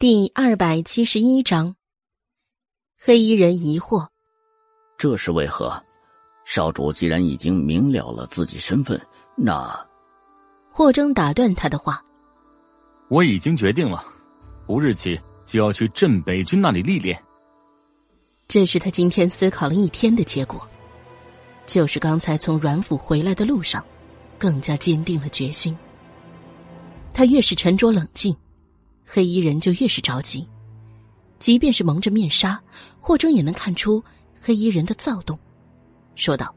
第二百七十一章，黑衣人疑惑：这是为何？少主既然已经明了了自己身份，那……霍征打断他的话：“我已经决定了，不日起就要去镇北军那里历练。”这是他今天思考了一天的结果，就是刚才从阮府回来的路上，更加坚定了决心。他越是沉着冷静。黑衣人就越是着急，即便是蒙着面纱，霍征也能看出黑衣人的躁动，说道：“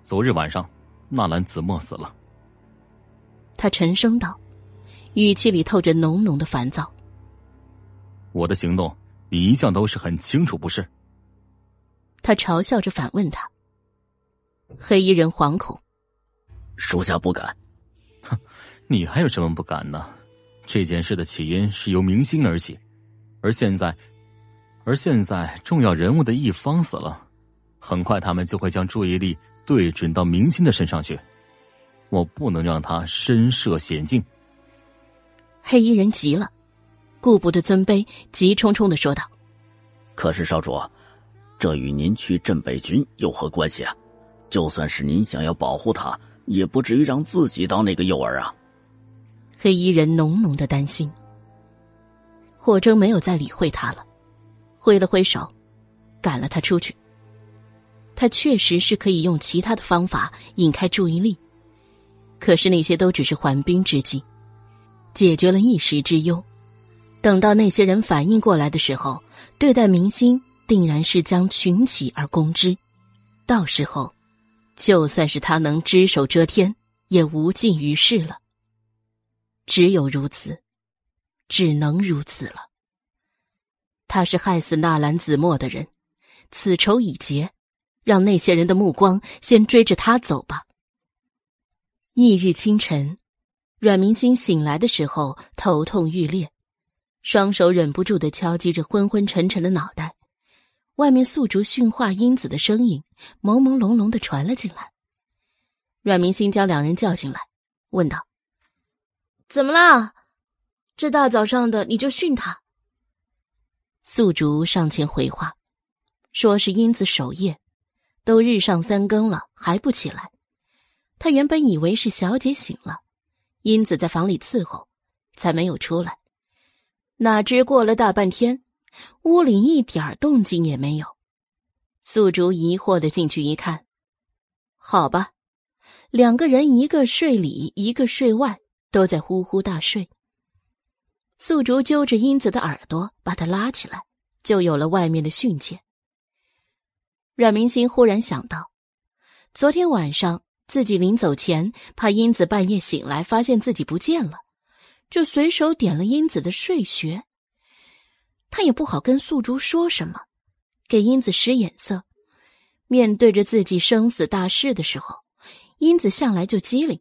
昨日晚上，纳兰子墨死了。”他沉声道，语气里透着浓浓的烦躁。“我的行动，你一向都是很清楚，不是？”他嘲笑着反问他。黑衣人惶恐：“属下不敢。”“哼，你还有什么不敢呢？”这件事的起因是由明星而起，而现在，而现在重要人物的一方死了，很快他们就会将注意力对准到明星的身上去。我不能让他身涉险境。黑衣人急了，顾不得尊卑，急冲冲的说道：“可是少主，这与您去镇北军有何关系啊？就算是您想要保护他，也不至于让自己当那个诱饵啊。”黑衣人浓浓的担心。霍征没有再理会他了，挥了挥手，赶了他出去。他确实是可以用其他的方法引开注意力，可是那些都只是缓兵之计，解决了一时之忧。等到那些人反应过来的时候，对待明星定然是将群起而攻之，到时候，就算是他能只手遮天，也无济于事了。只有如此，只能如此了。他是害死纳兰子墨的人，此仇已结，让那些人的目光先追着他走吧。翌日清晨，阮明星醒来的时候头痛欲裂，双手忍不住的敲击着昏昏沉沉的脑袋。外面素竹训话英子的声音朦朦胧胧的传了进来。阮明星将两人叫进来，问道。怎么啦？这大早上的你就训他？素竹上前回话，说是英子守夜，都日上三更了还不起来。他原本以为是小姐醒了，英子在房里伺候，才没有出来。哪知过了大半天，屋里一点动静也没有。素竹疑惑的进去一看，好吧，两个人一个睡里，一个睡外。都在呼呼大睡。素竹揪着英子的耳朵，把她拉起来，就有了外面的训诫。阮明星忽然想到，昨天晚上自己临走前，怕英子半夜醒来发现自己不见了，就随手点了英子的睡穴。他也不好跟素竹说什么，给英子使眼色。面对着自己生死大事的时候，英子向来就机灵。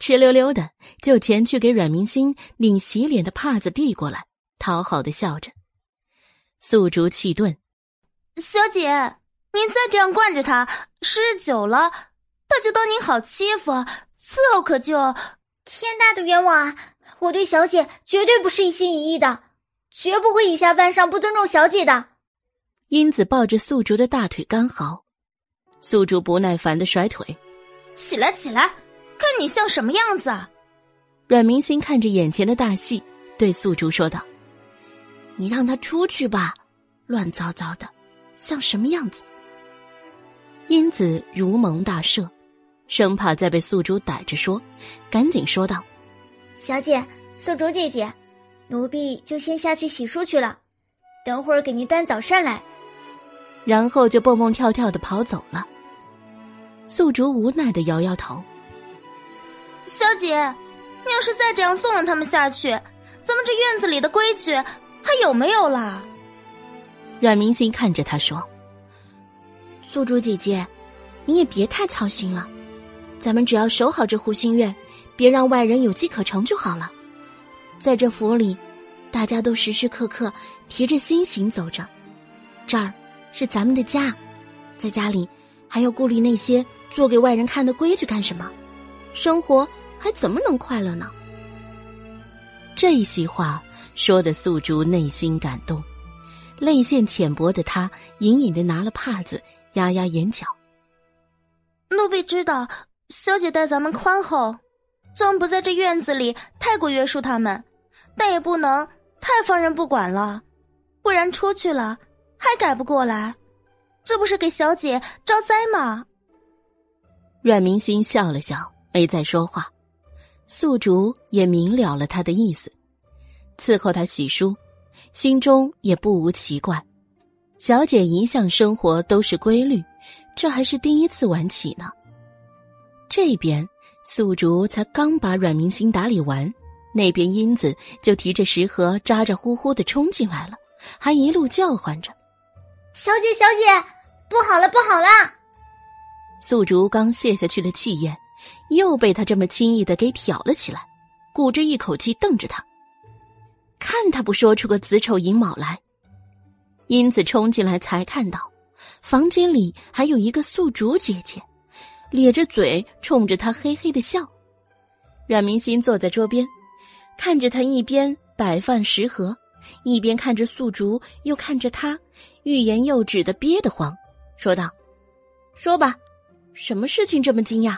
哧溜溜的就前去给阮明星拧洗脸的帕子递过来，讨好的笑着。素竹气顿：“小姐，您再这样惯着他，时日久了，他就当您好欺负，伺候可就……天大的冤枉啊！我对小姐绝对不是一心一意的，绝不会以下犯上，不尊重小姐的。”英子抱着素竹的大腿干嚎，素竹不耐烦的甩腿：“起来，起来！”看你像什么样子？阮明星看着眼前的大戏，对素竹说道：“你让他出去吧，乱糟糟的，像什么样子？”英子如蒙大赦，生怕再被素竹逮着说，赶紧说道：“小姐，素竹姐姐，奴婢就先下去洗漱去了，等会儿给您端早膳来。”然后就蹦蹦跳跳的跑走了。素竹无奈的摇摇头。小姐，你要是再这样纵容他们下去，咱们这院子里的规矩还有没有了？阮明星看着他说：“宿主姐姐，你也别太操心了，咱们只要守好这湖心院，别让外人有机可乘就好了。在这府里，大家都时时刻刻提着心行走着，这儿是咱们的家，在家里还要顾虑那些做给外人看的规矩干什么？生活。”还怎么能快乐呢？这一席话说的素竹内心感动，泪腺浅薄的她隐隐的拿了帕子压压眼角。奴婢知道，小姐待咱们宽厚，总不在这院子里太过约束他们，但也不能太放任不管了，不然出去了还改不过来，这不是给小姐招灾吗？阮明心笑了笑，没再说话。素竹也明了了他的意思，伺候他洗漱，心中也不无奇怪。小姐一向生活都是规律，这还是第一次晚起呢。这边素竹才刚把阮明星打理完，那边英子就提着食盒咋咋呼呼的冲进来了，还一路叫唤着：“小姐，小姐，不好了，不好了！”素竹刚泄下去的气焰。又被他这么轻易的给挑了起来，鼓着一口气瞪着他，看他不说出个子丑寅卯来。因此冲进来才看到，房间里还有一个宿竹姐姐，咧着嘴冲着他嘿嘿的笑。阮明心坐在桌边，看着他一边摆放食盒，一边看着宿竹，又看着他，欲言又止的憋得慌，说道：“说吧，什么事情这么惊讶？”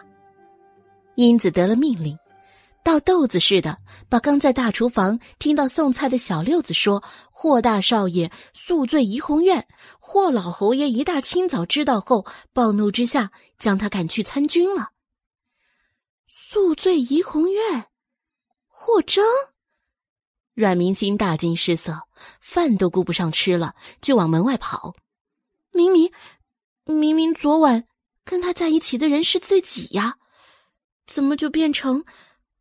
英子得了命令，倒豆子似的把刚在大厨房听到送菜的小六子说：“霍大少爷宿醉怡红院，霍老侯爷一大清早知道后，暴怒之下将他赶去参军了。”宿醉怡红院，霍征，阮明心大惊失色，饭都顾不上吃了，就往门外跑。明明，明明昨晚跟他在一起的人是自己呀。怎么就变成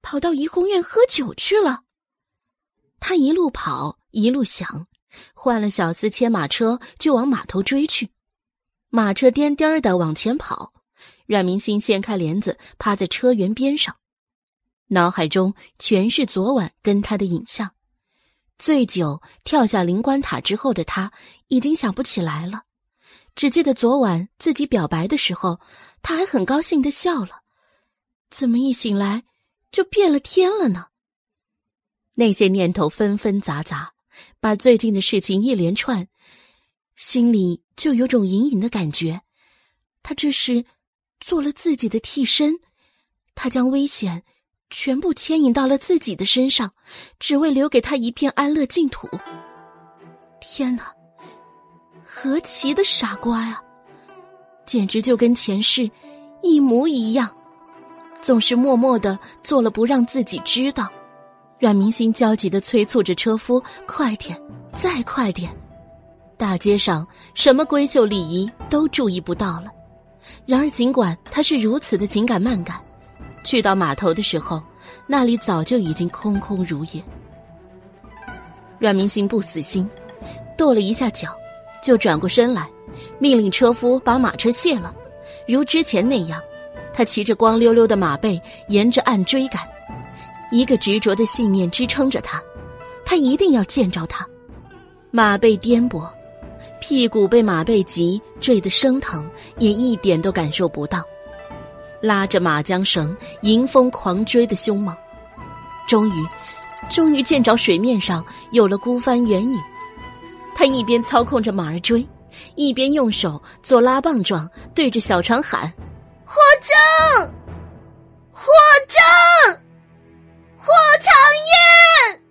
跑到怡红院喝酒去了？他一路跑一路想，换了小厮牵马车就往码头追去。马车颠颠的往前跑，阮明心掀开帘子趴在车辕边上，脑海中全是昨晚跟他的影像。醉酒跳下灵官塔之后的他已经想不起来了，只记得昨晚自己表白的时候，他还很高兴的笑了。怎么一醒来就变了天了呢？那些念头纷纷杂杂，把最近的事情一连串，心里就有种隐隐的感觉。他这是做了自己的替身，他将危险全部牵引到了自己的身上，只为留给他一片安乐净土。天哪，何其的傻瓜呀！简直就跟前世一模一样。总是默默的做了，不让自己知道。阮明星焦急的催促着车夫：“快点，再快点！”大街上什么闺秀礼仪都注意不到了。然而，尽管他是如此的紧赶慢赶，去到码头的时候，那里早就已经空空如也。阮明星不死心，跺了一下脚，就转过身来，命令车夫把马车卸了，如之前那样。他骑着光溜溜的马背，沿着岸追赶，一个执着的信念支撑着他，他一定要见着他。马背颠簸，屁股被马背急坠得生疼，也一点都感受不到。拉着马缰绳，迎风狂追的凶猛，终于，终于见着水面上有了孤帆远影。他一边操控着马儿追，一边用手做拉棒状，对着小船喊。霍征，霍征，霍长燕。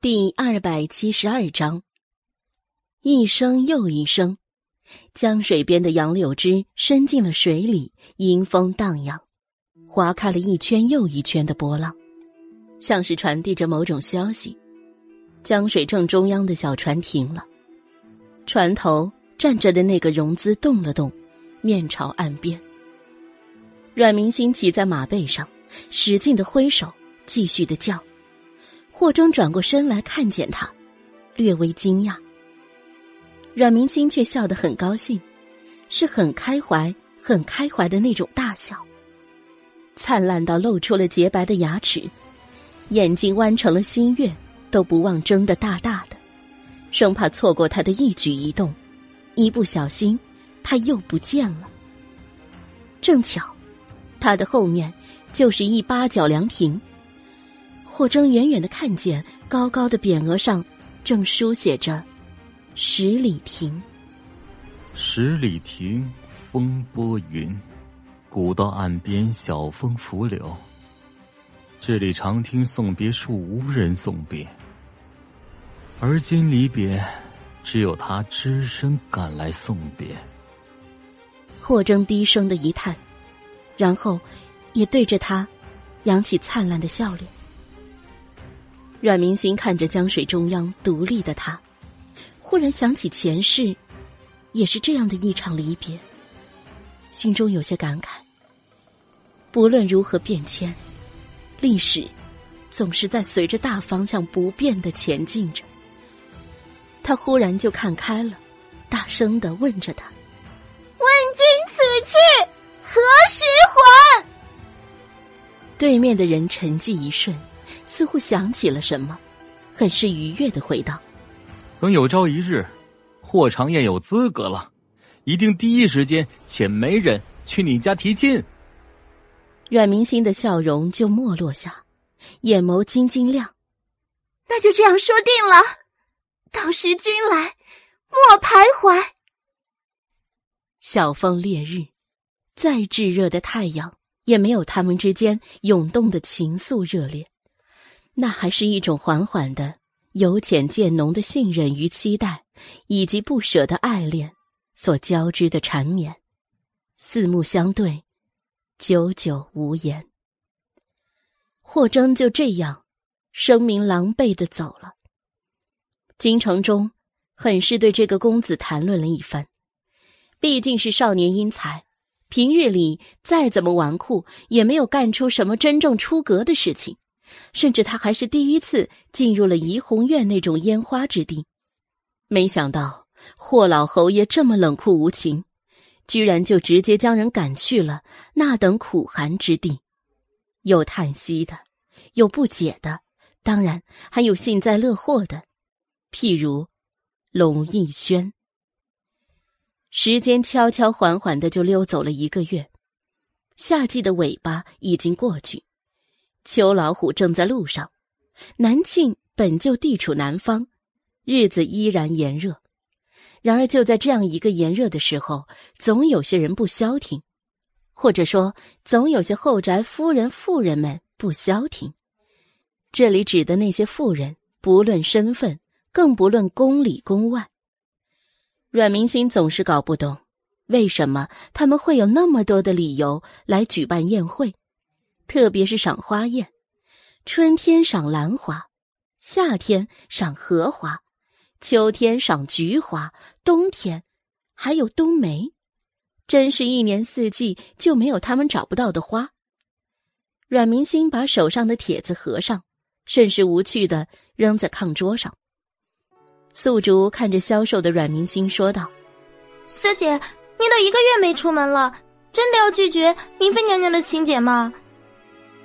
第二百七十二章，一声又一声，江水边的杨柳枝伸进了水里，迎风荡漾，划开了一圈又一圈的波浪，像是传递着某种消息。江水正中央的小船停了，船头站着的那个容姿动了动，面朝岸边。阮明星骑在马背上，使劲的挥手，继续的叫。霍征转过身来看见他，略微惊讶。阮明星却笑得很高兴，是很开怀、很开怀的那种大笑，灿烂到露出了洁白的牙齿，眼睛弯成了新月。都不忘睁得大大的，生怕错过他的一举一动，一不小心他又不见了。正巧，他的后面就是一八角凉亭。霍征远远的看见高高的匾额上正书写着“十里亭”。十里亭风波云，古道岸边晓风拂柳。这里常听送别处，无人送别。而今离别，只有他只身赶来送别。霍征低声的一叹，然后也对着他扬起灿烂的笑脸。阮明心看着江水中央独立的他，忽然想起前世，也是这样的一场离别，心中有些感慨。不论如何变迁。历史总是在随着大方向不变的前进着。他忽然就看开了，大声的问着他：“问君此去何时还？”对面的人沉寂一瞬，似乎想起了什么，很是愉悦的回道：“等有朝一日，霍长燕有资格了，一定第一时间遣媒人去你家提亲。”阮明心的笑容就没落下，眼眸晶晶亮。那就这样说定了，到时君来，莫徘徊。晓风烈日，再炙热的太阳也没有他们之间涌动的情愫热烈，那还是一种缓缓的、由浅渐浓的信任与期待，以及不舍的爱恋所交织的缠绵，四目相对。久久无言。霍征就这样声名狼狈的走了。京城中很是对这个公子谈论了一番，毕竟是少年英才，平日里再怎么纨绔，也没有干出什么真正出格的事情，甚至他还是第一次进入了怡红院那种烟花之地。没想到霍老侯爷这么冷酷无情。居然就直接将人赶去了那等苦寒之地，有叹息的，有不解的，当然还有幸灾乐祸的，譬如龙逸轩。时间悄悄缓缓的就溜走了一个月，夏季的尾巴已经过去，秋老虎正在路上。南庆本就地处南方，日子依然炎热。然而，就在这样一个炎热的时候，总有些人不消停，或者说，总有些后宅夫人、妇人们不消停。这里指的那些妇人，不论身份，更不论宫里宫外。阮明星总是搞不懂，为什么他们会有那么多的理由来举办宴会，特别是赏花宴，春天赏兰花，夏天赏荷花。秋天赏菊花，冬天还有冬梅，真是一年四季就没有他们找不到的花。阮明星把手上的帖子合上，甚是无趣的扔在炕桌上。素竹看着消瘦的阮明星说道：“小姐，你都一个月没出门了，真的要拒绝明妃娘娘的请柬吗？”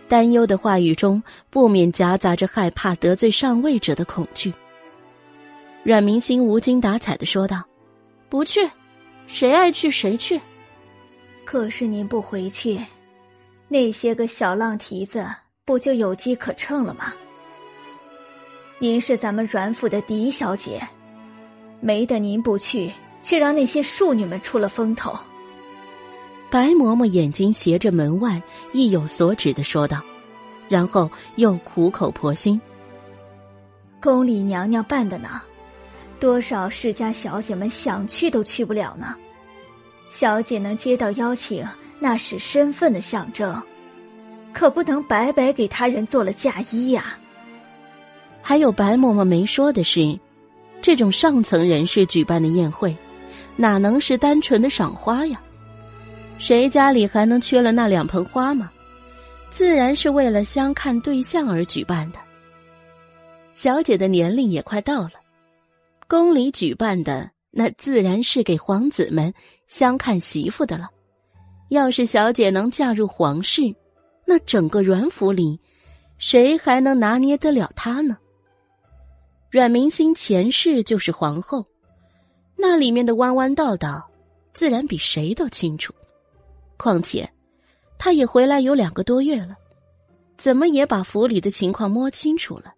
担忧的话语中不免夹杂着害怕得罪上位者的恐惧。阮明星无精打采的说道：“不去，谁爱去谁去。可是您不回去，那些个小浪蹄子不就有机可乘了吗？您是咱们阮府的嫡小姐，没得您不去，却让那些庶女们出了风头。”白嬷嬷眼睛斜着门外，意有所指的说道，然后又苦口婆心：“宫里娘娘办的呢。”多少世家小姐们想去都去不了呢，小姐能接到邀请，那是身份的象征，可不能白白给他人做了嫁衣呀。还有白嬷嬷没说的是，这种上层人士举办的宴会，哪能是单纯的赏花呀？谁家里还能缺了那两盆花吗？自然是为了相看对象而举办的。小姐的年龄也快到了。宫里举办的那自然是给皇子们相看媳妇的了。要是小姐能嫁入皇室，那整个阮府里，谁还能拿捏得了她呢？阮明星前世就是皇后，那里面的弯弯道道，自然比谁都清楚。况且，他也回来有两个多月了，怎么也把府里的情况摸清楚了。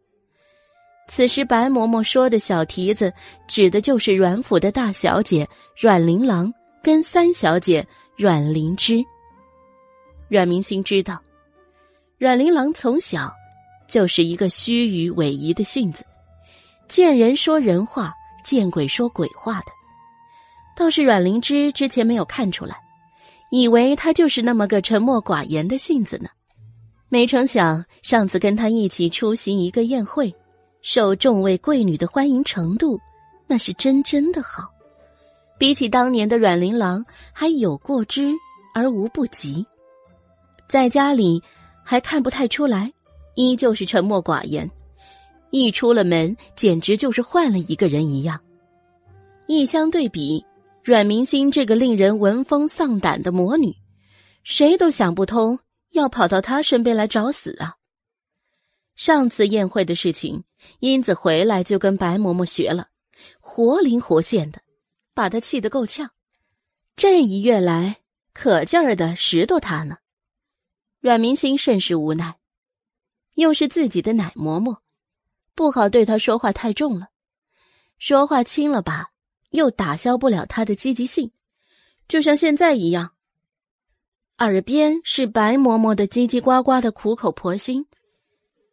此时，白嬷嬷说的小蹄子，指的就是阮府的大小姐阮玲郎跟三小姐阮灵芝。阮明心知道，阮玲郎从小就是一个虚与委蛇的性子，见人说人话，见鬼说鬼话的。倒是阮灵芝之前没有看出来，以为他就是那么个沉默寡言的性子呢。没成想，上次跟他一起出席一个宴会。受众位贵女的欢迎程度，那是真真的好，比起当年的阮玲郎还有过之而无不及。在家里还看不太出来，依旧是沉默寡言；一出了门，简直就是换了一个人一样。一相对比，阮明心这个令人闻风丧胆的魔女，谁都想不通要跑到她身边来找死啊！上次宴会的事情。英子回来就跟白嬷嬷学了，活灵活现的，把她气得够呛。这一月来，可劲儿的拾掇她呢。阮明心甚是无奈，又是自己的奶嬷嬷，不好对他说话太重了，说话轻了吧，又打消不了他的积极性，就像现在一样。耳边是白嬷嬷的叽叽呱呱的苦口婆心。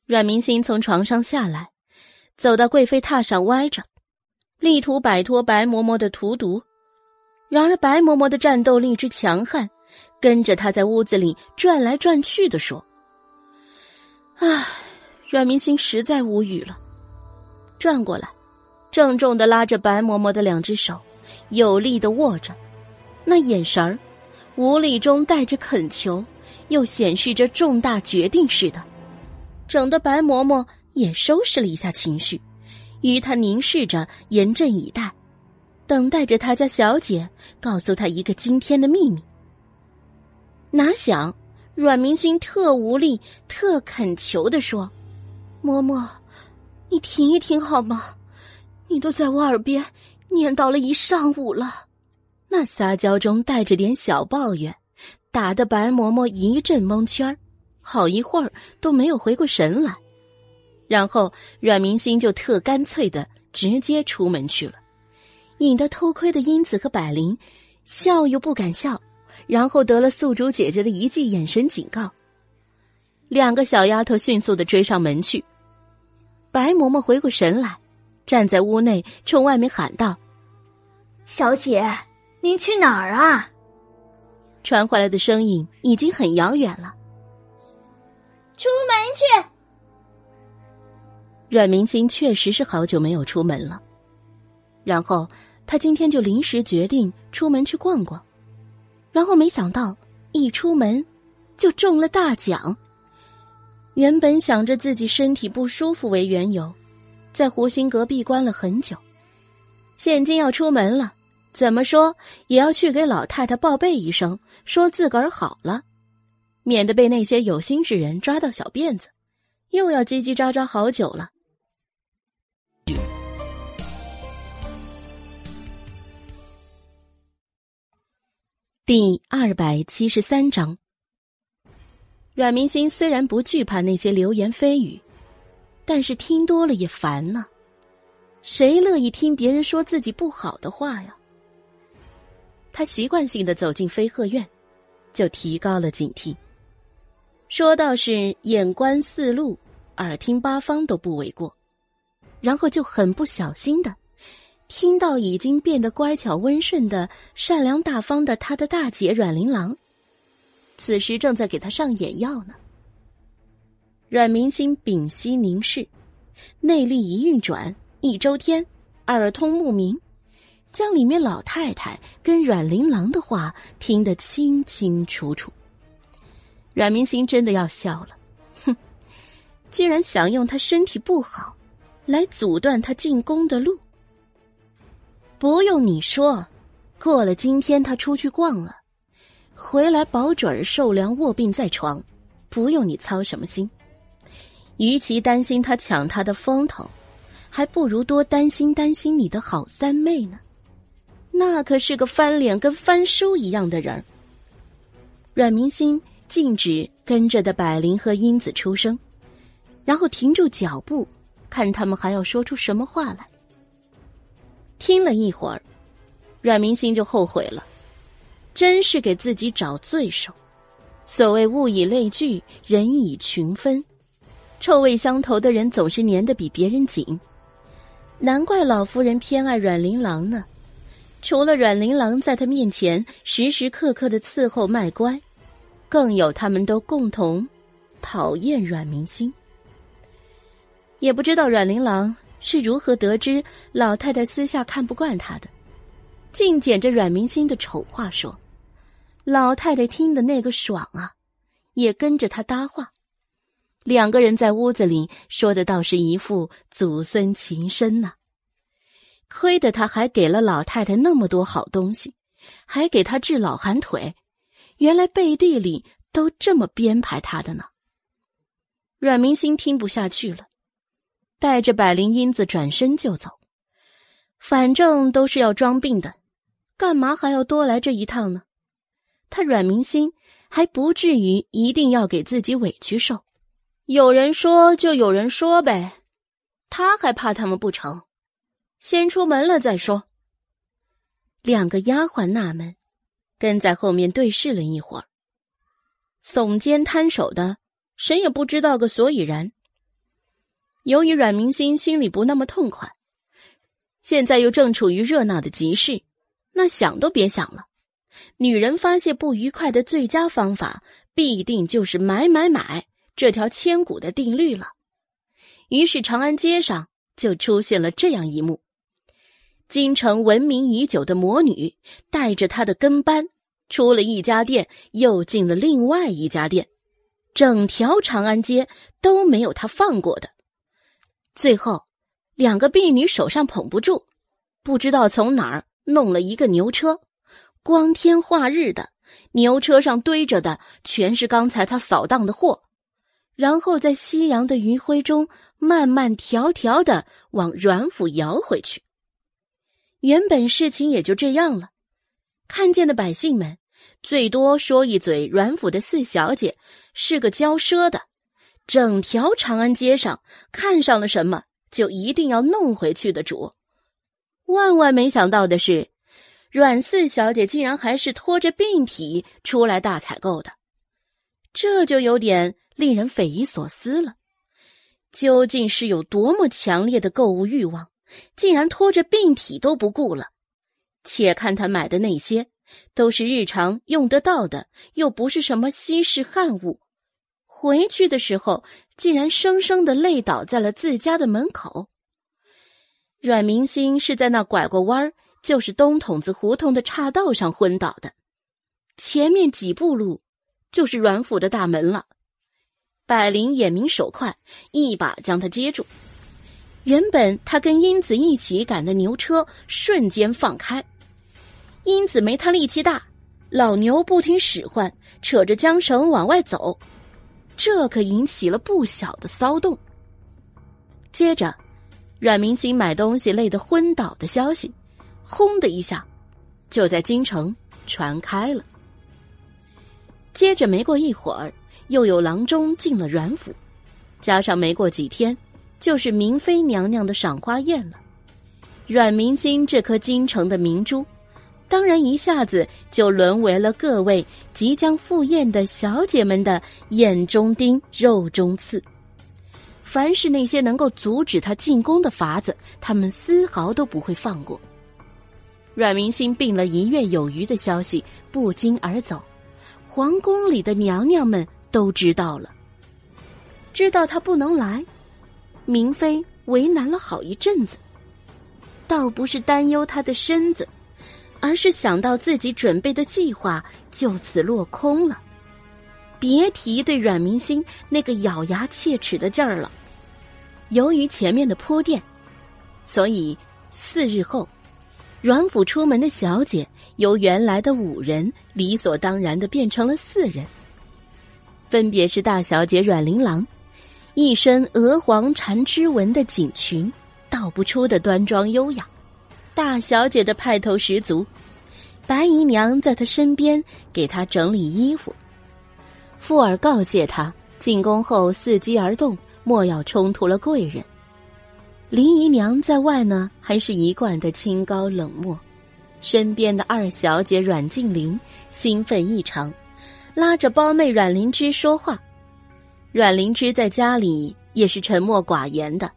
阮明心从床上下来。走到贵妃榻上歪着，力图摆脱白嬷嬷的荼毒。然而白嬷嬷的战斗力之强悍，跟着她在屋子里转来转去的说：“唉，阮明星实在无语了。”转过来，郑重的拉着白嬷嬷的两只手，有力的握着，那眼神儿，无力中带着恳求，又显示着重大决定似的，整的白嬷嬷。也收拾了一下情绪，与他凝视着，严阵以待，等待着他家小姐告诉他一个惊天的秘密。哪想，阮明星特无力、特恳求的说：“嬷嬷，你停一停好吗？你都在我耳边念叨了一上午了。”那撒娇中带着点小抱怨，打得白嬷嬷一阵蒙圈好一会儿都没有回过神来。然后阮明星就特干脆的直接出门去了，引得偷窥的英子和百灵笑又不敢笑，然后得了宿主姐姐的一记眼神警告。两个小丫头迅速的追上门去。白嬷嬷回过神来，站在屋内冲外面喊道：“小姐，您去哪儿啊？”传回来的声音已经很遥远了。出门去。阮明星确实是好久没有出门了，然后他今天就临时决定出门去逛逛，然后没想到一出门就中了大奖。原本想着自己身体不舒服为缘由，在湖心阁闭关了很久，现今要出门了，怎么说也要去给老太太报备一声，说自个儿好了，免得被那些有心之人抓到小辫子，又要叽叽喳喳好久了。第二百七十三章，阮明星虽然不惧怕那些流言蜚语，但是听多了也烦呢。谁乐意听别人说自己不好的话呀？他习惯性的走进飞鹤院，就提高了警惕。说到是眼观四路，耳听八方都不为过，然后就很不小心的。听到已经变得乖巧温顺的、善良大方的他的大姐阮玲郎，此时正在给他上眼药呢。阮明心屏息凝视，内力一运转，一周天，耳通目明，将里面老太太跟阮玲郎的话听得清清楚楚。阮明心真的要笑了，哼，竟然想用他身体不好，来阻断他进宫的路。不用你说，过了今天他出去逛了，回来保准儿受凉卧病在床，不用你操什么心。与其担心他抢他的风头，还不如多担心担心你的好三妹呢。那可是个翻脸跟翻书一样的人阮明心禁止跟着的百灵和英子出声，然后停住脚步，看他们还要说出什么话来。听了一会儿，阮明心就后悔了，真是给自己找罪受。所谓物以类聚，人以群分，臭味相投的人总是粘得比别人紧。难怪老夫人偏爱阮玲郎呢。除了阮玲郎在他面前时时刻刻的伺候卖乖，更有他们都共同讨厌阮明心。也不知道阮玲郎是如何得知老太太私下看不惯他的，尽捡着阮明心的丑话说。老太太听的那个爽啊，也跟着他搭话。两个人在屋子里说的倒是一副祖孙情深呐。亏得他还给了老太太那么多好东西，还给他治老寒腿，原来背地里都这么编排他的呢。阮明星听不下去了，带着百灵英子转身就走。反正都是要装病的，干嘛还要多来这一趟呢？他阮明星还不至于一定要给自己委屈受。有人说就有人说呗，他还怕他们不成？先出门了再说。两个丫鬟纳闷，跟在后面对视了一会儿，耸肩摊手的，谁也不知道个所以然。由于阮明心心里不那么痛快，现在又正处于热闹的集市，那想都别想了。女人发泄不愉快的最佳方法，必定就是买买买这条千古的定律了。于是长安街上就出现了这样一幕。京城闻名已久的魔女，带着她的跟班，出了一家店，又进了另外一家店，整条长安街都没有她放过的。最后，两个婢女手上捧不住，不知道从哪儿弄了一个牛车，光天化日的，牛车上堆着的全是刚才他扫荡的货，然后在夕阳的余晖中，慢慢条条的往阮府摇回去。原本事情也就这样了，看见的百姓们最多说一嘴阮府的四小姐是个骄奢的，整条长安街上看上了什么就一定要弄回去的主。万万没想到的是，阮四小姐竟然还是拖着病体出来大采购的，这就有点令人匪夷所思了。究竟是有多么强烈的购物欲望？竟然拖着病体都不顾了，且看他买的那些，都是日常用得到的，又不是什么稀世罕物。回去的时候，竟然生生的累倒在了自家的门口。阮明星是在那拐过弯儿，就是东筒子胡同的岔道上昏倒的，前面几步路就是阮府的大门了。百灵眼明手快，一把将他接住。原本他跟英子一起赶的牛车瞬间放开，英子没他力气大，老牛不听使唤，扯着缰绳往外走，这可引起了不小的骚动。接着，阮明星买东西累得昏倒的消息，轰的一下，就在京城传开了。接着没过一会儿，又有郎中进了阮府，加上没过几天。就是明妃娘娘的赏花宴了，阮明心这颗京城的明珠，当然一下子就沦为了各位即将赴宴的小姐们的眼中钉、肉中刺。凡是那些能够阻止他进宫的法子，他们丝毫都不会放过。阮明心病了一月有余的消息不胫而走，皇宫里的娘娘们都知道了，知道他不能来。明妃为难了好一阵子，倒不是担忧他的身子，而是想到自己准备的计划就此落空了。别提对阮明星那个咬牙切齿的劲儿了。由于前面的铺垫，所以四日后，阮府出门的小姐由原来的五人理所当然的变成了四人，分别是大小姐阮玲琅。一身鹅黄缠枝纹的锦裙，道不出的端庄优雅，大小姐的派头十足。白姨娘在她身边给她整理衣服，富尔告诫她，进宫后伺机而动，莫要冲突了贵人。林姨娘在外呢，还是一贯的清高冷漠。身边的二小姐阮静玲兴奋异常，拉着胞妹阮灵芝说话。阮灵芝在家里也是沉默寡言的，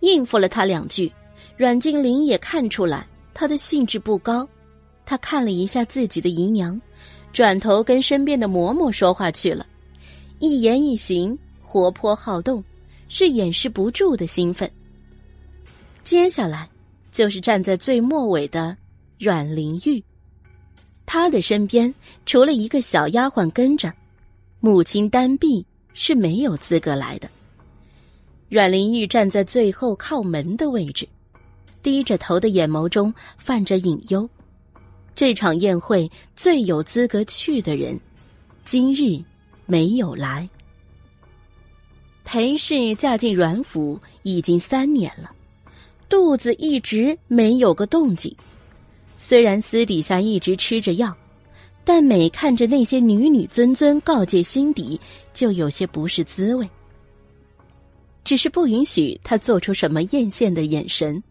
应付了她两句。阮静玲也看出来她的兴致不高，她看了一下自己的姨娘，转头跟身边的嬷嬷说话去了，一言一行活泼好动，是掩饰不住的兴奋。接下来就是站在最末尾的。阮玲玉，她的身边除了一个小丫鬟跟着，母亲丹碧是没有资格来的。阮玲玉站在最后靠门的位置，低着头的眼眸中泛着隐忧。这场宴会最有资格去的人，今日没有来。裴氏嫁进阮府已经三年了，肚子一直没有个动静。虽然私底下一直吃着药，但每看着那些女女尊尊告诫心底就有些不是滋味。只是不允许他做出什么艳羡的眼神，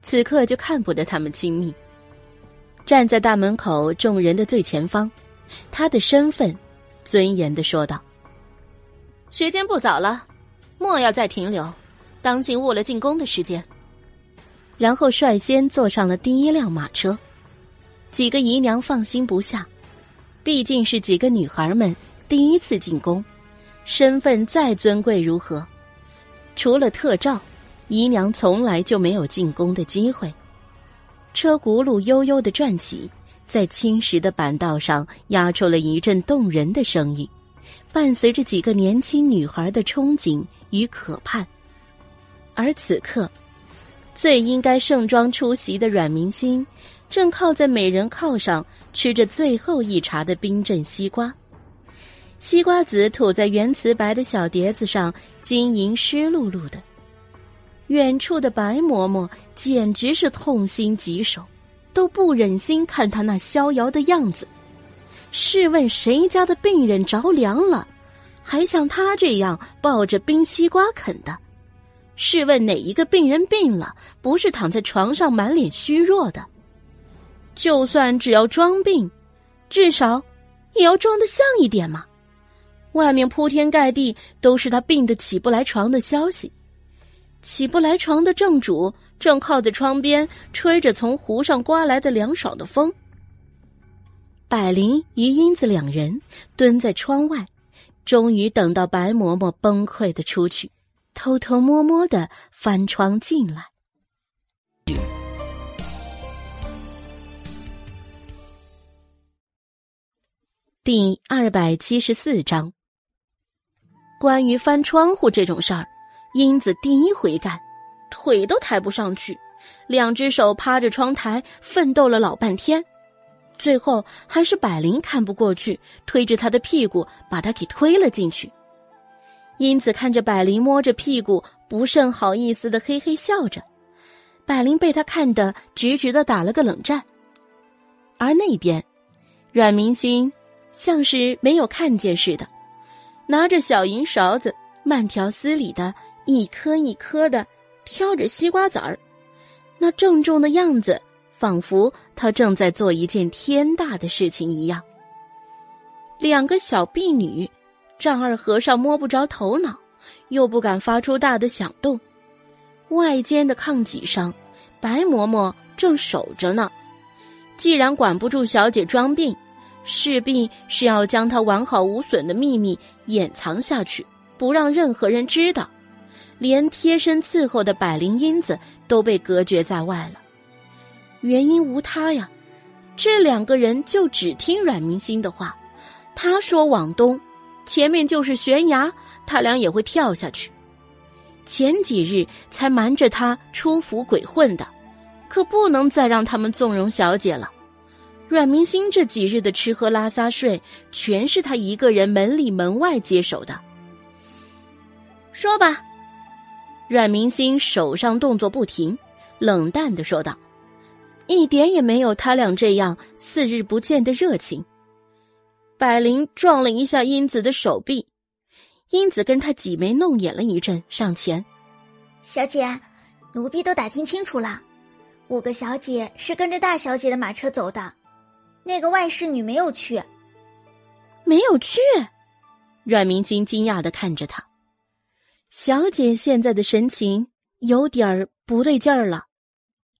此刻就看不得他们亲密。站在大门口众人的最前方，他的身份尊严的说道：“时间不早了，莫要再停留，当心误了进宫的时间。”然后率先坐上了第一辆马车，几个姨娘放心不下，毕竟是几个女孩们第一次进宫，身份再尊贵如何，除了特召，姨娘从来就没有进宫的机会。车轱辘悠悠的转起，在青石的板道上压出了一阵动人的声音，伴随着几个年轻女孩的憧憬与渴盼，而此刻。最应该盛装出席的阮明星，正靠在美人靠上吃着最后一茬的冰镇西瓜，西瓜籽吐在原瓷白的小碟子上，晶莹湿漉漉的。远处的白嬷嬷简直是痛心疾首，都不忍心看他那逍遥的样子。试问谁家的病人着凉了，还像他这样抱着冰西瓜啃的？试问哪一个病人病了，不是躺在床上满脸虚弱的？就算只要装病，至少也要装的像一点嘛！外面铺天盖地都是他病得起不来床的消息，起不来床的正主正靠在窗边吹着从湖上刮来的凉爽的风。百灵与英子两人蹲在窗外，终于等到白嬷嬷崩溃的出去。偷偷摸摸的翻窗进来。第二百七十四章，关于翻窗户这种事儿，英子第一回干，腿都抬不上去，两只手趴着窗台奋斗了老半天，最后还是百灵看不过去，推着他的屁股把他给推了进去。因此，看着百灵摸着屁股，不甚好意思的嘿嘿笑着。百灵被他看得直直的打了个冷战。而那边，阮明星像是没有看见似的，拿着小银勺子，慢条斯理的一颗一颗的挑着西瓜籽儿，那郑重的样子，仿佛他正在做一件天大的事情一样。两个小婢女。丈二和尚摸不着头脑，又不敢发出大的响动。外间的炕脊上，白嬷嬷正守着呢。既然管不住小姐装病，势必是要将她完好无损的秘密掩藏下去，不让任何人知道。连贴身伺候的百灵英子都被隔绝在外了。原因无他呀，这两个人就只听阮明心的话。他说往东。前面就是悬崖，他俩也会跳下去。前几日才瞒着他出府鬼混的，可不能再让他们纵容小姐了。阮明星这几日的吃喝拉撒睡，全是他一个人门里门外接手的。说吧，阮明星手上动作不停，冷淡的说道，一点也没有他俩这样四日不见的热情。百灵撞了一下英子的手臂，英子跟他挤眉弄眼了一阵，上前：“小姐，奴婢都打听清楚了，五个小姐是跟着大小姐的马车走的，那个外侍女没有去。”没有去，阮明金惊讶的看着他。小姐现在的神情有点儿不对劲儿了。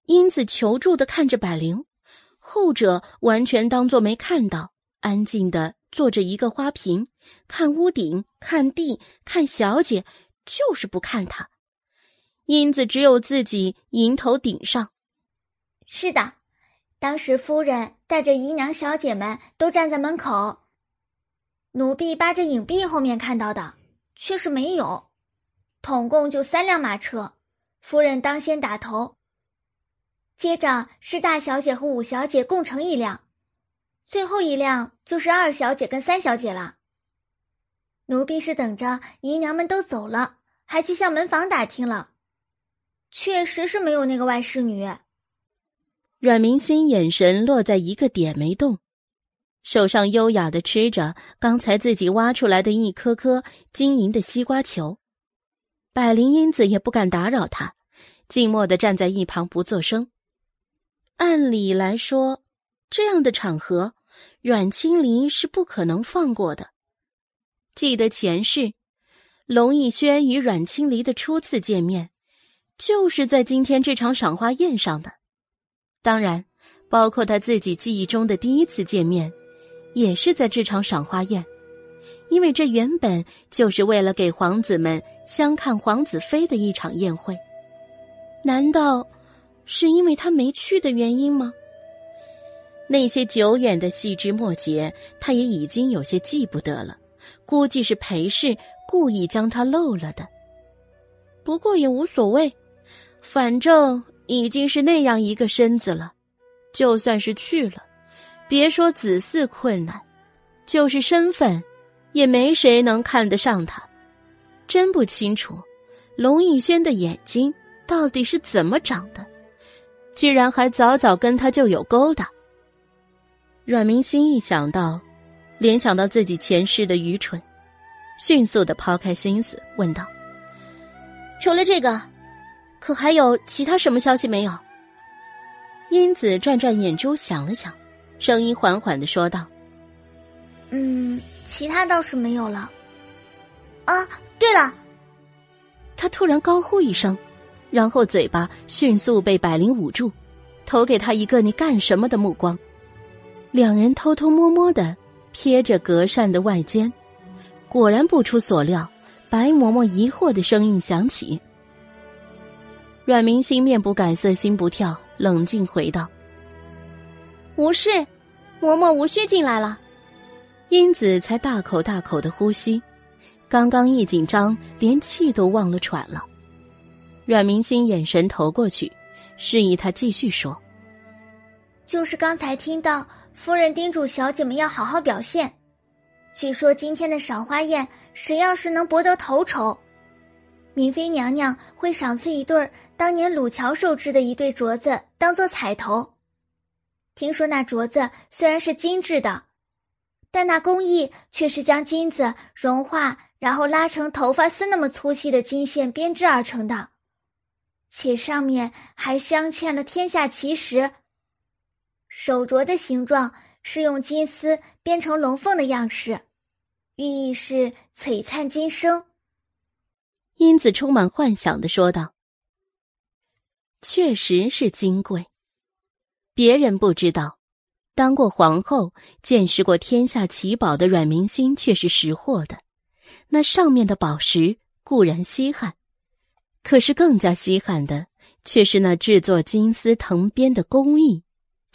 英子求助的看着百灵，后者完全当作没看到，安静的坐着一个花瓶，看屋顶，看地，看小姐，就是不看他。英子只有自己迎头顶上。是的，当时夫人带着姨娘小姐们都站在门口。奴婢扒着影壁后面看到的，却是没有。统共就三辆马车，夫人当先打头，接着是大小姐和五小姐共乘一辆，最后一辆就是二小姐跟三小姐了。奴婢是等着姨娘们都走了，还去向门房打听了，确实是没有那个外侍女。阮明心眼神落在一个点没动。手上优雅的吃着刚才自己挖出来的一颗颗晶莹的西瓜球，百灵英子也不敢打扰他，静默的站在一旁不作声。按理来说，这样的场合，阮清离是不可能放过的。记得前世，龙逸轩与阮清离的初次见面，就是在今天这场赏花宴上的，当然，包括他自己记忆中的第一次见面。也是在这场赏花宴，因为这原本就是为了给皇子们相看皇子妃的一场宴会。难道是因为他没去的原因吗？那些久远的细枝末节，他也已经有些记不得了。估计是裴氏故意将他漏了的。不过也无所谓，反正已经是那样一个身子了，就算是去了。别说子嗣困难，就是身份，也没谁能看得上他。真不清楚，龙逸轩的眼睛到底是怎么长的，居然还早早跟他就有勾搭。阮明心一想到，联想到自己前世的愚蠢，迅速的抛开心思，问道：“除了这个，可还有其他什么消息没有？”英子转转眼珠，想了想。声音缓缓的说道：“嗯，其他倒是没有了。啊，对了。”他突然高呼一声，然后嘴巴迅速被百灵捂住，投给他一个“你干什么”的目光。两人偷偷摸摸的瞥着隔扇的外间，果然不出所料，白嬷嬷疑惑的声音响起。阮明心面不改色心不跳，冷静回道。无事，嬷嬷无需进来了。英子才大口大口的呼吸，刚刚一紧张，连气都忘了喘了。阮明星眼神投过去，示意他继续说：“就是刚才听到夫人叮嘱小姐们要好好表现，据说今天的赏花宴，谁要是能博得头筹，明妃娘娘会赏赐一对当年鲁乔手制的一对镯子，当做彩头。”听说那镯子虽然是精致的，但那工艺却是将金子融化，然后拉成头发丝那么粗细的金线编织而成的，且上面还镶嵌了天下奇石。手镯的形状是用金丝编成龙凤的样式，寓意是璀璨金生。英子充满幻想的说道：“确实是金贵。”别人不知道，当过皇后、见识过天下奇宝的阮明心却是识货的。那上面的宝石固然稀罕，可是更加稀罕的却是那制作金丝藤编的工艺，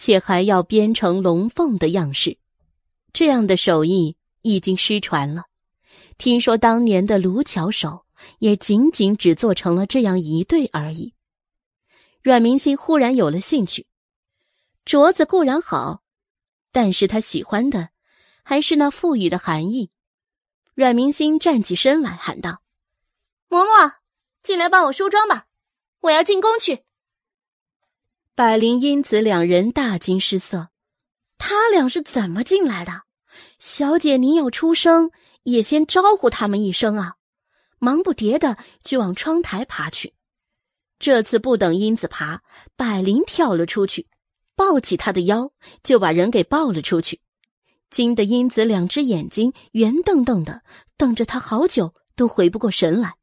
且还要编成龙凤的样式。这样的手艺已经失传了。听说当年的卢巧手也仅仅只做成了这样一对而已。阮明心忽然有了兴趣。镯子固然好，但是他喜欢的还是那赋予的含义。阮明星站起身来喊道：“嬷嬷，进来帮我梳妆吧，我要进宫去。”百灵因此两人大惊失色，他俩是怎么进来的？小姐，您要出声，也先招呼他们一声啊！忙不迭的就往窗台爬去。这次不等英子爬，百灵跳了出去，抱起他的腰，就把人给抱了出去。惊得英子两只眼睛圆瞪瞪的瞪着他，好久都回不过神来，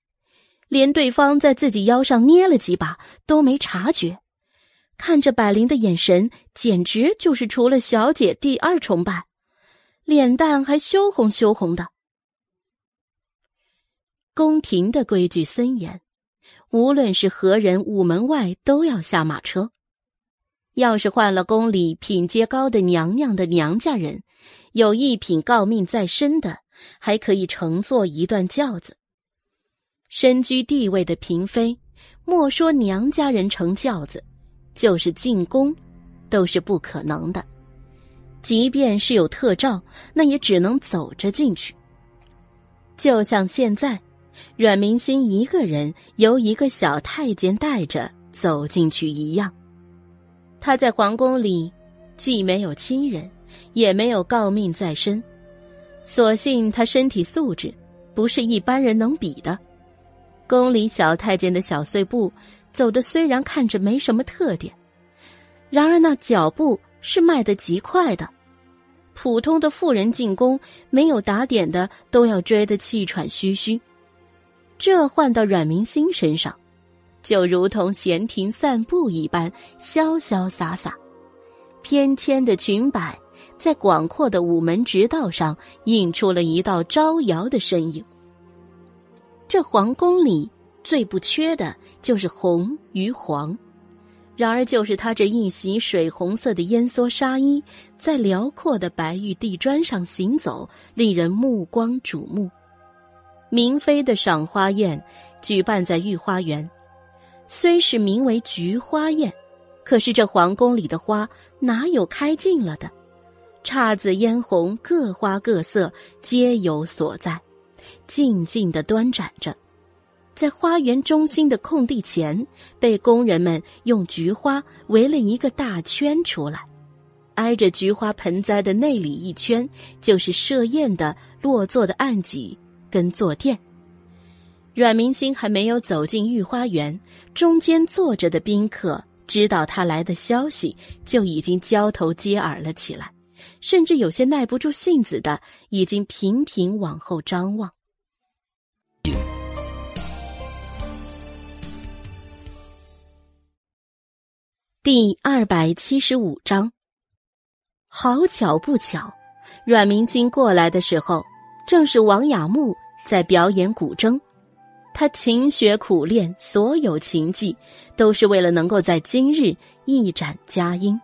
连对方在自己腰上捏了几把都没察觉。看着百灵的眼神，简直就是除了小姐第二崇拜，脸蛋还羞红羞红的。宫廷的规矩森严，无论是何人，午门外都要下马车。要是换了宫里品阶高的娘娘的娘家人，有一品诰命在身的，还可以乘坐一段轿子。身居地位的嫔妃，莫说娘家人乘轿子，就是进宫，都是不可能的。即便是有特诏，那也只能走着进去。就像现在。阮明心一个人由一个小太监带着走进去一样。他在皇宫里，既没有亲人，也没有诰命在身，所幸他身体素质不是一般人能比的。宫里小太监的小碎步走的虽然看着没什么特点，然而那脚步是迈得极快的。普通的妇人进宫，没有打点的都要追得气喘吁吁。这换到阮明心身上，就如同闲庭散步一般潇潇洒洒。翩跹的裙摆在广阔的午门直道上映出了一道招摇的身影。这皇宫里最不缺的就是红与黄，然而就是他这一袭水红色的烟蓑纱衣，在辽阔的白玉地砖上行走，令人目光瞩目。明妃的赏花宴举办在御花园，虽是名为菊花宴，可是这皇宫里的花哪有开尽了的？姹紫嫣红，各花各色，皆有所在，静静的端展着。在花园中心的空地前，被工人们用菊花围了一个大圈出来，挨着菊花盆栽的内里一圈，就是设宴的落座的案几。跟坐垫，阮明星还没有走进御花园，中间坐着的宾客知道他来的消息，就已经交头接耳了起来，甚至有些耐不住性子的，已经频频往后张望。第二百七十五章，好巧不巧，阮明星过来的时候。正是王雅木在表演古筝，他勤学苦练，所有琴技都是为了能够在今日一展佳音。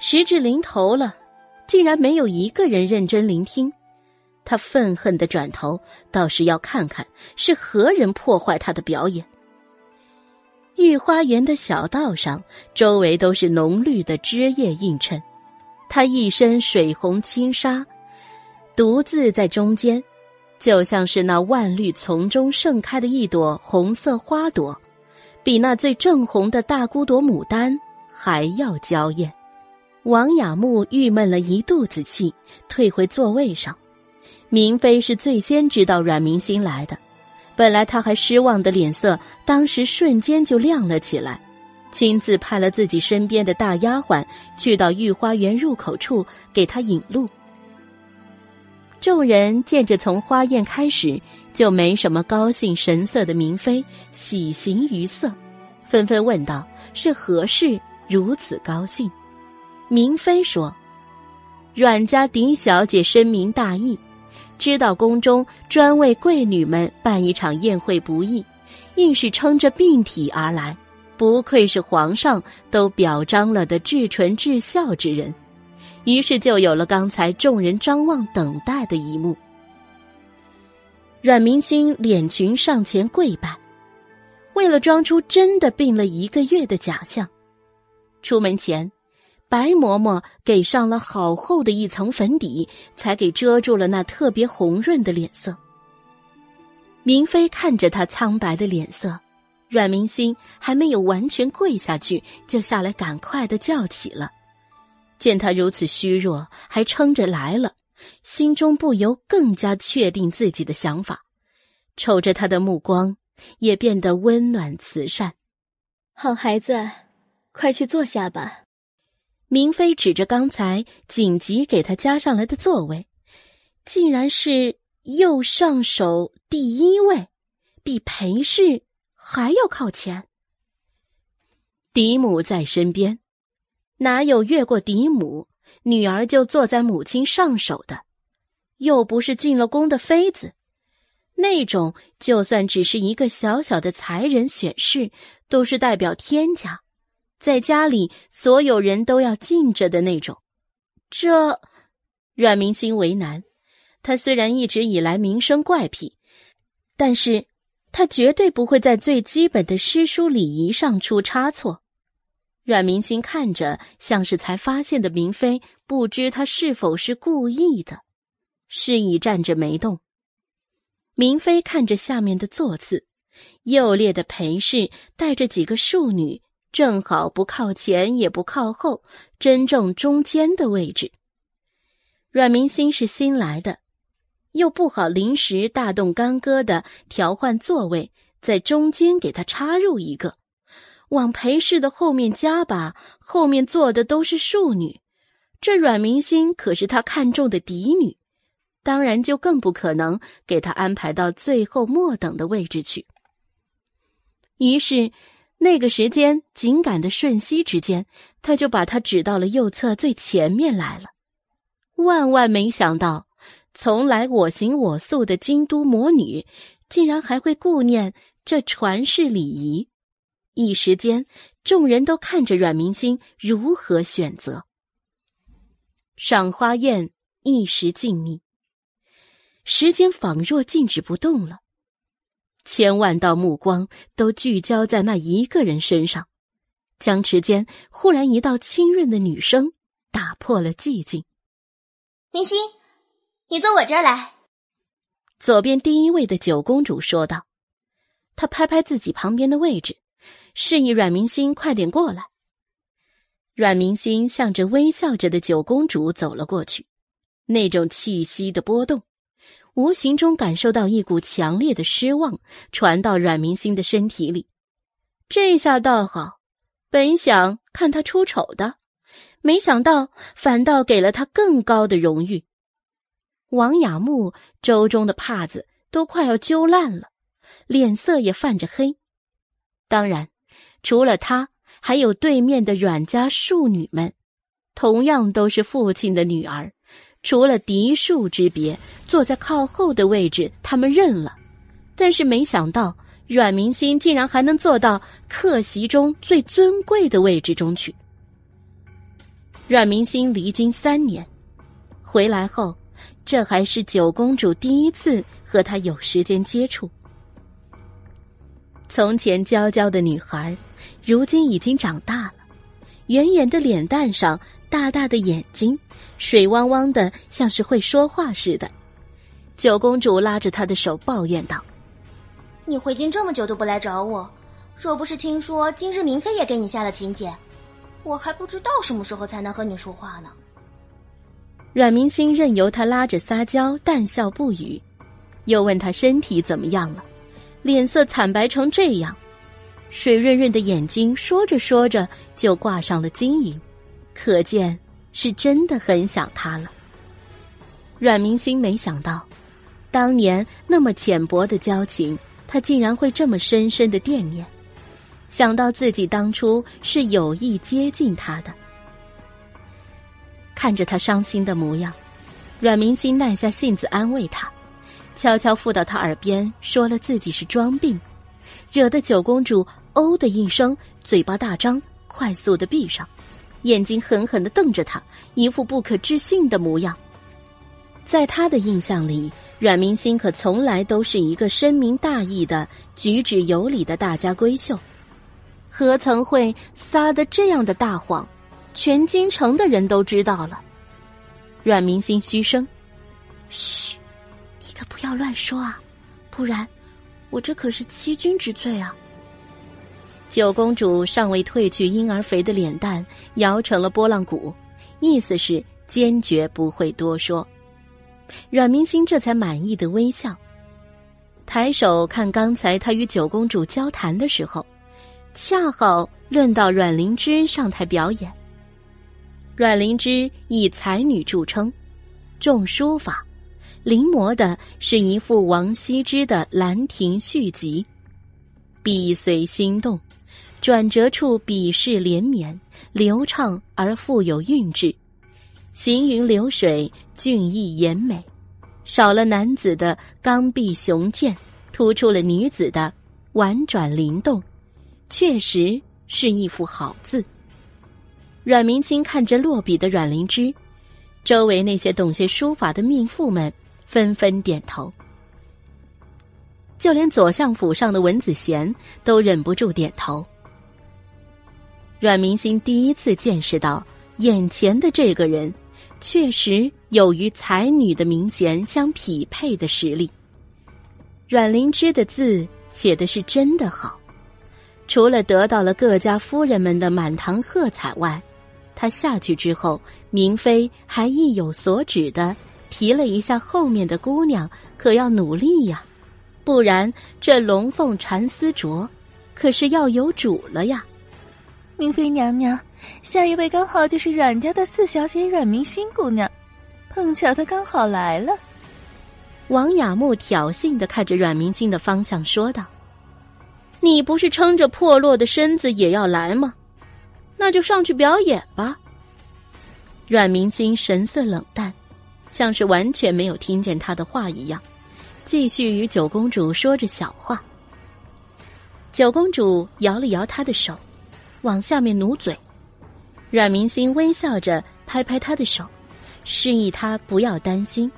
时至临头了，竟然没有一个人认真聆听。他愤恨的转头，倒是要看看是何人破坏他的表演。御花园的小道上，周围都是浓绿的枝叶映衬，她一身水红轻纱。独自在中间，就像是那万绿丛中盛开的一朵红色花朵，比那最正红的大姑朵牡丹还要娇艳。王雅木郁闷了一肚子气，退回座位上。明妃是最先知道阮明心来的，本来他还失望的脸色，当时瞬间就亮了起来，亲自派了自己身边的大丫鬟去到御花园入口处给他引路。众人见着从花宴开始就没什么高兴神色的明妃，喜形于色，纷纷问道：“是何事如此高兴？”明妃说：“阮家嫡小姐深明大义，知道宫中专为贵女们办一场宴会不易，硬是撑着病体而来，不愧是皇上都表彰了的至纯至孝之人。”于是就有了刚才众人张望等待的一幕。阮明心脸群上前跪拜，为了装出真的病了一个月的假象，出门前，白嬷嬷给上了好厚的一层粉底，才给遮住了那特别红润的脸色。明妃看着他苍白的脸色，阮明心还没有完全跪下去，就下来赶快的叫起了。见他如此虚弱，还撑着来了，心中不由更加确定自己的想法，瞅着他的目光也变得温暖慈善。好孩子，快去坐下吧。明妃指着刚才紧急给他加上来的座位，竟然是右上手第一位，比裴氏还要靠前。嫡母在身边，哪有越过嫡母，女儿就坐在母亲上手的？又不是进了宫的妃子，那种就算只是一个小小的才人选侍，都是代表天家，在家里所有人都要敬着的那种。这，阮明心为难。他虽然一直以来名声怪癖，但是他绝对不会在最基本的诗书礼仪上出差错。阮明心看着像是才发现的明妃，不知他是否是故意的。示意站着没动。明妃看着下面的座次，右列的裴氏带着几个庶女，正好不靠前也不靠后，真正中间的位置。阮明心是新来的，又不好临时大动干戈的调换座位，在中间给他插入一个，往裴氏的后面加吧。后面坐的都是庶女，这阮明心可是他看中的嫡女。当然，就更不可能给他安排到最后末等的位置去。于是，那个时间紧赶的瞬息之间，他就把他指到了右侧最前面来了。万万没想到，从来我行我素的京都魔女，竟然还会顾念这传世礼仪。一时间，众人都看着阮明星如何选择。赏花宴一时静谧。时间仿若静止不动了，千万道目光都聚焦在那一个人身上。僵持间，忽然一道清润的女声打破了寂静：“明星，你坐我这儿来。”左边第一位的九公主说道。她拍拍自己旁边的位置，示意阮明星快点过来。阮明星向着微笑着的九公主走了过去，那种气息的波动。无形中感受到一股强烈的失望传到阮明星的身体里，这下倒好，本想看他出丑的，没想到反倒给了他更高的荣誉。王雅木周中的帕子都快要揪烂了，脸色也泛着黑。当然，除了他，还有对面的阮家庶女们，同样都是父亲的女儿。除了嫡庶之别，坐在靠后的位置，他们认了。但是没想到，阮明心竟然还能坐到客席中最尊贵的位置中去。阮明心离京三年，回来后，这还是九公主第一次和他有时间接触。从前娇娇的女孩，如今已经长大了，圆圆的脸蛋上。大大的眼睛，水汪汪的，像是会说话似的。九公主拉着她的手抱怨道：“你回京这么久都不来找我，若不是听说今日明妃也给你下了请柬，我还不知道什么时候才能和你说话呢。”阮明心任由她拉着撒娇，淡笑不语，又问她身体怎么样了，脸色惨白成这样，水润润的眼睛说着说着就挂上了晶莹。可见是真的很想他了。阮明星没想到，当年那么浅薄的交情，他竟然会这么深深的惦念。想到自己当初是有意接近他的，看着他伤心的模样，阮明星耐下性子安慰他，悄悄附到他耳边说了自己是装病，惹得九公主“哦”的一声，嘴巴大张，快速的闭上。眼睛狠狠的瞪着他，一副不可置信的模样。在他的印象里，阮明心可从来都是一个深明大义的、举止有礼的大家闺秀，何曾会撒的这样的大谎？全京城的人都知道了。阮明心嘘声：“嘘，你可不要乱说啊，不然我这可是欺君之罪啊。”九公主尚未褪去婴儿肥的脸蛋，摇成了拨浪鼓，意思是坚决不会多说。阮明星这才满意的微笑，抬手看刚才他与九公主交谈的时候，恰好论到阮灵芝上台表演。阮灵芝以才女著称，重书法，临摹的是一幅王羲之的《兰亭序集》，笔随心动，转折处笔势连绵，流畅而富有韵致。行云流水，俊逸妍美，少了男子的刚愎雄健，突出了女子的婉转灵动，确实是一幅好字。阮明清看着落笔的阮灵芝，周围那些懂些书法的命妇们纷纷点头，就连左相府上的文子贤都忍不住点头。阮明星第一次见识到眼前的这个人。确实有与才女的名衔相匹配的实力。阮灵芝的字写的是真的好，除了得到了各家夫人们的满堂喝彩外，他下去之后，明妃还意有所指的提了一下后面的姑娘，可要努力呀，不然这龙凤缠丝镯可是要有主了呀。明妃娘娘，下一位刚好就是阮家的四小姐阮明心姑娘，碰巧她刚好来了。王雅木挑衅的看着阮明心的方向说道：“你不是撑着破落的身子也要来吗？那就上去表演吧。”阮明心神色冷淡，像是完全没有听见他的话一样，继续与九公主说着小话。九公主摇了摇她的手。往下面努嘴，阮明星微笑着拍拍他的手，示意他不要担心，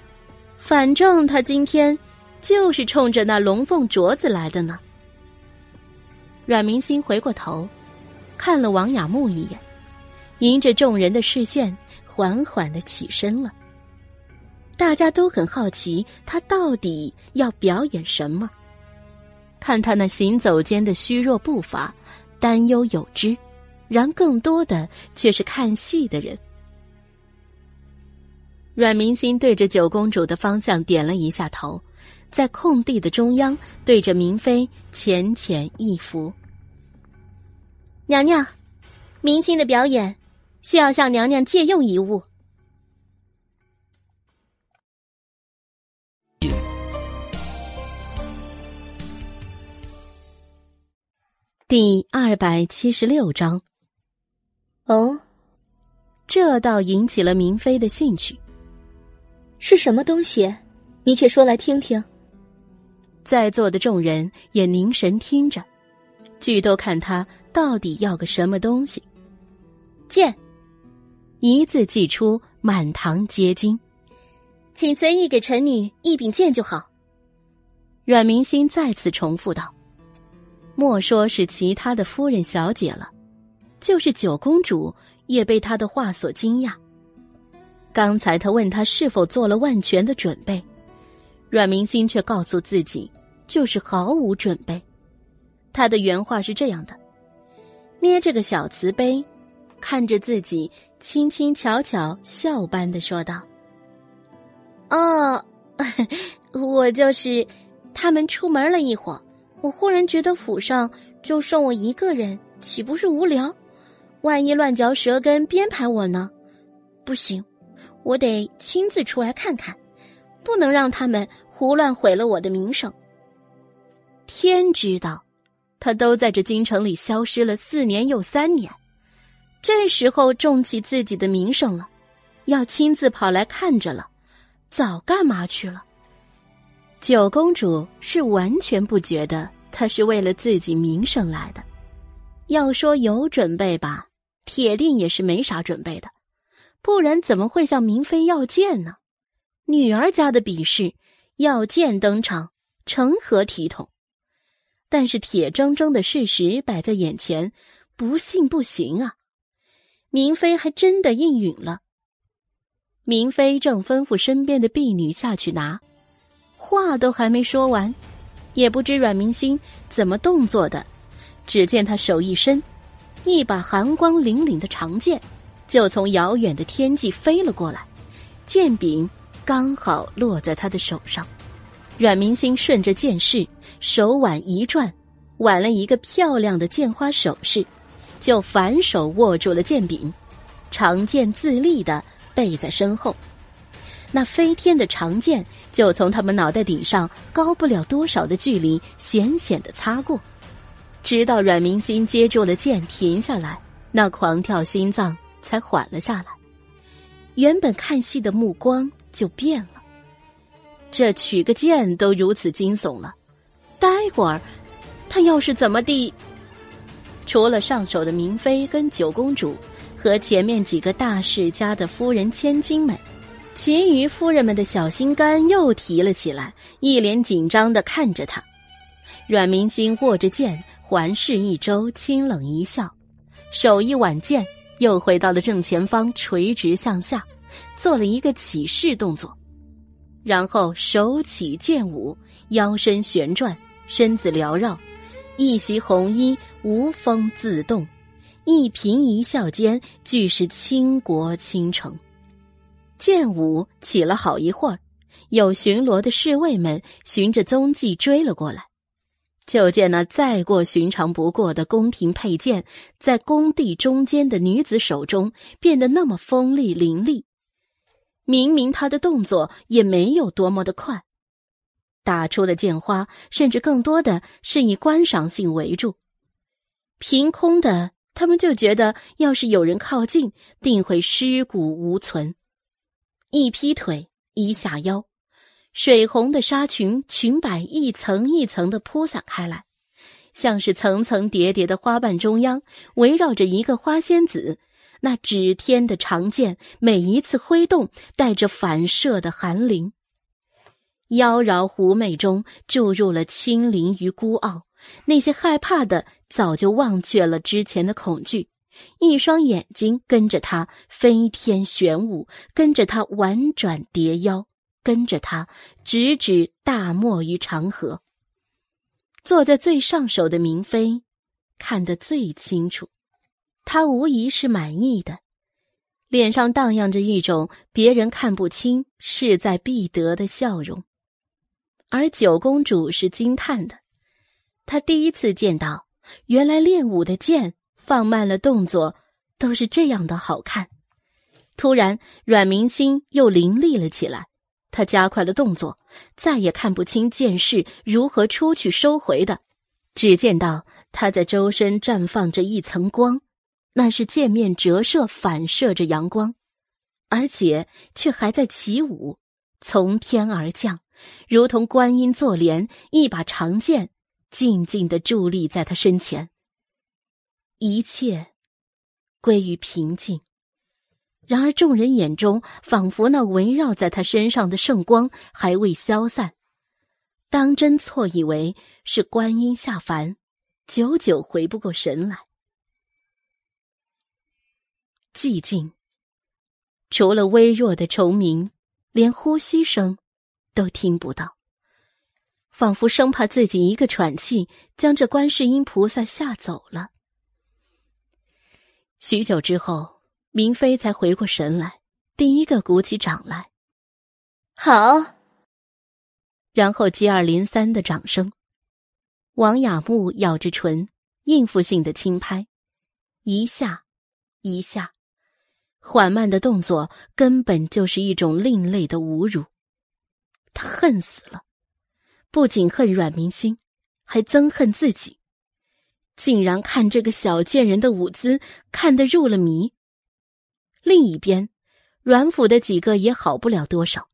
反正他今天就是冲着那龙凤镯子来的呢。阮明星回过头，看了王雅木一眼，迎着众人的视线，缓缓的起身了。大家都很好奇他到底要表演什么，看他那行走间的虚弱步伐。担忧有之，然更多的却是看戏的人。阮明心对着九公主的方向点了一下头，在空地的中央对着明妃浅浅一拂。娘娘，明星的表演需要向娘娘借用一物。第二百七十六章。哦，这倒引起了明妃的兴趣。是什么东西？你且说来听听。在座的众人也凝神听着，俱都看他到底要个什么东西。剑，一字既出，满堂皆惊。请随意给臣女一柄剑就好。阮明心再次重复道。莫说是其他的夫人小姐了，就是九公主也被他的话所惊讶。刚才他问他是否做了万全的准备，阮明心却告诉自己就是毫无准备。他的原话是这样的：捏着个小瓷杯，看着自己，轻轻巧巧笑般的说道：“哦，我就是他们出门了一会儿。”我忽然觉得府上就剩我一个人，岂不是无聊？万一乱嚼舌根编排我呢？不行，我得亲自出来看看，不能让他们胡乱毁了我的名声。天知道，他都在这京城里消失了四年又三年，这时候重起自己的名声了，要亲自跑来看着了，早干嘛去了？九公主是完全不觉得她是为了自己名声来的。要说有准备吧，铁定也是没啥准备的，不然怎么会向明妃要剑呢？女儿家的比试，要剑登场，成何体统？但是铁铮铮的事实摆在眼前，不信不行啊！明妃还真的应允了。明妃正吩咐身边的婢女下去拿。话都还没说完，也不知阮明星怎么动作的，只见他手一伸，一把寒光凛凛的长剑就从遥远的天际飞了过来，剑柄刚好落在他的手上。阮明星顺着剑势，手腕一转，挽了一个漂亮的剑花手势，就反手握住了剑柄，长剑自立的背在身后。那飞天的长剑就从他们脑袋顶上高不了多少的距离险险的擦过，直到阮明星接住了剑停下来，那狂跳心脏才缓了下来。原本看戏的目光就变了。这取个剑都如此惊悚了，待会儿他要是怎么地？除了上手的明妃跟九公主和前面几个大世家的夫人千金们。其余夫人们的小心肝又提了起来，一脸紧张的看着他。阮明心握着剑，环视一周，清冷一笑，手一挽剑，又回到了正前方，垂直向下，做了一个起势动作，然后手起剑舞，腰身旋转，身子缭绕，一袭红衣无风自动，一颦一笑间，俱是倾国倾城。剑舞起了好一会儿，有巡逻的侍卫们循着踪迹追了过来。就见那再过寻常不过的宫廷佩剑，在工地中间的女子手中变得那么锋利凌厉。明明她的动作也没有多么的快，打出的剑花甚至更多的是以观赏性为主。凭空的，他们就觉得要是有人靠近，定会尸骨无存。一劈腿，一下腰，水红的纱裙裙摆一层一层的铺散开来，像是层层叠叠的花瓣，中央围绕着一个花仙子。那指天的长剑，每一次挥动，带着反射的寒灵。妖娆狐媚中注入了清灵与孤傲。那些害怕的，早就忘却了之前的恐惧。一双眼睛跟着他飞天玄武，跟着他婉转叠腰，跟着他直指大漠与长河。坐在最上首的明妃，看得最清楚，她无疑是满意的，脸上荡漾着一种别人看不清、势在必得的笑容。而九公主是惊叹的，她第一次见到，原来练武的剑。放慢了动作，都是这样的好看。突然，阮明心又凌厉了起来。他加快了动作，再也看不清剑势如何出去收回的，只见到他在周身绽放着一层光，那是剑面折射反射着阳光，而且却还在起舞，从天而降，如同观音坐莲，一把长剑静静的伫立在他身前。一切归于平静，然而众人眼中仿佛那围绕在他身上的圣光还未消散，当真错以为是观音下凡，久久回不过神来。寂静，除了微弱的虫鸣，连呼吸声都听不到，仿佛生怕自己一个喘气将这观世音菩萨吓走了。许久之后，明妃才回过神来，第一个鼓起掌来。好，然后接二连三的掌声。王雅木咬着唇，应付性的轻拍，一下，一下，缓慢的动作根本就是一种另类的侮辱。他恨死了，不仅恨阮明心，还憎恨自己。竟然看这个小贱人的舞姿看得入了迷。另一边，阮府的几个也好不了多少，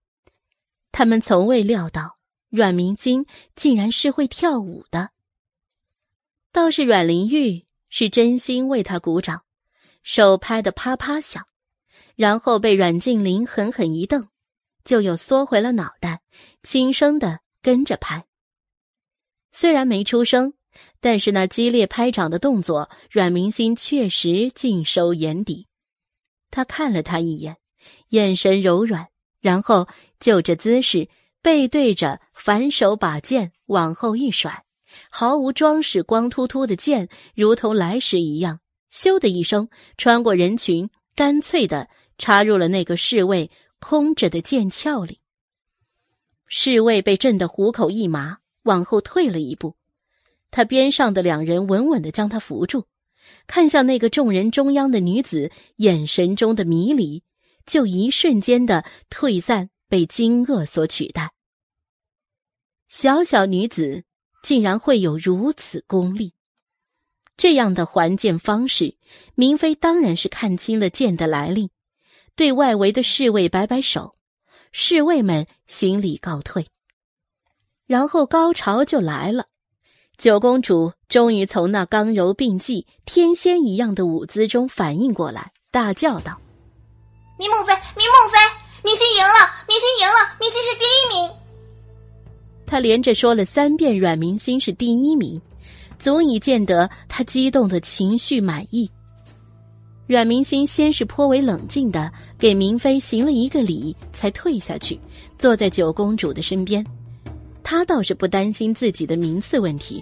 他们从未料到阮明金竟然是会跳舞的。倒是阮玲玉是真心为他鼓掌，手拍的啪啪响，然后被阮静玲狠狠一瞪，就又缩回了脑袋，轻声的跟着拍。虽然没出声。但是那激烈拍掌的动作，阮明心确实尽收眼底。他看了他一眼，眼神柔软，然后就这姿势，背对着，反手把剑往后一甩，毫无装饰，光秃秃的剑，如同来时一样，咻的一声穿过人群，干脆的插入了那个侍卫空着的剑鞘里。侍卫被震得虎口一麻，往后退了一步。他边上的两人稳稳的将他扶住，看向那个众人中央的女子，眼神中的迷离，就一瞬间的退散，被惊愕所取代。小小女子竟然会有如此功力，这样的还剑方式，明妃当然是看清了剑的来历，对外围的侍卫摆摆手，侍卫们行礼告退，然后高潮就来了。九公主终于从那刚柔并济、天仙一样的舞姿中反应过来，大叫道：“明梦妃，明梦妃，明星赢了！明星赢了！明星是第一名！”她连着说了三遍：“阮明星是第一名”，足以见得她激动的情绪满意。阮明星先是颇为冷静的给明妃行了一个礼，才退下去，坐在九公主的身边。他倒是不担心自己的名次问题，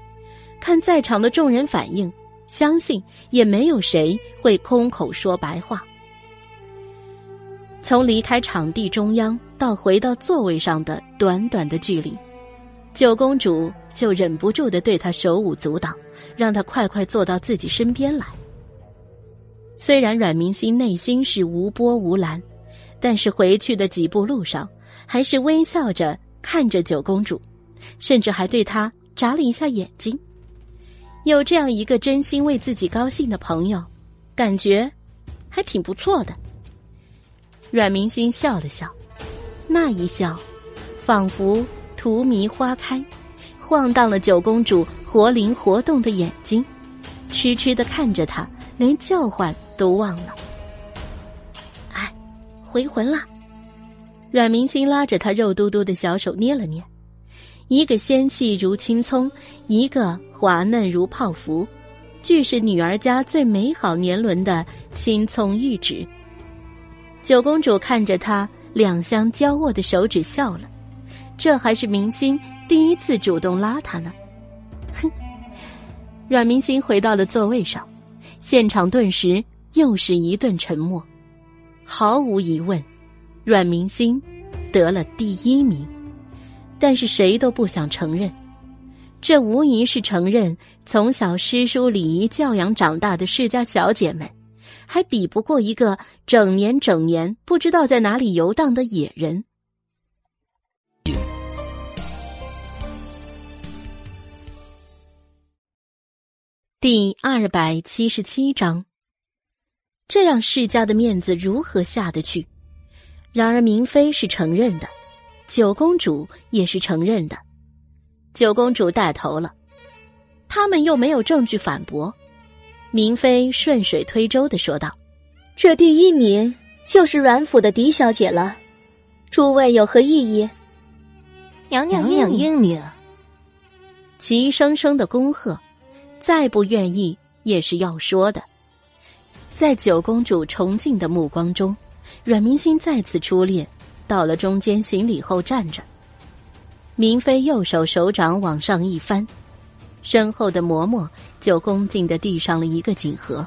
看在场的众人反应，相信也没有谁会空口说白话。从离开场地中央到回到座位上的短短的距离，九公主就忍不住的对他手舞足蹈，让他快快坐到自己身边来。虽然阮明心内心是无波无澜，但是回去的几步路上，还是微笑着看着九公主。甚至还对他眨了一下眼睛。有这样一个真心为自己高兴的朋友，感觉还挺不错的。阮明心笑了笑，那一笑，仿佛荼蘼花开，晃荡了九公主活灵活动的眼睛，痴痴的看着他，连叫唤都忘了。哎，回魂了。阮明心拉着他肉嘟嘟的小手捏了捏。一个纤细如青葱，一个滑嫩如泡芙，俱是女儿家最美好年轮的青葱玉指。九公主看着他两相交握的手指笑了，这还是明星第一次主动拉他呢。哼，阮明星回到了座位上，现场顿时又是一顿沉默。毫无疑问，阮明星得了第一名。但是谁都不想承认，这无疑是承认从小诗书礼仪教养长大的世家小姐们，还比不过一个整年整年不知道在哪里游荡的野人。第二百七十七章，这让世家的面子如何下得去？然而明妃是承认的。九公主也是承认的，九公主带头了，他们又没有证据反驳。明妃顺水推舟的说道：“这第一名就是阮府的狄小姐了，诸位有何异议？”娘娘英明，齐声声的恭贺，再不愿意也是要说的。在九公主崇敬的目光中，阮明心再次出列。到了中间行礼后站着，明妃右手手掌往上一翻，身后的嬷嬷就恭敬的递上了一个锦盒，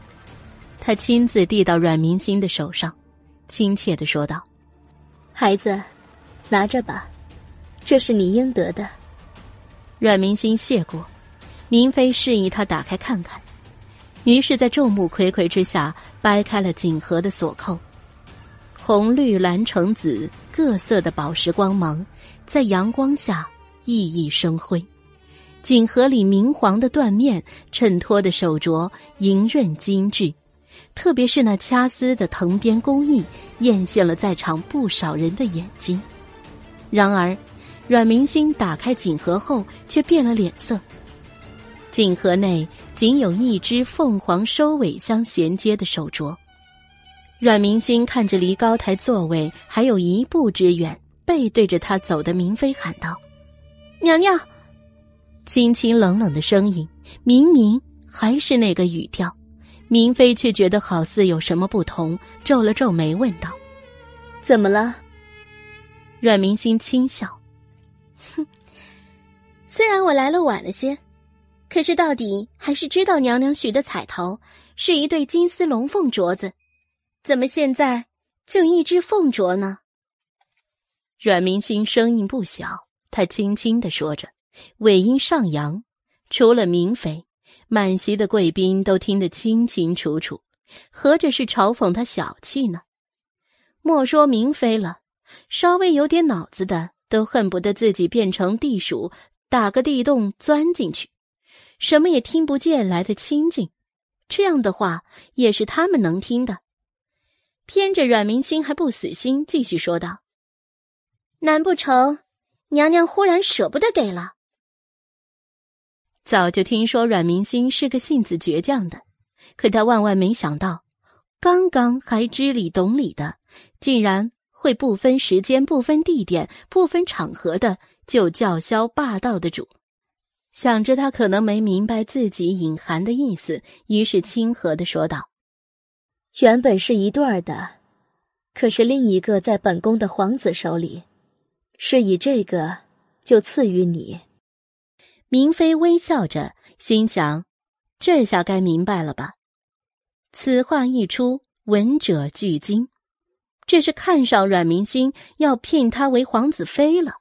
她亲自递到阮明心的手上，亲切的说道：“孩子，拿着吧，这是你应得的。”阮明心谢过，明妃示意他打开看看，于是，在众目睽睽之下掰开了锦盒的锁扣。红、绿、蓝、橙、紫各色的宝石光芒，在阳光下熠熠生辉。锦盒里明黄的缎面衬托的手镯莹润精致，特别是那掐丝的藤编工艺，艳羡了在场不少人的眼睛。然而，阮明星打开锦盒后却变了脸色。锦盒内仅有一只凤凰收尾相衔接的手镯。阮明星看着离高台座位还有一步之远、背对着他走的明妃，喊道：“娘娘！”清清冷冷的声音，明明还是那个语调，明妃却觉得好似有什么不同，皱了皱眉，问道：“怎么了？”阮明星轻笑：“哼，虽然我来了晚了些，可是到底还是知道娘娘许的彩头是一对金丝龙凤镯子。”怎么现在就一只凤镯呢？阮明星声音不小，他轻轻的说着，尾音上扬。除了明妃，满席的贵宾都听得清清楚楚，合着是嘲讽他小气呢？莫说明妃了，稍微有点脑子的都恨不得自己变成地鼠，打个地洞钻进去，什么也听不见，来的清静。这样的话也是他们能听的。偏着阮明星还不死心，继续说道：“难不成娘娘忽然舍不得给了？”早就听说阮明星是个性子倔强的，可他万万没想到，刚刚还知理懂理的，竟然会不分时间、不分地点、不分场合的就叫嚣霸道的主。想着他可能没明白自己隐含的意思，于是亲和的说道：“原本是一对儿的，可是另一个在本宫的皇子手里，是以这个就赐予你。”明妃微笑着，心想：“这下该明白了吧？”此话一出，闻者俱惊。这是看上阮明心，要聘她为皇子妃了。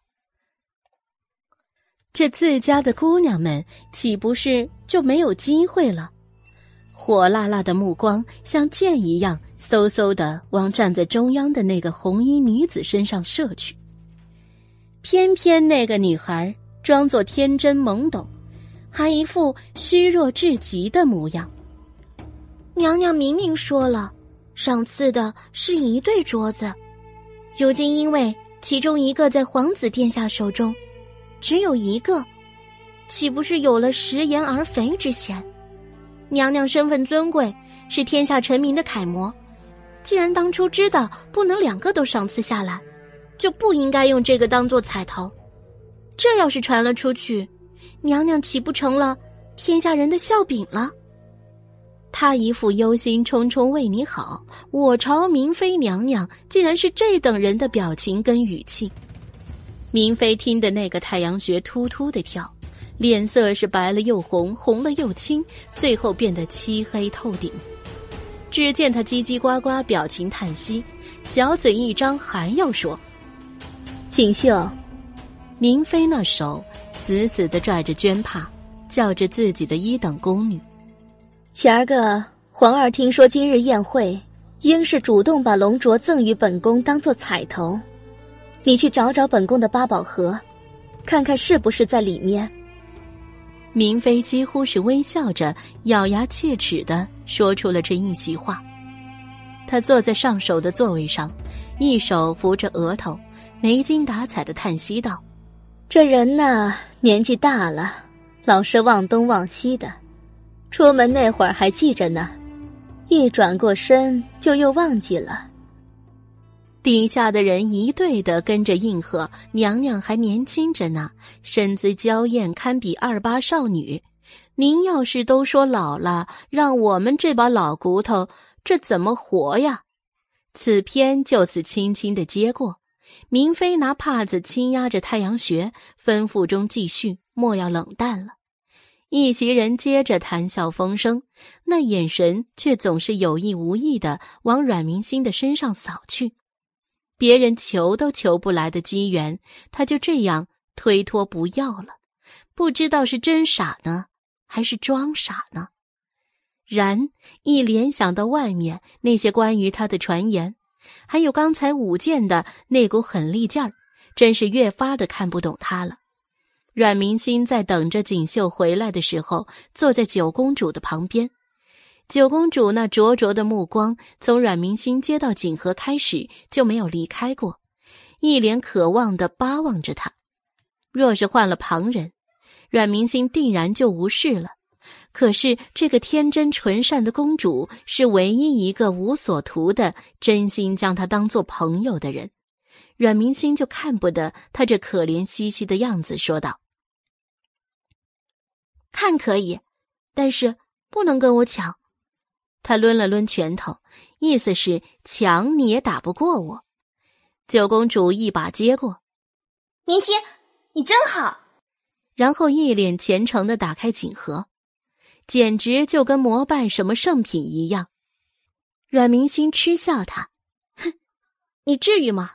这自家的姑娘们岂不是就没有机会了？火辣辣的目光像箭一样，嗖嗖的往站在中央的那个红衣女子身上射去。偏偏那个女孩。装作天真懵懂，还一副虚弱至极的模样。娘娘明明说了，赏赐的是一对镯子，如今因为其中一个在皇子殿下手中，只有一个，岂不是有了食言而肥之嫌？娘娘身份尊贵，是天下臣民的楷模，既然当初知道不能两个都赏赐下来，就不应该用这个当做彩头。这要是传了出去，娘娘岂不成了天下人的笑柄了？他一副忧心忡忡为你好，我朝明妃娘娘竟然是这等人的表情跟语气。明妃听得那个太阳穴突突的跳，脸色是白了又红，红了又青，最后变得漆黑透顶。只见他叽叽呱呱，表情叹息，小嘴一张，还要说：“锦绣。”明妃那手死死的拽着绢帕，叫着自己的一等宫女。前儿个皇儿听说今日宴会，应是主动把龙镯赠与本宫当做彩头。你去找找本宫的八宝盒，看看是不是在里面。明妃几乎是微笑着，咬牙切齿的说出了这一席话。她坐在上首的座位上，一手扶着额头，没精打采的叹息道。这人呐，年纪大了，老是忘东忘西的。出门那会儿还记着呢，一转过身就又忘记了。底下的人一对的跟着应和：“娘娘还年轻着呢，身姿娇艳，堪比二八少女。您要是都说老了，让我们这把老骨头这怎么活呀？”此篇就此轻轻的接过。明妃拿帕子轻压着太阳穴，吩咐中继续，莫要冷淡了。一席人接着谈笑风生，那眼神却总是有意无意的往阮明心的身上扫去。别人求都求不来的机缘，他就这样推脱不要了。不知道是真傻呢，还是装傻呢？然一联想到外面那些关于他的传言。还有刚才舞剑的那股狠力劲儿，真是越发的看不懂他了。阮明心在等着锦绣回来的时候，坐在九公主的旁边。九公主那灼灼的目光，从阮明心接到锦盒开始就没有离开过，一脸渴望的巴望着他。若是换了旁人，阮明心定然就无视了。可是，这个天真纯善的公主是唯一一个无所图的、真心将她当做朋友的人。阮明心就看不得她这可怜兮兮的样子，说道：“看可以，但是不能跟我抢。”他抡了抡拳头，意思是抢你也打不过我。九公主一把接过，明星，你真好。然后一脸虔诚的打开锦盒。简直就跟膜拜什么圣品一样，阮明星嗤笑他：“哼，你至于吗？”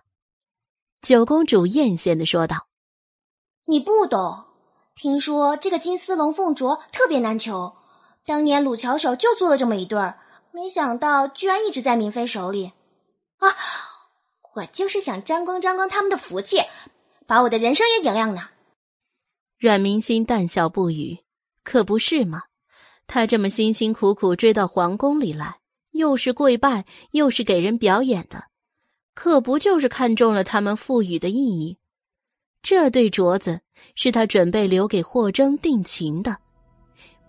九公主艳羡的说道：“你不懂，听说这个金丝龙凤镯特别难求，当年鲁巧手就做了这么一对儿，没想到居然一直在明妃手里。啊，我就是想沾光沾光他们的福气，把我的人生也点亮呢。”阮明心淡笑不语，可不是吗？他这么辛辛苦苦追到皇宫里来，又是跪拜，又是给人表演的。可不就是看中了他们赋予的意义？这对镯子是他准备留给霍征定情的。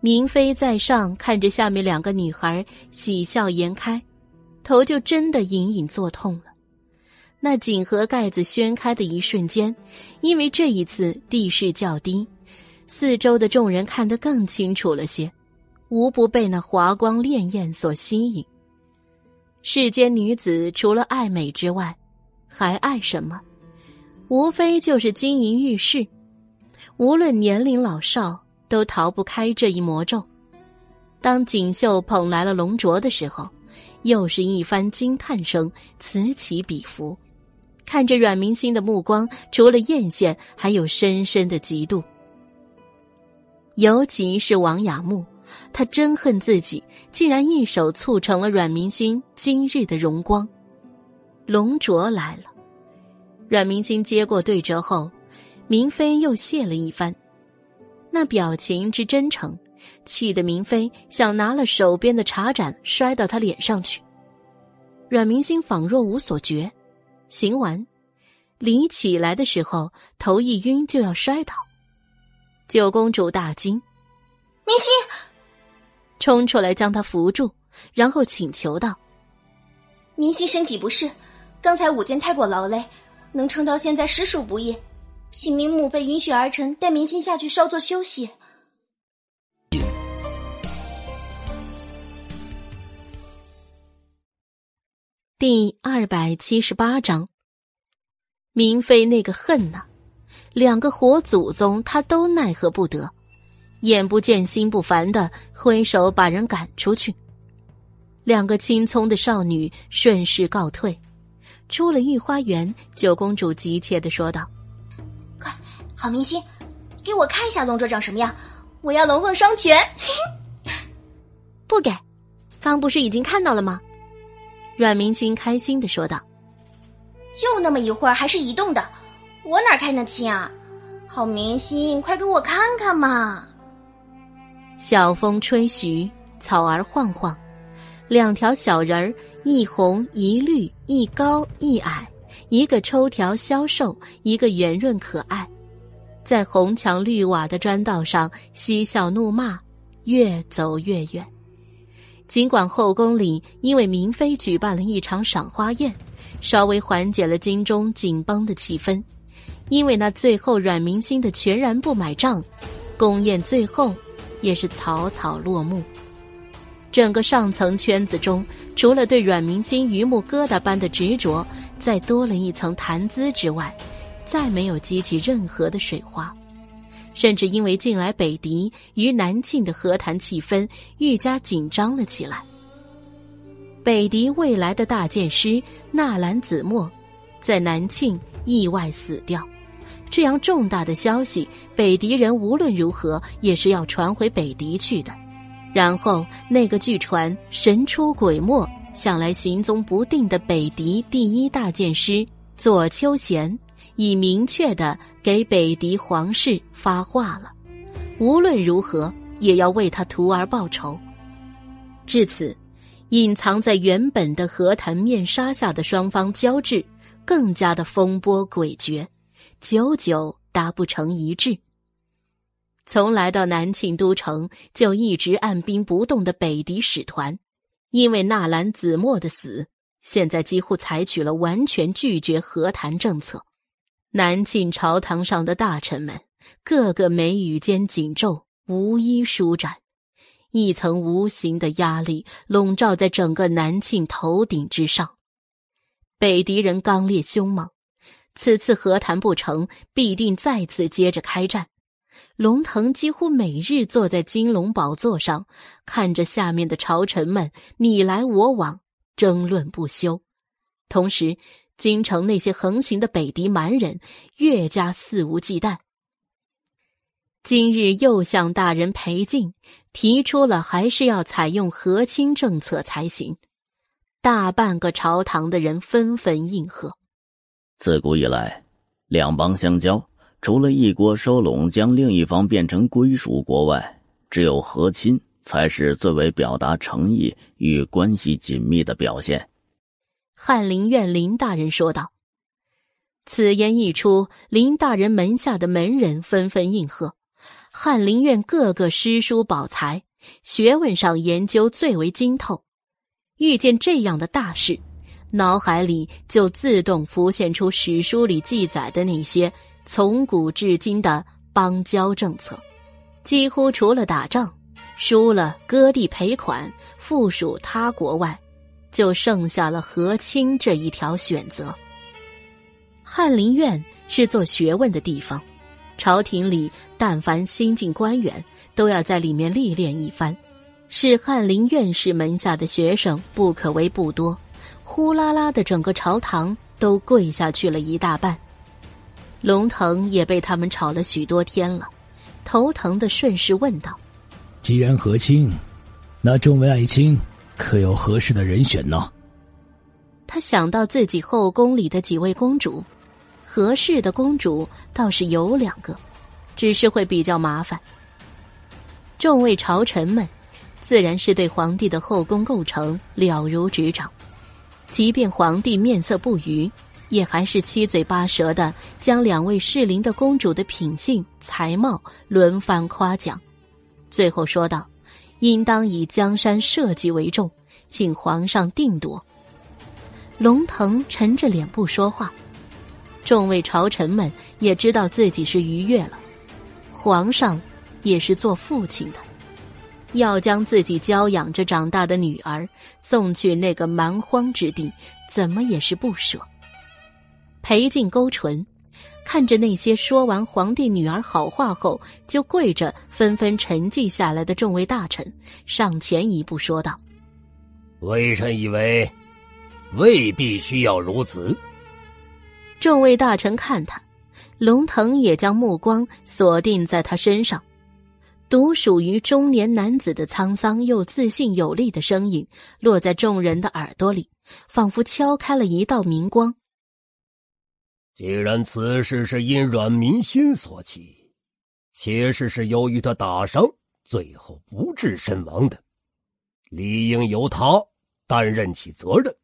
明妃在上看着下面两个女孩喜笑颜开，头就真的隐隐作痛了。那锦盒盖子掀开的一瞬间，因为这一次地势较低，四周的众人看得更清楚了些，无不被那华光潋滟所吸引。世间女子除了爱美之外，还爱什么？无非就是金银玉饰。无论年龄老少，都逃不开这一魔咒。当锦绣捧来了龙镯的时候，又是一番惊叹声此起彼伏。看着阮明心的目光，除了艳羡，还有深深的嫉妒。尤其是王雅木。他真恨自己，竟然一手促成了阮明星今日的荣光。龙卓来了，阮明星接过对折后，明妃又谢了一番，那表情之真诚，气得明妃想拿了手边的茶盏摔到他脸上去。阮明星仿若无所觉，行完，离起来的时候头一晕就要摔倒。九公主大惊，明星。冲出来将他扶住，然后请求道：“明星身体不适，刚才舞剑太过劳累，能撑到现在实属不易，请明母被允许儿臣带明星下去稍作休息。”第二百七十八章，明妃那个恨呐，两个活祖宗他都奈何不得。眼不见心不烦的挥手把人赶出去，两个青葱的少女顺势告退，出了御花园。九公主急切的说道：“，好明星，给我看一下龙卓长什么样，我要龙凤双全。”不给，刚不是已经看到了吗？阮明星开心的说道：“就那么一会儿，还是移动的，我哪看得清啊？好明星，快给我看看嘛！”小风吹徐，草儿晃晃，两条小人儿，一红一绿，一高一矮，一个抽条消瘦，一个圆润可爱，在红墙绿瓦的砖道上嬉笑怒骂，越走越远。尽管后宫里因为明妃举办了一场赏花宴，稍微缓解了京中紧绷的气氛，因为那最后阮明心的全然不买账，宫宴最后。也是草草落幕。整个上层圈子中，除了对阮明星榆木疙瘩般的执着，再多了一层谈资之外，再没有激起任何的水花。甚至因为近来北狄与南庆的和谈气氛愈加紧张了起来。北狄未来的大剑师纳兰子墨，在南庆意外死掉。这样重大的消息，北狄人无论如何也是要传回北狄去的。然后，那个据传神出鬼没、向来行踪不定的北狄第一大剑师左丘贤，已明确的给北狄皇室发话了：无论如何也要为他徒儿报仇。至此，隐藏在原本的和谈面纱下的双方交质，更加的风波诡谲。久久达不成一致。从来到南庆都城就一直按兵不动的北狄使团，因为纳兰子墨的死，现在几乎采取了完全拒绝和谈政策。南庆朝堂上的大臣们，个个眉宇间紧皱，无一舒展，一层无形的压力笼罩在整个南庆头顶之上。北狄人刚烈凶猛。此次和谈不成，必定再次接着开战。龙腾几乎每日坐在金龙宝座上，看着下面的朝臣们你来我往，争论不休。同时，京城那些横行的北狄蛮人越加肆无忌惮。今日又向大人裴静提出了，还是要采用和亲政策才行。大半个朝堂的人纷纷应和。自古以来，两邦相交，除了一国收拢将另一方变成归属国外，只有和亲才是最为表达诚意与关系紧密的表现。翰林院林大人说道。此言一出，林大人门下的门人纷纷应和。翰林院各个诗书宝才，学问上研究最为精透，遇见这样的大事，脑海里就自动浮现出史书里记载的那些从古至今的邦交政策，几乎除了打仗、输了割地赔款、附属他国外，就剩下了和亲这一条选择。翰林院是做学问的地方。朝廷里，但凡新进官员，都要在里面历练一番。是翰林院士门下的学生不可谓不多，呼啦啦的整个朝堂都跪下去了一大半。龙腾也被他们吵了许多天了，头疼的顺势问道：“既然和亲，那众位爱卿可有合适的人选呢？”他想到自己后宫里的几位公主。合适的公主倒是有两个，只是会比较麻烦。众位朝臣们，自然是对皇帝的后宫构成了如指掌。即便皇帝面色不愉，也还是七嘴八舌的将两位适龄的公主的品性、才貌轮番夸奖，最后说道：“应当以江山社稷为重，请皇上定夺。”龙腾沉着脸不说话。众位朝臣们也知道自己是逾越了，皇上也是做父亲的，要将自己娇养着长大的女儿送去那个蛮荒之地，怎么也是不舍。裴静勾唇，看着那些说完皇帝女儿好话后就跪着纷纷沉寂下来的众位大臣，上前一步说道：“微臣以为，未必需要如此。”众位大臣看他，龙腾也将目光锁定在他身上。独属于中年男子的沧桑又自信有力的声音，落在众人的耳朵里，仿佛敲开了一道明光。既然此事是因阮民心所起，且是是由于他打伤，最后不治身亡的，理应由他担任起责任。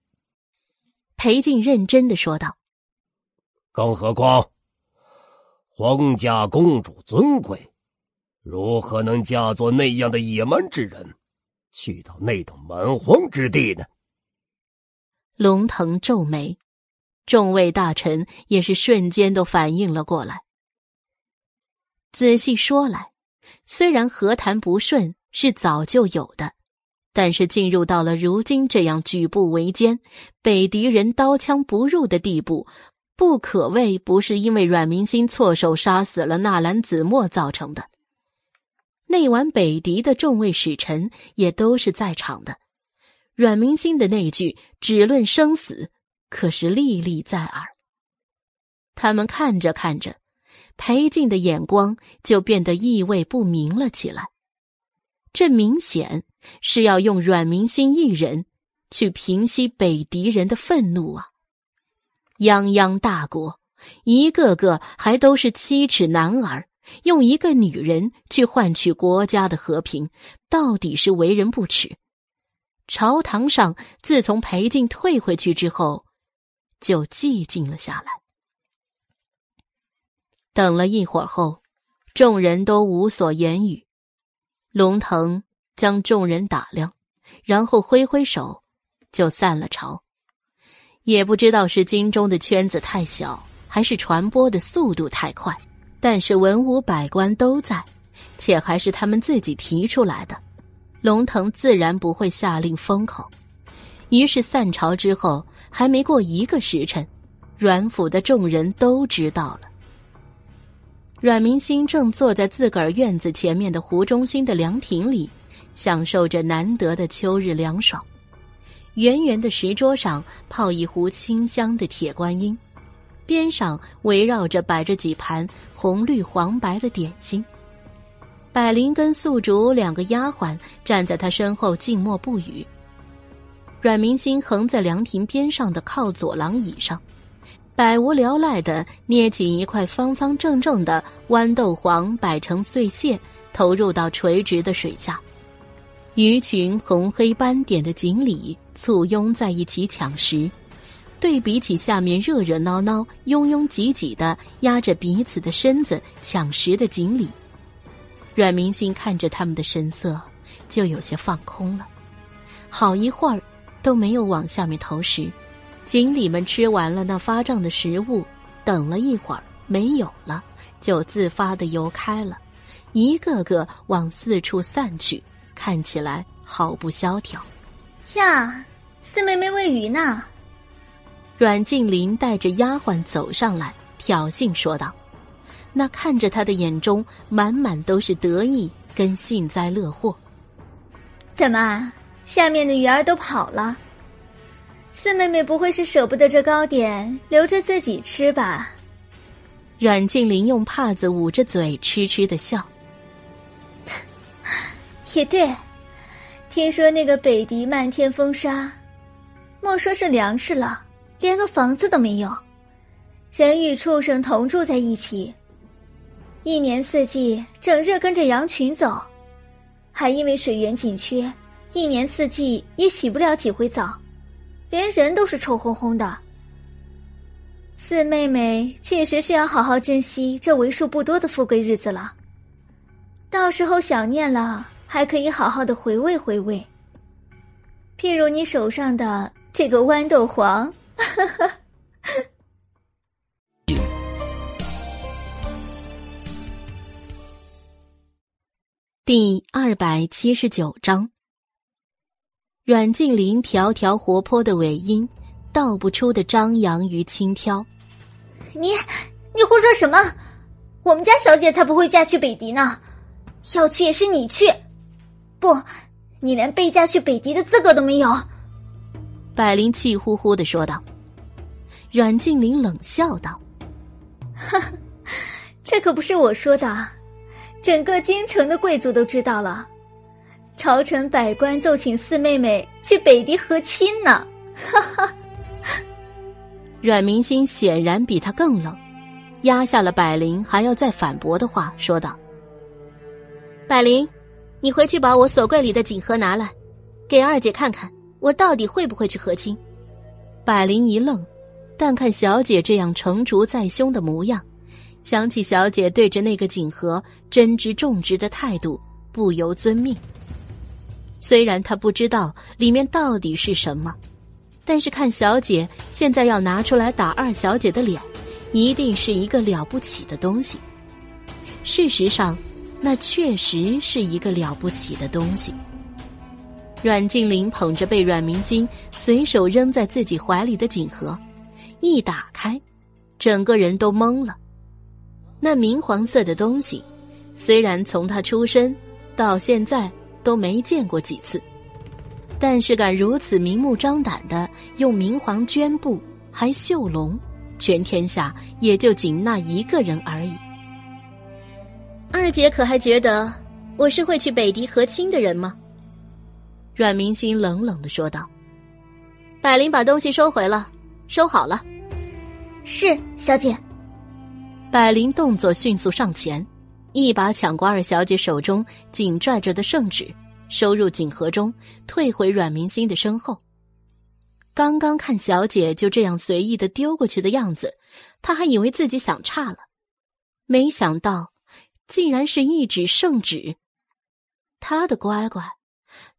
裴静认真的说道。更何况，皇家公主尊贵，如何能嫁作那样的野蛮之人，去到那等蛮荒之地呢？龙腾皱眉，众位大臣也是瞬间都反应了过来。仔细说来，虽然和谈不顺是早就有的，但是进入到了如今这样举步维艰、北狄人刀枪不入的地步。不可谓不是因为阮明心错手杀死了纳兰子墨造成的。那晚北狄的众位使臣也都是在场的，阮明心的那句“只论生死”可是历历在耳。他们看着看着，裴静的眼光就变得意味不明了起来。这明显是要用阮明心一人去平息北狄人的愤怒啊！泱泱大国，一个个还都是七尺男儿，用一个女人去换取国家的和平，到底是为人不耻。朝堂上自从裴静退回去之后，就寂静了下来。等了一会儿后，众人都无所言语。龙腾将众人打量，然后挥挥手，就散了朝。也不知道是京中的圈子太小，还是传播的速度太快，但是文武百官都在，且还是他们自己提出来的，龙腾自然不会下令封口。于是散朝之后，还没过一个时辰，阮府的众人都知道了。阮明星正坐在自个儿院子前面的湖中心的凉亭里，享受着难得的秋日凉爽。圆圆的石桌上泡一壶清香的铁观音，边上围绕着摆着几盘红绿黄白的点心。百灵跟素竹两个丫鬟站在他身后静默不语。阮明星横在凉亭边上的靠左廊椅上，百无聊赖的捏起一块方方正正的豌豆黄，摆成碎屑，投入到垂直的水下。鱼群红黑斑点的锦鲤簇拥在一起抢食，对比起下面热热闹闹、拥拥挤挤的压着彼此的身子抢食的锦鲤，阮明星看着他们的神色，就有些放空了。好一会儿。都没有往下面投食，锦鲤们吃完了那发胀的食物，等了一会儿没有了，就自发的游开了，一个个往四处散去，看起来毫不萧条。呀，四妹妹喂鱼呢。阮静林带着丫鬟走上来，挑衅说道：“那看着他的眼中满满都是得意跟幸灾乐祸。怎么？”下面的鱼儿都跑了，四妹妹不会是舍不得这糕点留着自己吃吧？阮静林用帕子捂着嘴，痴痴的笑。也对，听说那个北狄漫天风沙，莫说是粮食了，连个房子都没有，人与畜生同住在一起，一年四季整日跟着羊群走，还因为水源紧缺。一年四季也洗不了几回澡，连人都是臭烘烘的。四妹妹确实是要好好珍惜这为数不多的富贵日子了。到时候想念了，还可以好好的回味回味。譬如你手上的这个豌豆黄，第二百七十九章。阮静林条条活泼的尾音，道不出的张扬与轻佻。你，你胡说什么？我们家小姐才不会嫁去北狄呢，要去也是你去。不，你连被嫁去北狄的资格都没有。百灵气呼呼的说道。阮静林冷笑道：“哈，这可不是我说的，整个京城的贵族都知道了。”朝臣百官奏请四妹妹去北狄和亲呢，哈哈。阮明星显然比他更冷，压下了百灵还要再反驳的话，说道：“百灵，你回去把我锁柜里的锦盒拿来，给二姐看看，我到底会不会去和亲。”百灵一愣，但看小姐这样成竹在胸的模样，想起小姐对着那个锦盒真知重之的态度，不由遵命。虽然他不知道里面到底是什么，但是看小姐现在要拿出来打二小姐的脸，一定是一个了不起的东西。事实上，那确实是一个了不起的东西。阮静林捧着被阮明星随手扔在自己怀里的锦盒，一打开，整个人都懵了。那明黄色的东西，虽然从他出生到现在。都没见过几次，但是敢如此明目张胆的用明黄绢布还绣龙，全天下也就仅那一个人而已。二姐可还觉得我是会去北狄和亲的人吗？阮明心冷冷的说道。百灵把东西收回了，收好了。是小姐。百灵动作迅速上前。一把抢过二小姐手中紧拽着的圣旨，收入锦盒中，退回阮明星的身后。刚刚看小姐就这样随意的丢过去的样子，他还以为自己想差了，没想到竟然是一纸圣旨。他的乖乖，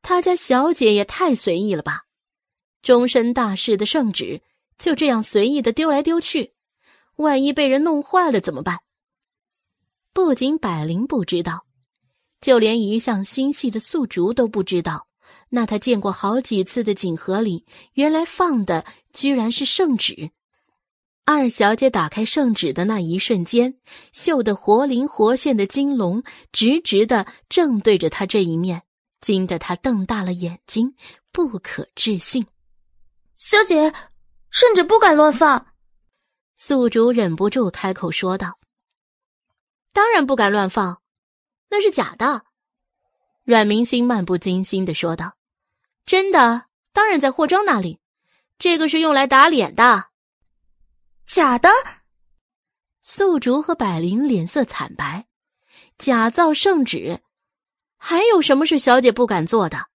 他家小姐也太随意了吧！终身大事的圣旨就这样随意的丢来丢去，万一被人弄坏了怎么办？不仅百灵不知道，就连一向心细的素竹都不知道。那他见过好几次的锦盒里，原来放的居然是圣旨。二小姐打开圣旨的那一瞬间，绣得活灵活现的金龙直直的正对着他这一面，惊得她瞪大了眼睛，不可置信。小姐圣旨不敢乱放。宿主忍不住开口说道：“当然不敢乱放，那是假的。”阮明星漫不经心的说道：“真的，当然在霍征那里。这个是用来打脸的。”假的。素竹和百灵脸色惨白，假造圣旨，还有什么是小姐不敢做的？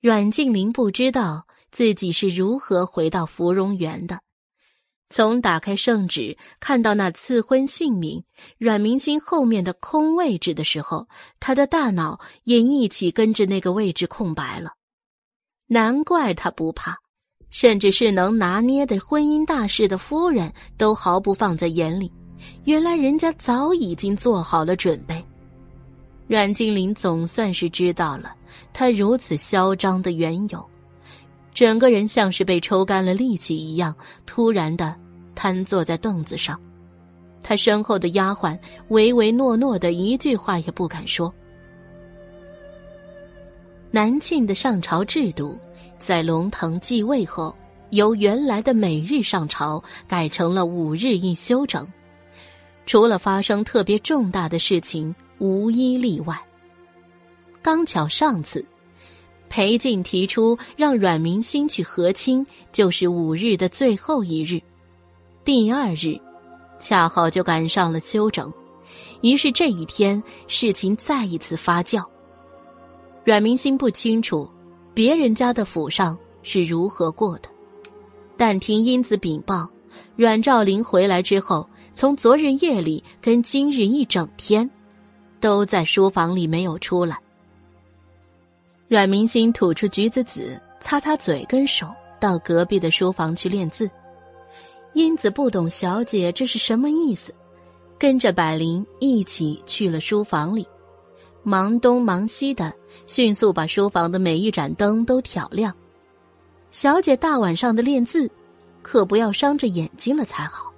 阮静明不知道自己是如何回到芙蓉园的。从打开圣旨看到那赐婚姓名阮明星后面的空位置的时候，他的大脑也一起跟着那个位置空白了。难怪他不怕。甚至是能拿捏的婚姻大事的夫人都毫不放在眼里，原来人家早已经做好了准备。阮经林总算是知道了他如此嚣张的缘由，整个人像是被抽干了力气一样，突然的瘫坐在凳子上。他身后的丫鬟唯唯诺诺的一句话也不敢说。南庆的上朝制度。在龙腾继位后，由原来的每日上朝改成了五日一休整，除了发生特别重大的事情，无一例外。刚巧上次，裴静提出让阮明心去和亲，就是五日的最后一日，第二日，恰好就赶上了休整，于是这一天事情再一次发酵。阮明心不清楚。别人家的府上是如何过的？但听英子禀报，阮兆林回来之后，从昨日夜里跟今日一整天，都在书房里没有出来。阮明星吐出橘子籽，擦擦嘴跟手，到隔壁的书房去练字。英子不懂小姐这是什么意思，跟着百灵一起去了书房里。忙东忙西的，迅速把书房的每一盏灯都挑亮。小姐大晚上的练字，可不要伤着眼睛了才好。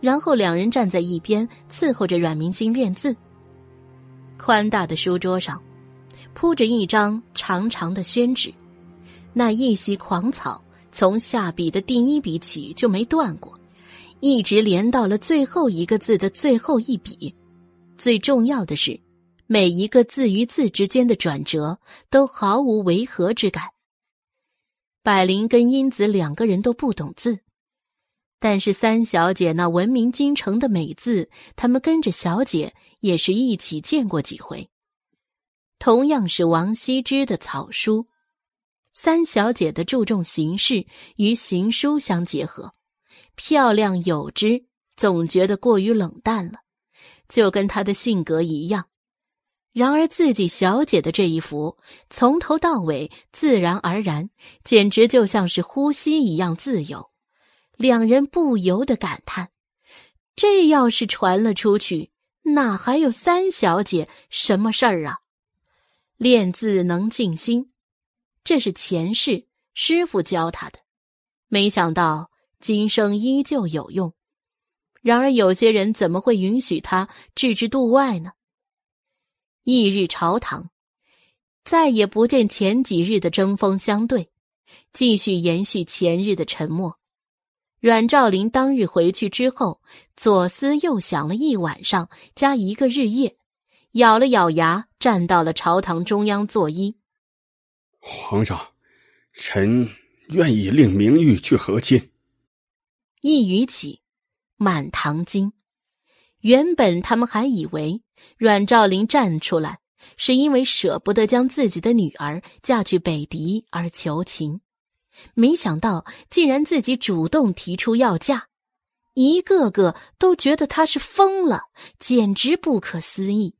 然后两人站在一边伺候着阮明星练字。宽大的书桌上，铺着一张长长的宣纸，那一袭狂草从下笔的第一笔起就没断过，一直连到了最后一个字的最后一笔。最重要的是。每一个字与字之间的转折都毫无违和之感。百灵跟英子两个人都不懂字，但是三小姐那闻名京城的美字，他们跟着小姐也是一起见过几回。同样是王羲之的草书，三小姐的注重形式与行书相结合，漂亮有之，总觉得过于冷淡了，就跟她的性格一样。然而，自己小姐的这一幅，从头到尾自然而然，简直就像是呼吸一样自由。两人不由得感叹：这要是传了出去，哪还有三小姐什么事儿啊？练字能静心，这是前世师傅教他的，没想到今生依旧有用。然而，有些人怎么会允许他置之度外呢？翌日朝堂，再也不见前几日的针锋相对，继续延续前日的沉默。阮兆林当日回去之后，左思右想了一晚上加一个日夜，咬了咬牙，站到了朝堂中央作揖。皇上，臣愿意令明玉去和亲。一语起，满堂惊。原本他们还以为。阮兆林站出来，是因为舍不得将自己的女儿嫁去北狄而求情，没想到竟然自己主动提出要嫁，一个个都觉得他是疯了，简直不可思议。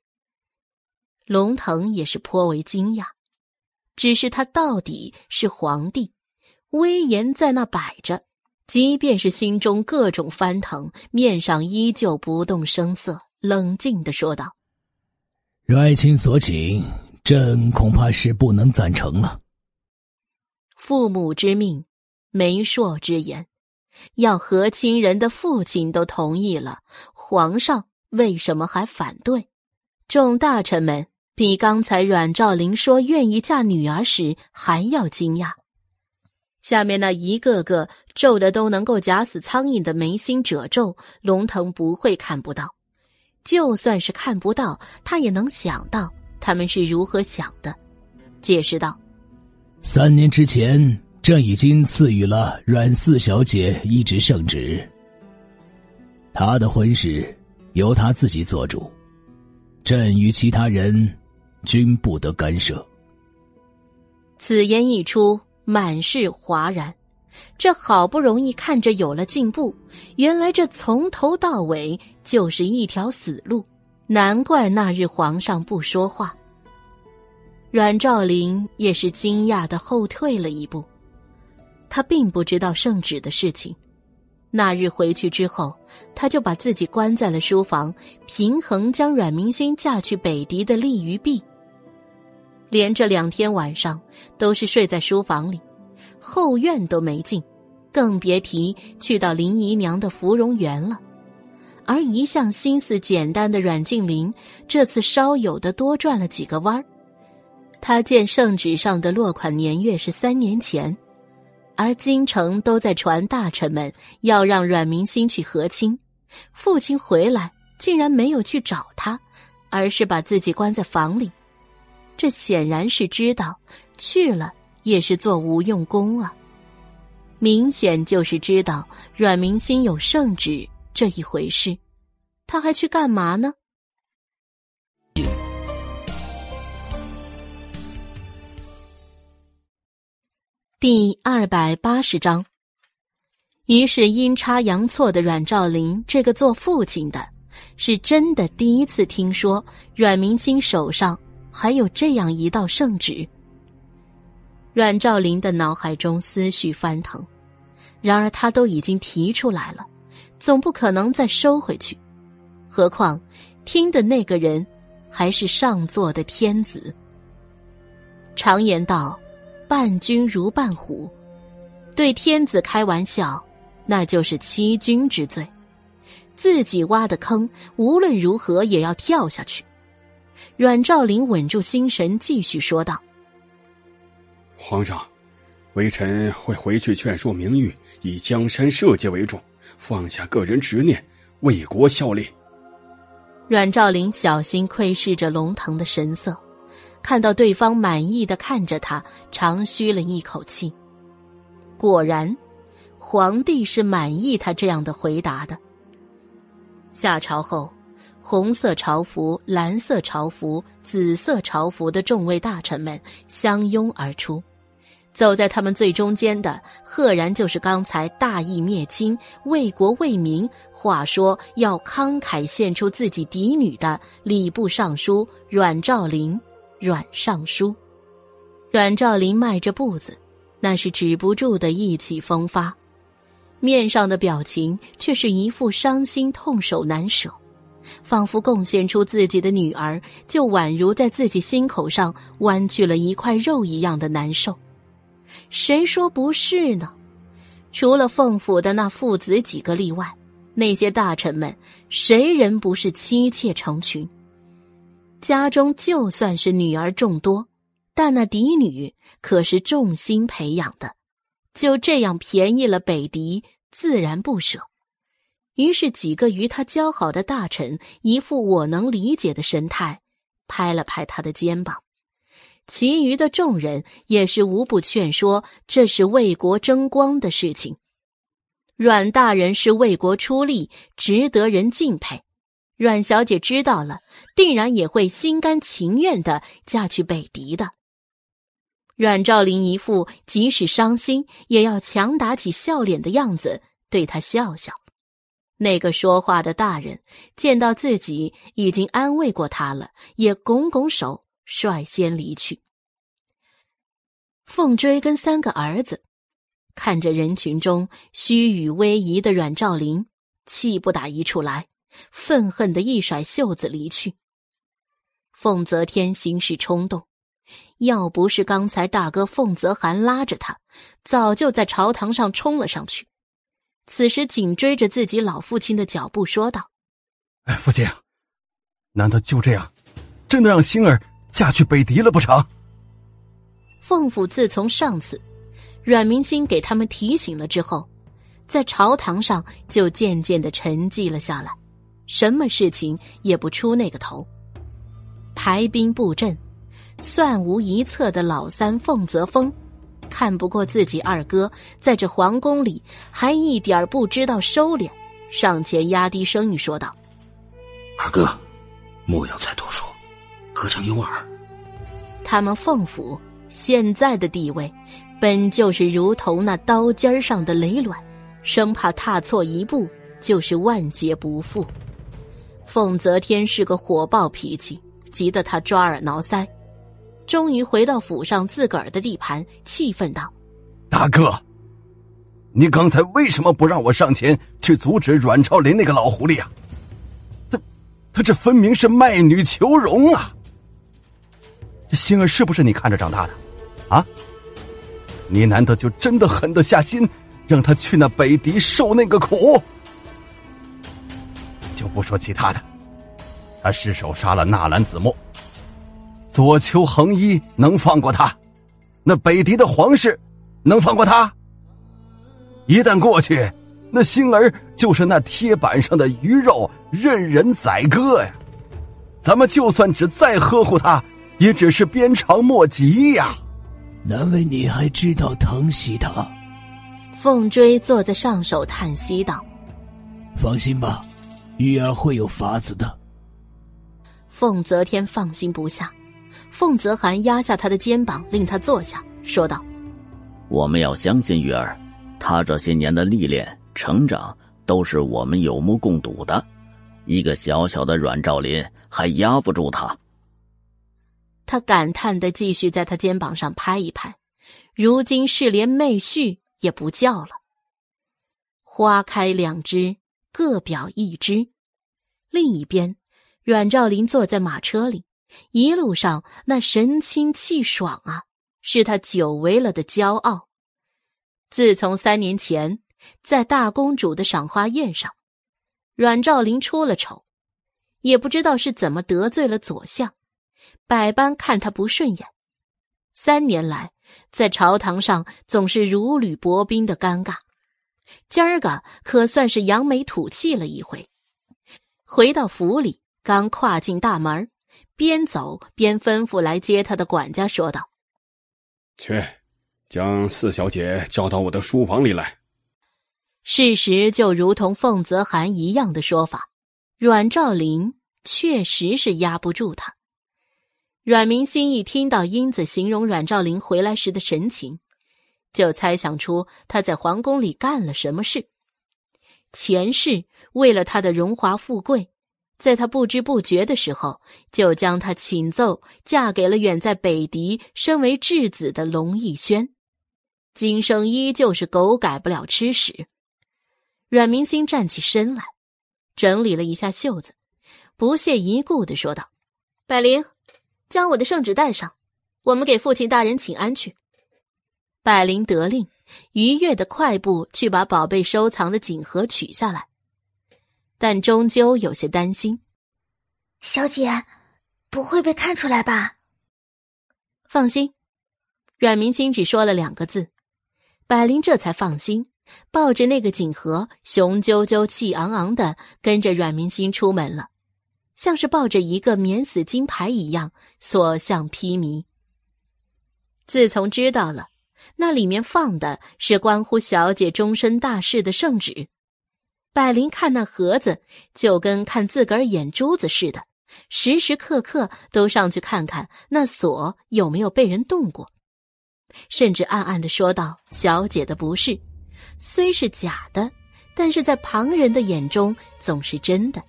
龙腾也是颇为惊讶，只是他到底是皇帝，威严在那摆着，即便是心中各种翻腾，面上依旧不动声色。冷静的说道：“阮爱卿所请，朕恐怕是不能赞成了。父母之命，媒妁之言，要和亲人的父亲都同意了，皇上为什么还反对？众大臣们比刚才阮兆林说愿意嫁女儿时还要惊讶。下面那一个个皱的都能够夹死苍蝇的眉心褶皱，龙腾不会看不到。就算是看不到，他也能想到他们是如何想的。解释道：“三年之前，朕已经赐予了阮四小姐一纸圣旨，她的婚事由她自己做主，朕与其他人均不得干涉。”此言一出。满是哗然，这好不容易看着有了进步，原来这从头到尾就是一条死路，难怪那日皇上不说话。阮兆林也是惊讶的后退了一步，他并不知道圣旨的事情。那日回去之后，他就把自己关在了书房，平衡将阮明心嫁去北狄的利与弊。连着两天晚上都是睡在书房里，后院都没进，更别提去到林姨娘的芙蓉园了。而一向心思简单的阮静林，这次稍有的多转了几个弯儿。他见圣旨上的落款年月是三年前，而京城都在传大臣们要让阮明心去和亲，父亲回来竟然没有去找他，而是把自己关在房里。这显然是知道去了也是做无用功啊！明显就是知道阮明心有圣旨这一回事，他还去干嘛呢？第二百八十章。于是阴差阳错的阮兆林这个做父亲的，是真的第一次听说阮明心手上。还有这样一道圣旨。阮兆林的脑海中思绪翻腾，然而他都已经提出来了，总不可能再收回去。何况听的那个人还是上座的天子。常言道：“伴君如伴虎”，对天子开玩笑，那就是欺君之罪。自己挖的坑，无论如何也要跳下去。阮兆林稳住心神，继续说道：“皇上，微臣会回去劝说明玉，以江山社稷为重，放下个人执念，为国效力。”阮兆林小心窥视着龙腾的神色，看到对方满意的看着他，长吁了一口气。果然，皇帝是满意他这样的回答的。下朝后。红色朝服、蓝色朝服、紫色朝服的众位大臣们相拥而出，走在他们最中间的，赫然就是刚才大义灭亲、为国为民，话说要慷慨献出自己嫡女的礼部尚书阮兆林。阮尚书，阮兆林迈着步子，那是止不住的意气风发，面上的表情却是一副伤心痛手难舍。仿佛贡献出自己的女儿，就宛如在自己心口上剜去了一块肉一样的难受。谁说不是呢？除了凤府的那父子几个例外，那些大臣们谁人不是妻妾成群？家中就算是女儿众多，但那嫡女可是众心培养的，就这样便宜了北狄，自然不舍。于是，几个与他交好的大臣一副我能理解的神态，拍了拍他的肩膀。其余的众人也是无不劝说，这是为国争光的事情。阮大人是为国出力，值得人敬佩。阮小姐知道了，定然也会心甘情愿的嫁去北狄的。阮兆林一副即使伤心也要强打起笑脸的样子，对他笑笑。那个说话的大人见到自己已经安慰过他了，也拱拱手，率先离去。凤追跟三个儿子看着人群中虚与委蛇的阮兆林，气不打一处来，愤恨的一甩袖子离去。凤泽天行事冲动，要不是刚才大哥凤泽涵拉着他，早就在朝堂上冲了上去。此时紧追着自己老父亲的脚步，说道：“哎，父亲，难道就这样，真的让星儿嫁去北狄了不成？”凤府自从上次阮明星给他们提醒了之后，在朝堂上就渐渐的沉寂了下来，什么事情也不出那个头。排兵布阵，算无一策的老三凤泽峰，看不过自己二哥在这皇宫里还一点不知道收敛，上前压低声音说道：“二哥，莫要再多说，隔墙有耳。”他们凤府现在的地位。本就是如同那刀尖上的雷卵，生怕踏错一步就是万劫不复。凤泽天是个火爆脾气，急得他抓耳挠腮。终于回到府上自个儿的地盘，气愤道：“大哥，你刚才为什么不让我上前去阻止阮兆林那个老狐狸啊？他，他这分明是卖女求荣啊！这星儿是不是你看着长大的？啊？”你难道就真的狠得下心，让他去那北狄受那个苦？就不说其他的，他失手杀了纳兰子墨，左丘恒一能放过他？那北狄的皇室能放过他？一旦过去，那星儿就是那铁板上的鱼肉，任人宰割呀！咱们就算只再呵护他，也只是鞭长莫及呀！难为你还知道疼惜他。凤追坐在上首叹息道：“放心吧，玉儿会有法子的。”凤泽天放心不下，凤泽寒压下他的肩膀，令他坐下，说道：“我们要相信玉儿，他这些年的历练、成长，都是我们有目共睹的。一个小小的阮兆林还压不住他。”他感叹的继续在他肩膀上拍一拍，如今是连妹婿也不叫了。花开两枝，各表一枝。另一边，阮兆林坐在马车里，一路上那神清气爽啊，是他久违了的骄傲。自从三年前在大公主的赏花宴上，阮兆林出了丑，也不知道是怎么得罪了左相。百般看他不顺眼，三年来在朝堂上总是如履薄冰的尴尬，今儿个可算是扬眉吐气了一回。回到府里，刚跨进大门，边走边吩咐来接他的管家说道：“去，将四小姐叫到我的书房里来。”事实就如同凤泽涵一样的说法，阮兆林确实是压不住他。阮明心一听到英子形容阮兆林回来时的神情，就猜想出他在皇宫里干了什么事。前世为了他的荣华富贵，在他不知不觉的时候，就将他请奏嫁给了远在北狄、身为质子的龙逸轩。今生依旧是狗改不了吃屎。阮明心站起身来，整理了一下袖子，不屑一顾的说道：“百灵。”将我的圣旨带上，我们给父亲大人请安去。百灵得令，愉悦的快步去把宝贝收藏的锦盒取下来，但终究有些担心。小姐，不会被看出来吧？放心，阮明星只说了两个字，百灵这才放心，抱着那个锦盒，雄赳赳、气昂昂的跟着阮明星出门了。像是抱着一个免死金牌一样，所向披靡。自从知道了那里面放的是关乎小姐终身大事的圣旨，百灵看那盒子就跟看自个儿眼珠子似的，时时刻刻都上去看看那锁有没有被人动过，甚至暗暗的说道：“小姐的不是，虽是假的，但是在旁人的眼中总是真的。”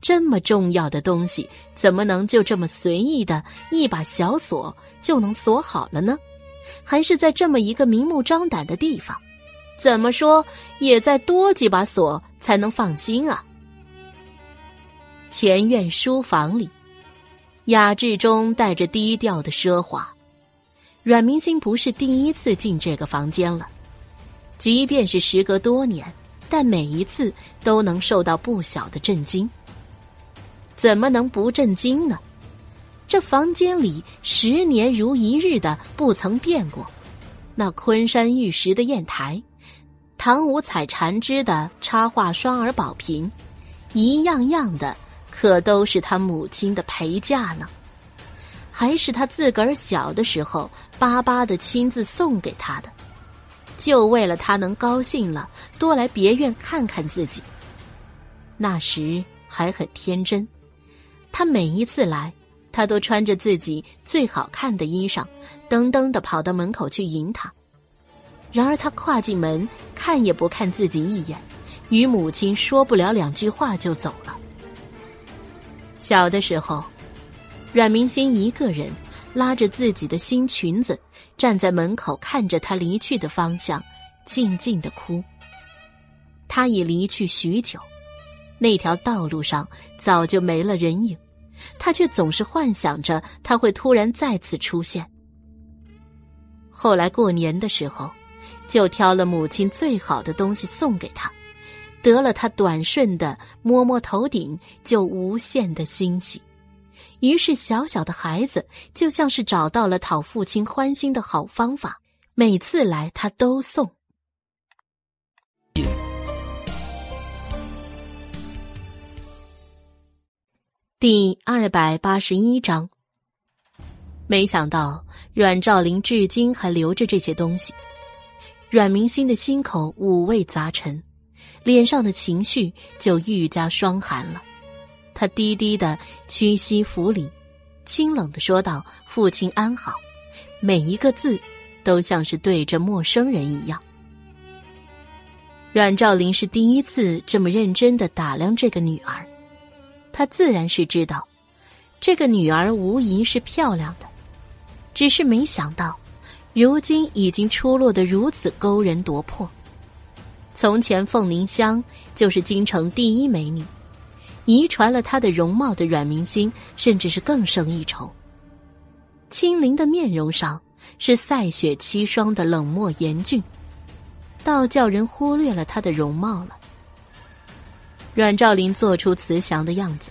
这么重要的东西，怎么能就这么随意的一把小锁就能锁好了呢？还是在这么一个明目张胆的地方，怎么说也再多几把锁才能放心啊？前院书房里，雅致中带着低调的奢华。阮明星不是第一次进这个房间了，即便是时隔多年，但每一次都能受到不小的震惊。怎么能不震惊呢？这房间里十年如一日的不曾变过，那昆山玉石的砚台，唐五彩缠枝的插画双儿宝瓶，一样样的，可都是他母亲的陪嫁呢。还是他自个儿小的时候巴巴的亲自送给他的，就为了他能高兴了，多来别院看看自己。那时还很天真，他每一次来。他都穿着自己最好看的衣裳，噔噔的跑到门口去迎他。然而他跨进门，看也不看自己一眼，与母亲说不了两句话就走了。小的时候，阮明心一个人拉着自己的新裙子，站在门口看着他离去的方向，静静的哭。他已离去许久，那条道路上早就没了人影。他却总是幻想着他会突然再次出现。后来过年的时候，就挑了母亲最好的东西送给他，得了他短顺的摸摸头顶就无限的欣喜。于是小小的孩子就像是找到了讨父亲欢心的好方法，每次来他都送。第二百八十一章。没想到阮兆林至今还留着这些东西，阮明心的心口五味杂陈，脸上的情绪就愈加霜寒了。他低低的屈膝伏礼，清冷的说道：“父亲安好。”每一个字都像是对着陌生人一样。阮兆林是第一次这么认真的打量这个女儿。他自然是知道，这个女儿无疑是漂亮的，只是没想到，如今已经出落得如此勾人夺魄。从前凤凝香就是京城第一美女，遗传了她的容貌的阮明星甚至是更胜一筹。清灵的面容上是赛雪凄霜的冷漠严峻，倒叫人忽略了她的容貌了。阮兆林做出慈祥的样子，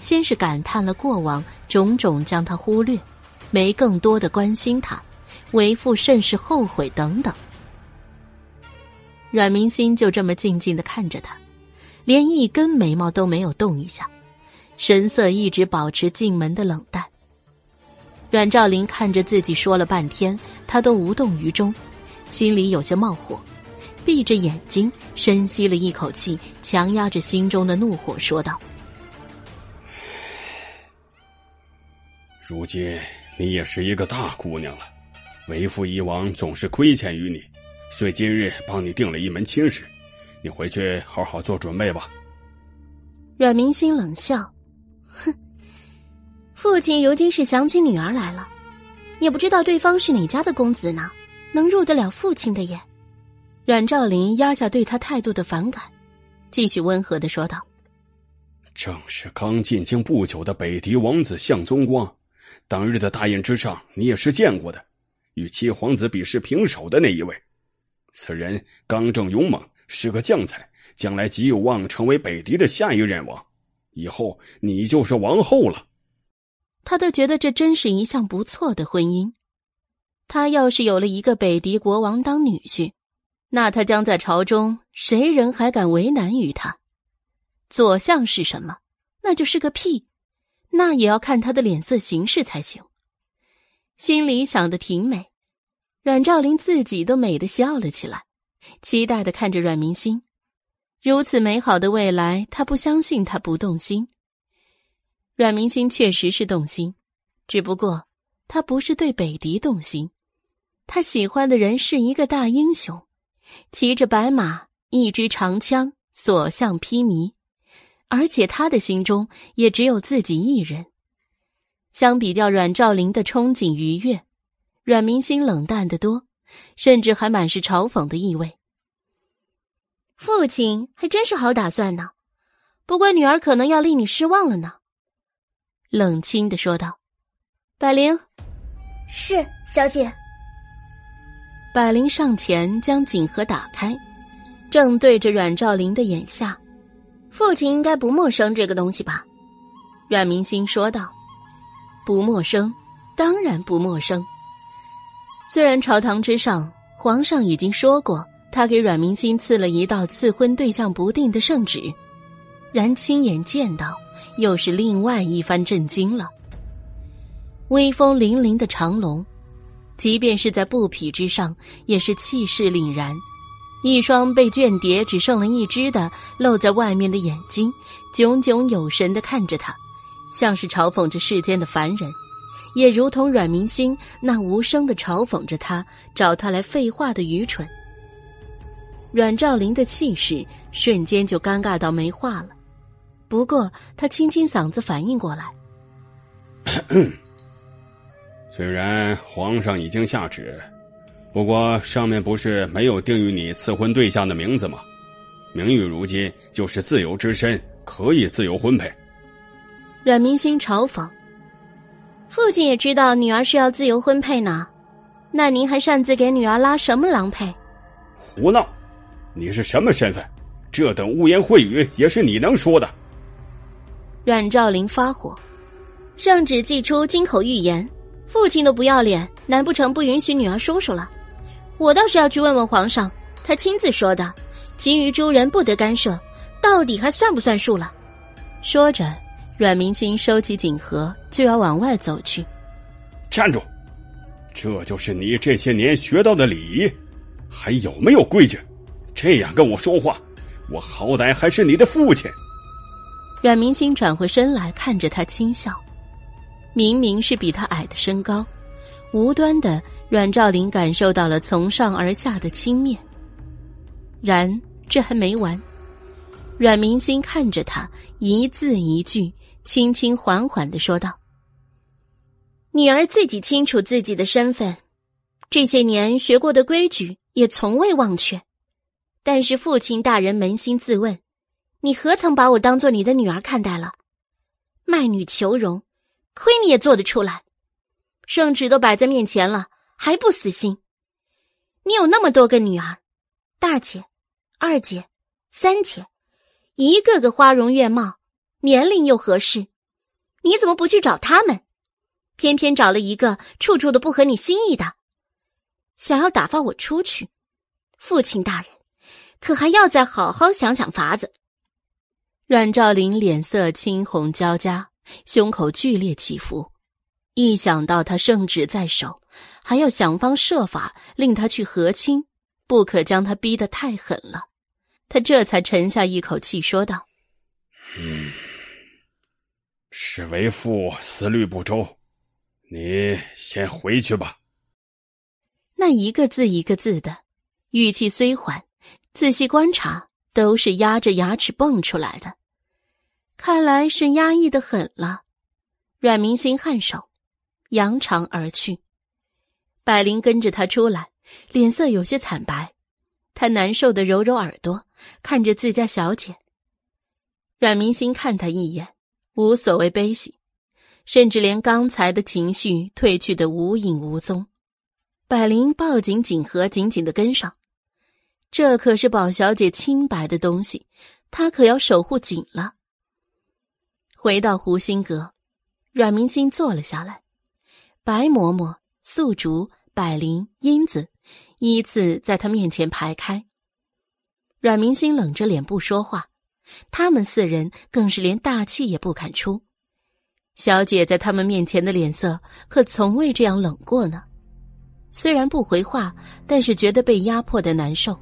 先是感叹了过往种种，将他忽略，没更多的关心他，为父甚是后悔等等。阮明心就这么静静的看着他，连一根眉毛都没有动一下，神色一直保持进门的冷淡。阮兆林看着自己说了半天，他都无动于衷，心里有些冒火。闭着眼睛，深吸了一口气，强压着心中的怒火，说道：“如今你也是一个大姑娘了，为父以往总是亏欠于你，所以今日帮你定了一门亲事，你回去好好做准备吧。”阮明心冷笑：“哼，父亲如今是想起女儿来了，也不知道对方是哪家的公子呢，能入得了父亲的眼。”阮兆林压下对他态度的反感，继续温和的说道：“正是刚进京不久的北狄王子向宗光，当日的大宴之上，你也是见过的，与七皇子比试平手的那一位。此人刚正勇猛，是个将才，将来极有望成为北狄的下一任王。以后你就是王后了。”他都觉得这真是一项不错的婚姻。他要是有了一个北狄国王当女婿。那他将在朝中，谁人还敢为难于他？左相是什么？那就是个屁，那也要看他的脸色行事才行。心里想的挺美，阮兆林自己都美的笑了起来，期待的看着阮明星。如此美好的未来，他不相信他不动心。阮明星确实是动心，只不过他不是对北狄动心，他喜欢的人是一个大英雄。骑着白马，一支长枪，所向披靡，而且他的心中也只有自己一人。相比较阮兆林的憧憬愉悦，阮明星冷淡的多，甚至还满是嘲讽的意味。父亲还真是好打算呢，不过女儿可能要令你失望了呢。冷清的说道：“百灵，是小姐。”百灵上前将锦盒打开，正对着阮兆林的眼下。父亲应该不陌生这个东西吧？阮明星说道：“不陌生，当然不陌生。虽然朝堂之上，皇上已经说过，他给阮明心赐了一道赐婚对象不定的圣旨，然亲眼见到，又是另外一番震惊了。威风凛凛的长龙，即便是在布匹之上，也是气势凛然。一双被圈叠只剩了一只的露在外面的眼睛，炯炯有神的看着他，像是嘲讽着世间的凡人，也如同阮明星那无声的嘲讽着他找他来废话的愚蠢。阮兆林的气势瞬间就尴尬到没话了，不过他清清嗓子反应过来，虽然皇上已经下旨。不过上面不是没有定于你赐婚对象的名字吗？明玉如今就是自由之身，可以自由婚配。阮明星嘲讽：“父亲也知道女儿是要自由婚配呢，那您还擅自给女儿拉什么郎配？”胡闹！你是什么身份？这等污言秽语也是你能说的？阮兆林发火：“圣旨祭出，金口玉言，父亲都不要脸，难不成不允许女儿说说了？”我倒是要去问问皇上，他亲自说的，其余诸人不得干涉，到底还算不算数了？说着，阮明清收起锦盒，就要往外走去。站住！这就是你这些年学到的礼仪，还有没有规矩？这样跟我说话，我好歹还是你的父亲。阮明清转回身来看着他轻笑，明明是比他矮的身高。无端的，阮兆林感受到了从上而下的轻蔑。然这还没完，阮明星看着他，一字一句，轻轻缓缓的说道：“女儿自己清楚自己的身份，这些年学过的规矩也从未忘却。但是父亲大人扪心自问，你何曾把我当做你的女儿看待了？卖女求荣，亏你也做得出来。”圣旨都摆在面前了，还不死心？你有那么多个女儿，大姐、二姐、三姐，一个个花容月貌，年龄又合适，你怎么不去找他们？偏偏找了一个处处都不合你心意的，想要打发我出去？父亲大人，可还要再好好想想法子。阮兆林脸色青红交加，胸口剧烈起伏。一想到他圣旨在手，还要想方设法令他去和亲，不可将他逼得太狠了，他这才沉下一口气，说道：“嗯，是为父思虑不周，你先回去吧。”那一个字一个字的语气虽缓，仔细观察都是压着牙齿蹦出来的，看来是压抑的很了。阮明心颔首。扬长而去，百灵跟着他出来，脸色有些惨白。他难受的揉揉耳朵，看着自家小姐。阮明星看他一眼，无所谓悲喜，甚至连刚才的情绪褪去的无影无踪。百灵抱紧锦盒，紧紧的跟上。这可是宝小姐清白的东西，她可要守护紧了。回到湖心阁，阮明星坐了下来。白嬷嬷、素竹、百灵、英子依次在他面前排开。阮明心冷着脸不说话，他们四人更是连大气也不敢出。小姐在他们面前的脸色可从未这样冷过呢。虽然不回话，但是觉得被压迫的难受。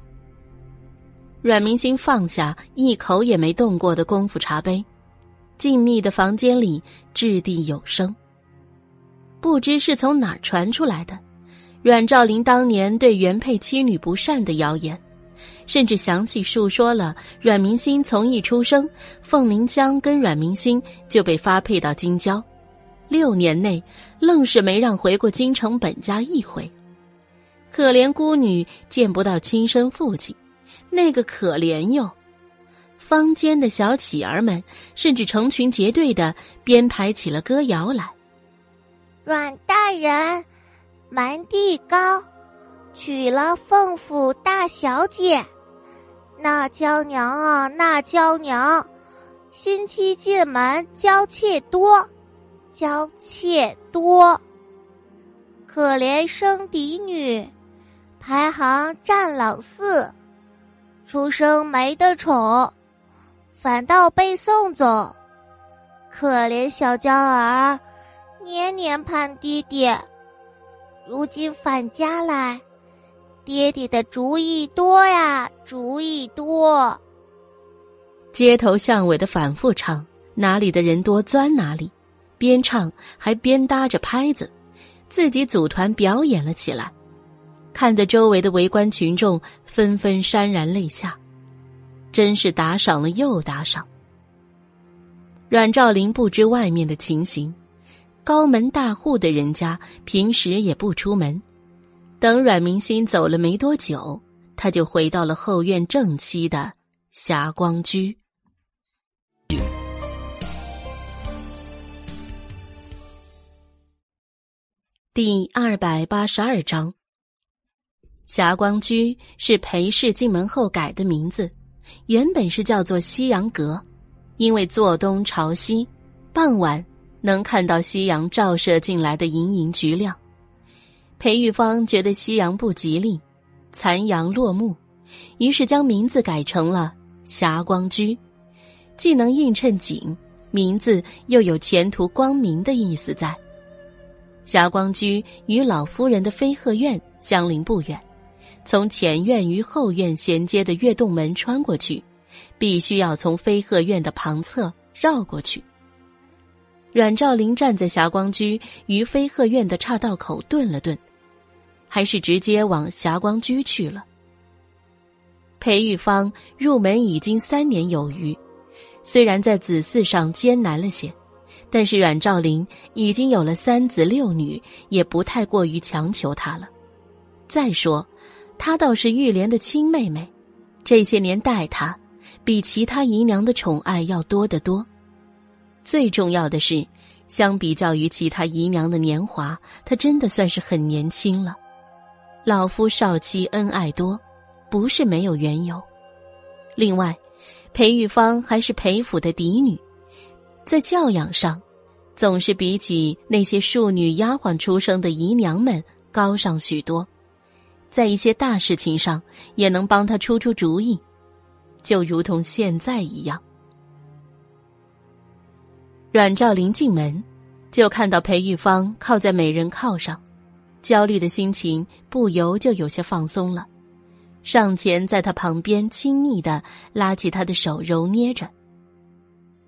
阮明心放下一口也没动过的功夫茶杯，静谧的房间里掷地有声。不知是从哪儿传出来的，阮兆林当年对原配妻女不善的谣言，甚至详细述说了阮明心从一出生，凤鸣香跟阮明心就被发配到京郊，六年内愣是没让回过京城本家一回。可怜孤女见不到亲生父亲，那个可怜哟！坊间的小乞儿们甚至成群结队的编排起了歌谣来。阮大人，蛮地高，娶了凤府大小姐。那娇娘啊，那娇娘，新妻进门娇妾多，娇妾多。可怜生嫡女，排行占老四，出生没得宠，反倒被送走。可怜小娇儿，年年盼爹爹，如今返家来，爹爹的主意多呀，主意多。街头巷尾的反复唱，哪里的人多钻哪里，边唱还边搭着拍子。自己组团表演了起来，看得周围的围观群众纷纷潸然泪下，真是打赏了又打赏。阮兆林不知外面的情形，高门大户的人家平时也不出门。等阮明心走了没多久，他就回到了后院正妻的霞光居。第二百八十二章，霞光居是裴氏进门后改的名字，原本是叫做夕阳阁，因为坐东朝西，傍晚能看到夕阳照射进来的盈盈橘亮。裴玉芳觉得夕阳不吉利，残阳落幕，于是将名字改成了霞光居，既能映衬景，名字又有前途光明的意思在。霞光居与老夫人的飞鹤院相邻不远，从前院与后院衔接的月洞门穿过去，必须要从飞鹤院的旁侧绕过去。阮兆林站在霞光居与飞鹤院的岔道口顿了顿，还是直接往霞光居去了。裴玉芳入门已经三年有余，虽然在子嗣上艰难了些。但是阮兆林已经有了三子六女，也不太过于强求他了。再说，她倒是玉莲的亲妹妹，这些年待她，比其他姨娘的宠爱要多得多。最重要的是，相比较于其他姨娘的年华，她真的算是很年轻了。老夫少妻恩爱多，不是没有缘由。另外，裴玉芳还是裴府的嫡女。在教养上，总是比起那些庶女丫鬟出生的姨娘们高尚许多，在一些大事情上也能帮他出出主意，就如同现在一样。阮兆林进门，就看到裴玉芳靠在美人靠上，焦虑的心情不由就有些放松了，上前在他旁边亲昵的拉起他的手揉捏着。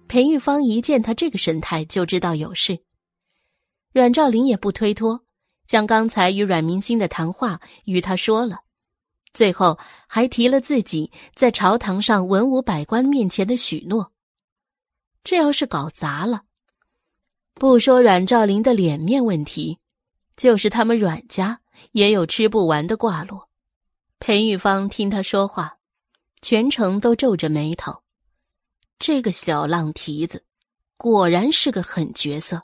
裴玉芳一见他这个神态，就知道有事。阮兆林也不推脱，将刚才与阮明星的谈话与他说了，最后还提了自己在朝堂上文武百官面前的许诺。这要是搞砸了，不说阮兆林的脸面问题，就是他们阮家也有吃不完的挂落。裴玉芳听他说话，全程都皱着眉头。这个小浪蹄子，果然是个狠角色，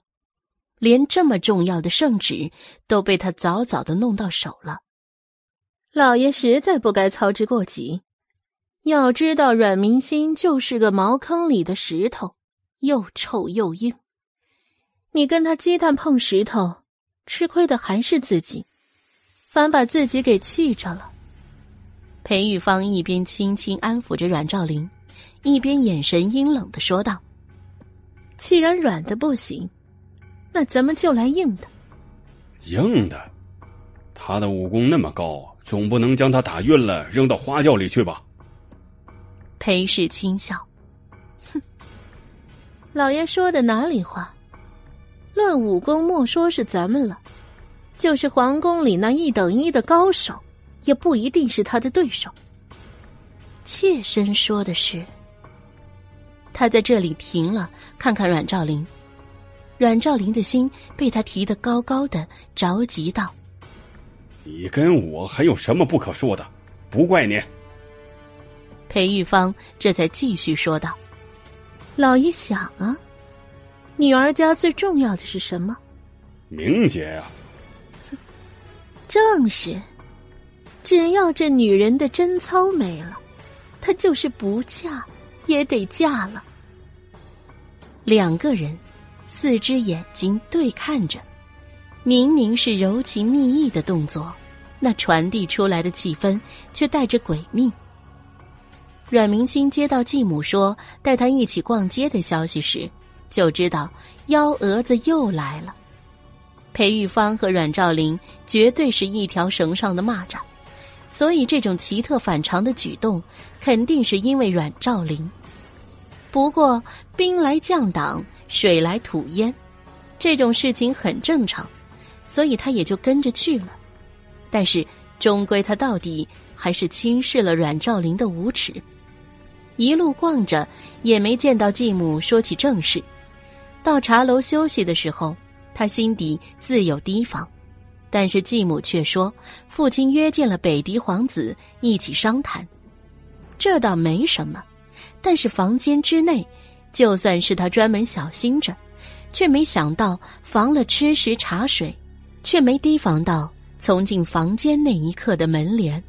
连这么重要的圣旨都被他早早的弄到手了。老爷实在不该操之过急。要知道，阮明心就是个茅坑里的石头，又臭又硬。你跟他鸡蛋碰石头，吃亏的还是自己，反把自己给气着了。裴玉芳一边轻轻安抚着阮兆林。一边眼神阴冷的说道：“既然软的不行，那咱们就来硬的。硬的，他的武功那么高，总不能将他打晕了扔到花轿里去吧？”裴氏轻笑：“哼，老爷说的哪里话？论武功，莫说是咱们了，就是皇宫里那一等一的高手，也不一定是他的对手。妾身说的是。”他在这里停了，看看阮兆林。阮兆林的心被他提得高高的，着急道：“你跟我还有什么不可说的？不怪你。”裴玉芳这才继续说道：“老爷想啊，女儿家最重要的是什么？名节啊。正是，只要这女人的贞操没了，她就是不嫁也得嫁了。”两个人，四只眼睛对看着，明明是柔情蜜意的动作，那传递出来的气氛却带着诡秘。阮明星接到继母说带他一起逛街的消息时，就知道幺蛾子又来了。裴玉芳和阮兆林绝对是一条绳上的蚂蚱，所以这种奇特反常的举动，肯定是因为阮兆林。不过兵来将挡，水来土掩，这种事情很正常，所以他也就跟着去了。但是终归他到底还是轻视了阮兆林的无耻。一路逛着，也没见到继母说起正事。到茶楼休息的时候，他心底自有提防，但是继母却说父亲约见了北狄皇子一起商谈，这倒没什么。但是房间之内，就算是他专门小心着，却没想到防了吃食茶水，却没提防到从进房间那一刻的门帘。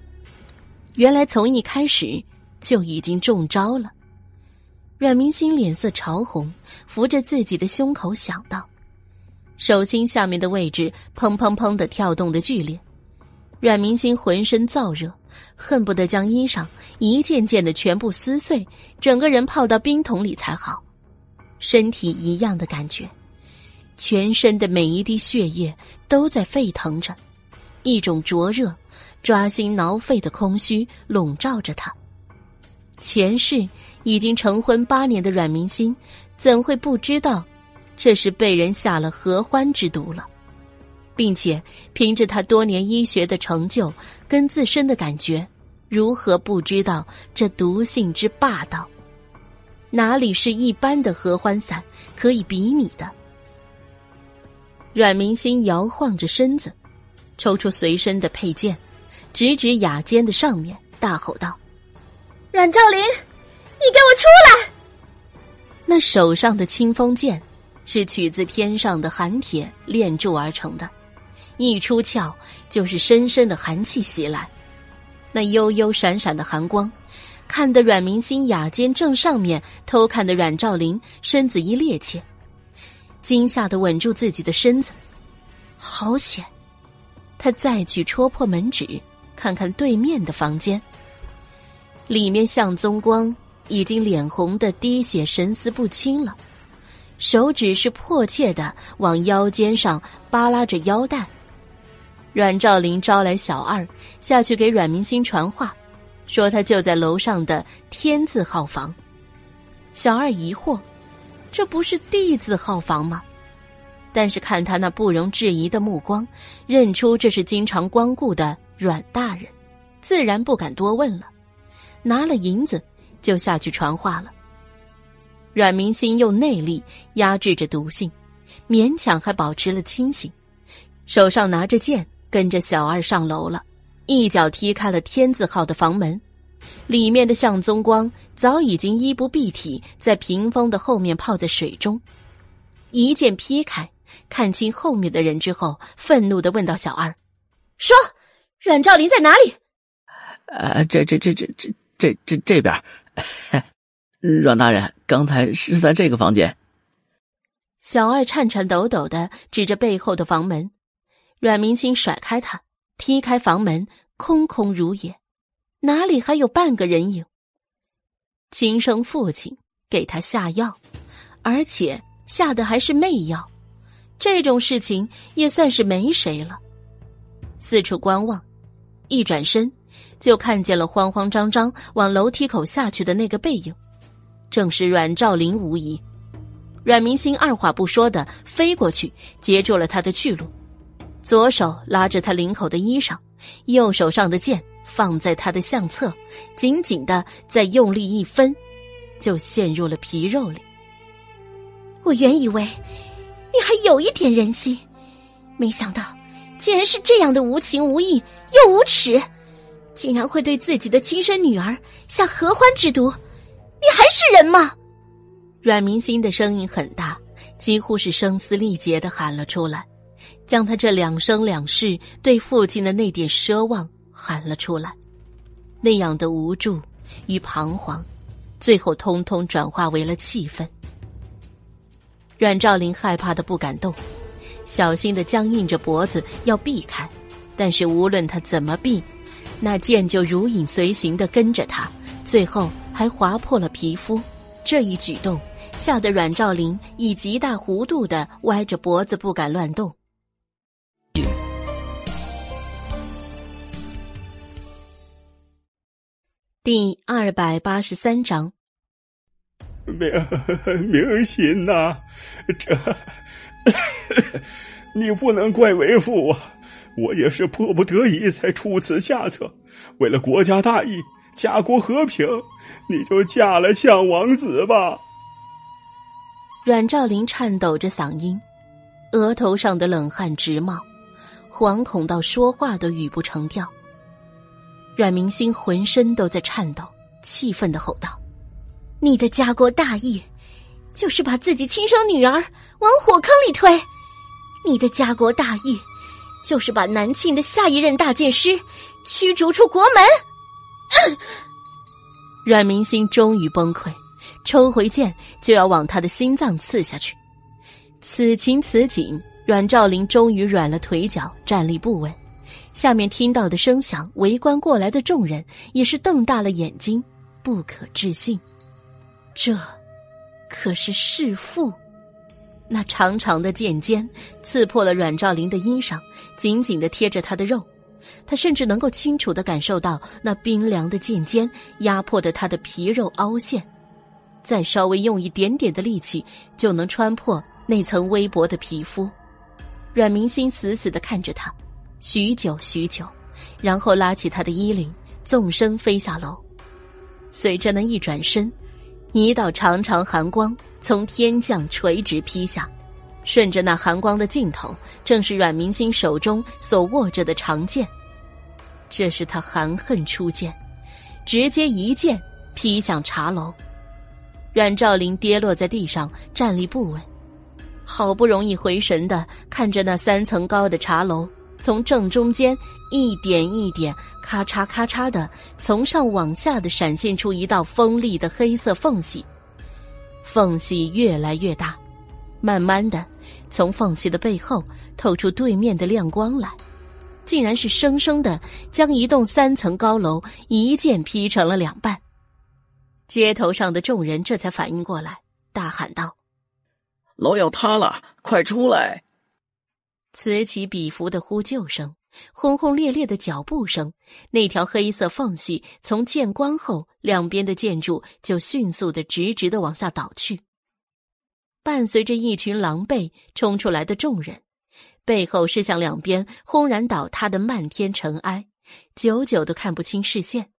原来从一开始就已经中招了。阮明星脸色潮红，扶着自己的胸口想到，手心下面的位置砰砰砰的跳动的剧烈。阮明星浑身燥热，恨不得将衣裳一件件的全部撕碎，整个人泡到冰桶里才好。身体一样的感觉，全身的每一滴血液都在沸腾着，一种灼热、抓心挠肺的空虚笼罩着他。前世已经成婚八年的阮明心，怎会不知道这是被人下了合欢之毒了？并且凭着他多年医学的成就跟自身的感觉，如何不知道这毒性之霸道？哪里是一般的合欢散可以比拟的？阮明心摇晃着身子，抽出随身的佩剑，直指雅间的上面，大吼道：“阮兆林，你给我出来！”那手上的清风剑，是取自天上的寒铁炼铸而成的。一出鞘，就是深深的寒气袭来，那幽幽闪闪的寒光，看得阮明星雅间正上面偷看的阮兆林身子一趔趄，惊吓的稳住自己的身子，好险！他再去戳破门纸，看看对面的房间，里面向宗光已经脸红的滴血，神思不清了，手指是迫切的往腰间上扒拉着腰带。阮兆林招来小二下去给阮明星传话，说他就在楼上的天字号房。小二疑惑，这不是地字号房吗？但是看他那不容置疑的目光，认出这是经常光顾的阮大人，自然不敢多问了，拿了银子就下去传话了。阮明星用内力压制着毒性，勉强还保持了清醒，手上拿着剑。跟着小二上楼了，一脚踢开了天字号的房门，里面的向宗光早已经衣不蔽体，在屏风的后面泡在水中，一剑劈开，看清后面的人之后，愤怒的问道：“小二，说，阮兆林在哪里？”“呃，这这这这这这这这边，阮大人刚才是在这个房间。”小二颤颤抖抖的指着背后的房门。阮明星甩开他，踢开房门，空空如也，哪里还有半个人影？亲生父亲给他下药，而且下的还是媚药，这种事情也算是没谁了。四处观望，一转身就看见了慌慌张张往楼梯口下去的那个背影，正是阮兆林无疑。阮明星二话不说的飞过去，截住了他的去路。左手拉着他领口的衣裳，右手上的剑放在他的相侧，紧紧的再用力一分，就陷入了皮肉里。我原以为你还有一点人心，没想到竟然是这样的无情无义又无耻，竟然会对自己的亲生女儿下合欢之毒！你还是人吗？阮明心的声音很大，几乎是声嘶力竭的喊了出来。将他这两生两世对父亲的那点奢望喊了出来，那样的无助与彷徨，最后通通转化为了气愤。阮兆林害怕的不敢动，小心的僵硬着脖子要避开，但是无论他怎么避，那剑就如影随形的跟着他，最后还划破了皮肤。这一举动吓得阮兆林以极大弧度的歪着脖子，不敢乱动。第二百八十三章，明明心呐，这 你不能怪为父啊！我也是迫不得已才出此下策，为了国家大义、家国和平，你就嫁了项王子吧。阮兆林颤抖着嗓音，额头上的冷汗直冒，惶恐到说话都语不成调。阮明星浑身都在颤抖，气愤的吼道：“你的家国大义，就是把自己亲生女儿往火坑里推；你的家国大义，就是把南庆的下一任大剑师驱逐出国门。”阮明星终于崩溃，抽回剑就要往他的心脏刺下去。此情此景，阮兆林终于软了腿脚，站立不稳。下面听到的声响，围观过来的众人也是瞪大了眼睛，不可置信。这可是弑父！那长长的剑尖刺破了阮兆林的衣裳，紧紧的贴着他的肉。他甚至能够清楚的感受到那冰凉的剑尖压迫着他的皮肉凹陷，再稍微用一点点的力气，就能穿破那层微薄的皮肤。阮明心死死的看着他。许久许久，然后拉起他的衣领，纵身飞下楼。随着那一转身，一道长长寒光从天降垂直劈下，顺着那寒光的尽头，正是阮明星手中所握着的长剑。这是他含恨出剑，直接一剑劈向茶楼。阮兆林跌落在地上，站立不稳，好不容易回神的看着那三层高的茶楼。从正中间一点一点，咔嚓咔嚓的，从上往下的闪现出一道锋利的黑色缝隙，缝隙越来越大，慢慢的，从缝隙的背后透出对面的亮光来，竟然是生生的将一栋三层高楼一剑劈成了两半。街头上的众人这才反应过来，大喊道：“楼要塌了，快出来！”此起彼伏的呼救声，轰轰烈烈的脚步声，那条黑色缝隙从见光后，两边的建筑就迅速的直直的往下倒去。伴随着一群狼狈冲出来的众人，背后是向两边轰然倒塌的漫天尘埃，久久都看不清视线。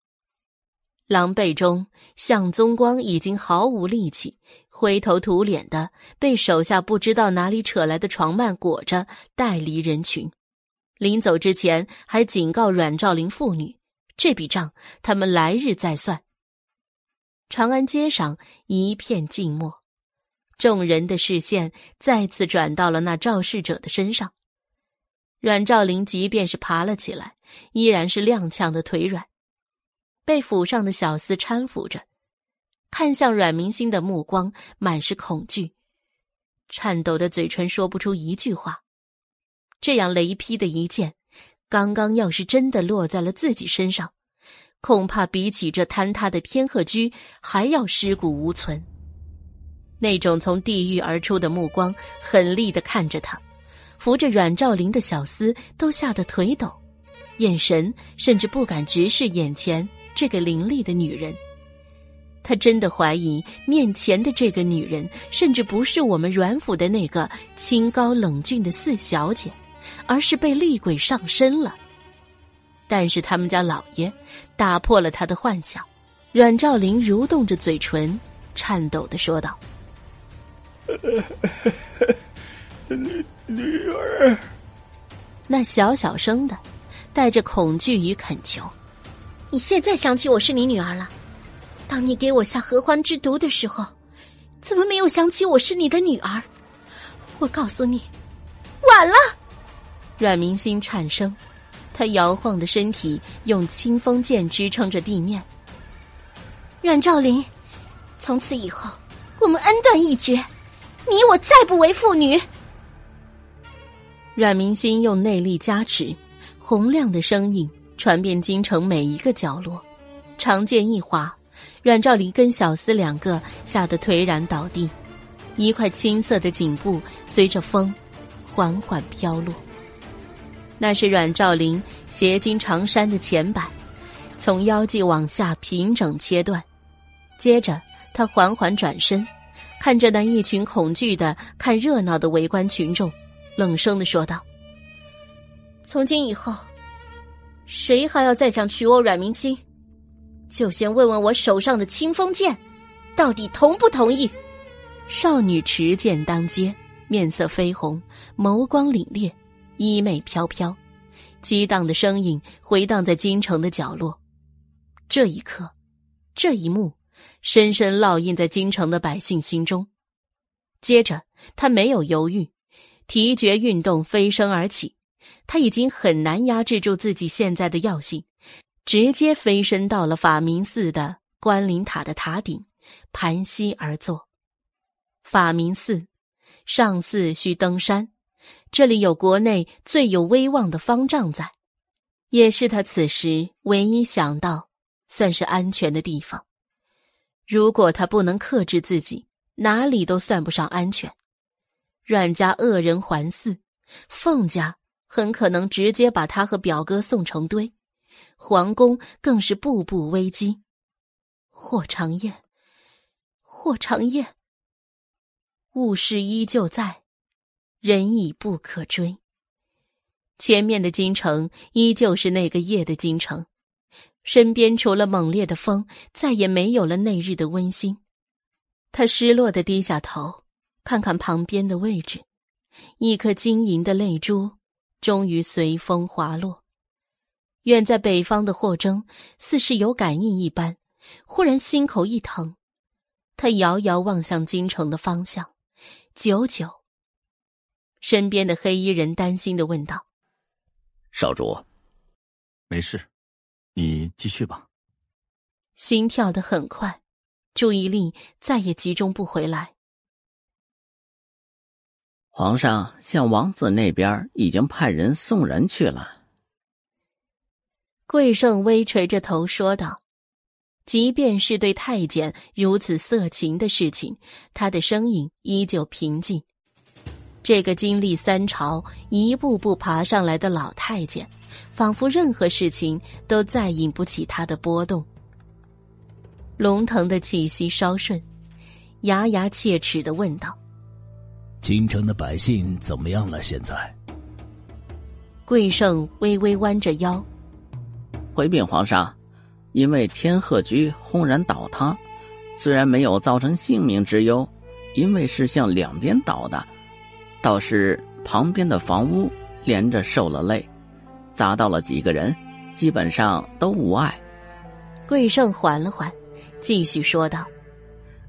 狼狈中，向宗光已经毫无力气，灰头土脸的被手下不知道哪里扯来的床幔裹着，带离人群。临走之前，还警告阮兆林父女：这笔账他们来日再算。长安街上一片静默，众人的视线再次转到了那肇事者的身上。阮兆林即便是爬了起来，依然是踉跄的腿软。被府上的小厮搀扶着，看向阮明星的目光满是恐惧，颤抖的嘴唇说不出一句话。这样雷劈的一剑，刚刚要是真的落在了自己身上，恐怕比起这坍塌的天鹤居还要尸骨无存。那种从地狱而出的目光狠厉的看着他，扶着阮兆林的小厮都吓得腿抖，眼神甚至不敢直视眼前。这个伶俐的女人，他真的怀疑面前的这个女人，甚至不是我们阮府的那个清高冷峻的四小姐，而是被厉鬼上身了。但是他们家老爷打破了他的幻想，阮兆林蠕动着嘴唇，颤抖的说道：“女女儿。”那小小声的，带着恐惧与恳求。你现在想起我是你女儿了？当你给我下合欢之毒的时候，怎么没有想起我是你的女儿？我告诉你，晚了。阮明心颤声，他摇晃的身体用清风剑支撑着地面。阮兆林，从此以后，我们恩断义绝，你我再不为父女。阮明心用内力加持，洪亮的声音传遍京城每一个角落。长剑一划，阮兆林跟小厮两个吓得颓然倒地，一块青色的颈部随着风缓缓飘落。那是阮兆林斜经长衫的前摆，从腰际往下平整切断。接着，他缓缓转身，看着那一群恐惧的看热闹的围观群众，冷声的说道：“从今以后，谁还要再想娶我阮明心，就先问问我手上的清风剑，到底同不同意？”少女持剑当街，面色绯红，眸光凛冽。衣袂飘飘，激荡的声音回荡在京城的角落。这一刻，这一幕，深深烙印在京城的百姓心中。接着，他没有犹豫，提绝运动飞身而起。他已经很难压制住自己现在的药性，直接飞身到了法明寺的关灵塔的塔顶，盘膝而坐。法明寺，上寺需登山。这里有国内最有威望的方丈在，也是他此时唯一想到算是安全的地方。如果他不能克制自己，哪里都算不上安全。阮家恶人环伺，凤家很可能直接把他和表哥送成堆，皇宫更是步步危机。霍长燕，霍长燕，物事依旧在。人已不可追。前面的京城依旧是那个夜的京城，身边除了猛烈的风，再也没有了那日的温馨。他失落的低下头，看看旁边的位置，一颗晶莹的泪珠终于随风滑落。远在北方的霍征似是有感应一般，忽然心口一疼，他遥遥望向京城的方向，久久。身边的黑衣人担心的问道：“少主，没事，你继续吧。”心跳的很快，注意力再也集中不回来。皇上向王子那边已经派人送人去了。贵盛微垂着头说道：“即便是对太监如此色情的事情，他的声音依旧平静。”这个经历三朝、一步步爬上来的老太监，仿佛任何事情都再引不起他的波动。龙腾的气息稍顺，牙牙切齿的问道：“京城的百姓怎么样了？现在？”贵盛微微弯着腰，回禀皇上：“因为天鹤居轰然倒塌，虽然没有造成性命之忧，因为是向两边倒的。”倒是旁边的房屋连着受了累，砸到了几个人，基本上都无碍。桂胜缓了缓，继续说道：“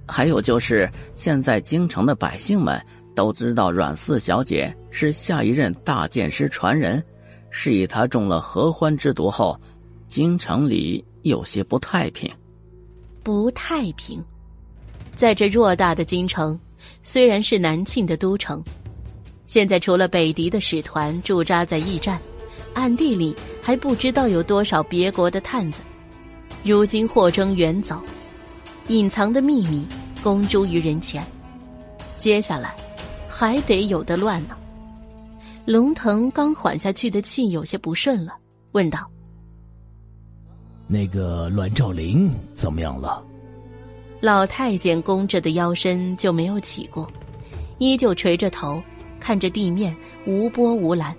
还有就是，现在京城的百姓们都知道阮四小姐是下一任大剑师传人，是以她中了合欢之毒后，京城里有些不太平。不太平，在这偌大的京城，虽然是南庆的都城。”现在除了北狄的使团驻扎在驿站，暗地里还不知道有多少别国的探子。如今霍征远走，隐藏的秘密公诸于人前，接下来还得有的乱呢。龙腾刚缓下去的气有些不顺了，问道：“那个栾兆林怎么样了？”老太监弓着的腰身就没有起过，依旧垂着头。看着地面无波无澜，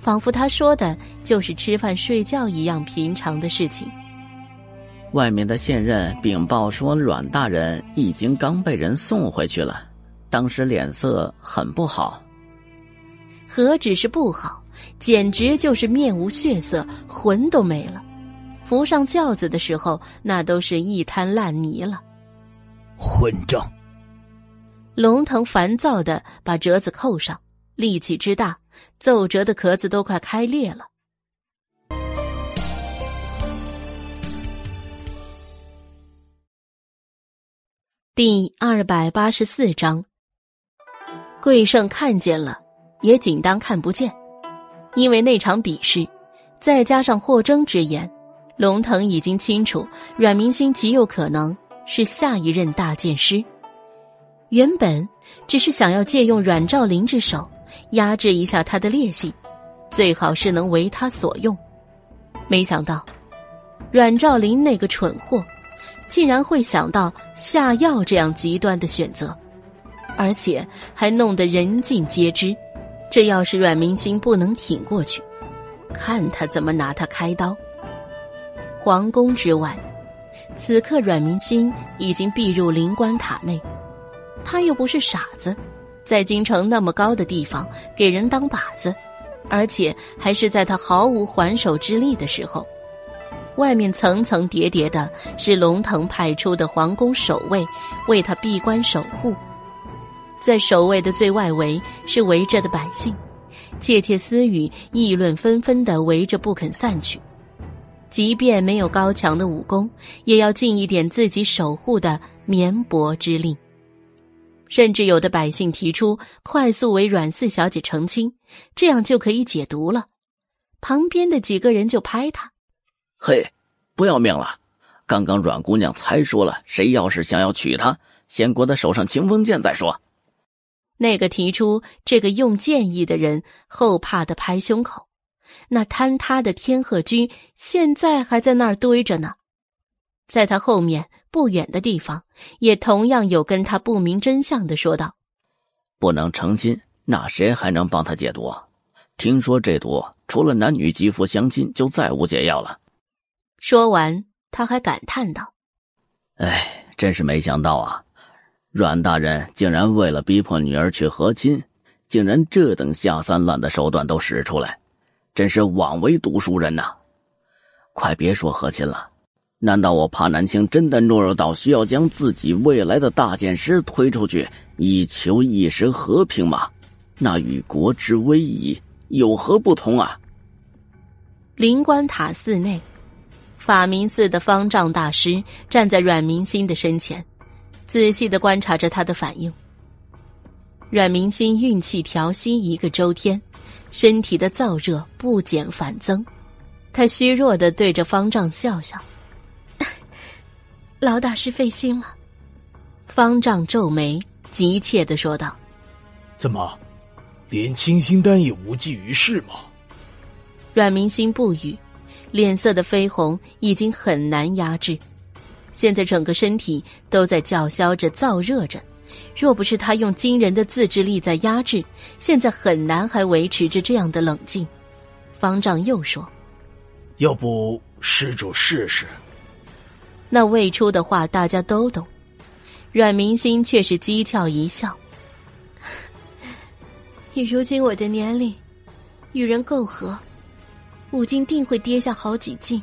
仿佛他说的就是吃饭睡觉一样平常的事情。外面的现任禀报说，阮大人已经刚被人送回去了，当时脸色很不好。何止是不好，简直就是面无血色，魂都没了。扶上轿子的时候，那都是一滩烂泥了。混账！龙腾烦躁的把折子扣上，力气之大，奏折的壳子都快开裂了。第二百八十四章，桂盛看见了，也仅当看不见，因为那场比试，再加上霍征之言，龙腾已经清楚阮明星极有可能是下一任大剑师。原本只是想要借用阮兆林之手压制一下他的烈性，最好是能为他所用。没想到，阮兆林那个蠢货，竟然会想到下药这样极端的选择，而且还弄得人尽皆知。这要是阮明星不能挺过去，看他怎么拿他开刀。皇宫之外，此刻阮明星已经避入灵官塔内。他又不是傻子，在京城那么高的地方给人当靶子，而且还是在他毫无还手之力的时候。外面层层叠叠的是龙腾派出的皇宫守卫，为他闭关守护。在守卫的最外围是围着的百姓，窃窃私语、议论纷纷的围着不肯散去。即便没有高强的武功，也要尽一点自己守护的绵薄之力。甚至有的百姓提出快速为阮四小姐成亲，这样就可以解毒了。旁边的几个人就拍他：“嘿，不要命了！刚刚阮姑娘才说了，谁要是想要娶她，先给她手上清风剑再说。”那个提出这个用剑意的人后怕的拍胸口。那坍塌的天鹤居现在还在那儿堆着呢，在他后面。不远的地方，也同样有跟他不明真相的说道：“不能成亲，那谁还能帮他解毒？听说这毒除了男女肌肤相亲，就再无解药了。”说完，他还感叹道：“哎，真是没想到啊！阮大人竟然为了逼迫女儿去和亲，竟然这等下三滥的手段都使出来，真是枉为读书人呐！快别说和亲了。”难道我怕南青真的懦弱到需要将自己未来的大剑师推出去，以求一时和平吗？那与国之危矣有何不同啊？灵官塔寺内，法明寺的方丈大师站在阮明心的身前，仔细的观察着他的反应。阮明心运气调息一个周天，身体的燥热不减反增，他虚弱的对着方丈笑笑。劳大师费心了，方丈皱眉，急切的说道：“怎么，连清心丹也无济于事吗？”阮明心不语，脸色的绯红已经很难压制，现在整个身体都在叫嚣着、燥热着。若不是他用惊人的自制力在压制，现在很难还维持着这样的冷静。方丈又说：“要不施主试试？”那未出的话，大家都懂。阮明心却是讥诮一笑：“ 以如今我的年龄，与人媾和，武丁定会跌下好几斤。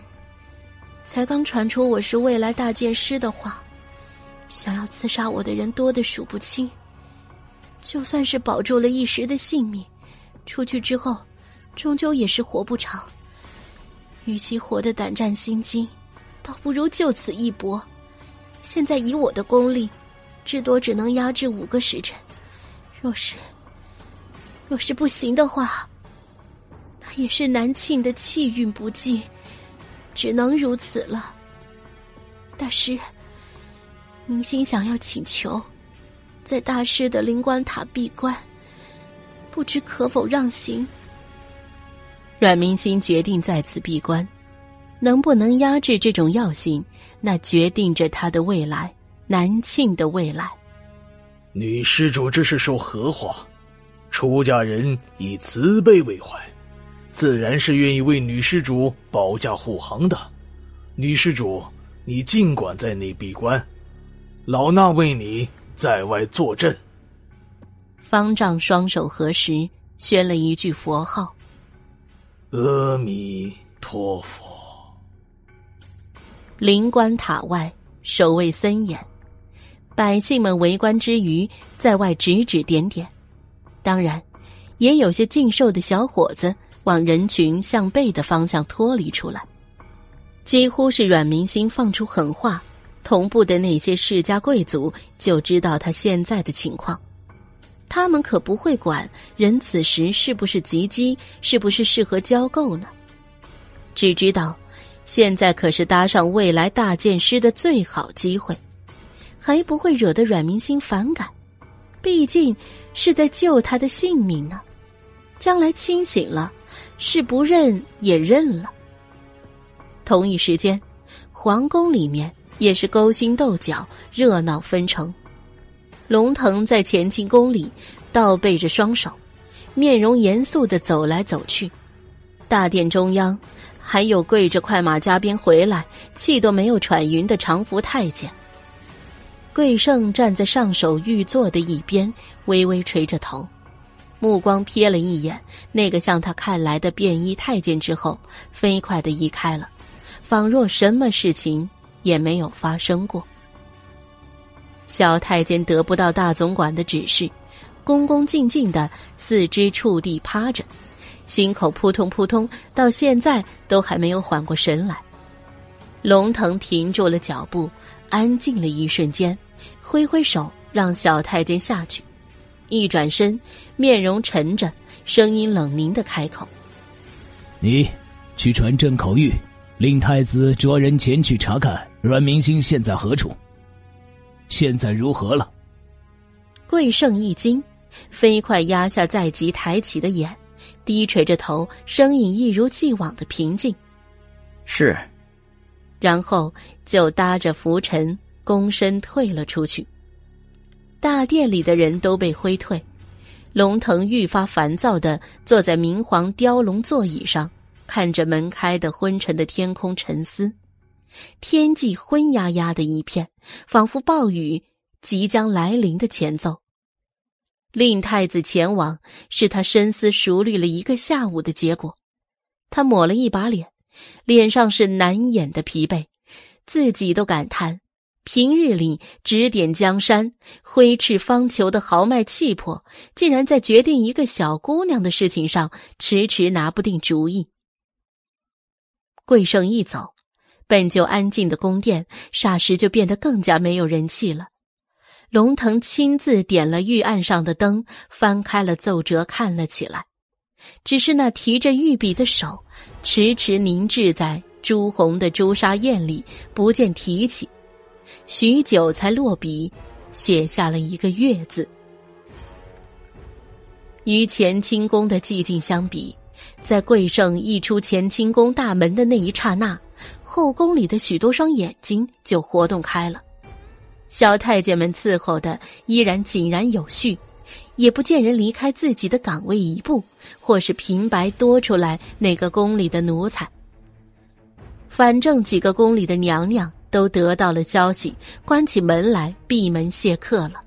才刚传出我是未来大剑师的话，想要刺杀我的人多的数不清。就算是保住了一时的性命，出去之后，终究也是活不长。与其活得胆战心惊。”倒不如就此一搏。现在以我的功力，至多只能压制五个时辰。若是若是不行的话，那也是南庆的气运不济，只能如此了。大师，明心想要请求，在大师的灵官塔闭关，不知可否让行？阮明星决定在此闭关。能不能压制这种药性，那决定着他的未来，南庆的未来。女施主这是说何话？出家人以慈悲为怀，自然是愿意为女施主保驾护航的。女施主，你尽管在内闭关，老衲为你在外坐镇。方丈双手合十，宣了一句佛号：“阿弥陀佛。”灵官塔外守卫森严，百姓们围观之余，在外指指点点。当然，也有些禁兽的小伙子往人群向背的方向脱离出来。几乎是阮明星放出狠话，同步的那些世家贵族就知道他现在的情况。他们可不会管人此时是不是及笄，是不是适合交购呢？只知道，现在可是搭上未来大剑师的最好机会，还不会惹得阮明星反感。毕竟是在救他的性命呢。将来清醒了，是不认也认了。同一时间，皇宫里面也是勾心斗角，热闹纷呈。龙腾在乾清宫里倒背着双手，面容严肃的走来走去。大殿中央，还有跪着快马加鞭回来、气都没有喘匀的长福太监。桂胜站在上首御座的一边，微微垂着头，目光瞥了一眼那个向他看来的便衣太监之后，飞快的移开了，仿若什么事情也没有发生过。小太监得不到大总管的指示，恭恭敬敬的四肢触地趴着，心口扑通扑通，到现在都还没有缓过神来。龙腾停住了脚步，安静了一瞬间，挥挥手让小太监下去，一转身，面容沉着，声音冷凝的开口：“你去传朕口谕，令太子着人前去查看阮明星现在何处。”现在如何了？贵胜一惊，飞快压下在即抬起的眼，低垂着头，声音一如既往的平静：“是。”然后就搭着拂尘躬身退了出去。大殿里的人都被挥退，龙腾愈发烦躁的坐在明黄雕龙座椅上，看着门开的昏沉的天空，沉思。天际昏压压的一片，仿佛暴雨即将来临的前奏。令太子前往，是他深思熟虑了一个下午的结果。他抹了一把脸，脸上是难掩的疲惫，自己都感叹：平日里指点江山、挥斥方遒的豪迈气魄，竟然在决定一个小姑娘的事情上迟迟拿不定主意。桂胜一走。本就安静的宫殿，霎时就变得更加没有人气了。龙腾亲自点了御案上的灯，翻开了奏折，看了起来。只是那提着御笔的手，迟迟凝滞在朱红的朱砂砚里，不见提起。许久才落笔，写下了一个“月”字。与乾清宫的寂静相比，在贵胜一出乾清宫大门的那一刹那。后宫里的许多双眼睛就活动开了，小太监们伺候的依然井然有序，也不见人离开自己的岗位一步，或是平白多出来哪个宫里的奴才。反正几个宫里的娘娘都得到了消息，关起门来闭门谢客了。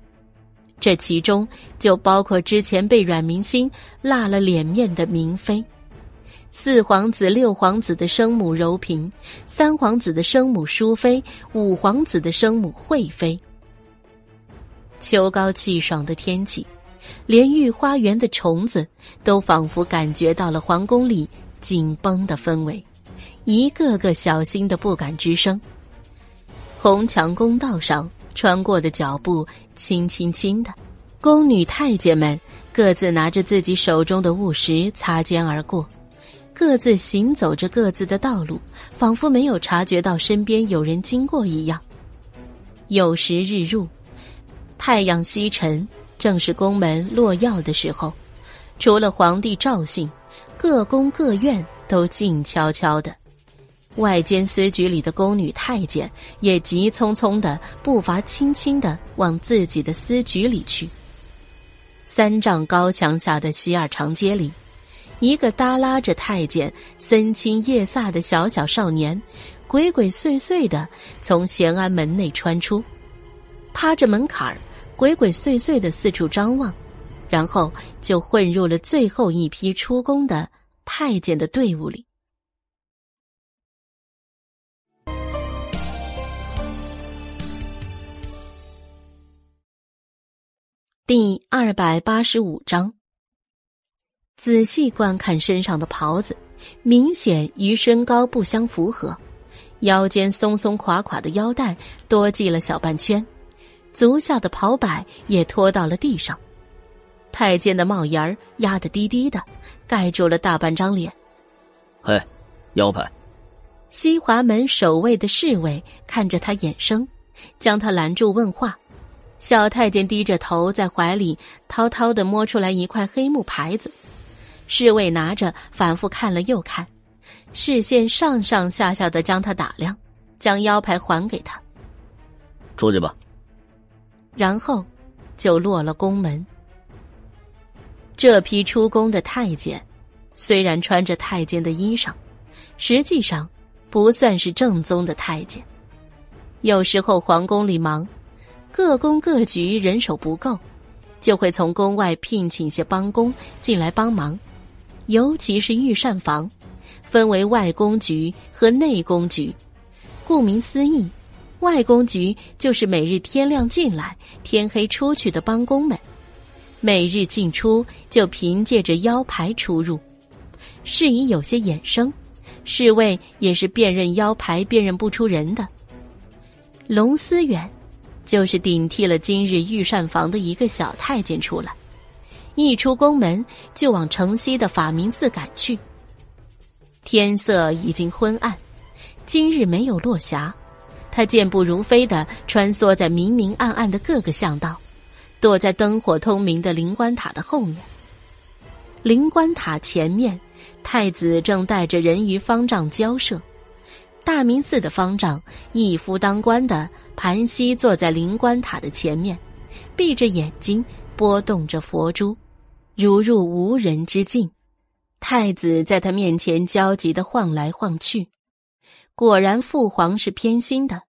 这其中就包括之前被阮明心落了脸面的明妃。四皇子、六皇子的生母柔嫔，三皇子的生母淑妃，五皇子的生母惠妃。秋高气爽的天气，连御花园的虫子都仿佛感觉到了皇宫里紧绷的氛围，一个个小心的不敢吱声。红墙宫道上穿过的脚步轻轻轻的，宫女太监们各自拿着自己手中的物石擦肩而过。各自行走着各自的道路，仿佛没有察觉到身边有人经过一样。有时日入，太阳西沉，正是宫门落药的时候。除了皇帝赵信，各宫各院都静悄悄的。外间司局里的宫女太监也急匆匆的步伐轻轻的往自己的司局里去。三丈高墙下的西二长街里。一个耷拉着太监森青夜飒的小小少年，鬼鬼祟祟的从咸安门内穿出，趴着门槛儿，鬼鬼祟祟的四处张望，然后就混入了最后一批出宫的太监的队伍里。第二百八十五章。仔细观看身上的袍子，明显与身高不相符合，腰间松松垮垮的腰带多系了小半圈，足下的袍摆也拖到了地上。太监的帽檐儿压得低低的，盖住了大半张脸。嘿，腰牌！西华门守卫的侍卫看着他眼生，将他拦住问话。小太监低着头，在怀里滔滔的摸出来一块黑木牌子。侍卫拿着，反复看了又看，视线上上下下的将他打量，将腰牌还给他。出去吧。然后，就落了宫门。这批出宫的太监，虽然穿着太监的衣裳，实际上不算是正宗的太监。有时候皇宫里忙，各宫各局人手不够，就会从宫外聘请些帮工进来帮忙。尤其是御膳房，分为外宫局和内宫局。顾名思义，外宫局就是每日天亮进来，天黑出去的帮工们。每日进出就凭借着腰牌出入，事宜有些衍生，侍卫也是辨认腰牌辨认不出人的。龙思远，就是顶替了今日御膳房的一个小太监出来，一出宫门就往城西的法明寺赶去。天色已经昏暗，今日没有落霞，他健步如飞的穿梭在明明暗暗的各个巷道。躲在灯火通明的灵官塔的后面。灵官塔前面，太子正带着人鱼方丈交涉。大明寺的方丈一夫当关的盘膝坐在灵官塔的前面，闭着眼睛拨动着佛珠，如入无人之境。太子在他面前焦急的晃来晃去。果然，父皇是偏心的。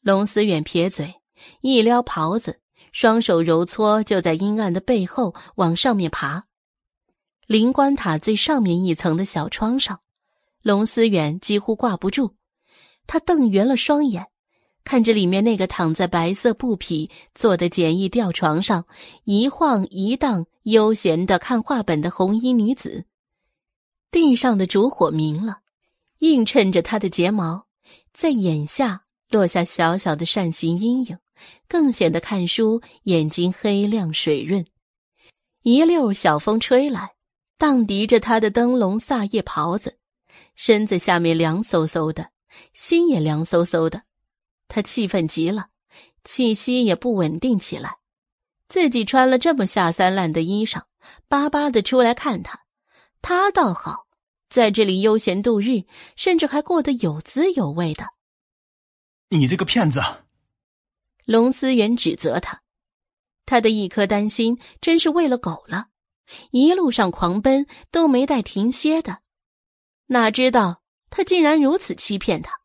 龙思远撇嘴，一撩袍子。双手揉搓，就在阴暗的背后往上面爬。灵官塔最上面一层的小窗上，龙思远几乎挂不住。他瞪圆了双眼，看着里面那个躺在白色布匹做的简易吊床上一晃一荡、悠闲的看画本的红衣女子。地上的烛火明了，映衬着她的睫毛，在眼下落下小小的扇形阴影。更显得看书眼睛黑亮水润，一溜小风吹来，荡涤着他的灯笼萨叶袍子，身子下面凉飕飕的，心也凉飕飕的。他气愤极了，气息也不稳定起来。自己穿了这么下三滥的衣裳，巴巴的出来看他，他倒好，在这里悠闲度日，甚至还过得有滋有味的。你这个骗子！龙思远指责他，他的一颗担心真是喂了狗了，一路上狂奔都没带停歇的，哪知道他竟然如此欺骗他。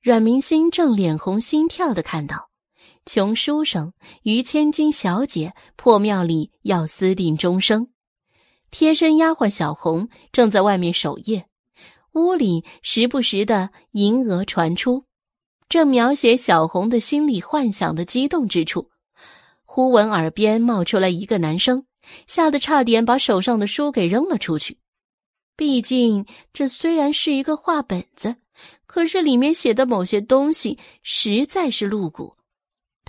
阮明心正脸红心跳的看到，穷书生于千金小姐破庙里要私定终生，贴身丫鬟小红正在外面守夜，屋里时不时的银额传出。正描写小红的心里幻想的激动之处，忽闻耳边冒出来一个男生，吓得差点把手上的书给扔了出去。毕竟这虽然是一个画本子，可是里面写的某些东西实在是露骨。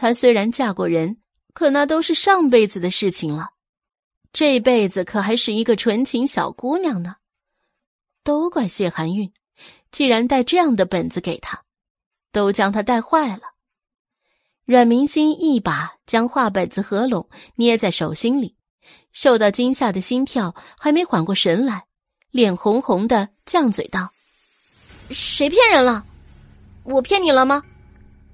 她虽然嫁过人，可那都是上辈子的事情了，这辈子可还是一个纯情小姑娘呢。都怪谢寒韵，既然带这样的本子给她。都将她带坏了。阮明心一把将画本子合拢，捏在手心里，受到惊吓的心跳还没缓过神来，脸红红的，犟嘴道：“谁骗人了？我骗你了吗？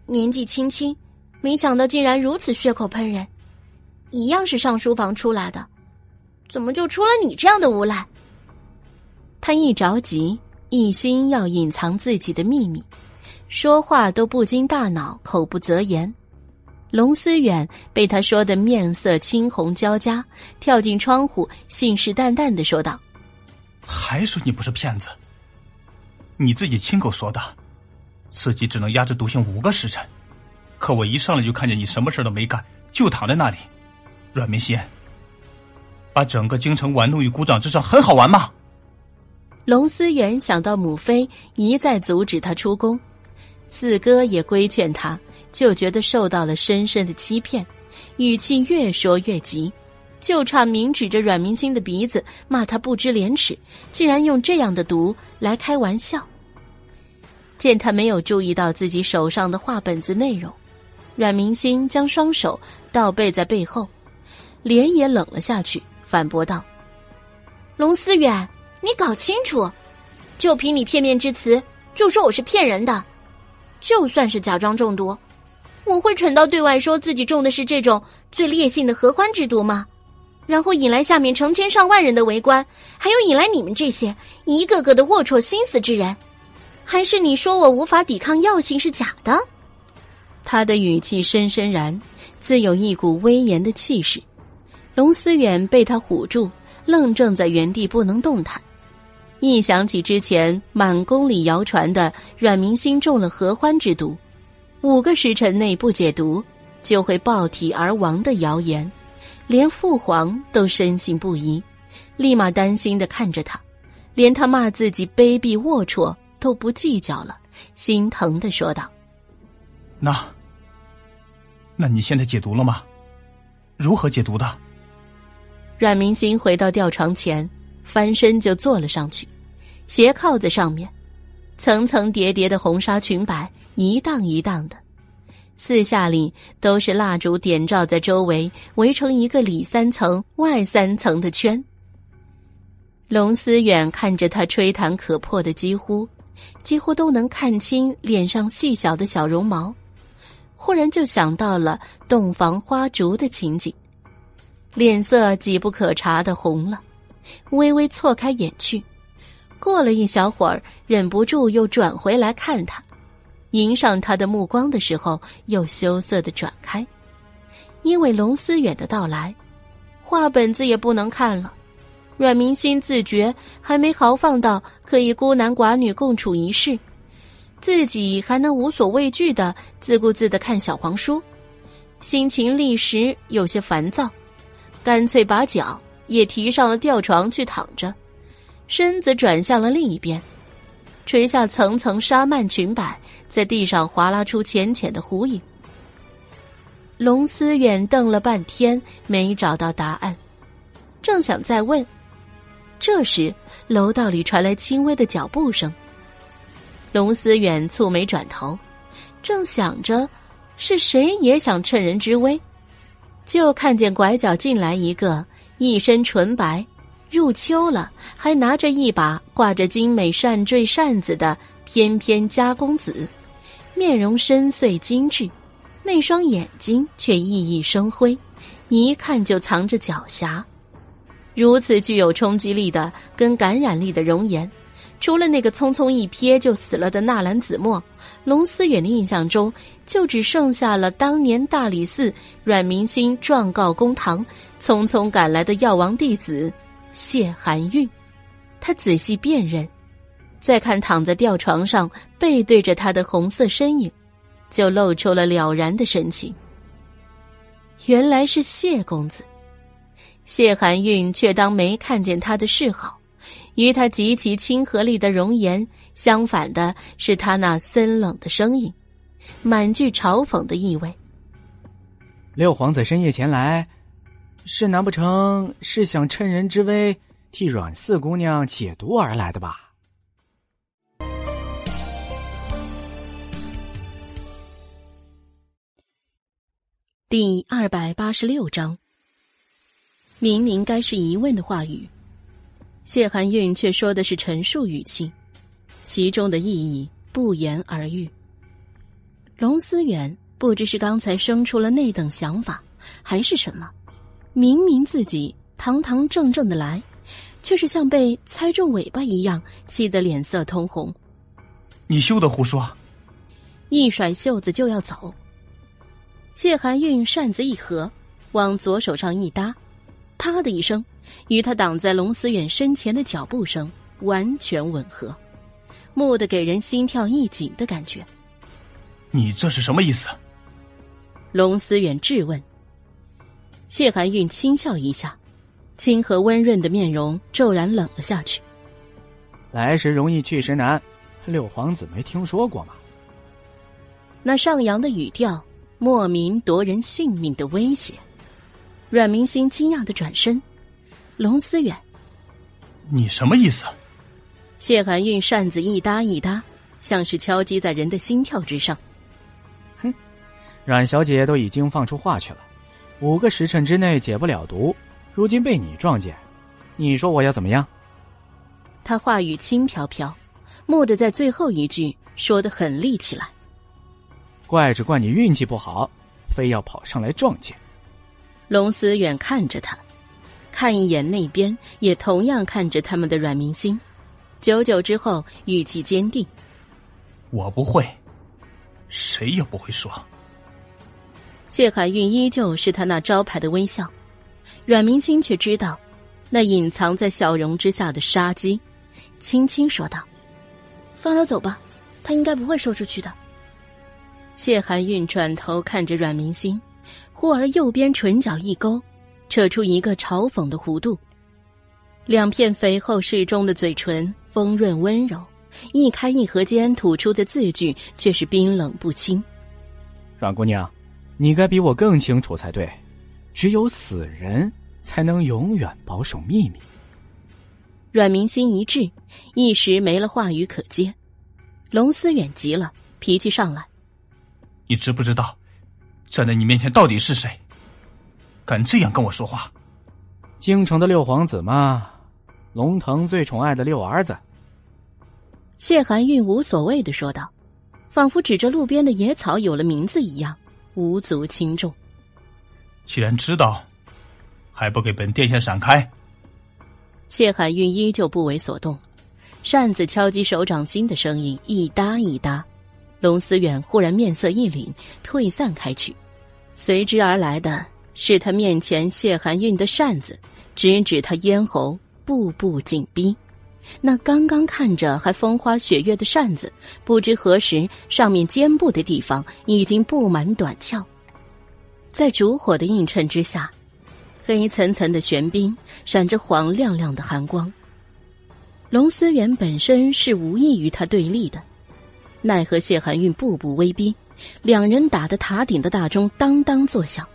年纪轻轻，没想到竟然如此血口喷人，一样是上书房出来的，怎么就出了你这样的无赖？”他一着急，一心要隐藏自己的秘密。说话都不经大脑，口不择言。龙思远被他说的面色青红交加，跳进窗户，信誓旦旦的说道：“还说你不是骗子？你自己亲口说的，自己只能压制毒性五个时辰。可我一上来就看见你什么事都没干，就躺在那里。阮明心，把整个京城玩弄于股掌之上，很好玩吗？”龙思远想到母妃一再阻止他出宫。四哥也规劝他，就觉得受到了深深的欺骗，语气越说越急。就差明指着阮明星的鼻子骂他不知廉耻，竟然用这样的毒来开玩笑。见他没有注意到自己手上的画本子内容，阮明星将双手倒背在背后，脸也冷了下去，反驳道：“龙思远，你搞清楚，就凭你片面之词就说我是骗人的，就算是假装中毒，我会蠢到对外说自己中的是这种最烈性的合欢之毒吗？然后引来下面成千上万人的围观，还有引来你们这些一个个的龌龊心思之人。”还是你说我无法抵抗药性是假的？他的语气深深然，自有一股威严的气势。龙思远被他唬住，愣怔在原地不能动弹。一想起之前满宫里谣传的阮明心中了合欢之毒，五个时辰内不解毒就会爆体而亡的谣言，连父皇都深信不疑，立马担心的看着他，连他骂自己卑鄙龌龊。都不计较了，心疼的说道：“那，那你现在解毒了吗？如何解毒的？”阮明星回到吊床前，翻身就坐了上去，斜靠在上面，层层叠叠的红纱裙摆一荡一荡的，四下里都是蜡烛点照在周围，围成一个里三层外三层的圈。龙思远看着他吹弹可破的几乎。几乎都能看清脸上细小的小绒毛，忽然就想到了洞房花烛的情景，脸色几不可察的红了，微微错开眼去。过了一小会儿，忍不住又转回来看他，迎上他的目光的时候，又羞涩的转开，因为龙思远的到来，画本子也不能看了。阮明心自觉还没豪放到可以孤男寡女共处一室，自己还能无所畏惧的自顾自的看小黄书，心情立时有些烦躁，干脆把脚也提上了吊床去躺着，身子转向了另一边，垂下层层纱幔裙摆，在地上划拉出浅浅的弧影。龙思远瞪了半天，没找到答案，正想再问。这时，楼道里传来轻微的脚步声。龙思远蹙眉转头，正想着是谁也想趁人之危，就看见拐角进来一个一身纯白、入秋了还拿着一把挂着精美扇坠扇子的翩翩家公子，面容深邃精致，那双眼睛却熠熠生辉，一看就藏着狡黠。如此具有冲击力的、跟感染力的容颜，除了那个匆匆一瞥就死了的纳兰子墨，龙思远的印象中就只剩下了当年大理寺阮明星状告公堂，匆匆赶来的药王弟子谢寒韵。他仔细辨认，再看躺在吊床上背对着他的红色身影，就露出了了然的神情。原来是谢公子。谢寒韵却当没看见他的示好，与他极其亲和力的容颜相反的是他那森冷的声音，满具嘲讽的意味。六皇子深夜前来，是难不成是想趁人之危替阮四姑娘解毒而来的吧？第二百八十六章。明明该是疑问的话语，谢寒韵却说的是陈述语气，其中的意义不言而喻。龙思远不知是刚才生出了那等想法，还是什么，明明自己堂堂正正的来，却是像被猜中尾巴一样，气得脸色通红。你休得胡说！一甩袖子就要走，谢寒韵扇子一合，往左手上一搭。啪的一声，与他挡在龙思远身前的脚步声完全吻合，蓦地给人心跳一紧的感觉。你这是什么意思？龙思远质问。谢寒韵轻笑一下，清和温润的面容骤然冷了下去。来时容易去时难，六皇子没听说过吗？那上扬的语调，莫名夺人性命的威胁。阮明星惊讶的转身，龙思远，你什么意思？谢寒韵扇子一搭一搭，像是敲击在人的心跳之上。哼，阮小姐都已经放出话去了，五个时辰之内解不了毒，如今被你撞见，你说我要怎么样？他话语轻飘飘，蓦地在最后一句说的狠厉起来。怪只怪你运气不好，非要跑上来撞见。龙思远看着他，看一眼那边，也同样看着他们的阮明星。久久之后，语气坚定：“我不会，谁也不会说。”谢海韵依旧是他那招牌的微笑，阮明星却知道那隐藏在笑容之下的杀机，轻轻说道：“放他走吧，他应该不会说出去的。”谢寒韵转头看着阮明星。忽而右边唇角一勾，扯出一个嘲讽的弧度。两片肥厚适中的嘴唇丰润温柔，一开一合间吐出的字句却是冰冷不清。阮姑娘，你该比我更清楚才对，只有死人才能永远保守秘密。阮明心一滞，一时没了话语可接。龙思远急了，脾气上来：“你知不知道？”站在你面前到底是谁？敢这样跟我说话？京城的六皇子嘛，龙腾最宠爱的六儿子。谢寒韵无所谓的说道，仿佛指着路边的野草有了名字一样，无足轻重。既然知道，还不给本殿下闪开？谢寒韵依旧不为所动，扇子敲击手掌心的声音一搭一搭。龙思远忽然面色一凛，退散开去，随之而来的是他面前谢寒韵的扇子，直指他咽喉，步步紧逼。那刚刚看着还风花雪月的扇子，不知何时上面肩部的地方已经布满短鞘，在烛火的映衬之下，黑层层的玄冰闪着黄亮亮的寒光。龙思远本身是无意与他对立的。奈何谢寒韵步步威逼，两人打得塔顶的大钟当当作响，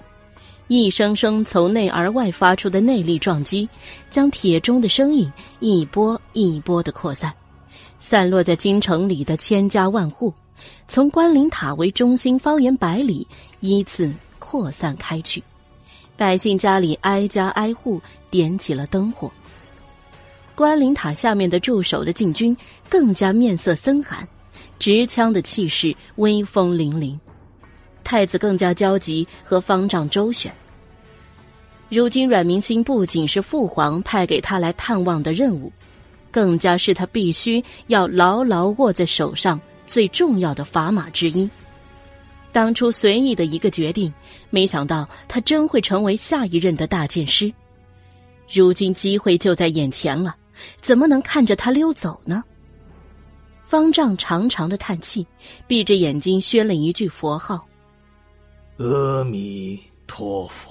一声声从内而外发出的内力撞击，将铁钟的声音一波一波的扩散，散落在京城里的千家万户，从关灵塔为中心方圆百里依次扩散开去，百姓家里挨家挨户点起了灯火。关灵塔下面的驻守的禁军更加面色森寒。持枪的气势威风凛凛，太子更加焦急和方丈周旋。如今阮明心不仅是父皇派给他来探望的任务，更加是他必须要牢牢握在手上最重要的砝码之一。当初随意的一个决定，没想到他真会成为下一任的大剑师。如今机会就在眼前了，怎么能看着他溜走呢？方丈长长的叹气，闭着眼睛宣了一句佛号：“阿弥陀佛。”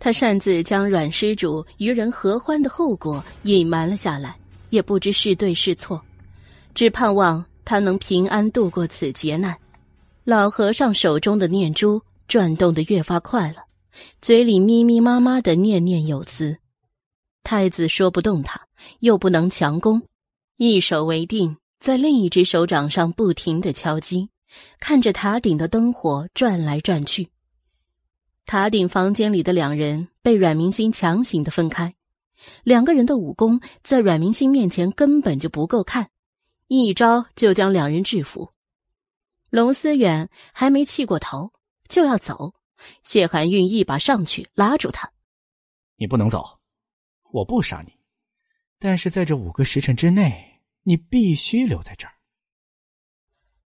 他擅自将阮施主与人合欢的后果隐瞒了下来，也不知是对是错，只盼望他能平安度过此劫难。老和尚手中的念珠转动的越发快了，嘴里咪咪妈妈的念念有词。太子说不动他，又不能强攻。一手为定，在另一只手掌上不停的敲击，看着塔顶的灯火转来转去。塔顶房间里的两人被阮明星强行的分开，两个人的武功在阮明星面前根本就不够看，一招就将两人制服。龙思远还没气过头，就要走，谢寒韵一把上去拉住他：“你不能走，我不杀你。”但是在这五个时辰之内，你必须留在这儿。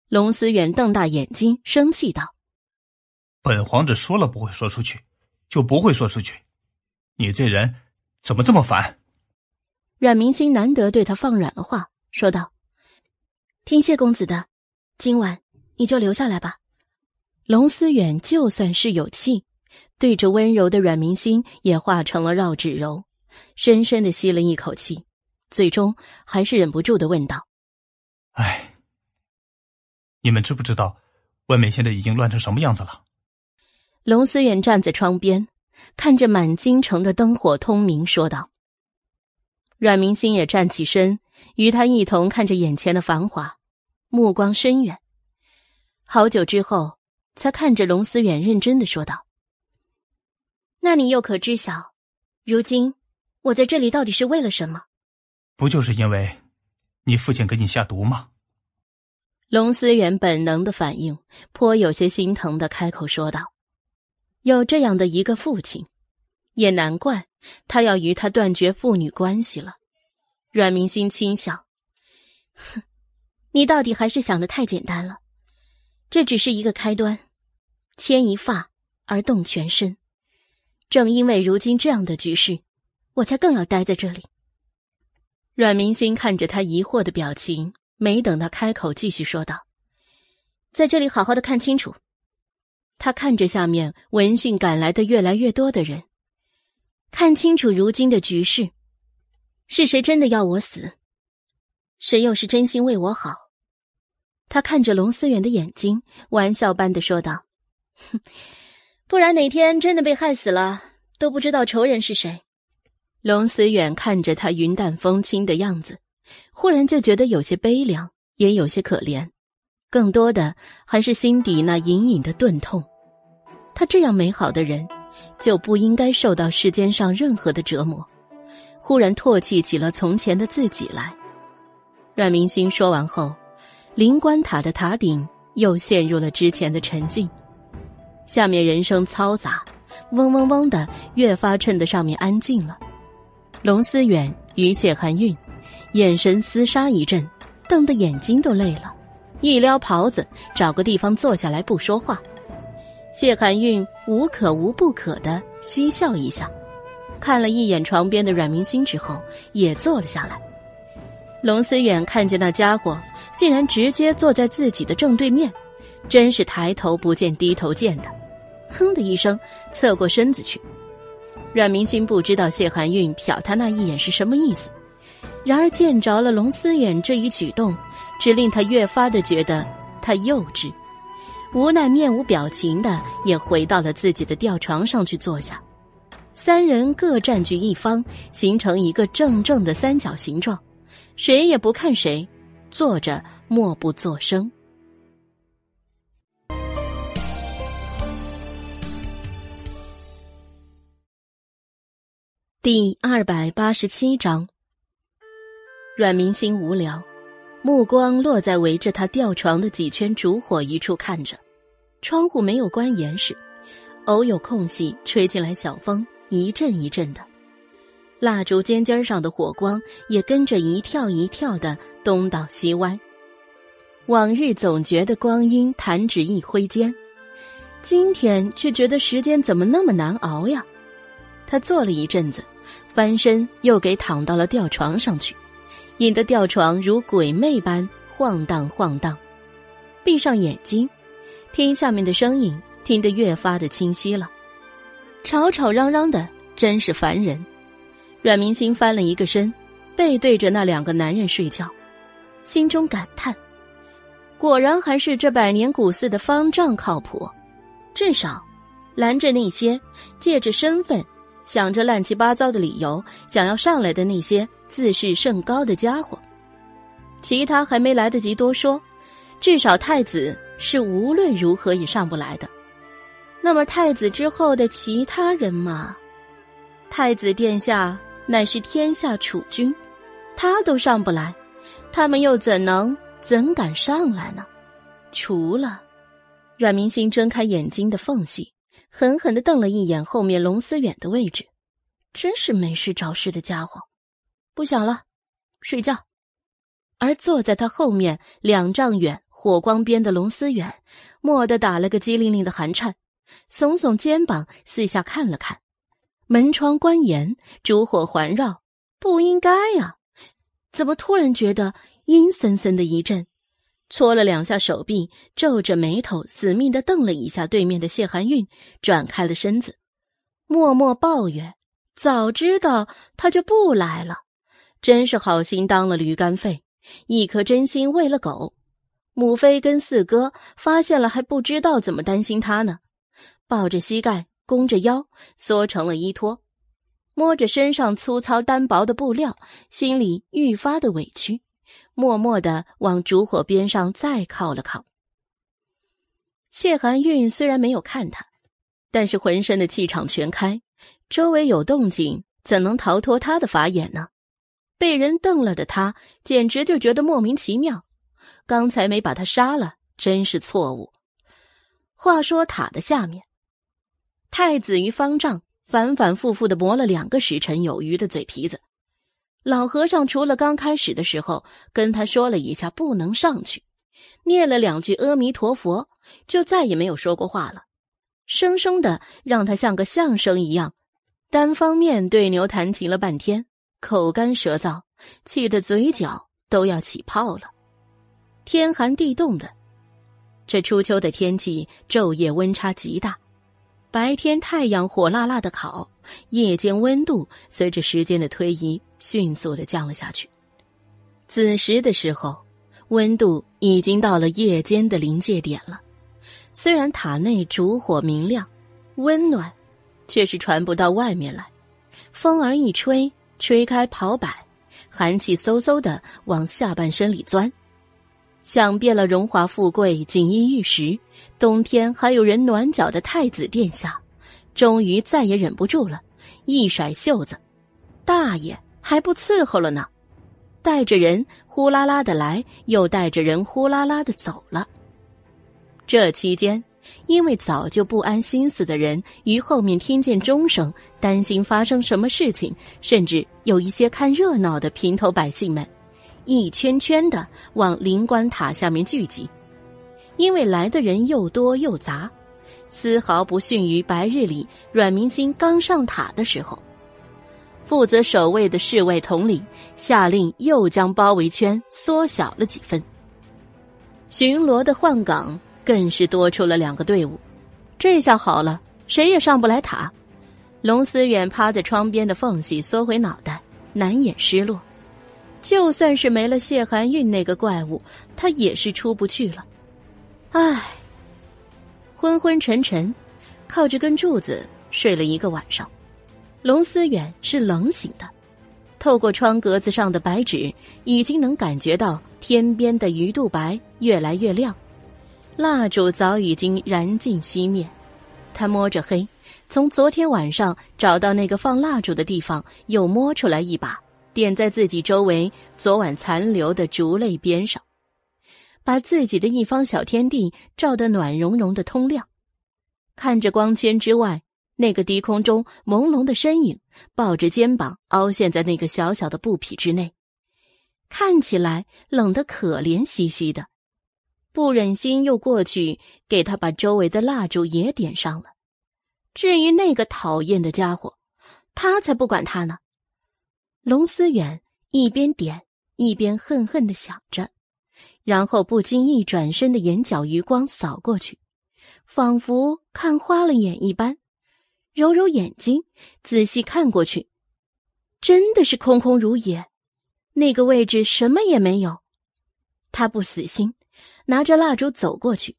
龙思远瞪大眼睛，生气道：“本皇子说了不会说出去，就不会说出去。你这人怎么这么烦？”阮明星难得对他放软了话，说道：“听谢公子的，今晚你就留下来吧。”龙思远就算是有气，对着温柔的阮明星也化成了绕指柔，深深的吸了一口气。最终还是忍不住的问道：“哎，你们知不知道，外面现在已经乱成什么样子了？”龙思远站在窗边，看着满京城的灯火通明，说道。阮明星也站起身，与他一同看着眼前的繁华，目光深远。好久之后，才看着龙思远，认真的说道：“那你又可知晓，如今我在这里到底是为了什么？不就是因为，你父亲给你下毒吗？”龙思远本能的反应，颇有些心疼的开口说道：“有这样的一个父亲，也难怪。”他要与他断绝父女关系了，阮明心轻笑：“哼，你到底还是想的太简单了。这只是一个开端，牵一发而动全身。正因为如今这样的局势，我才更要待在这里。”阮明心看着他疑惑的表情，没等他开口，继续说道：“在这里好好的看清楚。”他看着下面闻讯赶来的越来越多的人。看清楚如今的局势，是谁真的要我死？谁又是真心为我好？他看着龙思远的眼睛，玩笑般的说道：“哼，不然哪天真的被害死了，都不知道仇人是谁。”龙思远看着他云淡风轻的样子，忽然就觉得有些悲凉，也有些可怜，更多的还是心底那隐隐的钝痛。他这样美好的人。就不应该受到世间上任何的折磨。忽然唾弃起了从前的自己来。阮明星说完后，灵官塔的塔顶又陷入了之前的沉静。下面人声嘈杂，嗡嗡嗡的，越发衬得上面安静了。龙思远与谢寒韵眼神厮杀一阵，瞪得眼睛都累了，一撩袍子，找个地方坐下来不说话。谢寒韵无可无不可的嬉笑一下，看了一眼床边的阮明星之后，也坐了下来。龙思远看见那家伙竟然直接坐在自己的正对面，真是抬头不见低头见的，哼的一声，侧过身子去。阮明心不知道谢寒韵瞟他那一眼是什么意思，然而见着了龙思远这一举动，只令他越发的觉得他幼稚。无奈，面无表情的也回到了自己的吊床上去坐下。三人各占据一方，形成一个正正的三角形状，谁也不看谁，坐着默不作声。第二百八十七章，阮明心无聊。目光落在围着他吊床的几圈烛火一处看着，窗户没有关严实，偶有空隙吹进来小风，一阵一阵的。蜡烛尖尖上的火光也跟着一跳一跳的东倒西歪。往日总觉得光阴弹指一挥间，今天却觉得时间怎么那么难熬呀？他坐了一阵子，翻身又给躺到了吊床上去。引得吊床如鬼魅般晃荡晃荡，闭上眼睛，听下面的声音，听得越发的清晰了。吵吵嚷嚷的，真是烦人。阮明星翻了一个身，背对着那两个男人睡觉，心中感叹：果然还是这百年古寺的方丈靠谱，至少拦着那些借着身份。想着乱七八糟的理由，想要上来的那些自视甚高的家伙，其他还没来得及多说，至少太子是无论如何也上不来的。那么太子之后的其他人嘛，太子殿下乃是天下储君，他都上不来，他们又怎能怎敢上来呢？除了阮明星睁开眼睛的缝隙。狠狠的瞪了一眼后面龙思远的位置，真是没事找事的家伙！不想了，睡觉。而坐在他后面两丈远火光边的龙思远，蓦地打了个机灵灵的寒颤，耸耸肩膀，四下看了看，门窗关严，烛火环绕，不应该呀，怎么突然觉得阴森森的一阵？搓了两下手臂，皱着眉头，死命的瞪了一下对面的谢寒韵，转开了身子，默默抱怨：“早知道他就不来了，真是好心当了驴肝肺，一颗真心喂了狗。母妃跟四哥发现了还不知道怎么担心他呢，抱着膝盖，弓着腰，缩成了衣托，摸着身上粗糙单薄的布料，心里愈发的委屈，默默的往烛火边上再靠了靠。谢寒韵虽然没有看他，但是浑身的气场全开，周围有动静，怎能逃脱他的法眼呢？被人瞪了的他，简直就觉得莫名其妙。刚才没把他杀了，真是错误。话说塔的下面，太子与方丈反反复复的磨了两个时辰有余的嘴皮子。老和尚除了刚开始的时候跟他说了一下不能上去，念了两句阿弥陀佛，就再也没有说过话了，生生的让他像个相声一样，单方面对牛弹琴了半天。口干舌燥，气得嘴角都要起泡了。天寒地冻的，这初秋的天气昼夜温差极大，白天太阳火辣辣的烤，夜间温度随着时间的推移迅速的降了下去。子时的时候，温度已经到了夜间的临界点了。虽然塔内烛火明亮，温暖，却是传不到外面来。风儿一吹。吹开袍摆，寒气嗖嗖的往下半身里钻。想遍了荣华富贵、锦衣玉食，冬天还有人暖脚的太子殿下，终于再也忍不住了，一甩袖子：“大爷还不伺候了呢！”带着人呼啦啦的来，又带着人呼啦啦的走了。这期间。因为早就不安心思的人，于后面听见钟声，担心发生什么事情，甚至有一些看热闹的平头百姓们，一圈圈的往灵官塔下面聚集。因为来的人又多又杂，丝毫不逊于白日里阮明星刚上塔的时候。负责守卫的侍卫统领下令，又将包围圈缩小了几分。巡逻的换岗。更是多出了两个队伍，这下好了，谁也上不来塔。龙思远趴在窗边的缝隙，缩回脑袋，难掩失落。就算是没了谢寒韵那个怪物，他也是出不去了。唉，昏昏沉沉，靠着根柱子睡了一个晚上。龙思远是冷醒的，透过窗格子上的白纸，已经能感觉到天边的鱼肚白越来越亮。蜡烛早已经燃尽熄灭，他摸着黑，从昨天晚上找到那个放蜡烛的地方，又摸出来一把，点在自己周围昨晚残留的烛泪边上，把自己的一方小天地照得暖融融的通亮。看着光圈之外那个低空中朦胧的身影，抱着肩膀凹陷在那个小小的布匹之内，看起来冷得可怜兮兮的。不忍心又过去给他把周围的蜡烛也点上了。至于那个讨厌的家伙，他才不管他呢。龙思远一边点一边恨恨的想着，然后不经意转身的眼角余光扫过去，仿佛看花了眼一般，揉揉眼睛，仔细看过去，真的是空空如也，那个位置什么也没有。他不死心。拿着蜡烛走过去，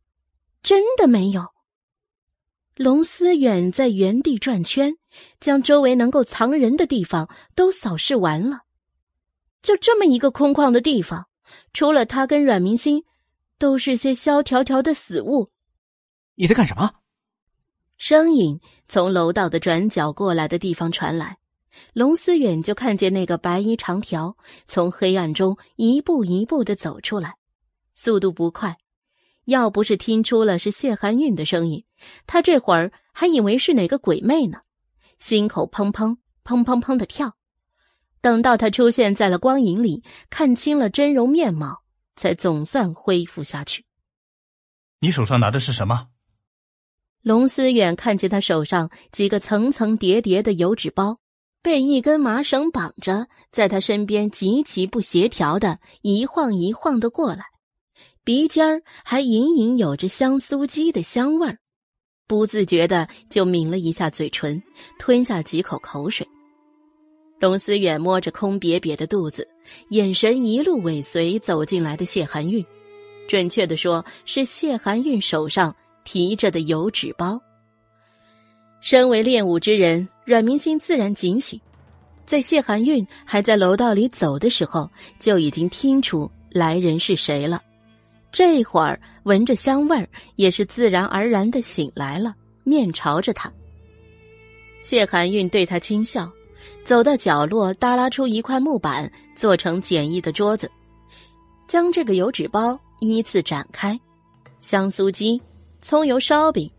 真的没有。龙思远在原地转圈，将周围能够藏人的地方都扫视完了，就这么一个空旷的地方，除了他跟阮明星，都是些萧条条的死物。你在干什么？声音从楼道的转角过来的地方传来，龙思远就看见那个白衣长条从黑暗中一步一步的走出来。速度不快，要不是听出了是谢寒韵的声音，他这会儿还以为是哪个鬼魅呢，心口砰砰砰砰砰的跳。等到他出现在了光影里，看清了真容面貌，才总算恢复下去。你手上拿的是什么？龙思远看见他手上几个层层叠叠的油纸包，被一根麻绳绑着，在他身边极其不协调的一晃一晃的过来。鼻尖儿还隐隐有着香酥鸡的香味儿，不自觉的就抿了一下嘴唇，吞下几口口水。龙思远摸着空瘪瘪的肚子，眼神一路尾随走进来的谢寒韵，准确的说是谢寒韵手上提着的油纸包。身为练武之人，阮明心自然警醒，在谢寒韵还在楼道里走的时候，就已经听出来人是谁了。这会儿闻着香味儿，也是自然而然的醒来了，面朝着他。谢寒韵对他轻笑，走到角落，耷拉出一块木板，做成简易的桌子，将这个油纸包依次展开，香酥鸡、葱油烧饼、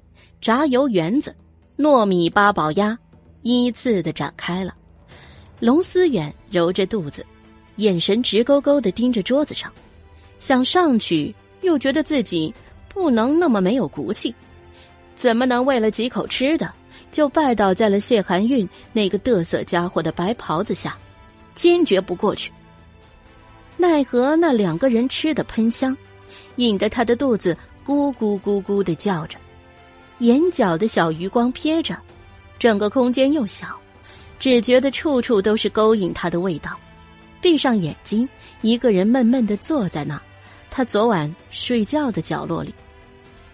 炸油圆子。糯米八宝鸭依次的展开了，龙思远揉着肚子，眼神直勾勾的盯着桌子上，想上去又觉得自己不能那么没有骨气，怎么能为了几口吃的就拜倒在了谢寒韵那个得瑟家伙的白袍子下，坚决不过去。奈何那两个人吃的喷香，引得他的肚子咕咕咕咕的叫着。眼角的小余光瞥着，整个空间又小，只觉得处处都是勾引他的味道。闭上眼睛，一个人闷闷的坐在那，他昨晚睡觉的角落里，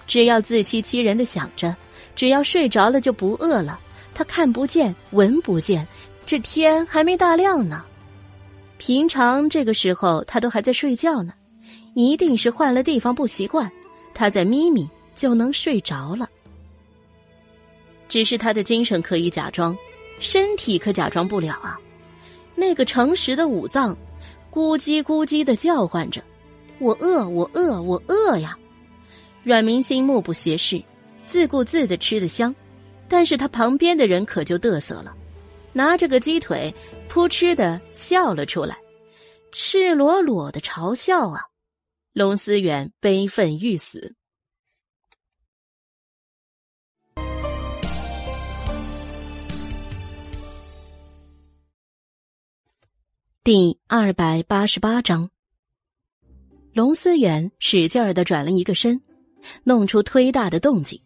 只要自欺欺人的想着，只要睡着了就不饿了。他看不见，闻不见，这天还没大亮呢。平常这个时候他都还在睡觉呢，一定是换了地方不习惯，他在咪咪就能睡着了。只是他的精神可以假装，身体可假装不了啊！那个诚实的五脏，咕叽咕叽的叫唤着：“我饿，我饿，我饿呀！”阮明心目不斜视，自顾自的吃的香，但是他旁边的人可就嘚瑟了，拿着个鸡腿，扑哧的笑了出来，赤裸裸的嘲笑啊！龙思远悲愤欲死。第二百八十八章，龙思远使劲儿的转了一个身，弄出忒大的动静，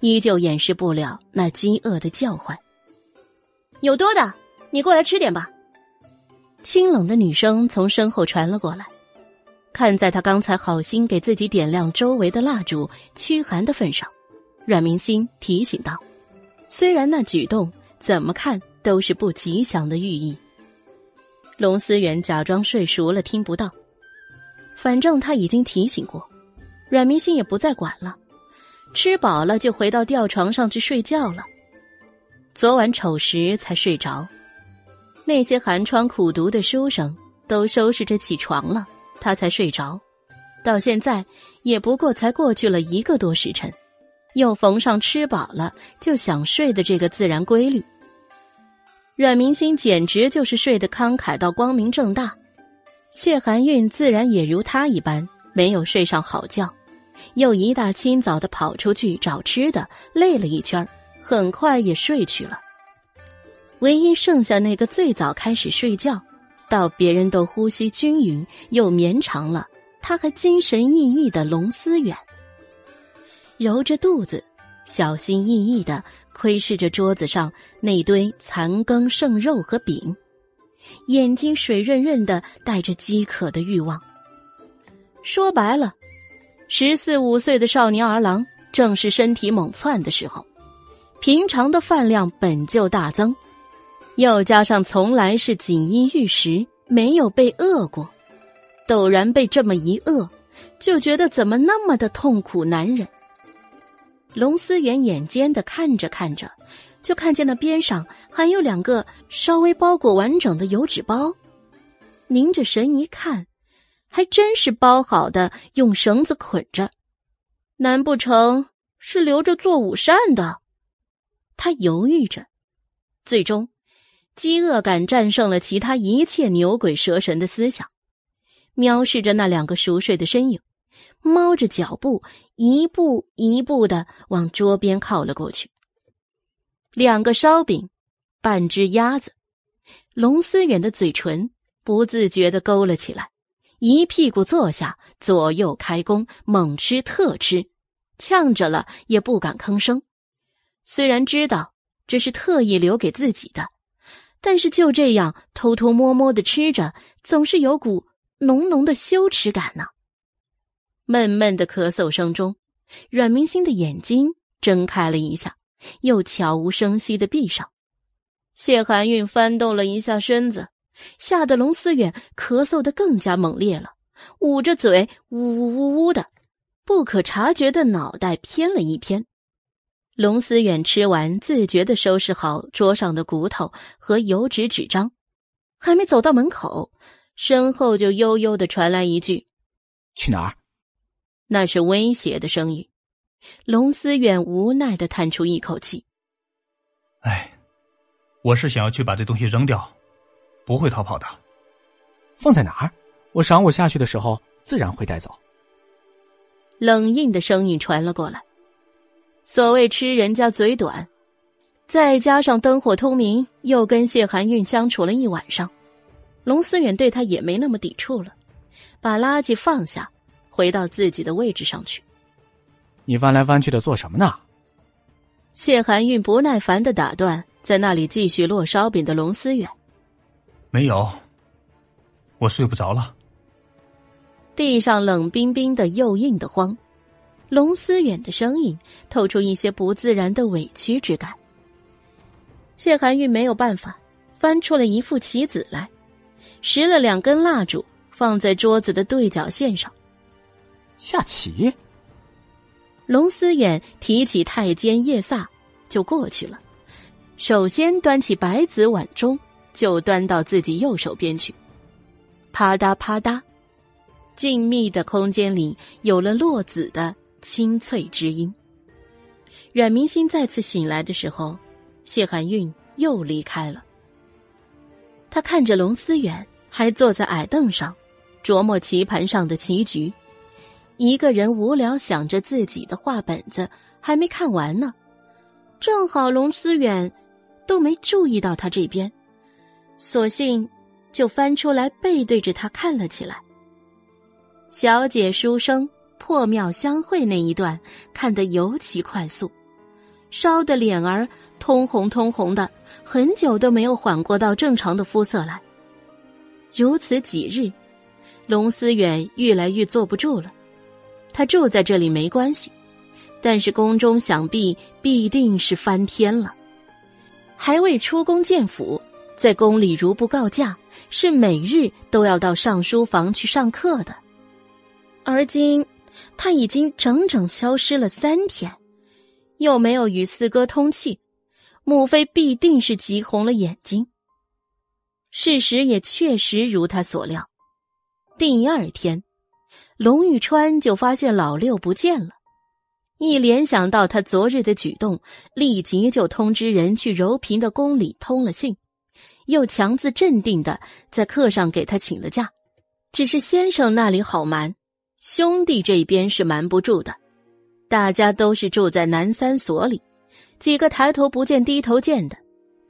依旧掩饰不了那饥饿的叫唤。有多的，你过来吃点吧。清冷的女声从身后传了过来。看在他刚才好心给自己点亮周围的蜡烛驱寒的份上，阮明心提醒道：“虽然那举动怎么看都是不吉祥的寓意。”龙思远假装睡熟了，听不到。反正他已经提醒过，阮明心也不再管了。吃饱了就回到吊床上去睡觉了。昨晚丑时才睡着，那些寒窗苦读的书生都收拾着起床了，他才睡着。到现在也不过才过去了一个多时辰，又逢上吃饱了就想睡的这个自然规律。阮明心简直就是睡得慷慨到光明正大，谢寒韵自然也如他一般没有睡上好觉，又一大清早的跑出去找吃的，累了一圈很快也睡去了。唯一剩下那个最早开始睡觉，到别人都呼吸均匀又绵长了，他还精神奕奕的龙思远，揉着肚子。小心翼翼的窥视着桌子上那堆残羹剩肉和饼，眼睛水润润的，带着饥渴的欲望。说白了，十四五岁的少年儿郎正是身体猛窜的时候，平常的饭量本就大增，又加上从来是锦衣玉食，没有被饿过，陡然被这么一饿，就觉得怎么那么的痛苦难忍。龙思远眼尖的看着看着，就看见那边上还有两个稍微包裹完整的油纸包，凝着神一看，还真是包好的，用绳子捆着。难不成是留着做午膳的？他犹豫着，最终，饥饿感战胜了其他一切牛鬼蛇神的思想，藐视着那两个熟睡的身影。猫着脚步，一步一步的往桌边靠了过去。两个烧饼，半只鸭子，龙思远的嘴唇不自觉的勾了起来，一屁股坐下，左右开弓，猛吃特吃，呛着了也不敢吭声。虽然知道这是特意留给自己的，但是就这样偷偷摸摸的吃着，总是有股浓浓的羞耻感呢。闷闷的咳嗽声中，阮明星的眼睛睁开了一下，又悄无声息的闭上。谢寒韵翻动了一下身子，吓得龙思远咳嗽的更加猛烈了，捂着嘴呜呜呜呜的，不可察觉的脑袋偏了一偏。龙思远吃完，自觉的收拾好桌上的骨头和油纸纸张，还没走到门口，身后就悠悠的传来一句：“去哪儿？”那是威胁的声音。龙思远无奈的叹出一口气：“哎，我是想要去把这东西扔掉，不会逃跑的。放在哪儿？我晌午下去的时候自然会带走。”冷硬的声音传了过来。所谓吃人家嘴短，再加上灯火通明，又跟谢寒韵相处了一晚上，龙思远对他也没那么抵触了，把垃圾放下，回到自己的位置上去。你翻来翻去的做什么呢？谢寒韵不耐烦的打断在那里继续落烧饼的龙思远。没有，我睡不着了。地上冷冰冰的，又硬的慌。龙思远的声音透出一些不自然的委屈之感。谢寒玉没有办法，翻出了一副棋子来，拾了两根蜡烛放在桌子的对角线上。下棋。龙思远提起太监叶萨就过去了，首先端起白子碗中，就端到自己右手边去。啪嗒啪嗒，静谧的空间里有了落子的。清脆之音。阮明心再次醒来的时候，谢寒韵又离开了。他看着龙思远还坐在矮凳上，琢磨棋盘上的棋局，一个人无聊想着自己的画本子还没看完呢。正好龙思远都没注意到他这边，索性就翻出来背对着他看了起来。小姐书生。破庙相会那一段看得尤其快速，烧的脸儿通红通红的，很久都没有缓过到正常的肤色来。如此几日，龙思远愈来愈坐不住了。他住在这里没关系，但是宫中想必必定是翻天了。还未出宫见府，在宫里如不告假，是每日都要到上书房去上课的。而今。他已经整整消失了三天，又没有与四哥通气，母妃必定是急红了眼睛。事实也确实如他所料，第二天，龙玉川就发现老六不见了，一联想到他昨日的举动，立即就通知人去柔平的宫里通了信，又强自镇定的在课上给他请了假，只是先生那里好瞒。兄弟这边是瞒不住的，大家都是住在南三所里，几个抬头不见低头见的。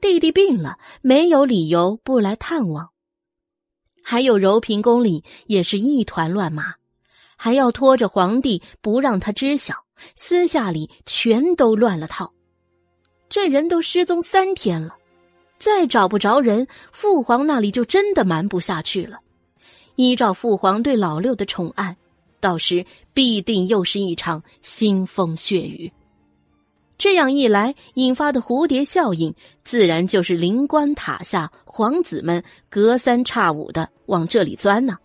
弟弟病了，没有理由不来探望。还有柔平宫里也是一团乱麻，还要拖着皇帝不让他知晓，私下里全都乱了套。这人都失踪三天了，再找不着人，父皇那里就真的瞒不下去了。依照父皇对老六的宠爱。到时必定又是一场腥风血雨，这样一来引发的蝴蝶效应，自然就是灵官塔下皇子们隔三差五的往这里钻呢。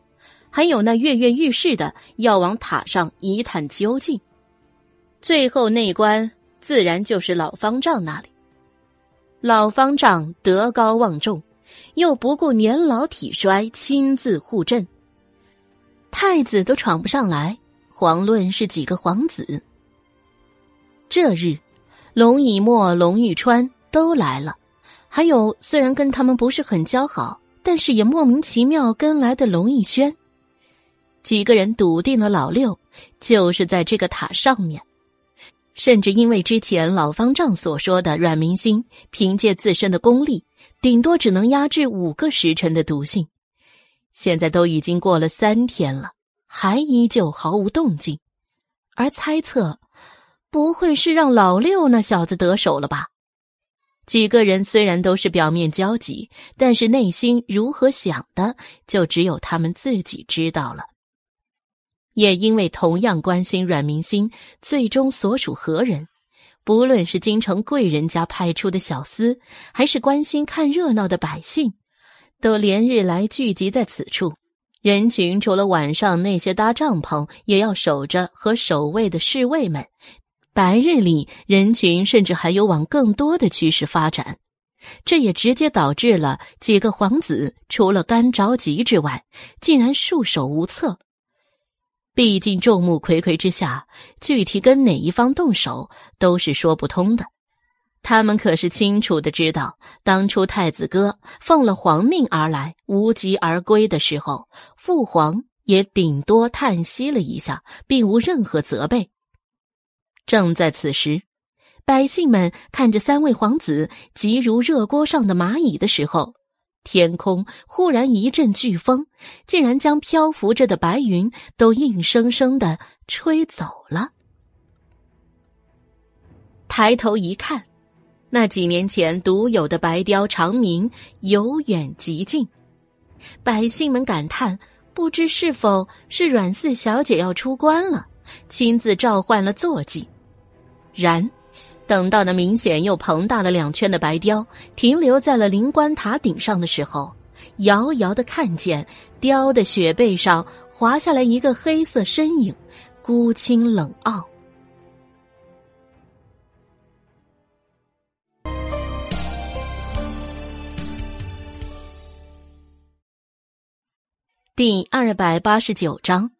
还有那跃跃欲试的要往塔上一探究竟，最后那关自然就是老方丈那里。老方丈德高望重，又不顾年老体衰，亲自护阵。太子都闯不上来，遑论是几个皇子。这日，龙以沫、龙玉川都来了，还有虽然跟他们不是很交好，但是也莫名其妙跟来的龙逸轩。几个人笃定了老六就是在这个塔上面，甚至因为之前老方丈所说的阮明星凭借自身的功力，顶多只能压制五个时辰的毒性。现在都已经过了三天了，还依旧毫无动静，而猜测，不会是让老六那小子得手了吧？几个人虽然都是表面焦急，但是内心如何想的，就只有他们自己知道了。也因为同样关心阮明星最终所属何人，不论是京城贵人家派出的小厮，还是关心看热闹的百姓，都连日来聚集在此处。人群除了晚上那些搭帐篷也要守着和守卫的侍卫们，白日里人群甚至还有往更多的趋势发展。这也直接导致了几个皇子除了干着急之外，竟然束手无策。毕竟众目睽睽之下，具体跟哪一方动手都是说不通的。他们可是清楚的知道，当初太子哥奉了皇命而来，无疾而归的时候，父皇也顶多叹息了一下，并无任何责备。正在此时，百姓们看着三位皇子急如热锅上的蚂蚁的时候。天空忽然一阵飓风，竟然将漂浮着的白云都硬生生的吹走了。抬头一看，那几年前独有的白雕长鸣由远及近，百姓们感叹：不知是否是阮四小姐要出关了，亲自召唤了坐骑。然。等到那明显又膨大了两圈的白雕停留在了灵官塔顶上的时候，遥遥的看见雕的雪背上滑下来一个黑色身影，孤清冷傲。第二百八十九章，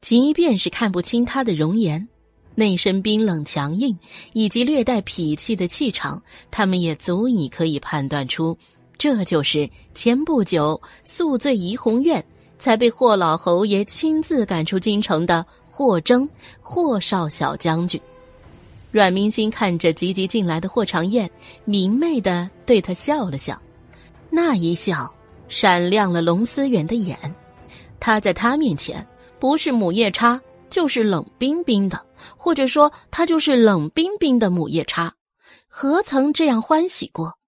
即便是看不清他的容颜。那身冰冷强硬以及略带痞气的气场，他们也足以可以判断出，这就是前不久宿醉怡红院才被霍老侯爷亲自赶出京城的霍征霍少小将军。阮明心看着急急进来的霍长燕，明媚的对他笑了笑，那一笑闪亮了龙思远的眼。他在他面前不是母夜叉。就是冷冰冰的，或者说他就是冷冰冰的母夜叉，何曾这样欢喜过？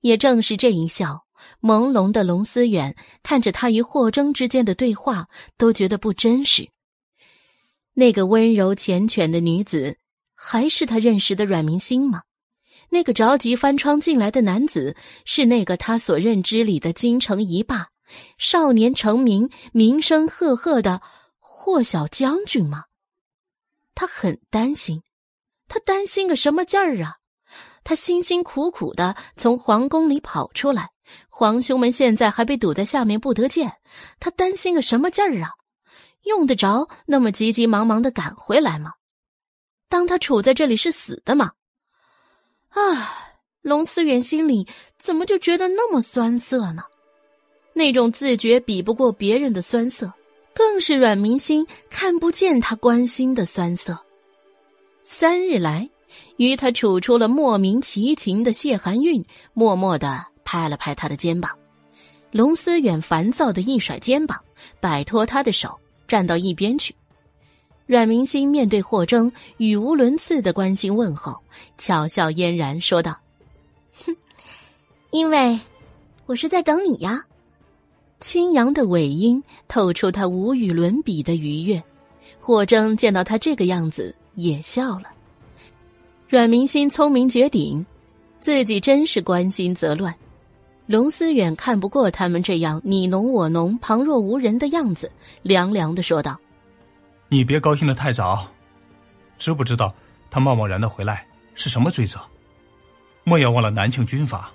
也正是这一笑，朦胧的龙思远看着他与霍征之间的对话，都觉得不真实。那个温柔缱绻的女子，还是他认识的阮明星吗？那个着急翻窗进来的男子，是那个他所认知里的京城一霸，少年成名，名声赫赫的。霍小将军吗？他很担心，他担心个什么劲儿啊？他辛辛苦苦的从皇宫里跑出来，皇兄们现在还被堵在下面不得见，他担心个什么劲儿啊？用得着那么急急忙忙的赶回来吗？当他处在这里是死的吗？啊，龙思远心里怎么就觉得那么酸涩呢？那种自觉比不过别人的酸涩。更是阮明心看不见他关心的酸涩。三日来，与他处出了莫名奇情的谢寒韵，默默的拍了拍他的肩膀。龙思远烦躁的一甩肩膀，摆脱他的手，站到一边去。阮明心面对霍征语无伦次的关心问候，巧笑嫣然说道：“哼，因为我是在等你呀。”清扬的尾音透出他无与伦比的愉悦，霍征见到他这个样子也笑了。阮明心聪明绝顶，自己真是关心则乱。龙思远看不过他们这样你侬我侬、旁若无人的样子，凉凉的说道：“你别高兴的太早，知不知道他贸贸然的回来是什么罪责？莫要忘了南庆军法，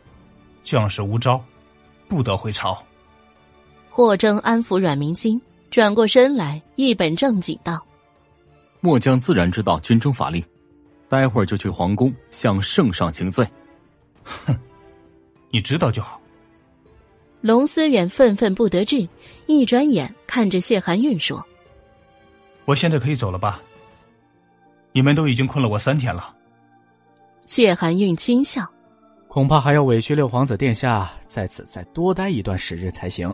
将士无招，不得回朝。”霍征安抚阮明心，转过身来，一本正经道：“末将自然知道军中法令，待会儿就去皇宫向圣上请罪。”哼，你知道就好。龙思远愤愤不得志，一转眼看着谢寒韵说：“我现在可以走了吧？你们都已经困了我三天了。”谢寒韵轻笑：“恐怕还要委屈六皇子殿下在此再多待一段时日才行。”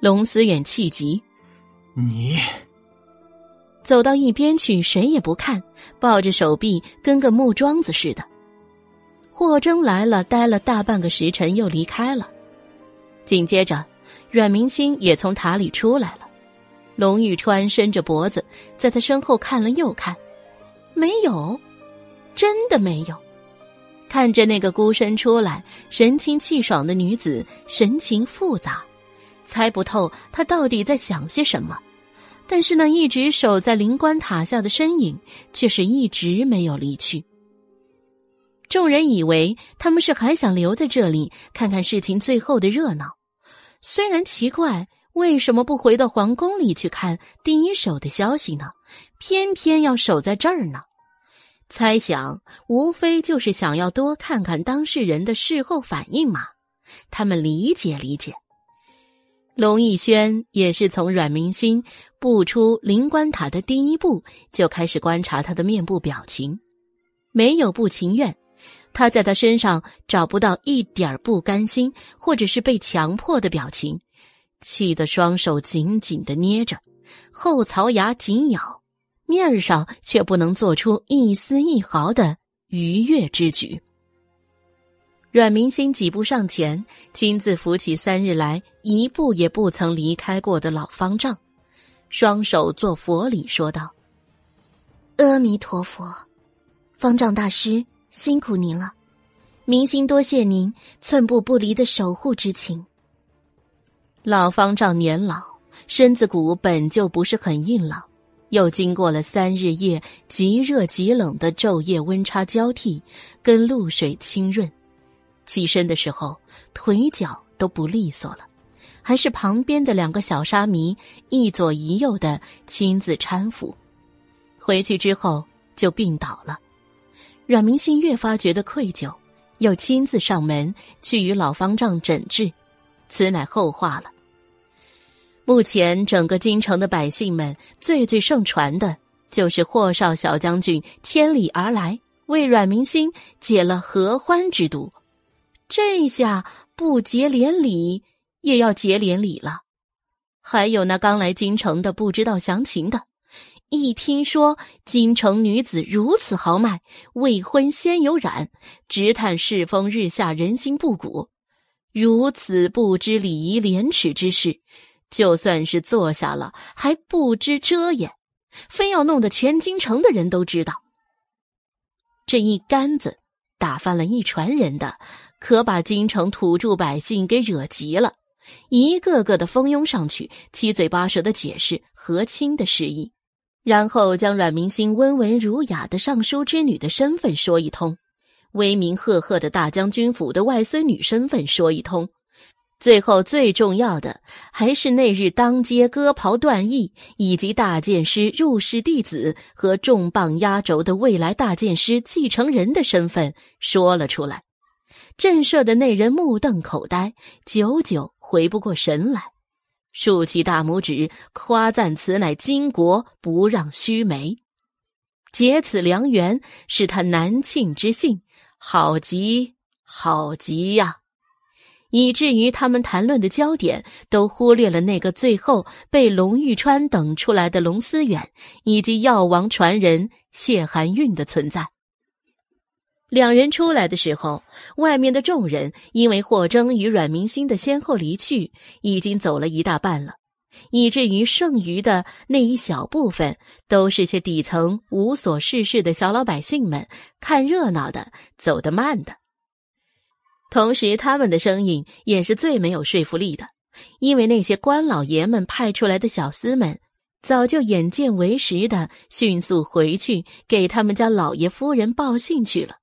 龙思远气急，你走到一边去，谁也不看，抱着手臂跟个木桩子似的。霍征来了，待了大半个时辰，又离开了。紧接着，阮明星也从塔里出来了。龙玉川伸着脖子在他身后看了又看，没有。真的没有。看着那个孤身出来、神清气爽的女子，神情复杂，猜不透他到底在想些什么。但是那一直守在灵官塔下的身影，却是一直没有离去。众人以为他们是还想留在这里看看事情最后的热闹，虽然奇怪为什么不回到皇宫里去看第一手的消息呢，偏偏要守在这儿呢？猜想无非就是想要多看看当事人的事后反应嘛。他们理解理解。龙逸轩也是从阮明星步出灵官塔的第一步就开始观察他的面部表情，没有不情愿。他在他身上找不到一点不甘心或者是被强迫的表情，气得双手紧紧的捏着，后槽牙紧咬，面上却不能做出一丝一毫的愉悦之举。阮明星几步上前，亲自扶起三日来一步也不曾离开过的老方丈，双手做佛礼，说道：“阿弥陀佛，方丈大师。”辛苦您了，明星多谢您寸步不离的守护之情。老方丈年老，身子骨本就不是很硬朗，又经过了三日夜极热极冷的昼夜温差交替，跟露水清润，起身的时候腿脚都不利索了，还是旁边的两个小沙弥一左一右的亲自搀扶，回去之后就病倒了。阮明星越发觉得愧疚，又亲自上门去与老方丈诊治，此乃后话了。目前整个京城的百姓们最最盛传的，就是霍少小将军千里而来为阮明星解了合欢之毒，这下不结连理也要结连理了。还有那刚来京城的不知道详情的。一听说京城女子如此豪迈，未婚先有染，直叹世风日下，人心不古。如此不知礼仪廉耻之事，就算是坐下了，还不知遮掩，非要弄得全京城的人都知道。这一杆子打翻了一船人的，可把京城土著百姓给惹急了，一个个的蜂拥上去，七嘴八舌的解释和亲的事宜。然后将阮明星温文儒雅的尚书之女的身份说一通，威名赫赫的大将军府的外孙女身份说一通，最后最重要的还是那日当街割袍断义，以及大剑师入室弟子和重磅压轴的未来大剑师继承人的身份说了出来，震慑的那人目瞪口呆，久久回不过神来。竖起大拇指，夸赞此乃巾帼不让须眉，结此良缘是他南庆之幸，好极好极呀！以至于他们谈论的焦点都忽略了那个最后被龙玉川等出来的龙思远，以及药王传人谢寒韵的存在。两人出来的时候，外面的众人因为霍征与阮明星的先后离去，已经走了一大半了，以至于剩余的那一小部分都是些底层无所事事的小老百姓们，看热闹的，走得慢的。同时，他们的声音也是最没有说服力的，因为那些官老爷们派出来的小厮们，早就眼见为实的迅速回去给他们家老爷夫人报信去了。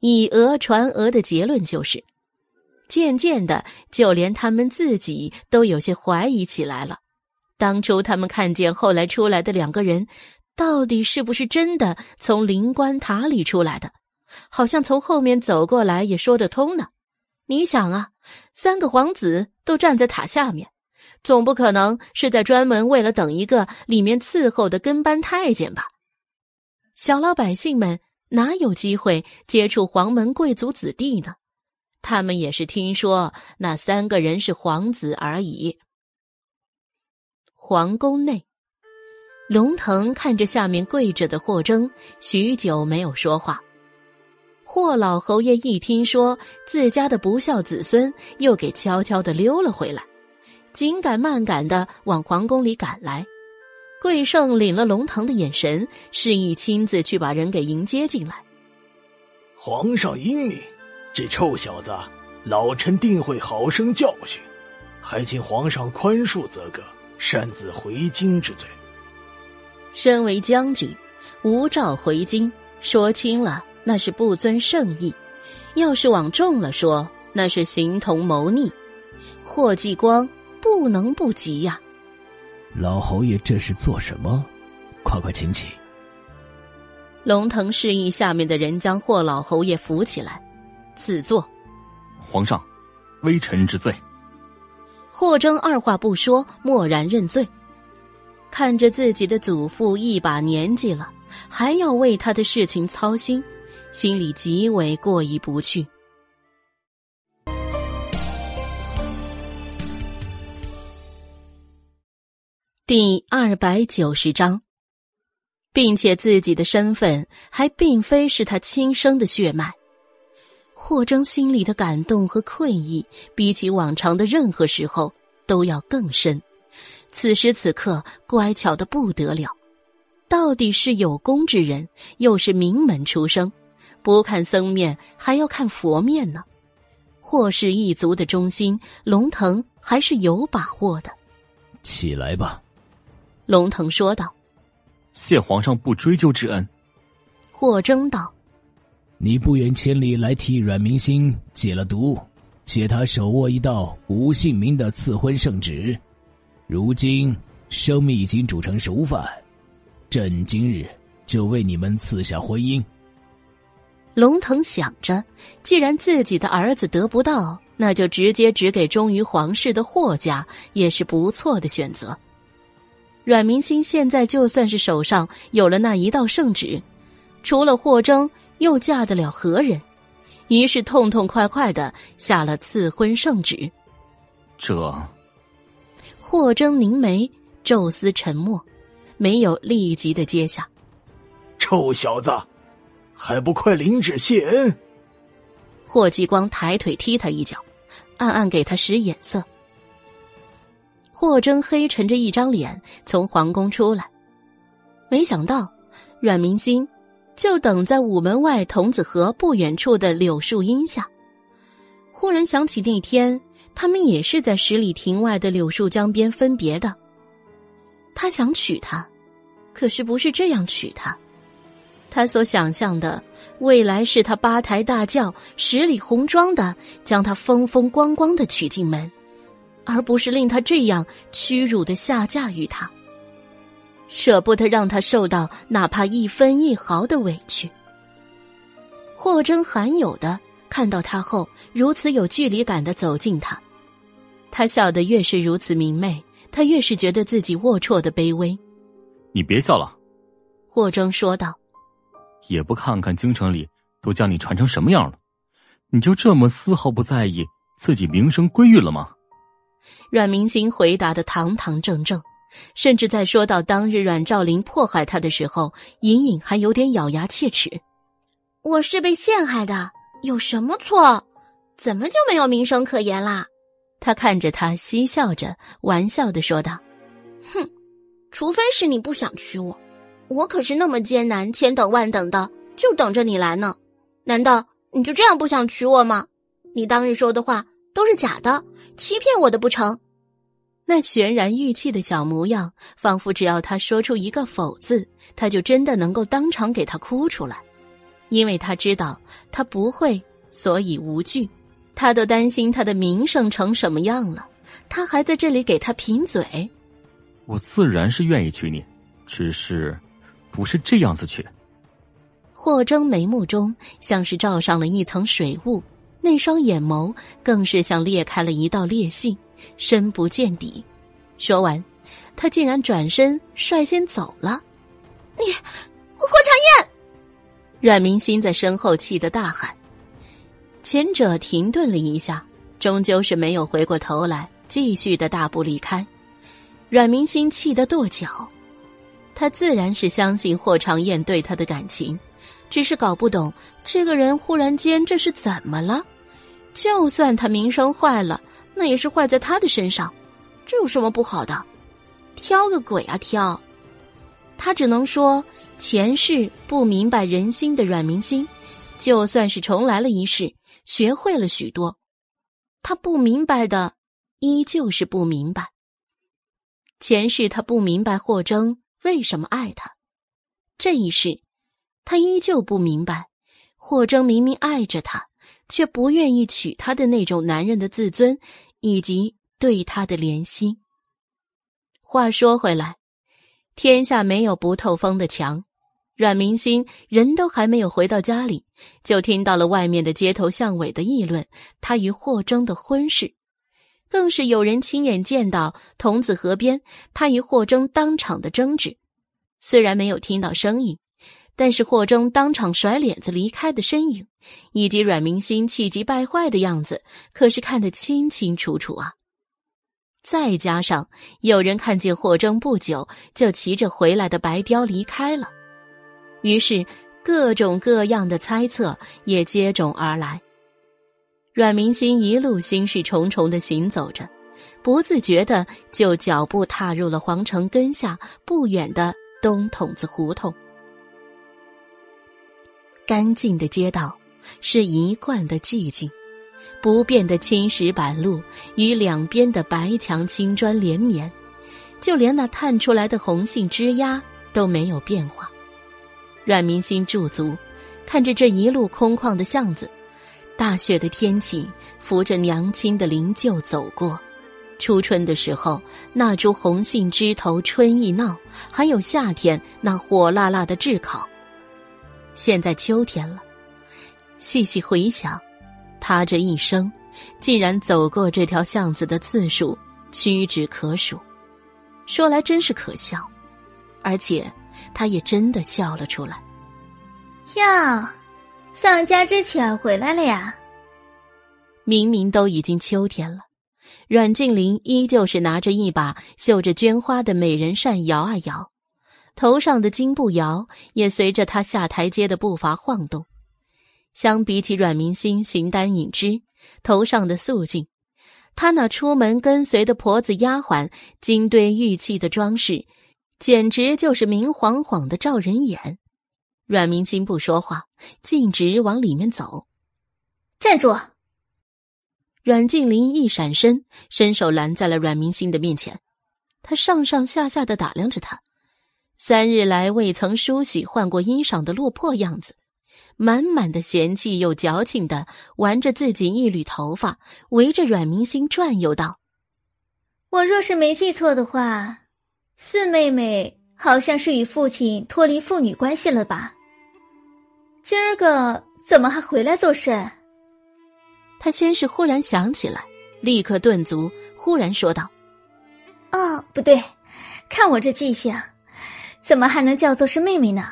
以讹传讹的结论就是，渐渐的，就连他们自己都有些怀疑起来了。当初他们看见后来出来的两个人，到底是不是真的从灵官塔里出来的？好像从后面走过来也说得通呢。你想啊，三个皇子都站在塔下面，总不可能是在专门为了等一个里面伺候的跟班太监吧？小老百姓们。哪有机会接触皇门贵族子弟呢？他们也是听说那三个人是皇子而已。皇宫内，龙腾看着下面跪着的霍征，许久没有说话。霍老侯爷一听说自家的不孝子孙又给悄悄的溜了回来，紧赶慢赶的往皇宫里赶来。桂胜领了龙腾的眼神，示意亲自去把人给迎接进来。皇上英明，这臭小子，老臣定会好生教训，还请皇上宽恕则个，擅自回京之罪。身为将军，无诏回京，说轻了那是不遵圣意，要是往重了说，那是形同谋逆。霍继光不能不急呀。老侯爷这是做什么？快快请起。龙腾示意下面的人将霍老侯爷扶起来，赐座。皇上，微臣之罪。霍征二话不说，默然认罪。看着自己的祖父一把年纪了，还要为他的事情操心，心里极为过意不去。第二百九十章，并且自己的身份还并非是他亲生的血脉，霍征心里的感动和愧意，比起往常的任何时候都要更深。此时此刻，乖巧的不得了。到底是有功之人，又是名门出生，不看僧面还要看佛面呢。霍氏一族的中心，龙腾还是有把握的。起来吧。龙腾说道：“谢皇上不追究之恩。”霍征道：“你不远千里来替阮明心解了毒，且他手握一道无姓名的赐婚圣旨，如今生米已经煮成熟饭，朕今日就为你们赐下婚姻。”龙腾想着，既然自己的儿子得不到，那就直接指给忠于皇室的霍家，也是不错的选择。阮明心现在就算是手上有了那一道圣旨，除了霍征，又嫁得了何人？于是痛痛快快的下了赐婚圣旨。这，霍征凝眉，宙斯沉默，没有立即的接下。臭小子，还不快领旨谢恩！霍继光抬腿踢他一脚，暗暗给他使眼色。霍征黑沉着一张脸从皇宫出来，没想到阮明心就等在午门外童子河不远处的柳树荫下。忽然想起那天他们也是在十里亭外的柳树江边分别的。他想娶她，可是不是这样娶她。他所想象的未来是他八抬大轿、十里红妆的将她风风光光的娶进门。而不是令他这样屈辱的下嫁于他，舍不得让他受到哪怕一分一毫的委屈。霍征罕有的看到他后，如此有距离感的走近他，他笑得越是如此明媚，他越是觉得自己龌龊的卑微。你别笑了，霍征说道。也不看看京城里都将你传成什么样了，你就这么丝毫不在意自己名声归于了吗？阮明星回答的堂堂正正，甚至在说到当日阮兆林迫害他的时候，隐隐还有点咬牙切齿。我是被陷害的，有什么错？怎么就没有名声可言啦？他看着他，嬉笑着，玩笑的说道：“哼，除非是你不想娶我，我可是那么艰难，千等万等的，就等着你来呢。难道你就这样不想娶我吗？你当日说的话都是假的。”欺骗我的不成？那悬然欲泣的小模样，仿佛只要他说出一个否字，他就真的能够当场给他哭出来。因为他知道他不会，所以无惧。他都担心他的名声成什么样了，他还在这里给他贫嘴。我自然是愿意娶你，只是不是这样子娶。霍征眉目中像是罩上了一层水雾。那双眼眸更是像裂开了一道裂隙，深不见底。说完，他竟然转身率先走了。你，霍长燕！阮明心在身后气得大喊。前者停顿了一下，终究是没有回过头来，继续的大步离开。阮明心气得跺脚，他自然是相信霍长燕对他的感情。只是搞不懂这个人忽然间这是怎么了？就算他名声坏了，那也是坏在他的身上，这有什么不好的？挑个鬼啊挑！他只能说，前世不明白人心的阮明心，就算是重来了一世，学会了许多，他不明白的，依旧是不明白。前世他不明白霍征为什么爱他，这一世，他依旧不明白，霍征明明爱着他，却不愿意娶她的那种男人的自尊以及对她的怜惜。话说回来。天下没有不透风的墙，阮明星人都还没有回到家里，就听到了外面的街头巷尾的议论他与霍征的婚事，更是有人亲眼见到童子河边他与霍征当场的争执。虽然没有听到声音，但是霍征当场甩脸子离开的身影，以及阮明星气急败坏的样子，可是看得清清楚楚啊。再加上有人看见霍征不久就骑着回来的白雕离开了，于是各种各样的猜测也接踵而来。阮明心一路心事重重的行走着，不自觉的就脚步踏入了皇城根下不远的东筒子胡同。干净的街道是一贯的寂静。不变的青石板路与两边的白墙青砖连绵，就连那探出来的红杏枝丫都没有变化。阮明心驻足，看着这一路空旷的巷子，大雪的天气，扶着娘亲的灵柩走过。初春的时候，那株红杏枝头春意闹，还有夏天那火辣辣的炙烤。现在秋天了，细细回想。他这一生，竟然走过这条巷子的次数屈指可数，说来真是可笑，而且他也真的笑了出来。呀，丧家之犬回来了呀！明明都已经秋天了，阮静林依旧是拿着一把绣着绢花的美人扇摇啊摇，头上的金步摇也随着她下台阶的步伐晃动。相比起阮明星形单影只、头上的素净，他那出门跟随的婆子丫鬟、金堆玉砌的装饰，简直就是明晃晃的照人眼。阮明星不说话，径直往里面走。站住！阮静林一闪身，伸手拦在了阮明星的面前。他上上下下的打量着他，三日来未曾梳洗换过衣裳的落魄样子。满满的嫌弃又矫情的玩着自己一缕头发，围着阮明星转悠道：“我若是没记错的话，四妹妹好像是与父亲脱离父女关系了吧？今儿个怎么还回来做甚？”他先是忽然想起来，立刻顿足，忽然说道：“哦，不对，看我这记性，怎么还能叫做是妹妹呢？”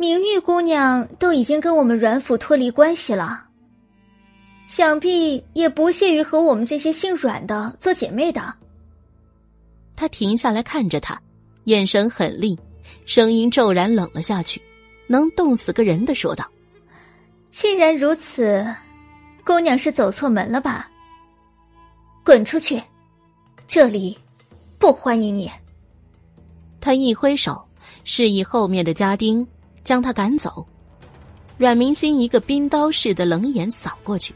明玉姑娘都已经跟我们阮府脱离关系了，想必也不屑于和我们这些姓阮的做姐妹的。他停下来看着他，眼神狠厉，声音骤然冷了下去，能冻死个人的说道：“既然如此，姑娘是走错门了吧？滚出去，这里不欢迎你。”他一挥手，示意后面的家丁。将他赶走，阮明星一个冰刀似的冷眼扫过去，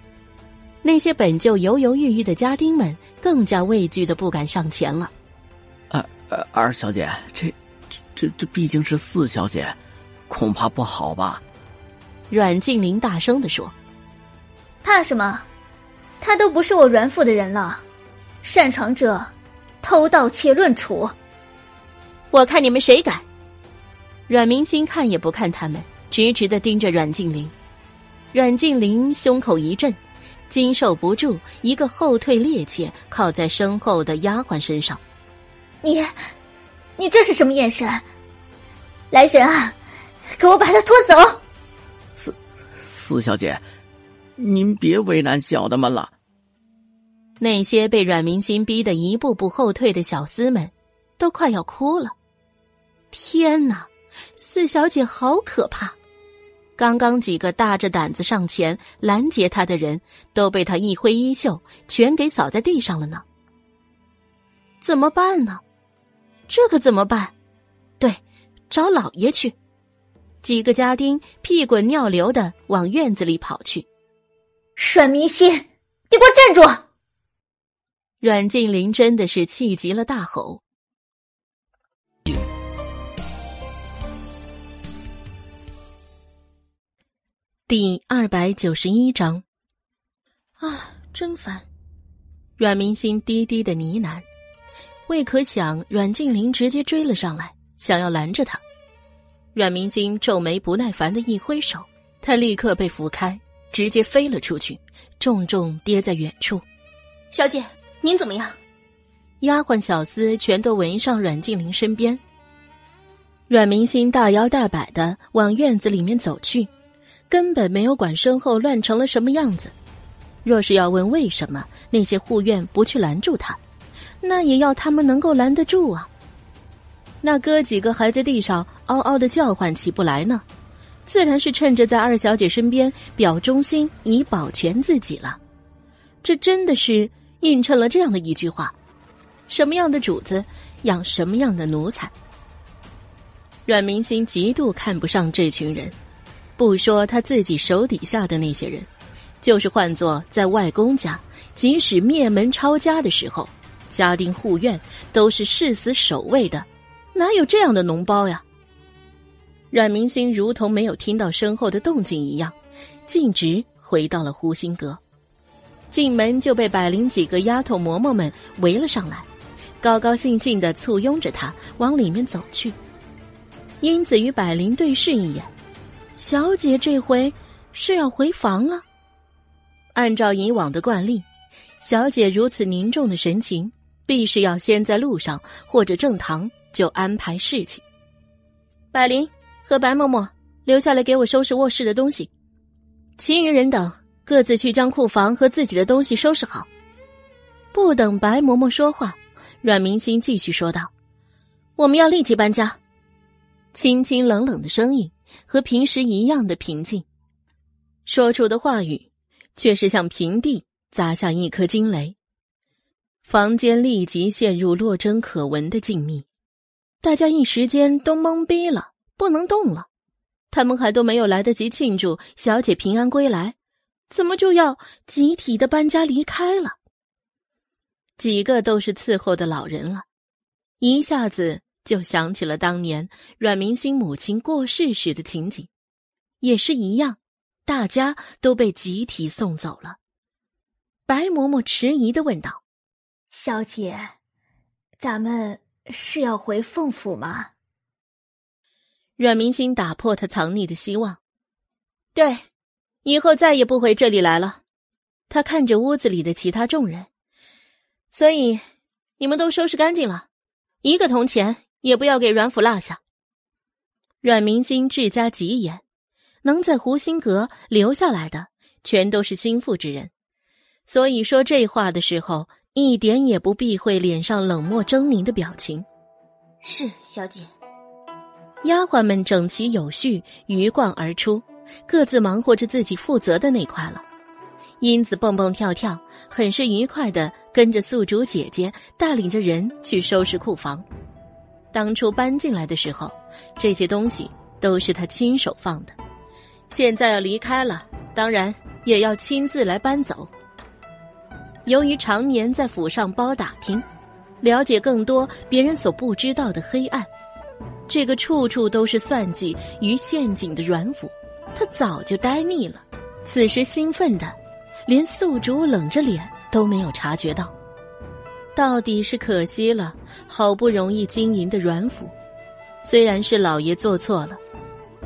那些本就犹犹豫豫的家丁们更加畏惧的不敢上前了。二二二小姐，这这这这毕竟是四小姐，恐怕不好吧？阮静玲大声的说：“怕什么？他都不是我阮府的人了，擅闯者，偷盗窃论处。我看你们谁敢！”阮明星看也不看他们，直直的盯着阮静玲。阮静玲胸口一震，经受不住，一个后退趔趄，靠在身后的丫鬟身上。你，你这是什么眼神？来人啊，给我把他拖走！四四小姐，您别为难小的们了。那些被阮明星逼得一步步后退的小厮们，都快要哭了。天哪！四小姐好可怕！刚刚几个大着胆子上前拦截她的人都被她一挥衣袖，全给扫在地上了呢。怎么办呢？这可怎么办？对，找老爷去。几个家丁屁滚尿流的往院子里跑去。阮明心，你给我站住！阮静林真的是气急了，大吼。第二百九十一章，啊，真烦！阮明心低低的呢喃，未可想阮静玲直接追了上来，想要拦着他。阮明心皱眉，不耐烦的一挥手，他立刻被扶开，直接飞了出去，重重跌在远处。小姐，您怎么样？丫鬟小厮全都围上阮静玲身边。阮明心大摇大摆的往院子里面走去。根本没有管身后乱成了什么样子。若是要问为什么那些护院不去拦住他，那也要他们能够拦得住啊。那哥几个还在地上嗷嗷的叫唤起不来呢，自然是趁着在二小姐身边表忠心以保全自己了。这真的是映衬了这样的一句话：什么样的主子养什么样的奴才。阮明心极度看不上这群人。不说他自己手底下的那些人，就是换做在外公家，即使灭门抄家的时候，家丁护院都是誓死守卫的，哪有这样的脓包呀？阮明星如同没有听到身后的动静一样，径直回到了湖心阁，进门就被百灵几个丫头嬷嬷们围了上来，高高兴兴的簇拥着他往里面走去。英子与百灵对视一眼。小姐这回是要回房了。按照以往的惯例，小姐如此凝重的神情，必是要先在路上或者正堂就安排事情。百灵和白嬷嬷留下来给我收拾卧室的东西，其余人等各自去将库房和自己的东西收拾好。不等白嬷嬷说话，阮明心继续说道：“我们要立即搬家。”清清冷冷的声音。和平时一样的平静，说出的话语却是像平地砸下一颗惊雷。房间立即陷入落针可闻的静谧，大家一时间都懵逼了，不能动了。他们还都没有来得及庆祝小姐平安归来，怎么就要集体的搬家离开了？几个都是伺候的老人了，一下子。就想起了当年阮明星母亲过世时的情景，也是一样，大家都被集体送走了。白嬷嬷迟疑的问道：“小姐，咱们是要回凤府吗？”阮明星打破他藏匿的希望：“对，以后再也不回这里来了。”他看着屋子里的其他众人，所以你们都收拾干净了，一个铜钱。也不要给阮府落下。阮明星治家极严，能在湖心阁留下来的，全都是心腹之人。所以说这话的时候，一点也不避讳脸上冷漠狰狞的表情。是小姐。丫鬟们整齐有序，鱼贯而出，各自忙活着自己负责的那块了。英子蹦蹦跳跳，很是愉快的跟着宿主姐姐，带领着人去收拾库房。当初搬进来的时候，这些东西都是他亲手放的。现在要离开了，当然也要亲自来搬走。由于常年在府上包打听，了解更多别人所不知道的黑暗，这个处处都是算计与陷阱的阮府，他早就呆腻了。此时兴奋的，连宿主冷着脸都没有察觉到。到底是可惜了，好不容易经营的阮府，虽然是老爷做错了，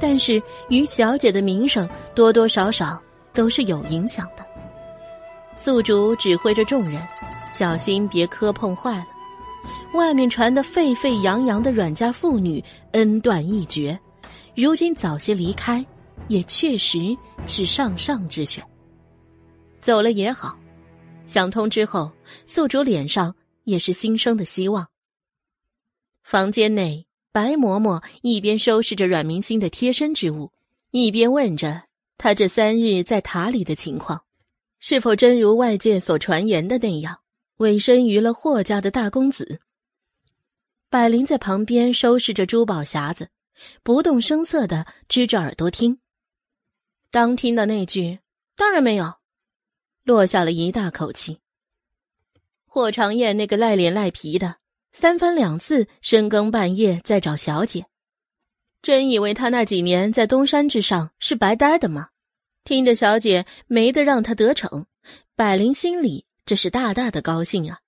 但是于小姐的名声多多少少都是有影响的。宿主指挥着众人，小心别磕碰坏了。外面传得沸沸扬扬的阮家妇女恩断义绝，如今早些离开，也确实是上上之选。走了也好。想通之后，宿主脸上也是新生的希望。房间内，白嬷嬷一边收拾着阮明星的贴身之物，一边问着他这三日在塔里的情况，是否真如外界所传言的那样，委身于了霍家的大公子。百灵在旁边收拾着珠宝匣子，不动声色的支着耳朵听。当听的那句“当然没有”，落下了一大口气。霍长燕那个赖脸赖皮的，三番两次深更半夜在找小姐，真以为他那几年在东山之上是白待的吗？听得小姐没得让他得逞，百灵心里这是大大的高兴啊。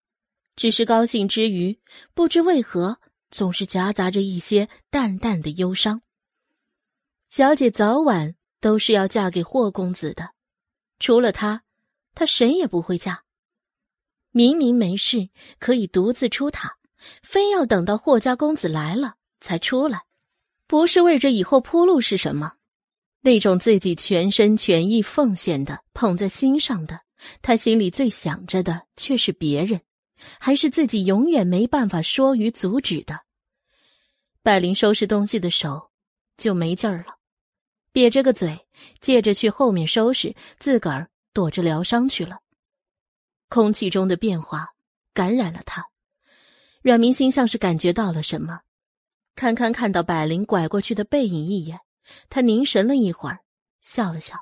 只是高兴之余，不知为何总是夹杂着一些淡淡的忧伤。小姐早晚都是要嫁给霍公子的，除了他，她谁也不会嫁。明明没事可以独自出塔，非要等到霍家公子来了才出来，不是为着以后铺路是什么？那种自己全身全意奉献的、捧在心上的，他心里最想着的却是别人。还是自己永远没办法说与阻止的。百灵收拾东西的手就没劲儿了，瘪着个嘴，借着去后面收拾，自个儿躲着疗伤去了。空气中的变化感染了他，阮明心像是感觉到了什么，堪堪看到百灵拐过去的背影一眼，他凝神了一会儿，笑了笑。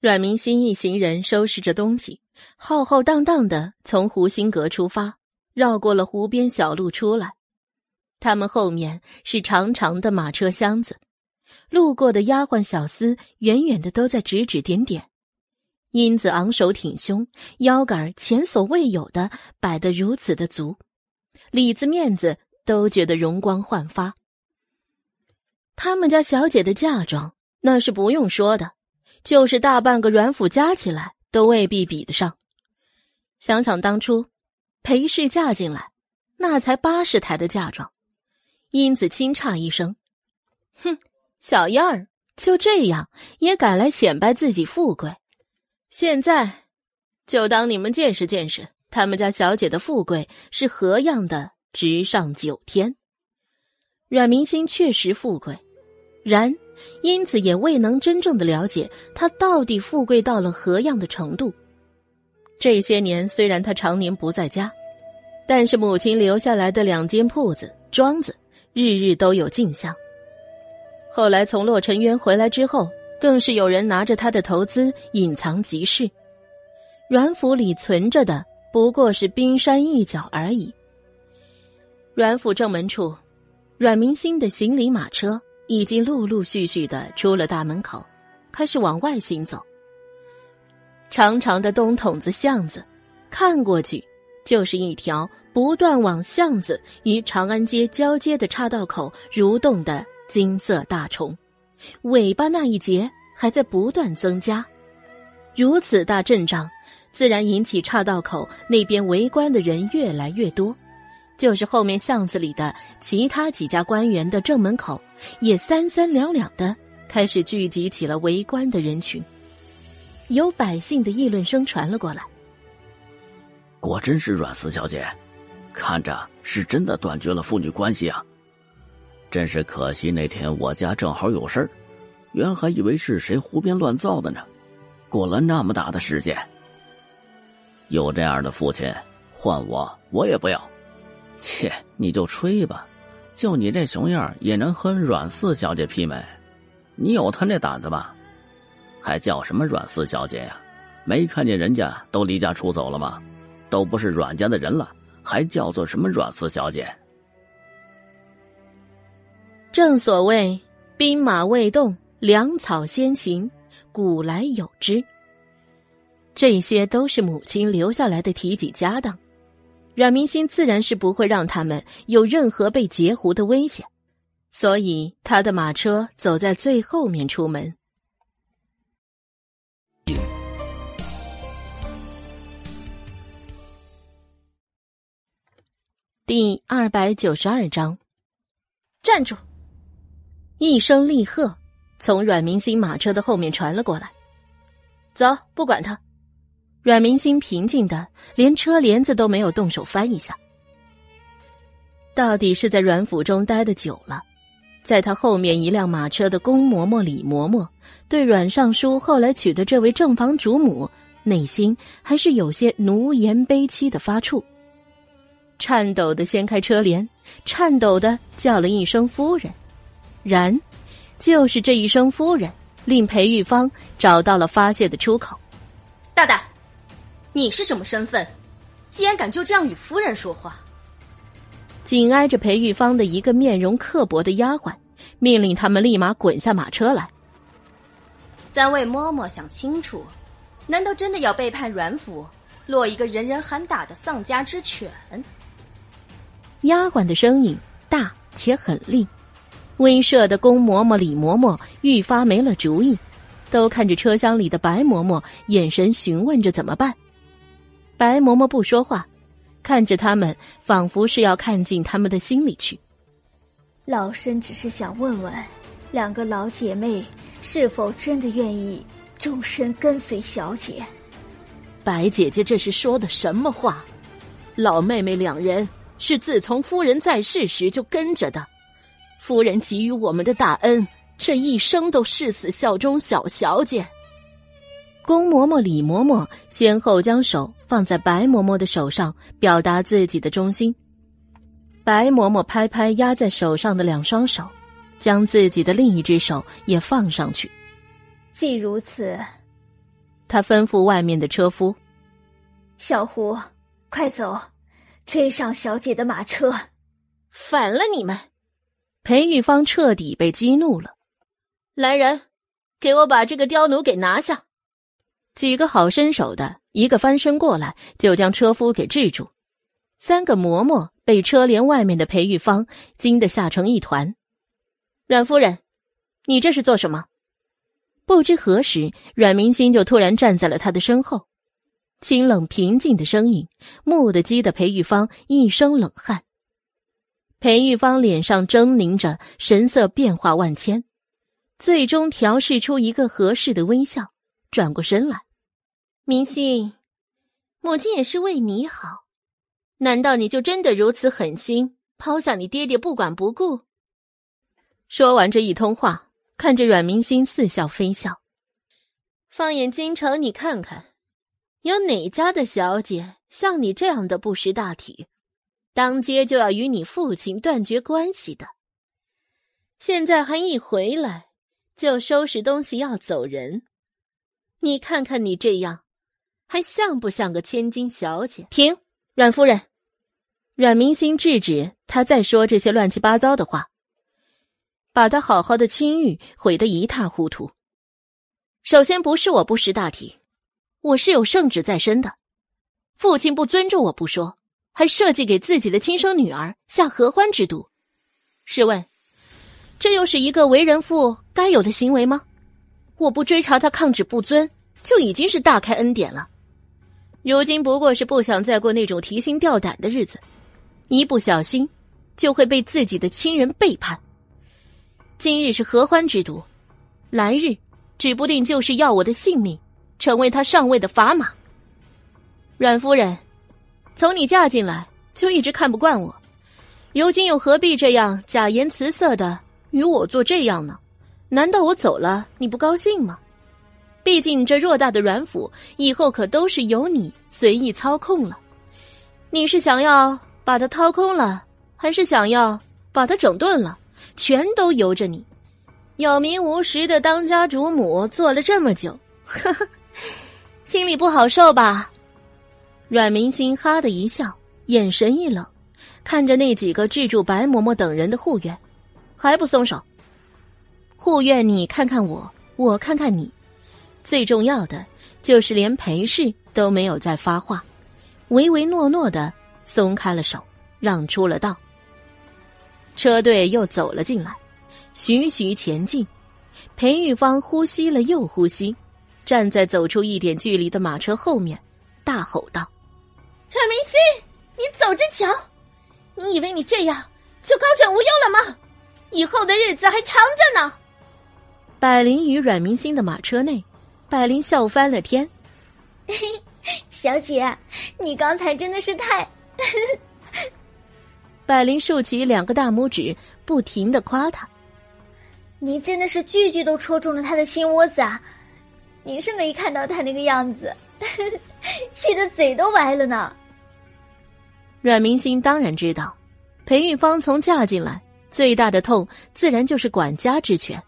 阮明心一行人收拾着东西。浩浩荡荡的从湖心阁出发，绕过了湖边小路出来。他们后面是长长的马车厢子，路过的丫鬟小厮远远的都在指指点点。英子昂首挺胸，腰杆前所未有的摆得如此的足，里子面子都觉得容光焕发。他们家小姐的嫁妆那是不用说的，就是大半个阮府加起来。都未必比得上。想想当初，裴氏嫁进来，那才八十台的嫁妆。英子轻诧一声：“哼，小燕儿就这样也敢来显摆自己富贵？现在，就当你们见识见识他们家小姐的富贵是何样的直上九天。”阮明心确实富贵，然。因此，也未能真正的了解他到底富贵到了何样的程度。这些年，虽然他常年不在家，但是母亲留下来的两间铺子、庄子，日日都有进项。后来从洛尘渊回来之后，更是有人拿着他的投资隐藏集市。阮府里存着的不过是冰山一角而已。阮府正门处，阮明星的行李马车。已经陆陆续续的出了大门口，开始往外行走。长长的东筒子巷子，看过去就是一条不断往巷子与长安街交接的岔道口蠕动的金色大虫，尾巴那一节还在不断增加。如此大阵仗，自然引起岔道口那边围观的人越来越多。就是后面巷子里的其他几家官员的正门口，也三三两两的开始聚集起了围观的人群。有百姓的议论声传了过来：“果真是阮四小姐，看着是真的断绝了父女关系啊！真是可惜，那天我家正好有事儿，原还以为是谁胡编乱造的呢。过了那么大的事件，有这样的父亲，换我我也不要。”切，你就吹吧，就你这熊样也能和阮四小姐媲美？你有他那胆子吗？还叫什么阮四小姐呀？没看见人家都离家出走了吗？都不是阮家的人了，还叫做什么阮四小姐？正所谓兵马未动，粮草先行，古来有之。这些都是母亲留下来的提己家当。阮明星自然是不会让他们有任何被截胡的危险，所以他的马车走在最后面出门。第二百九十二章，站住！一声厉喝从阮明星马车的后面传了过来。走，不管他。阮明星平静的，连车帘子都没有动手翻一下。到底是在阮府中待的久了，在他后面一辆马车的宫嬷嬷李嬷嬷，对阮尚书后来娶的这位正房主母，内心还是有些奴颜悲戚的发怵。颤抖的掀开车帘，颤抖的叫了一声“夫人”，然，就是这一声“夫人”，令裴玉芳找到了发泄的出口。大胆，你是什么身份？竟然敢就这样与夫人说话？紧挨着裴玉芳的一个面容刻薄的丫鬟，命令他们立马滚下马车来。三位嬷嬷想清楚，难道真的要背叛阮府，落一个人人喊打的丧家之犬？丫鬟的声音大且狠厉，威慑的宫嬷嬷、李嬷嬷愈发没了主意，都看着车厢里的白嬷嬷，眼神询问着怎么办。白嬷嬷不说话，看着他们，仿佛是要看进他们的心里去。老身只是想问问，两个老姐妹是否真的愿意终身跟随小姐？白姐姐这是说的什么话？老妹妹两人。是自从夫人在世时就跟着的，夫人给予我们的大恩，这一生都誓死效忠小小姐。宫嬷嬷、李嬷嬷先后将手放在白嬷嬷的手上，表达自己的忠心。白嬷嬷拍拍压在手上的两双手，将自己的另一只手也放上去。既如此，他吩咐外面的车夫：“小胡，快走。”追上小姐的马车，反了你们！裴玉芳彻底被激怒了。来人，给我把这个刁奴给拿下！几个好身手的，一个翻身过来就将车夫给制住。三个嬷嬷被车帘外面的裴玉芳惊得吓成一团。阮夫人，你这是做什么？不知何时，阮明心就突然站在了他的身后。清冷平静的声音，蓦地激得裴玉芳一身冷汗。裴玉芳脸上狰狞着，神色变化万千，最终调试出一个合适的微笑，转过身来：“明心，母亲也是为你好，难道你就真的如此狠心，抛下你爹爹不管不顾？”说完这一通话，看着阮明心似笑非笑，放眼京城，你看看。有哪家的小姐像你这样的不识大体，当街就要与你父亲断绝关系的？现在还一回来就收拾东西要走人，你看看你这样，还像不像个千金小姐？停，阮夫人，阮明星制止他再说这些乱七八糟的话，把他好好的清誉毁得一塌糊涂。首先不是我不识大体。我是有圣旨在身的，父亲不尊重我不说，还设计给自己的亲生女儿下合欢之毒。试问，这又是一个为人父该有的行为吗？我不追查他抗旨不遵，就已经是大开恩典了。如今不过是不想再过那种提心吊胆的日子，一不小心就会被自己的亲人背叛。今日是合欢之毒，来日指不定就是要我的性命。成为他上位的砝码。阮夫人，从你嫁进来就一直看不惯我，如今又何必这样假言辞色的与我做这样呢？难道我走了你不高兴吗？毕竟这偌大的软府以后可都是由你随意操控了。你是想要把它掏空了，还是想要把它整顿了？全都由着你。有名无实的当家主母做了这么久，呵呵。心里不好受吧？阮明心哈的一笑，眼神一冷，看着那几个制住白嬷嬷等人的护院，还不松手。护院，你看看我，我看看你，最重要的就是连裴氏都没有再发话，唯唯诺诺的松开了手，让出了道。车队又走了进来，徐徐前进。裴玉芳呼吸了又呼吸。站在走出一点距离的马车后面，大吼道：“阮明心，你走着瞧！你以为你这样就高枕无忧了吗？以后的日子还长着呢。”百灵与阮明星的马车内，百灵笑翻了天：“ 小姐，你刚才真的是太 ……”百灵竖起两个大拇指，不停的夸他：“你真的是句句都戳中了他的心窝子啊！”你是没看到他那个样子，气得嘴都歪了呢。阮明心当然知道，裴玉芳从嫁进来，最大的痛自然就是管家之权。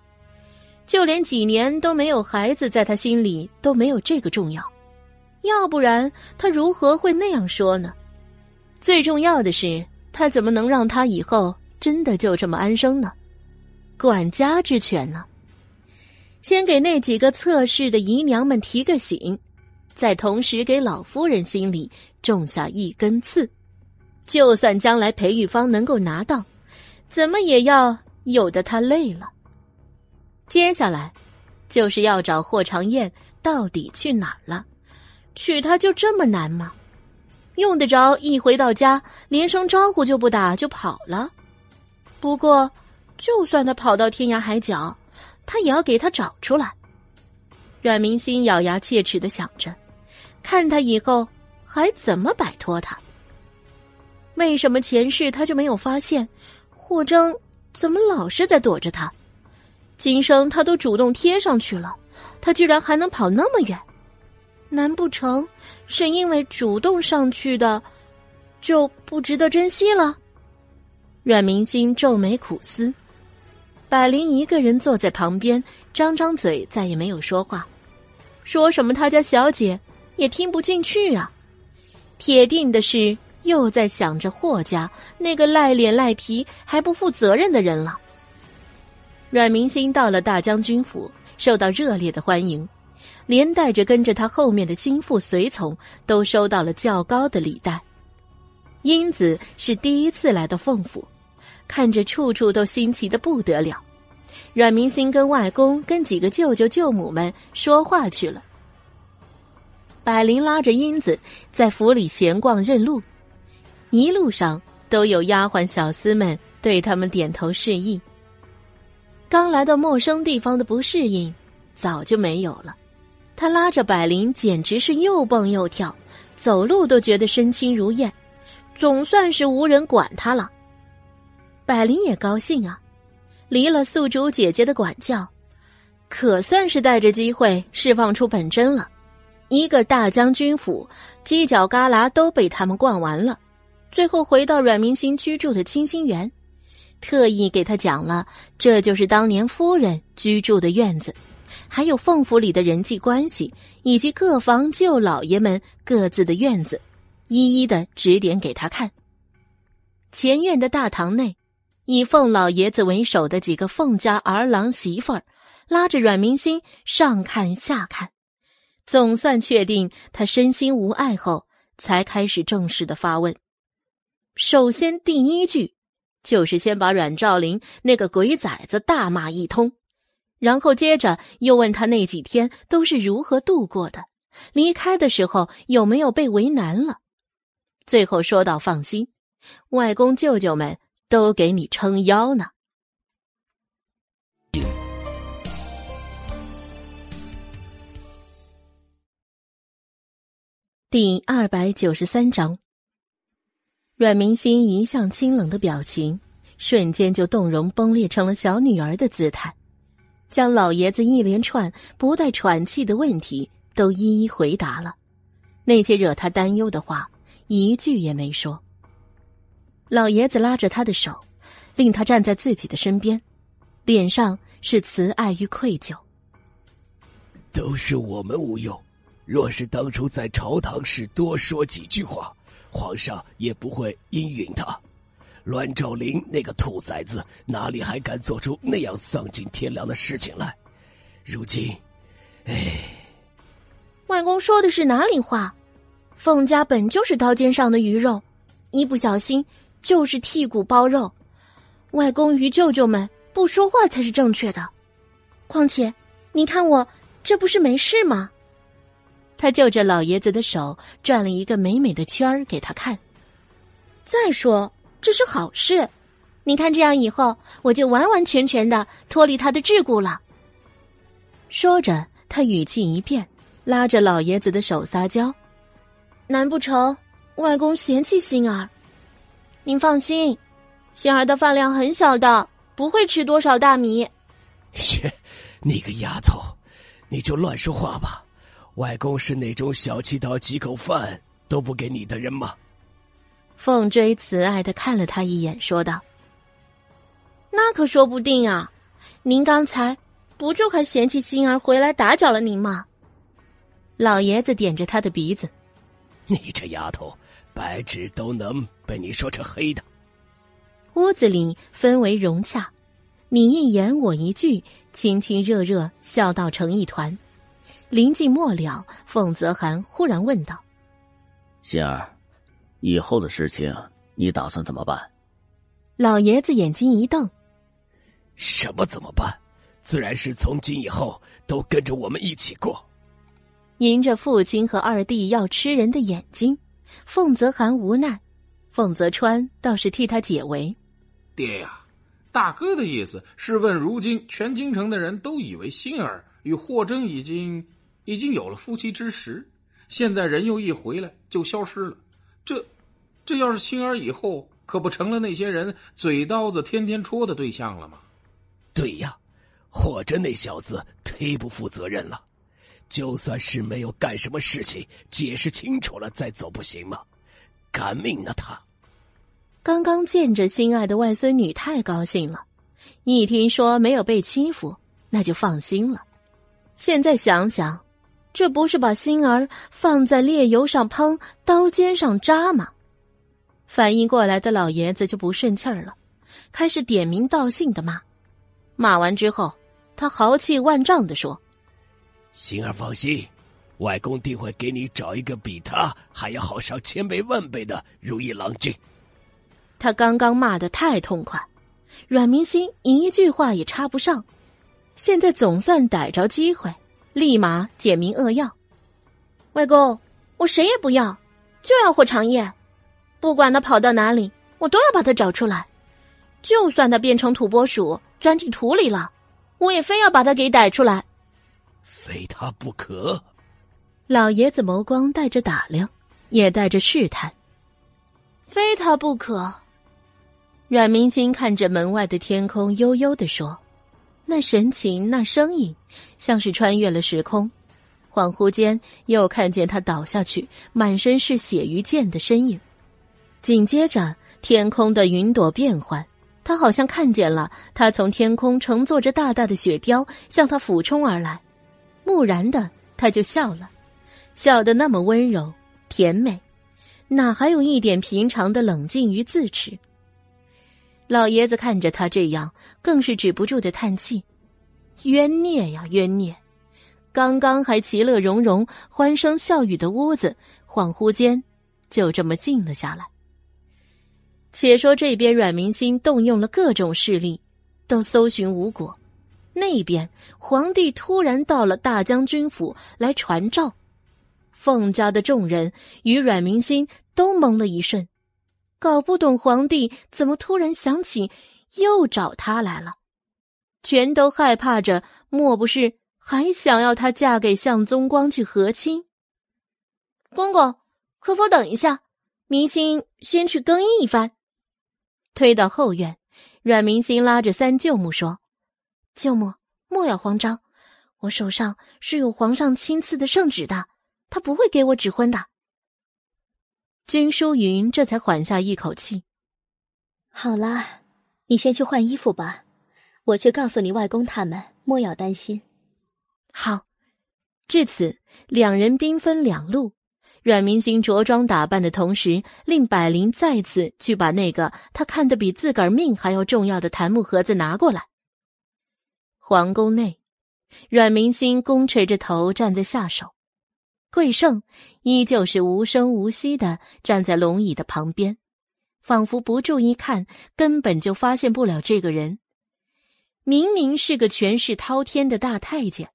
就连几年都没有孩子，在他心里都没有这个重要。要不然他如何会那样说呢？最重要的是，他怎么能让他以后真的就这么安生呢？管家之权呢？先给那几个侧室的姨娘们提个醒，再同时给老夫人心里种下一根刺。就算将来裴玉芳能够拿到，怎么也要有的他累了。接下来，就是要找霍长燕到底去哪儿了。娶她就这么难吗？用得着一回到家连声招呼就不打就跑了？不过，就算他跑到天涯海角，他也要给他找出来。阮明心咬牙切齿的想着，看他以后还怎么摆脱他。为什么前世他就没有发现，霍征怎么老是在躲着他？今生他都主动贴上去了，他居然还能跑那么远？难不成是因为主动上去的就不值得珍惜了？阮明星皱眉苦思。百灵一个人坐在旁边，张张嘴，再也没有说话。说什么他家小姐也听不进去啊！铁定的是又在想着霍家那个赖脸赖皮还不负责任的人了。阮明星到了大将军府，受到热烈的欢迎。连带着跟着他后面的心腹随从都收到了较高的礼待。英子是第一次来到凤府，看着处处都新奇的不得了。阮明星跟外公、跟几个舅舅舅母们说话去了。百灵拉着英子在府里闲逛认路，一路上都有丫鬟小厮们对他们点头示意。刚来到陌生地方的不适应，早就没有了。他拉着百灵，简直是又蹦又跳，走路都觉得身轻如燕，总算是无人管他了。百灵也高兴啊，离了宿主姐姐的管教，可算是带着机会释放出本真了。一个大将军府，犄角旮旯都被他们逛完了，最后回到阮明星居住的清心园，特意给他讲了，这就是当年夫人居住的院子。还有凤府里的人际关系，以及各房舅老爷们各自的院子，一一的指点给他看。前院的大堂内，以凤老爷子为首的几个凤家儿郎媳妇儿，拉着阮明心上看下看，总算确定他身心无碍后，才开始正式的发问。首先第一句，就是先把阮兆林那个鬼崽子大骂一通。然后接着又问他那几天都是如何度过的，离开的时候有没有被为难了。最后说道：“放心，外公舅舅们都给你撑腰呢。”第二百九十三章，阮明心一向清冷的表情，瞬间就动容崩裂成了小女儿的姿态。将老爷子一连串不带喘气的问题都一一回答了，那些惹他担忧的话一句也没说。老爷子拉着他的手，令他站在自己的身边，脸上是慈爱与愧疚。都是我们无用，若是当初在朝堂时多说几句话，皇上也不会应允他。栾兆林那个兔崽子哪里还敢做出那样丧尽天良的事情来？如今，哎，外公说的是哪里话？凤家本就是刀尖上的鱼肉，一不小心就是剔骨剥肉。外公与舅舅们不说话才是正确的。况且，你看我这不是没事吗？他就着老爷子的手转了一个美美的圈儿给他看。再说。这是好事，你看这样以后我就完完全全的脱离他的桎梏了。说着，他语气一变，拉着老爷子的手撒娇：“难不成外公嫌弃星儿？您放心，星儿的饭量很小的，不会吃多少大米。”切，你个丫头，你就乱说话吧。外公是那种小气到几口饭都不给你的人吗？凤追慈爱的看了他一眼，说道：“那可说不定啊！您刚才不就还嫌弃星儿回来打搅了您吗？”老爷子点着他的鼻子：“你这丫头，白纸都能被你说成黑的。”屋子里氛围融洽，你一言我一句，亲亲热热，笑到成一团。临近末了，凤泽涵忽然问道：“心儿。”以后的事情，你打算怎么办？老爷子眼睛一瞪：“什么怎么办？自然是从今以后都跟着我们一起过。”迎着父亲和二弟要吃人的眼睛，凤泽涵无奈，凤泽川倒是替他解围：“爹呀，大哥的意思是问，如今全京城的人都以为星儿与霍真已经已经有了夫妻之实，现在人又一回来就消失了。”这，这要是星儿以后可不成了那些人嘴刀子天天戳的对象了吗？对呀，霍真那小子忒不负责任了。就算是没有干什么事情，解释清楚了再走不行吗？赶命啊他！刚刚见着心爱的外孙女太高兴了，一听说没有被欺负，那就放心了。现在想想。这不是把心儿放在烈油上烹，刀尖上扎吗？反应过来的老爷子就不顺气儿了，开始点名道姓的骂。骂完之后，他豪气万丈的说：“心儿放心，外公定会给你找一个比他还要好上千倍万倍的如意郎君。”他刚刚骂的太痛快，阮明心一句话也插不上，现在总算逮着机会。立马简明扼要，外公，我谁也不要，就要霍长夜，不管他跑到哪里，我都要把他找出来。就算他变成土拨鼠钻进土里了，我也非要把他给逮出来。非他不可。老爷子眸光带着打量，也带着试探。非他不可。阮明星看着门外的天空，悠悠的说。那神情，那声音，像是穿越了时空。恍惚间，又看见他倒下去，满身是血与剑的身影。紧接着，天空的云朵变幻，他好像看见了他从天空乘坐着大大的雪雕向他俯冲而来。蓦然的，他就笑了，笑得那么温柔甜美，哪还有一点平常的冷静与自持？老爷子看着他这样，更是止不住的叹气：“冤孽呀，冤孽！刚刚还其乐融融、欢声笑语的屋子，恍惚间就这么静了下来。”且说这边阮明心动用了各种势力，都搜寻无果；那边皇帝突然到了大将军府来传召，凤家的众人与阮明心都懵了一瞬。搞不懂皇帝怎么突然想起又找他来了，全都害怕着，莫不是还想要她嫁给向宗光去和亲？公公，可否等一下？明星先去更衣一番。推到后院，阮明星拉着三舅母说：“舅母莫要慌张，我手上是有皇上亲赐的圣旨的，他不会给我指婚的。”君淑云这才缓下一口气。好了，你先去换衣服吧，我去告诉你外公他们，莫要担心。好。至此，两人兵分两路。阮明星着装打扮的同时，令百灵再次去把那个他看得比自个儿命还要重要的檀木盒子拿过来。皇宫内，阮明星弓垂着头站在下手。桂胜依旧是无声无息的站在龙椅的旁边，仿佛不注意看，根本就发现不了这个人。明明是个权势滔天的大太监，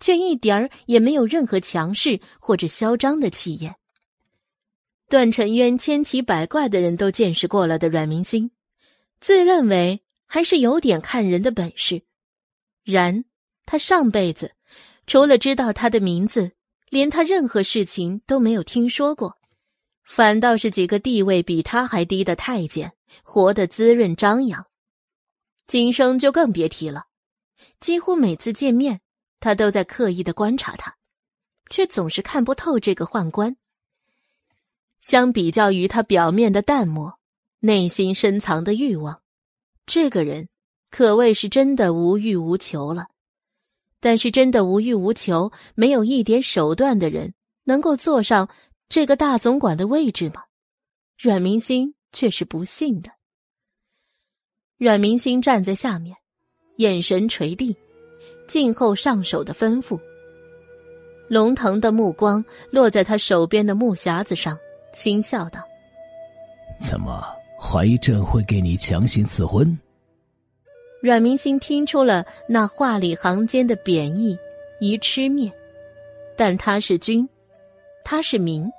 却一点儿也没有任何强势或者嚣张的气焰。段尘渊千奇百怪的人都见识过了的阮明星，自认为还是有点看人的本事。然他上辈子除了知道他的名字。连他任何事情都没有听说过，反倒是几个地位比他还低的太监活得滋润张扬。今生就更别提了，几乎每次见面，他都在刻意的观察他，却总是看不透这个宦官。相比较于他表面的淡漠，内心深藏的欲望，这个人可谓是真的无欲无求了。但是，真的无欲无求、没有一点手段的人，能够坐上这个大总管的位置吗？阮明星却是不信的。阮明星站在下面，眼神垂地，静候上手的吩咐。龙腾的目光落在他手边的木匣子上，轻笑道：“怎么怀疑朕会给你强行赐婚？”阮明星听出了那话里行间的贬义，一吃面。但他是君，他是民。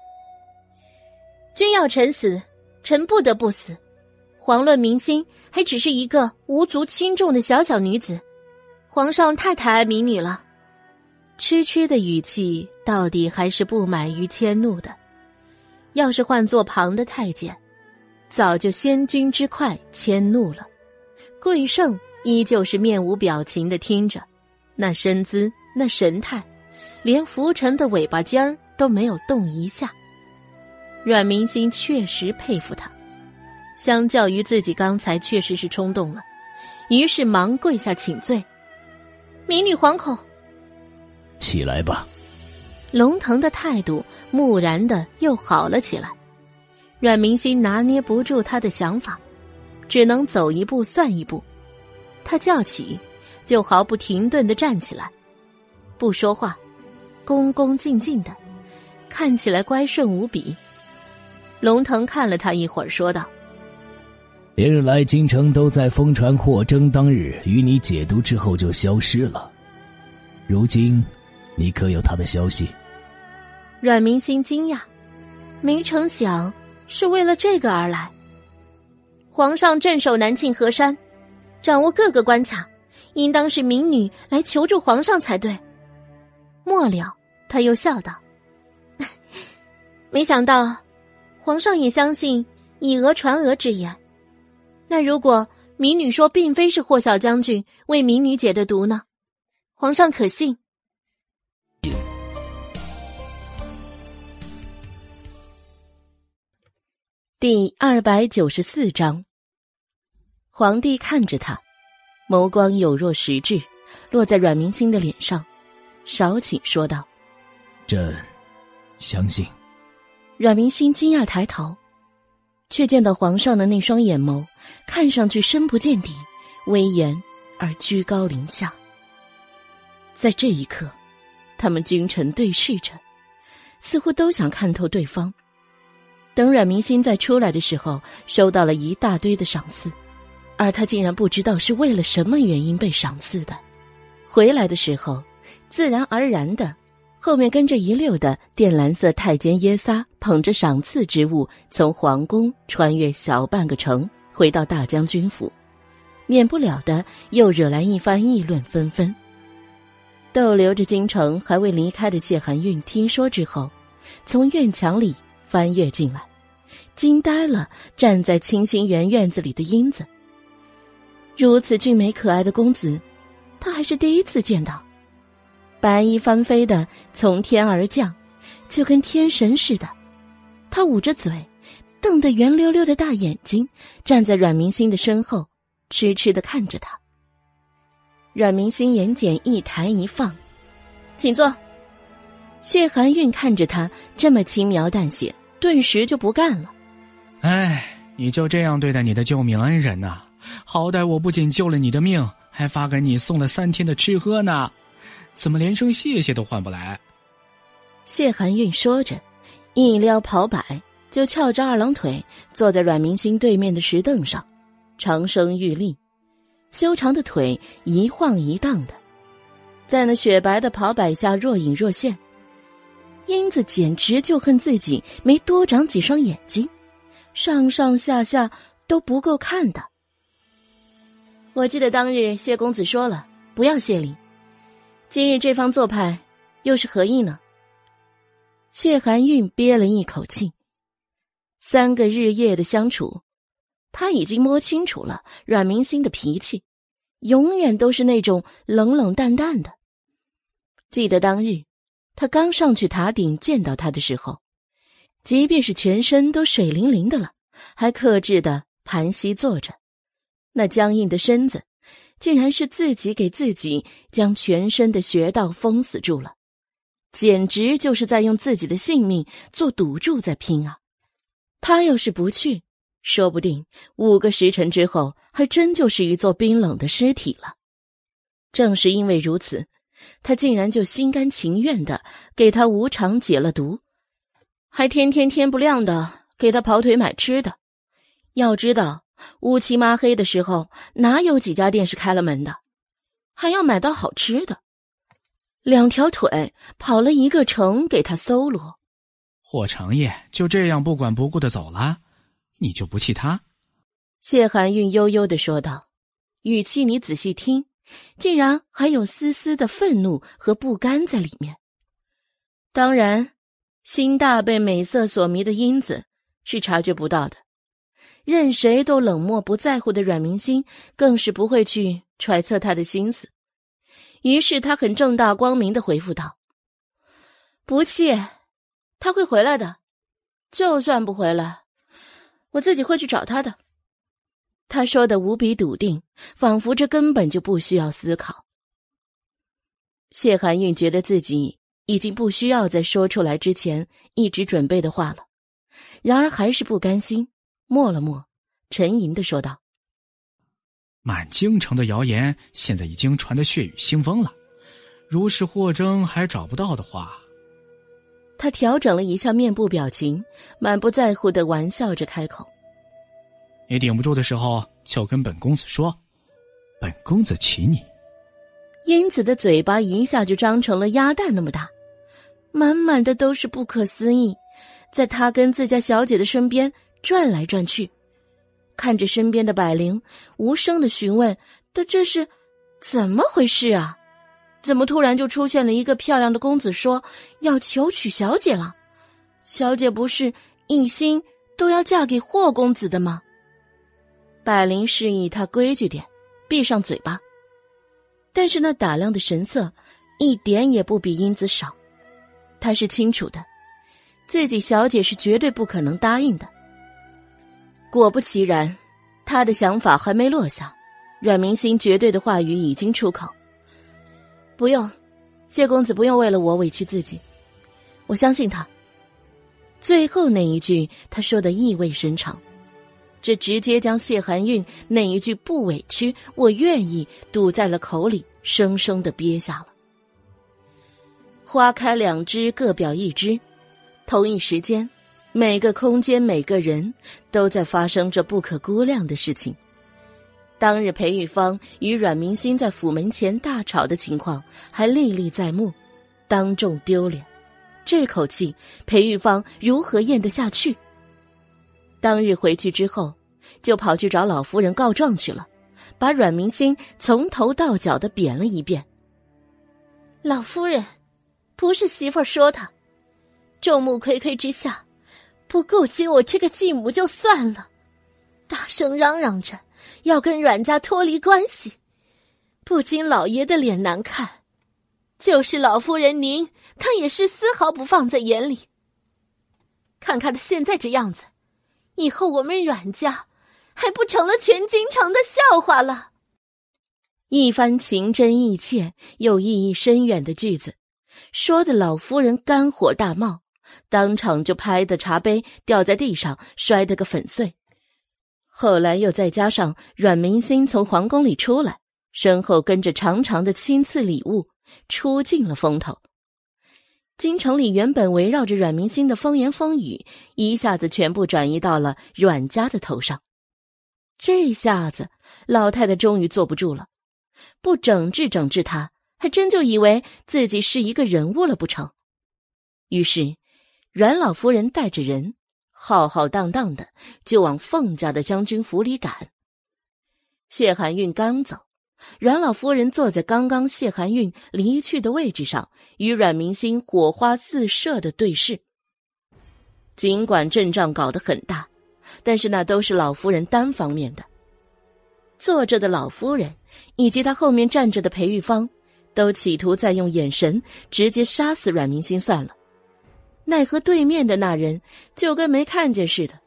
君要臣死，臣不得不死。遑论明星，还只是一个无足轻重的小小女子。皇上太抬爱民女了。痴痴的语气，到底还是不满于迁怒的。要是换做旁的太监，早就先君之快迁怒了。桂胜依旧是面无表情的听着，那身姿，那神态，连浮沉的尾巴尖儿都没有动一下。阮明心确实佩服他。相较于自己刚才确实是冲动了，于是忙跪下请罪。民女惶恐，起来吧。龙腾的态度木然的又好了起来。阮明心拿捏不住他的想法，只能走一步算一步。他叫起，就毫不停顿的站起来，不说话，恭恭敬敬的，看起来乖顺无比。龙腾看了他一会儿，说道。连日来，京城都在疯传霍征当日与你解毒之后就消失了。如今，你可有他的消息？阮明心惊讶，没成想是为了这个而来。皇上镇守南庆河山，掌握各个关卡，应当是民女来求助皇上才对。末了，他又笑道：“ 没想到，皇上也相信以讹传讹之言。”那如果民女说并非是霍小将军为民女解的毒呢？皇上可信？第二百九十四章，皇帝看着他，眸光有若实质，落在阮明星的脸上，少顷说道：“朕相信。”阮明星惊讶抬头。却见到皇上的那双眼眸，看上去深不见底，威严而居高临下。在这一刻，他们君臣对视着，似乎都想看透对方。等阮明心再出来的时候，收到了一大堆的赏赐，而他竟然不知道是为了什么原因被赏赐的。回来的时候，自然而然的。后面跟着一溜的靛蓝色太监耶撒，捧着赏赐之物，从皇宫穿越小半个城，回到大将军府，免不了的又惹来一番议论纷纷。逗留着京城还未离开的谢寒韵听说之后，从院墙里翻越进来，惊呆了站在清心园院子里的英子。如此俊美可爱的公子，他还是第一次见到。白衣翻飞的从天而降，就跟天神似的。他捂着嘴，瞪得圆溜溜的大眼睛，站在阮明星的身后，痴痴的看着他。阮明星眼睑一抬一放，请坐。谢寒韵看着他这么轻描淡写，顿时就不干了。哎，你就这样对待你的救命恩人呐？好歹我不仅救了你的命，还发给你送了三天的吃喝呢。怎么连声谢谢都换不来？谢寒韵说着，一撩袍摆，就翘着二郎腿坐在阮明星对面的石凳上，长身玉立，修长的腿一晃一荡的，在那雪白的袍摆下若隐若现。英子简直就恨自己没多长几双眼睛，上上下下都不够看的。我记得当日谢公子说了，不要谢礼。今日这方做派，又是何意呢？谢寒韵憋了一口气。三个日夜的相处，他已经摸清楚了阮明星的脾气，永远都是那种冷冷淡淡的。记得当日，他刚上去塔顶见到他的时候，即便是全身都水灵灵的了，还克制的盘膝坐着，那僵硬的身子，竟然是自己给自己将全身的穴道封死住了，简直就是在用自己的性命做赌注在拼啊！他要是不去，说不定五个时辰之后，还真就是一座冰冷的尸体了。正是因为如此，他竟然就心甘情愿的给他无偿解了毒。还天天天不亮的给他跑腿买吃的，要知道乌漆抹黑的时候哪有几家店是开了门的，还要买到好吃的。两条腿跑了一个城给他搜罗，霍长业就这样不管不顾的走了，你就不气他？谢寒韵悠悠的说道，语气你仔细听，竟然还有丝丝的愤怒和不甘在里面。当然。心大被美色所迷的英子是察觉不到的，任谁都冷漠不在乎的阮明心更是不会去揣测他的心思。于是他很正大光明的回复道：“不气，他会回来的。就算不回来，我自己会去找他的。”他说的无比笃定，仿佛这根本就不需要思考。谢寒韵觉得自己。已经不需要再说出来之前一直准备的话了，然而还是不甘心，默了默，沉吟的说道：“满京城的谣言现在已经传得血雨腥风了，如是霍征还找不到的话。”他调整了一下面部表情，满不在乎的玩笑着开口：“你顶不住的时候，就跟本公子说，本公子娶你。”英子的嘴巴一下就张成了鸭蛋那么大。满满的都是不可思议，在他跟自家小姐的身边转来转去，看着身边的百灵，无声的询问：“的这是怎么回事啊？怎么突然就出现了一个漂亮的公子，说要求娶小姐了？小姐不是一心都要嫁给霍公子的吗？”百灵示意他规矩点，闭上嘴巴，但是那打量的神色一点也不比英子少。他是清楚的，自己小姐是绝对不可能答应的。果不其然，他的想法还没落下，阮明心绝对的话语已经出口：“不用，谢公子不用为了我委屈自己，我相信他。”最后那一句他说的意味深长，这直接将谢寒韵那一句“不委屈，我愿意”堵在了口里，生生的憋下了。花开两枝，各表一枝。同一时间，每个空间、每个人都在发生着不可估量的事情。当日裴玉芳与阮明心在府门前大吵的情况还历历在目，当众丢脸，这口气裴玉芳如何咽得下去？当日回去之后，就跑去找老夫人告状去了，把阮明心从头到脚的贬了一遍。老夫人。不是媳妇说他，众目睽睽之下，不顾及我这个继母就算了，大声嚷嚷着要跟阮家脱离关系，不仅老爷的脸难看，就是老夫人您，他也是丝毫不放在眼里。看看他现在这样子，以后我们阮家还不成了全京城的笑话了？一番情真意切又意义深远的句子。说的老夫人肝火大冒，当场就拍的茶杯掉在地上，摔得个粉碎。后来又再加上阮明星从皇宫里出来，身后跟着长长的亲赐礼物，出尽了风头。京城里原本围绕着阮明星的风言风语，一下子全部转移到了阮家的头上。这下子，老太太终于坐不住了，不整治整治他。还真就以为自己是一个人物了不成？于是，阮老夫人带着人浩浩荡荡的就往凤家的将军府里赶。谢寒韵刚走，阮老夫人坐在刚刚谢寒韵离去的位置上，与阮明心火花四射的对视。尽管阵仗搞得很大，但是那都是老夫人单方面的。坐着的老夫人以及她后面站着的裴玉芳。都企图再用眼神直接杀死阮明心算了，奈何对面的那人就跟没看见似的，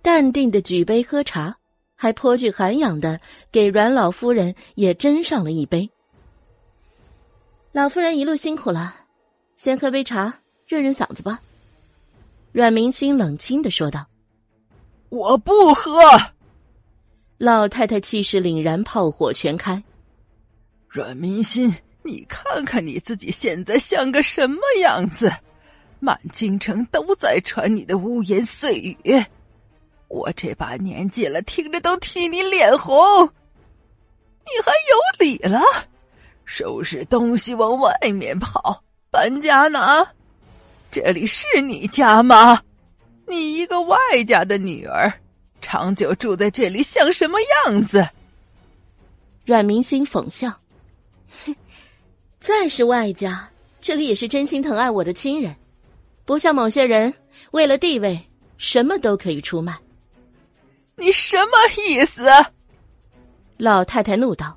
淡定的举杯喝茶，还颇具涵养的给阮老夫人也斟上了一杯。老夫人一路辛苦了，先喝杯茶润润嗓子吧。阮明清冷清的说道：“我不喝。”老太太气势凛然，炮火全开。阮明心，你看看你自己现在像个什么样子？满京城都在传你的污言碎语，我这把年纪了，听着都替你脸红。你还有理了？收拾东西往外面跑，搬家呢？这里是你家吗？你一个外家的女儿，长久住在这里像什么样子？阮明星讽笑：“哼 再是外家，这里也是真心疼爱我的亲人，不像某些人为了地位，什么都可以出卖。”你什么意思？老太太怒道。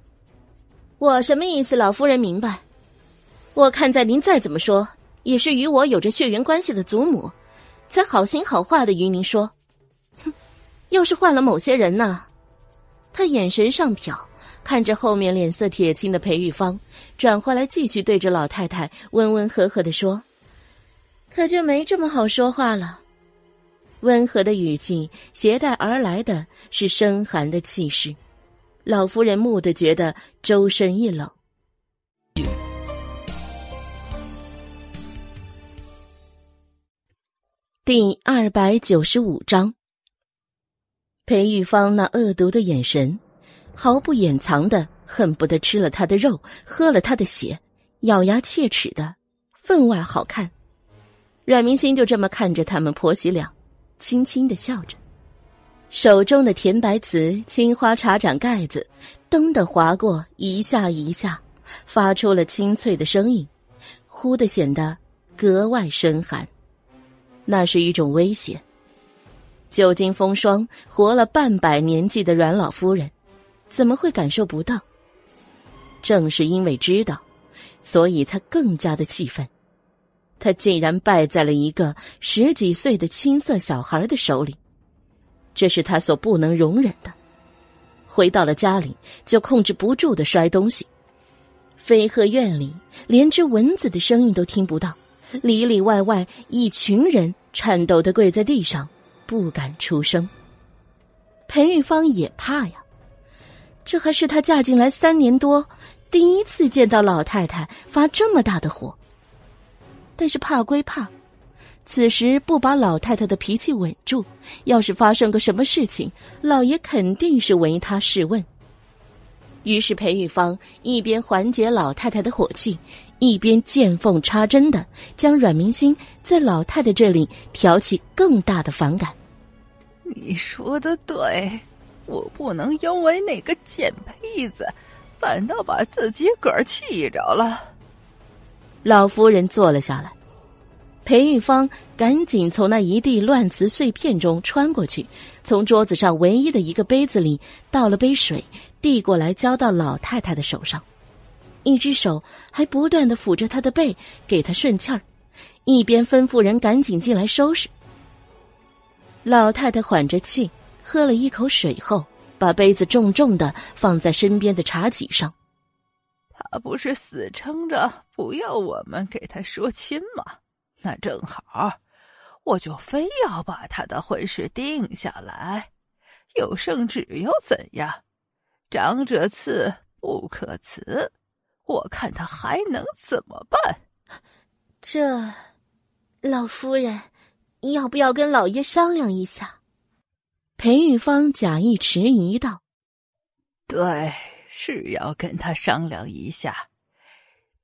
我什么意思？老夫人明白。我看在您再怎么说，也是与我有着血缘关系的祖母，才好心好话的与您说。哼，要是换了某些人呢？他眼神上瞟，看着后面脸色铁青的裴玉芳，转过来继续对着老太太温温和和的说：“可就没这么好说话了。”温和的语气携带而来的是深寒的气势。老夫人蓦地觉得周身一冷。第二百九十五章，裴玉芳那恶毒的眼神，毫不掩藏的恨不得吃了他的肉，喝了他的血，咬牙切齿的，分外好看。阮明心就这么看着他们婆媳俩，轻轻的笑着。手中的甜白瓷青花茶盏盖子，噔的划过一下一下，发出了清脆的声音，忽的显得格外深寒。那是一种威胁。久经风霜、活了半百年纪的阮老夫人，怎么会感受不到？正是因为知道，所以才更加的气愤。他竟然败在了一个十几岁的青涩小孩的手里。这是他所不能容忍的。回到了家里，就控制不住的摔东西。飞鹤院里连只蚊子的声音都听不到，里里外外一群人颤抖的跪在地上，不敢出声。裴玉芳也怕呀，这还是她嫁进来三年多第一次见到老太太发这么大的火。但是怕归怕。此时不把老太太的脾气稳住，要是发生个什么事情，老爷肯定是唯他是问。于是裴玉芳一边缓解老太太的火气，一边见缝插针的将阮明心在老太太这里挑起更大的反感。你说的对，我不能因为那个贱胚子，反倒把自己个儿气着了。老夫人坐了下来。裴玉芳赶紧从那一地乱瓷碎片中穿过去，从桌子上唯一的一个杯子里倒了杯水，递过来交到老太太的手上，一只手还不断的抚着她的背，给她顺气儿，一边吩咐人赶紧进来收拾。老太太缓着气，喝了一口水后，把杯子重重的放在身边的茶几上。他不是死撑着不要我们给他说亲吗？那正好，我就非要把他的婚事定下来。有圣旨又怎样？长者赐，不可辞。我看他还能怎么办？这，老夫人，要不要跟老爷商量一下？裴玉芳假意迟疑道：“对，是要跟他商量一下。”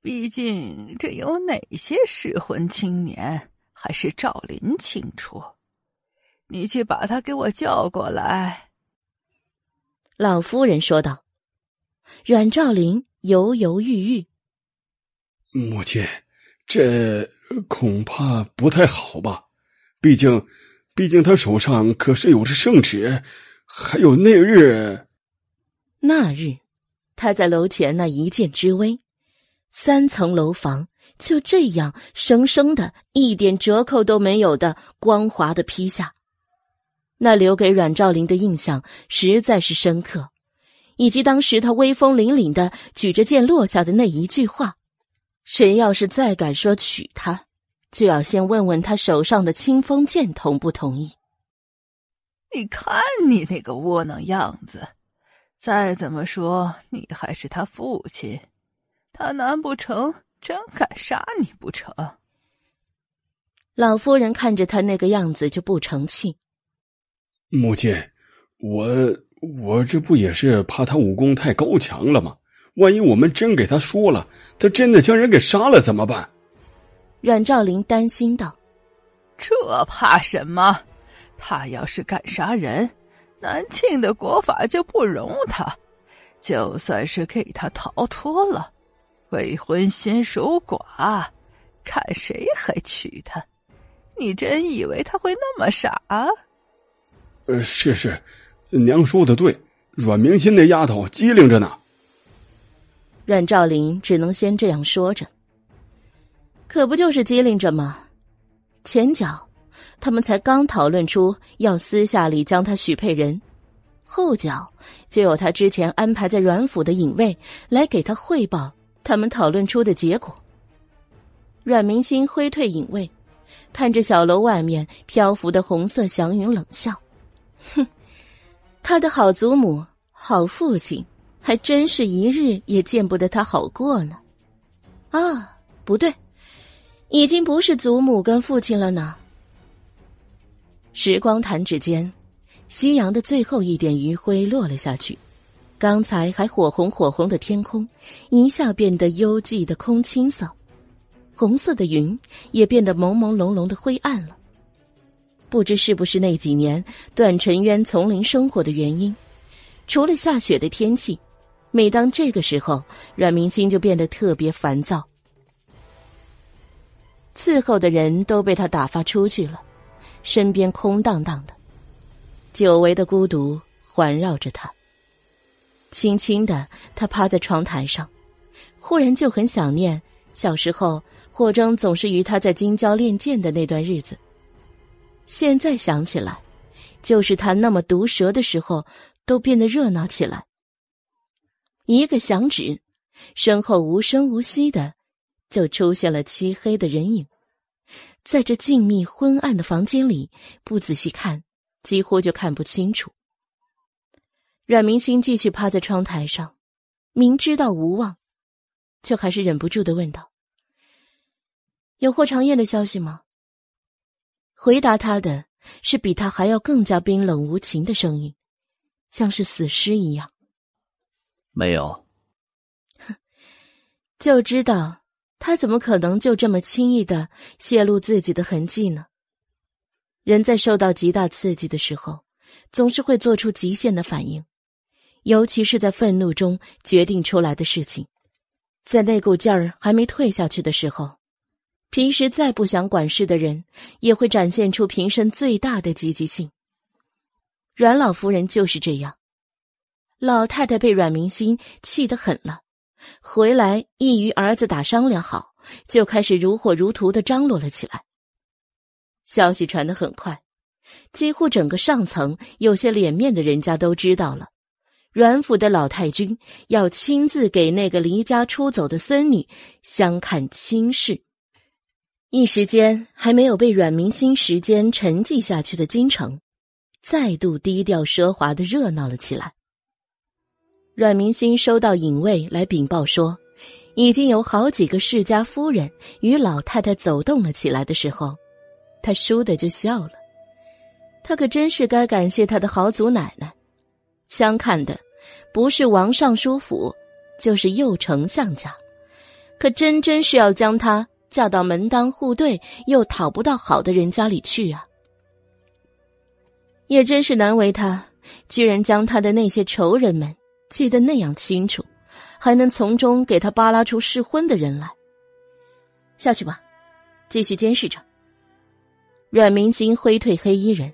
毕竟，这有哪些适婚青年，还是赵林清楚。你去把他给我叫过来。”老夫人说道。阮兆林犹犹豫豫：“母亲，这恐怕不太好吧？毕竟，毕竟他手上可是有着圣旨，还有那日。那日，他在楼前那一箭之危。三层楼房，就这样生生的，一点折扣都没有的光滑的批下。那留给阮兆林的印象实在是深刻，以及当时他威风凛凛的举着剑落下的那一句话：“谁要是再敢说娶她，就要先问问他手上的清风剑同不同意。”你看你那个窝囊样子，再怎么说你还是他父亲，他难不成真敢杀你不成？老夫人看着他那个样子就不成气。母亲，我我这不也是怕他武功太高强了吗？万一我们真给他说了，他真的将人给杀了怎么办？阮兆林担心道：“这怕什么？他要是敢杀人，南庆的国法就不容他。就算是给他逃脱了，未婚先守寡，看谁还娶她？你真以为他会那么傻？”呃，是是，娘说的对，阮明心那丫头机灵着呢。阮兆林只能先这样说着。可不就是机灵着吗？前脚他们才刚讨论出要私下里将他许配人，后脚就有他之前安排在阮府的影卫来给他汇报他们讨论出的结果。阮明心挥退隐卫，看着小楼外面漂浮的红色祥云，冷笑。哼，他的好祖母、好父亲，还真是一日也见不得他好过呢。啊，不对，已经不是祖母跟父亲了呢。时光弹指间，夕阳的最后一点余晖落了下去，刚才还火红火红的天空，一下变得幽寂的空青色，红色的云也变得朦朦胧胧的灰暗了。不知是不是那几年段尘渊丛林生活的原因，除了下雪的天气，每当这个时候，阮明星就变得特别烦躁。伺候的人都被他打发出去了，身边空荡荡的，久违的孤独环绕着他。轻轻的，他趴在窗台上，忽然就很想念小时候霍征总是与他在京郊练剑的那段日子。现在想起来，就是他那么毒舌的时候，都变得热闹起来。一个响指，身后无声无息的，就出现了漆黑的人影。在这静谧昏暗的房间里，不仔细看，几乎就看不清楚。阮明星继续趴在窗台上，明知道无望，却还是忍不住的问道：“有霍长燕的消息吗？”回答他的是比他还要更加冰冷无情的声音，像是死尸一样。没有。哼，就知道他怎么可能就这么轻易的泄露自己的痕迹呢？人在受到极大刺激的时候，总是会做出极限的反应，尤其是在愤怒中决定出来的事情，在那股劲儿还没退下去的时候。平时再不想管事的人，也会展现出平生最大的积极性。阮老夫人就是这样。老太太被阮明心气得很了，回来一与儿子打商量好，就开始如火如荼的张罗了起来。消息传得很快，几乎整个上层有些脸面的人家都知道了，阮府的老太君要亲自给那个离家出走的孙女相看亲事。一时间，还没有被阮明星时间沉寂下去的京城，再度低调奢华的热闹了起来。阮明星收到引卫来禀报说，已经有好几个世家夫人与老太太走动了起来的时候，他倏的就笑了。他可真是该感谢他的好祖奶奶，相看的不是王尚书府，就是右丞相家，可真真是要将他。嫁到门当户对又讨不到好的人家里去啊！也真是难为他，居然将他的那些仇人们记得那样清楚，还能从中给他扒拉出适婚的人来。下去吧，继续监视着。阮明星挥退黑衣人，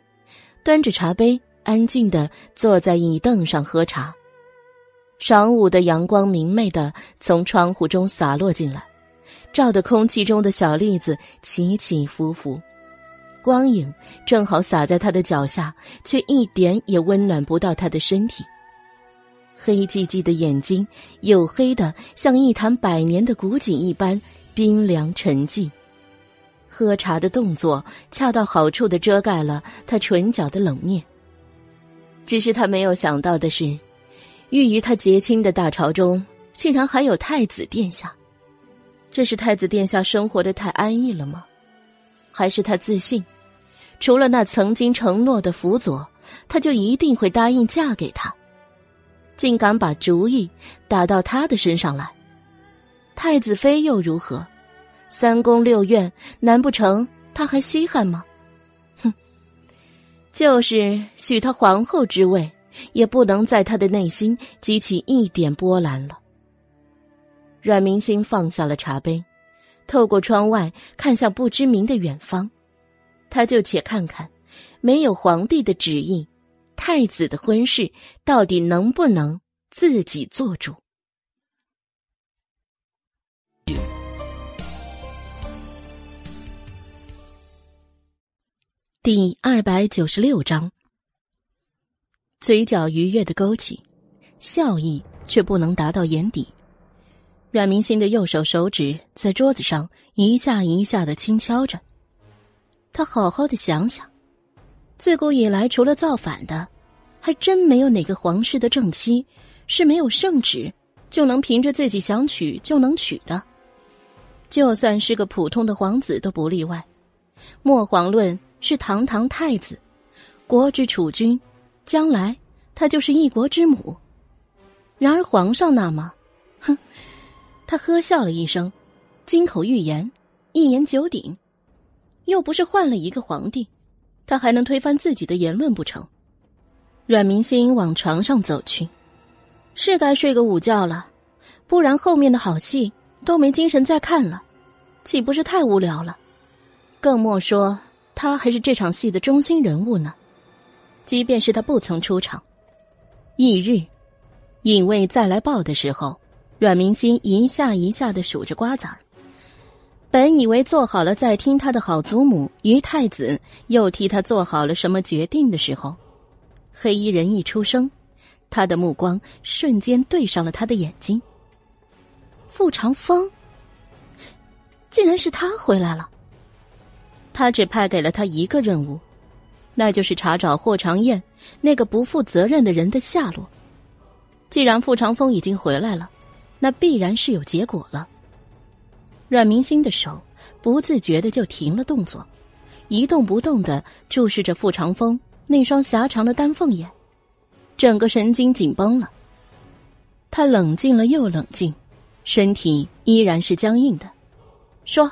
端着茶杯，安静的坐在椅凳上喝茶。晌午的阳光明媚的从窗户中洒落进来。照得空气中的小粒子起起伏伏，光影正好洒在他的脚下，却一点也温暖不到他的身体。黑寂寂的眼睛，黝黑的像一潭百年的古井一般冰凉沉寂。喝茶的动作恰到好处的遮盖了他唇角的冷面。只是他没有想到的是，寓于他结亲的大朝中，竟然还有太子殿下。这是太子殿下生活的太安逸了吗？还是他自信，除了那曾经承诺的辅佐，他就一定会答应嫁给他？竟敢把主意打到他的身上来？太子妃又如何？三宫六院，难不成他还稀罕吗？就是许他皇后之位，也不能在他的内心激起一点波澜了。阮明星放下了茶杯，透过窗外看向不知名的远方。他就且看看，没有皇帝的旨意，太子的婚事到底能不能自己做主？第二百九十六章，嘴角愉悦的勾起，笑意却不能达到眼底。阮明星的右手手指在桌子上一下一下的轻敲着。他好好的想想，自古以来，除了造反的，还真没有哪个皇室的正妻是没有圣旨就能凭着自己想娶就能娶的。就算是个普通的皇子都不例外。莫遑论是堂堂太子，国之储君，将来他就是一国之母。然而皇上那么，哼。他呵笑了一声，金口玉言，一言九鼎。又不是换了一个皇帝，他还能推翻自己的言论不成？阮明星往床上走去，是该睡个午觉了，不然后面的好戏都没精神再看了，岂不是太无聊了？更莫说他还是这场戏的中心人物呢。即便是他不曾出场，翌日，尹卫再来报的时候。阮明心一下一下的数着瓜子儿，本以为做好了在听他的好祖母于太子又替他做好了什么决定的时候，黑衣人一出声，他的目光瞬间对上了他的眼睛。傅长风，竟然是他回来了。他只派给了他一个任务，那就是查找霍长燕那个不负责任的人的下落。既然傅长风已经回来了。那必然是有结果了。阮明星的手不自觉的就停了动作，一动不动的注视着傅长风那双狭长的丹凤眼，整个神经紧绷了。他冷静了又冷静，身体依然是僵硬的。说，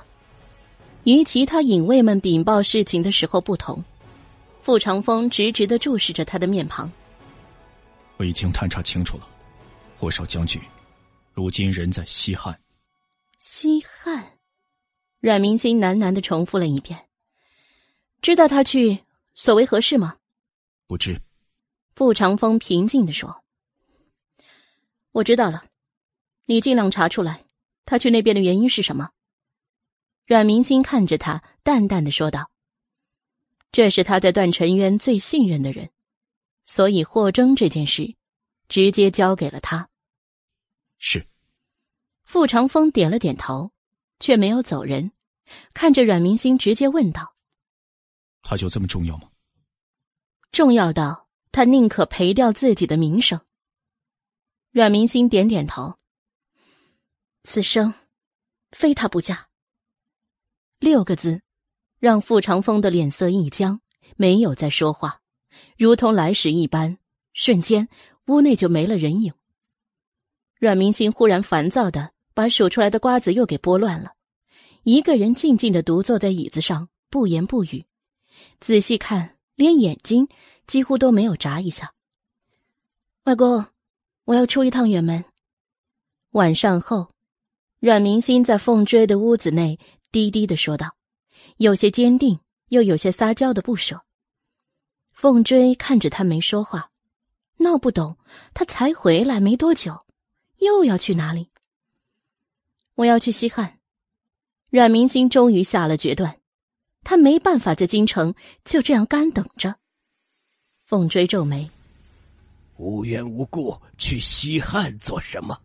与其他影卫们禀报事情的时候不同，傅长风直直的注视着他的面庞。我已经探查清楚了，霍少将军。如今人在西汉。西汉，阮明星喃喃的重复了一遍。知道他去所为何事吗？不知。傅长风平静的说：“我知道了，你尽量查出来，他去那边的原因是什么。”阮明星看着他，淡淡的说道：“这是他在段尘渊最信任的人，所以霍征这件事，直接交给了他。”是，傅长风点了点头，却没有走人，看着阮明星，直接问道：“他就这么重要吗？”重要到他宁可赔掉自己的名声。阮明星点点头：“此生非他不嫁。”六个字，让傅长风的脸色一僵，没有再说话，如同来时一般，瞬间屋内就没了人影。阮明星忽然烦躁的把数出来的瓜子又给拨乱了，一个人静静的独坐在椅子上，不言不语。仔细看，连眼睛几乎都没有眨一下。外公，我要出一趟远门。晚上后，阮明星在凤追的屋子内低低的说道，有些坚定，又有些撒娇的不舍。凤追看着他没说话，闹不懂，他才回来没多久。又要去哪里？我要去西汉，阮明星终于下了决断，他没办法在京城就这样干等着。凤追皱眉，无缘无故去西汉做什么？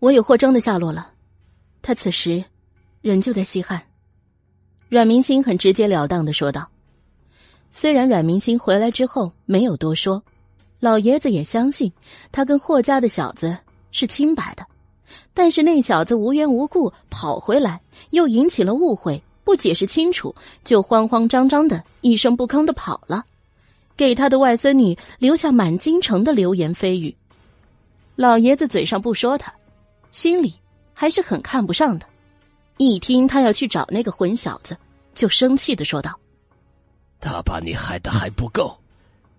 我有霍征的下落了，他此时人就在西汉。阮明星很直截了当的说道。虽然阮明星回来之后没有多说，老爷子也相信他跟霍家的小子是清白的。但是那小子无缘无故跑回来，又引起了误会，不解释清楚，就慌慌张张的一声不吭的跑了，给他的外孙女留下满京城的流言蜚语。老爷子嘴上不说他，心里还是很看不上的。一听他要去找那个混小子，就生气的说道：“他把你害得还不够，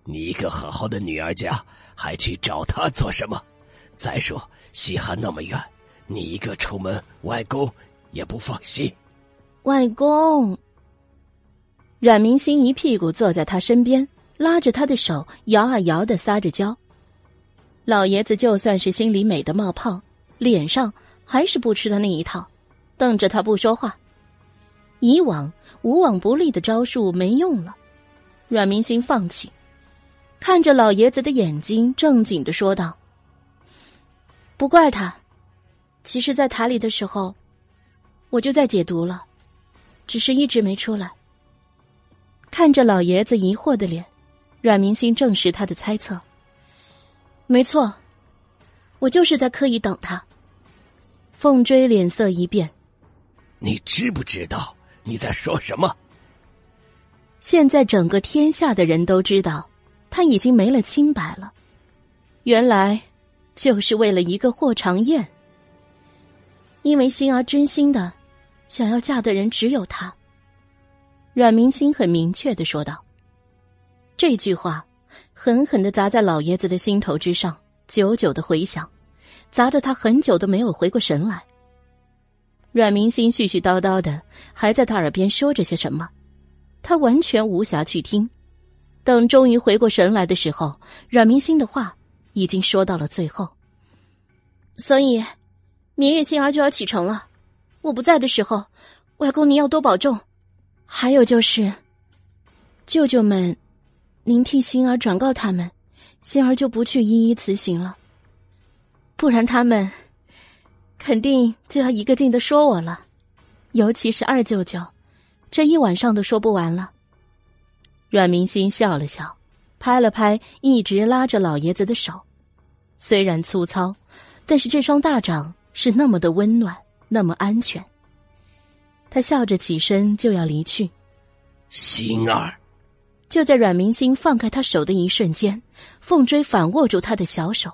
你一个好好的女儿家，还去找他做什么？再说西汉那么远。”你一个出门，外公也不放心。外公，阮明星一屁股坐在他身边，拉着他的手摇啊摇的撒着娇。老爷子就算是心里美的冒泡，脸上还是不吃他那一套，瞪着他不说话。以往无往不利的招数没用了，阮明星放弃，看着老爷子的眼睛，正经的说道：“不怪他。”其实，在塔里的时候，我就在解毒了，只是一直没出来。看着老爷子疑惑的脸，阮明星证实他的猜测。没错，我就是在刻意等他。凤追脸色一变，你知不知道你在说什么？现在整个天下的人都知道，他已经没了清白了。原来，就是为了一个霍长燕。因为心儿真心的想要嫁的人只有他，阮明星很明确的说道。这句话狠狠的砸在老爷子的心头之上，久久的回响，砸得他很久都没有回过神来。阮明星絮絮叨叨的还在他耳边说着些什么，他完全无暇去听。等终于回过神来的时候，阮明星的话已经说到了最后，所以。明日星儿就要启程了，我不在的时候，外公您要多保重。还有就是，舅舅们，您替星儿转告他们，星儿就不去一一辞行了。不然他们肯定就要一个劲的说我了，尤其是二舅舅，这一晚上都说不完了。阮明心笑了笑，拍了拍一直拉着老爷子的手，虽然粗糙，但是这双大掌。是那么的温暖，那么安全。他笑着起身就要离去，心儿。就在阮明星放开他手的一瞬间，凤追反握住他的小手，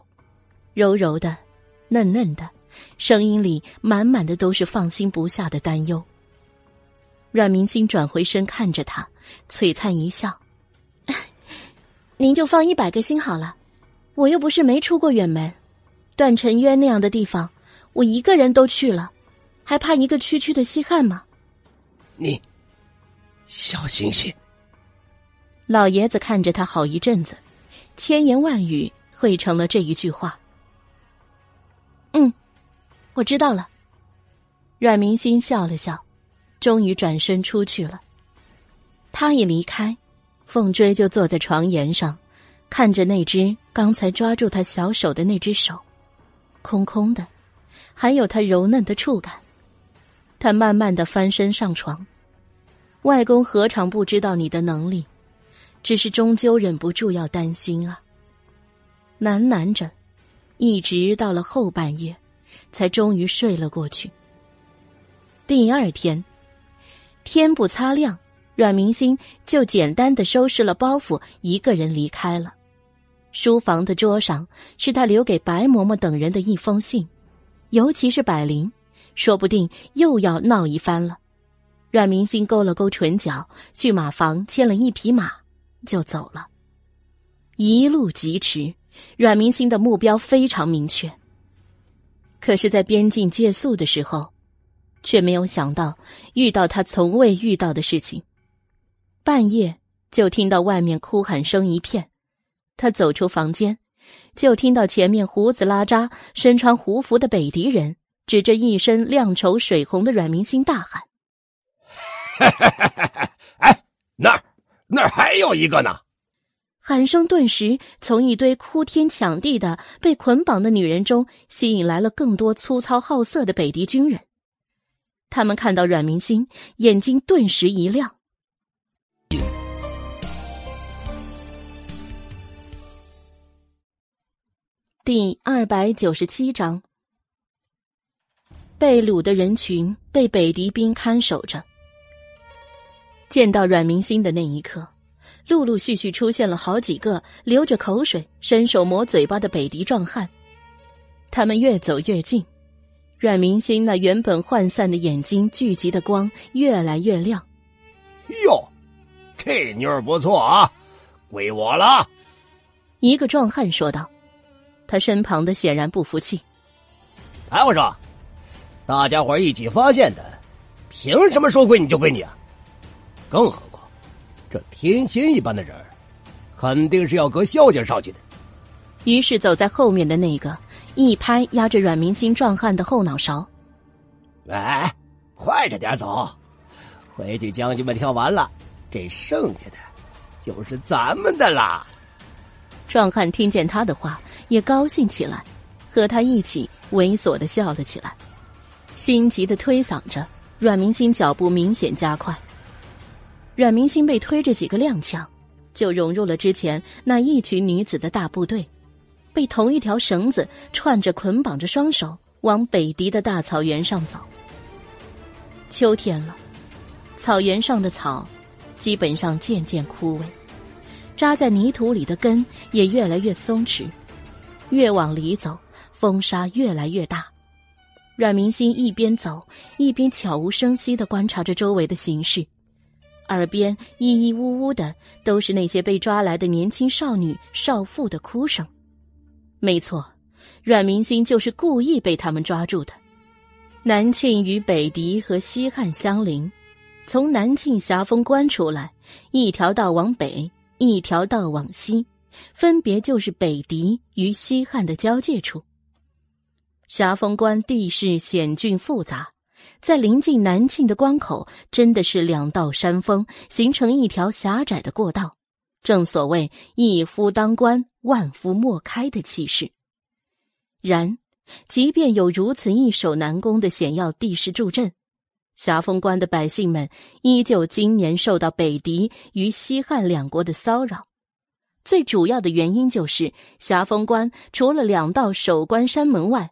柔柔的，嫩嫩的，声音里满满的都是放心不下的担忧。阮明星转回身看着他，璀璨一笑：“ 您就放一百个心好了，我又不是没出过远门，段尘渊那样的地方。”我一个人都去了，还怕一个区区的西汉吗？你小心些。老爷子看着他好一阵子，千言万语汇成了这一句话。嗯，我知道了。阮明心笑了笑，终于转身出去了。他一离开，凤追就坐在床沿上，看着那只刚才抓住他小手的那只手，空空的。还有他柔嫩的触感，他慢慢的翻身上床。外公何尝不知道你的能力，只是终究忍不住要担心啊。喃喃着，一直到了后半夜，才终于睡了过去。第二天，天不擦亮，阮明星就简单的收拾了包袱，一个人离开了。书房的桌上是他留给白嬷嬷等人的一封信。尤其是百灵，说不定又要闹一番了。阮明星勾了勾唇角，去马房牵了一匹马，就走了。一路疾驰，阮明星的目标非常明确。可是，在边境借宿的时候，却没有想到遇到他从未遇到的事情。半夜就听到外面哭喊声一片，他走出房间。就听到前面胡子拉碴、身穿胡服的北狄人指着一身亮绸水红的阮明星大喊：“哈哈哈哈哎，那儿，那儿还有一个呢！”喊声顿时从一堆哭天抢地的被捆绑的女人中吸引来了更多粗糙好色的北狄军人。他们看到阮明星，眼睛顿时一亮。第二百九十七章，被掳的人群被北狄兵看守着。见到阮明星的那一刻。陆陆续续出现了好几个流着口水、伸手抹嘴巴的北狄壮汉，他们越走越近，阮明星那原本涣散的眼睛聚集的光越来越亮。哟，这妞儿不错啊，归我了。一个壮汉说道，他身旁的显然不服气。哎我说，大家伙一起发现的，凭什么说归你就归你啊？更何况。这天仙一般的人，肯定是要搁孝敬上去的。于是走在后面的那个一拍压着阮明星壮汉的后脑勺：“哎，快着点走，回去将军们跳完了，这剩下的就是咱们的啦。”壮汉听见他的话，也高兴起来，和他一起猥琐的笑了起来，心急的推搡着阮明星，脚步明显加快。阮明星被推着几个踉跄，就融入了之前那一群女子的大部队，被同一条绳子串着捆绑着双手往北狄的大草原上走。秋天了，草原上的草基本上渐渐枯萎，扎在泥土里的根也越来越松弛。越往里走，风沙越来越大。阮明星一边走一边悄无声息的观察着周围的形势。耳边咿咿呜呜的，都是那些被抓来的年轻少女、少妇的哭声。没错，阮明星就是故意被他们抓住的。南庆与北狄和西汉相邻，从南庆霞峰关出来，一条道往北，一条道往西，分别就是北狄与西汉的交界处。霞峰关地势险峻复杂。在临近南庆的关口，真的是两道山峰形成一条狭窄的过道，正所谓一夫当关，万夫莫开的气势。然，即便有如此易守难攻的险要地势助阵，霞峰关的百姓们依旧今年受到北狄与西汉两国的骚扰。最主要的原因就是霞峰关除了两道守关山门外，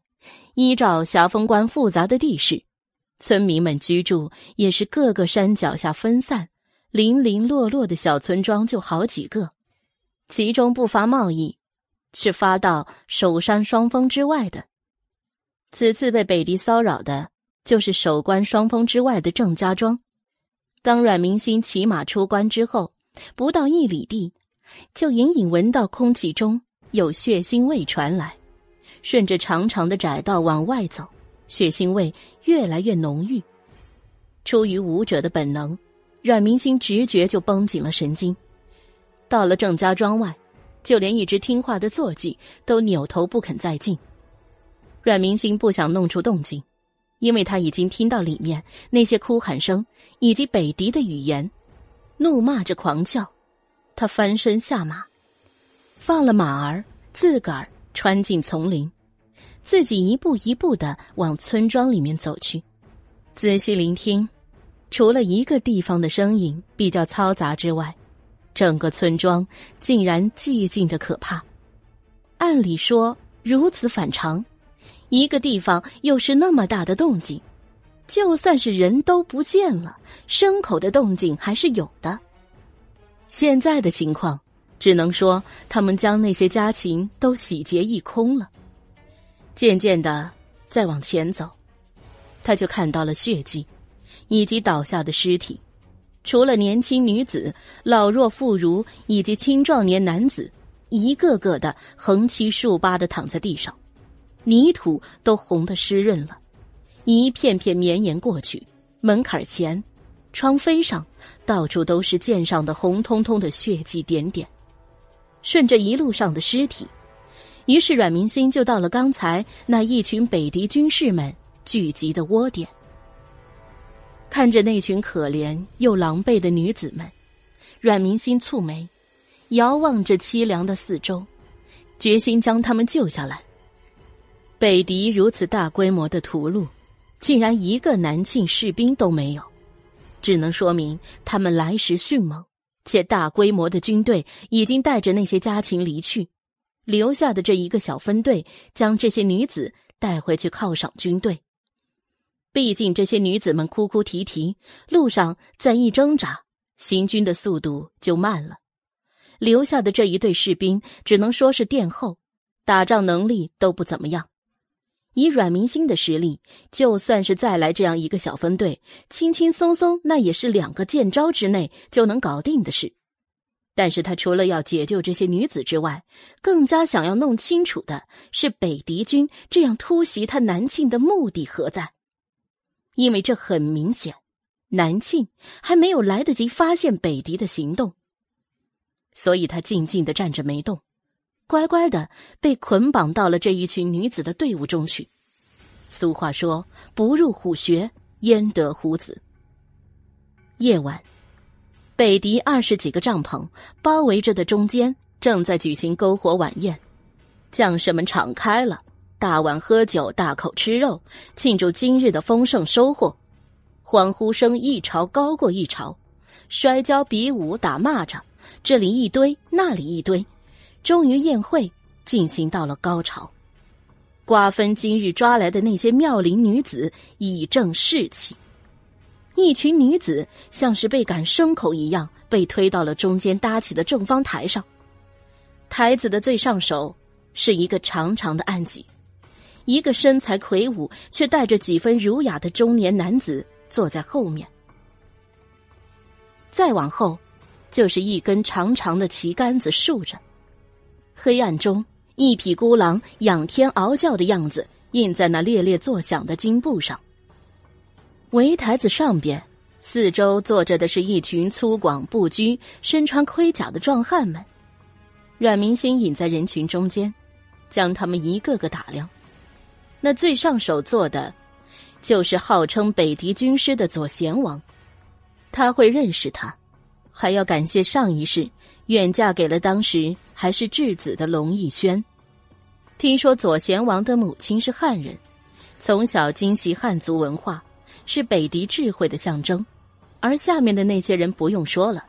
依照霞峰关复杂的地势。村民们居住也是各个山脚下分散、零零落落的小村庄，就好几个，其中不乏贸易，是发到守山双峰之外的。此次被北狄骚扰的，就是守关双峰之外的郑家庄。当阮明星骑马出关之后，不到一里地，就隐隐闻到空气中有血腥味传来，顺着长长的窄道往外走。血腥味越来越浓郁。出于武者的本能，阮明星直觉就绷紧了神经。到了郑家庄外，就连一直听话的坐骑都扭头不肯再进。阮明星不想弄出动静，因为他已经听到里面那些哭喊声以及北狄的语言，怒骂着狂叫。他翻身下马，放了马儿，自个儿穿进丛林。自己一步一步的往村庄里面走去，仔细聆听，除了一个地方的声音比较嘈杂之外，整个村庄竟然寂静的可怕。按理说如此反常，一个地方又是那么大的动静，就算是人都不见了，牲口的动静还是有的。现在的情况，只能说他们将那些家禽都洗劫一空了。渐渐的，再往前走，他就看到了血迹，以及倒下的尸体。除了年轻女子、老弱妇孺以及青壮年男子，一个个的横七竖八的躺在地上，泥土都红得湿润了，一片片绵延过去。门槛前、窗扉上，到处都是溅上的红彤彤的血迹点点。顺着一路上的尸体。于是阮明星就到了刚才那一群北狄军士们聚集的窝点。看着那群可怜又狼狈的女子们，阮明心蹙眉，遥望着凄凉的四周，决心将他们救下来。北狄如此大规模的屠戮，竟然一个南庆士兵都没有，只能说明他们来时迅猛，且大规模的军队已经带着那些家禽离去，留下的这一个小分队将这些女子带回去犒赏军队。毕竟这些女子们哭哭啼啼，路上再一挣扎，行军的速度就慢了。留下的这一队士兵只能说是殿后，打仗能力都不怎么样。以阮明星的实力，就算是再来这样一个小分队，轻轻松松那也是两个剑招之内就能搞定的事。但是他除了要解救这些女子之外，更加想要弄清楚的是北狄军这样突袭他南庆的目的何在。因为这很明显，南庆还没有来得及发现北狄的行动，所以他静静的站着没动，乖乖的被捆绑到了这一群女子的队伍中去。俗话说：“不入虎穴，焉得虎子。”夜晚，北敌二十几个帐篷包围着的中间，正在举行篝火晚宴，将士们敞开了。大碗喝酒，大口吃肉，庆祝今日的丰盛收获。欢呼声一潮高过一潮，摔跤、比武、打蚂蚱，这里一堆，那里一堆，终于宴会进行到了高潮。瓜分今日抓来的那些妙龄女子，以正士气。一群女子像是被赶牲口一样，被推到了中间搭起的正方台上。台子的最上首是一个长长的案几。一个身材魁梧却带着几分儒雅的中年男子坐在后面，再往后，就是一根长长的旗杆子竖着。黑暗中，一匹孤狼仰天嗷叫的样子印在那猎猎作响的金布上。围台子上边，四周坐着的是一群粗犷不拘、身穿盔甲的壮汉们。阮明星隐在人群中间，将他们一个个打量。那最上首坐的，就是号称北狄军师的左贤王。他会认识他，还要感谢上一世远嫁给了当时还是质子的龙逸轩。听说左贤王的母亲是汉人，从小精习汉族文化，是北狄智慧的象征。而下面的那些人不用说了，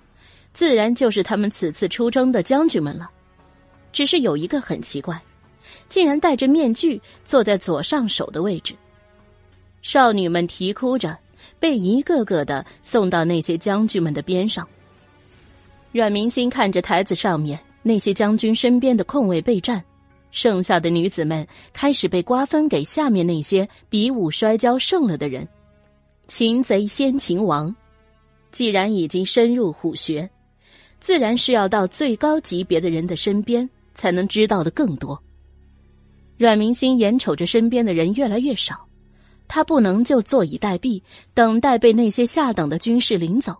自然就是他们此次出征的将军们了。只是有一个很奇怪。竟然戴着面具坐在左上手的位置，少女们啼哭着，被一个个的送到那些将军们的边上。阮明星看着台子上面那些将军身边的空位备战，剩下的女子们开始被瓜分给下面那些比武摔跤胜了的人。擒贼先擒王，既然已经深入虎穴，自然是要到最高级别的人的身边，才能知道的更多。阮明星眼瞅着身边的人越来越少，他不能就坐以待毙，等待被那些下等的军士领走。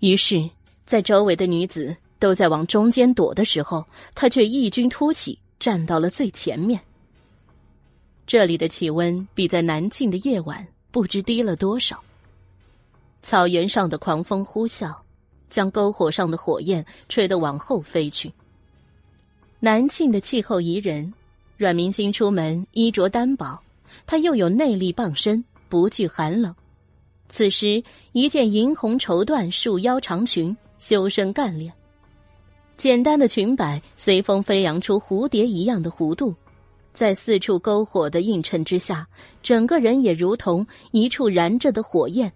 于是，在周围的女子都在往中间躲的时候，他却异军突起，站到了最前面。这里的气温比在南庆的夜晚不知低了多少。草原上的狂风呼啸，将篝火上的火焰吹得往后飞去。南庆的气候宜人。阮明星出门衣着单薄，他又有内力傍身，不惧寒冷。此时，一件银红绸缎束腰长裙，修身干练。简单的裙摆随风飞扬出蝴蝶一样的弧度，在四处篝火的映衬之下，整个人也如同一处燃着的火焰，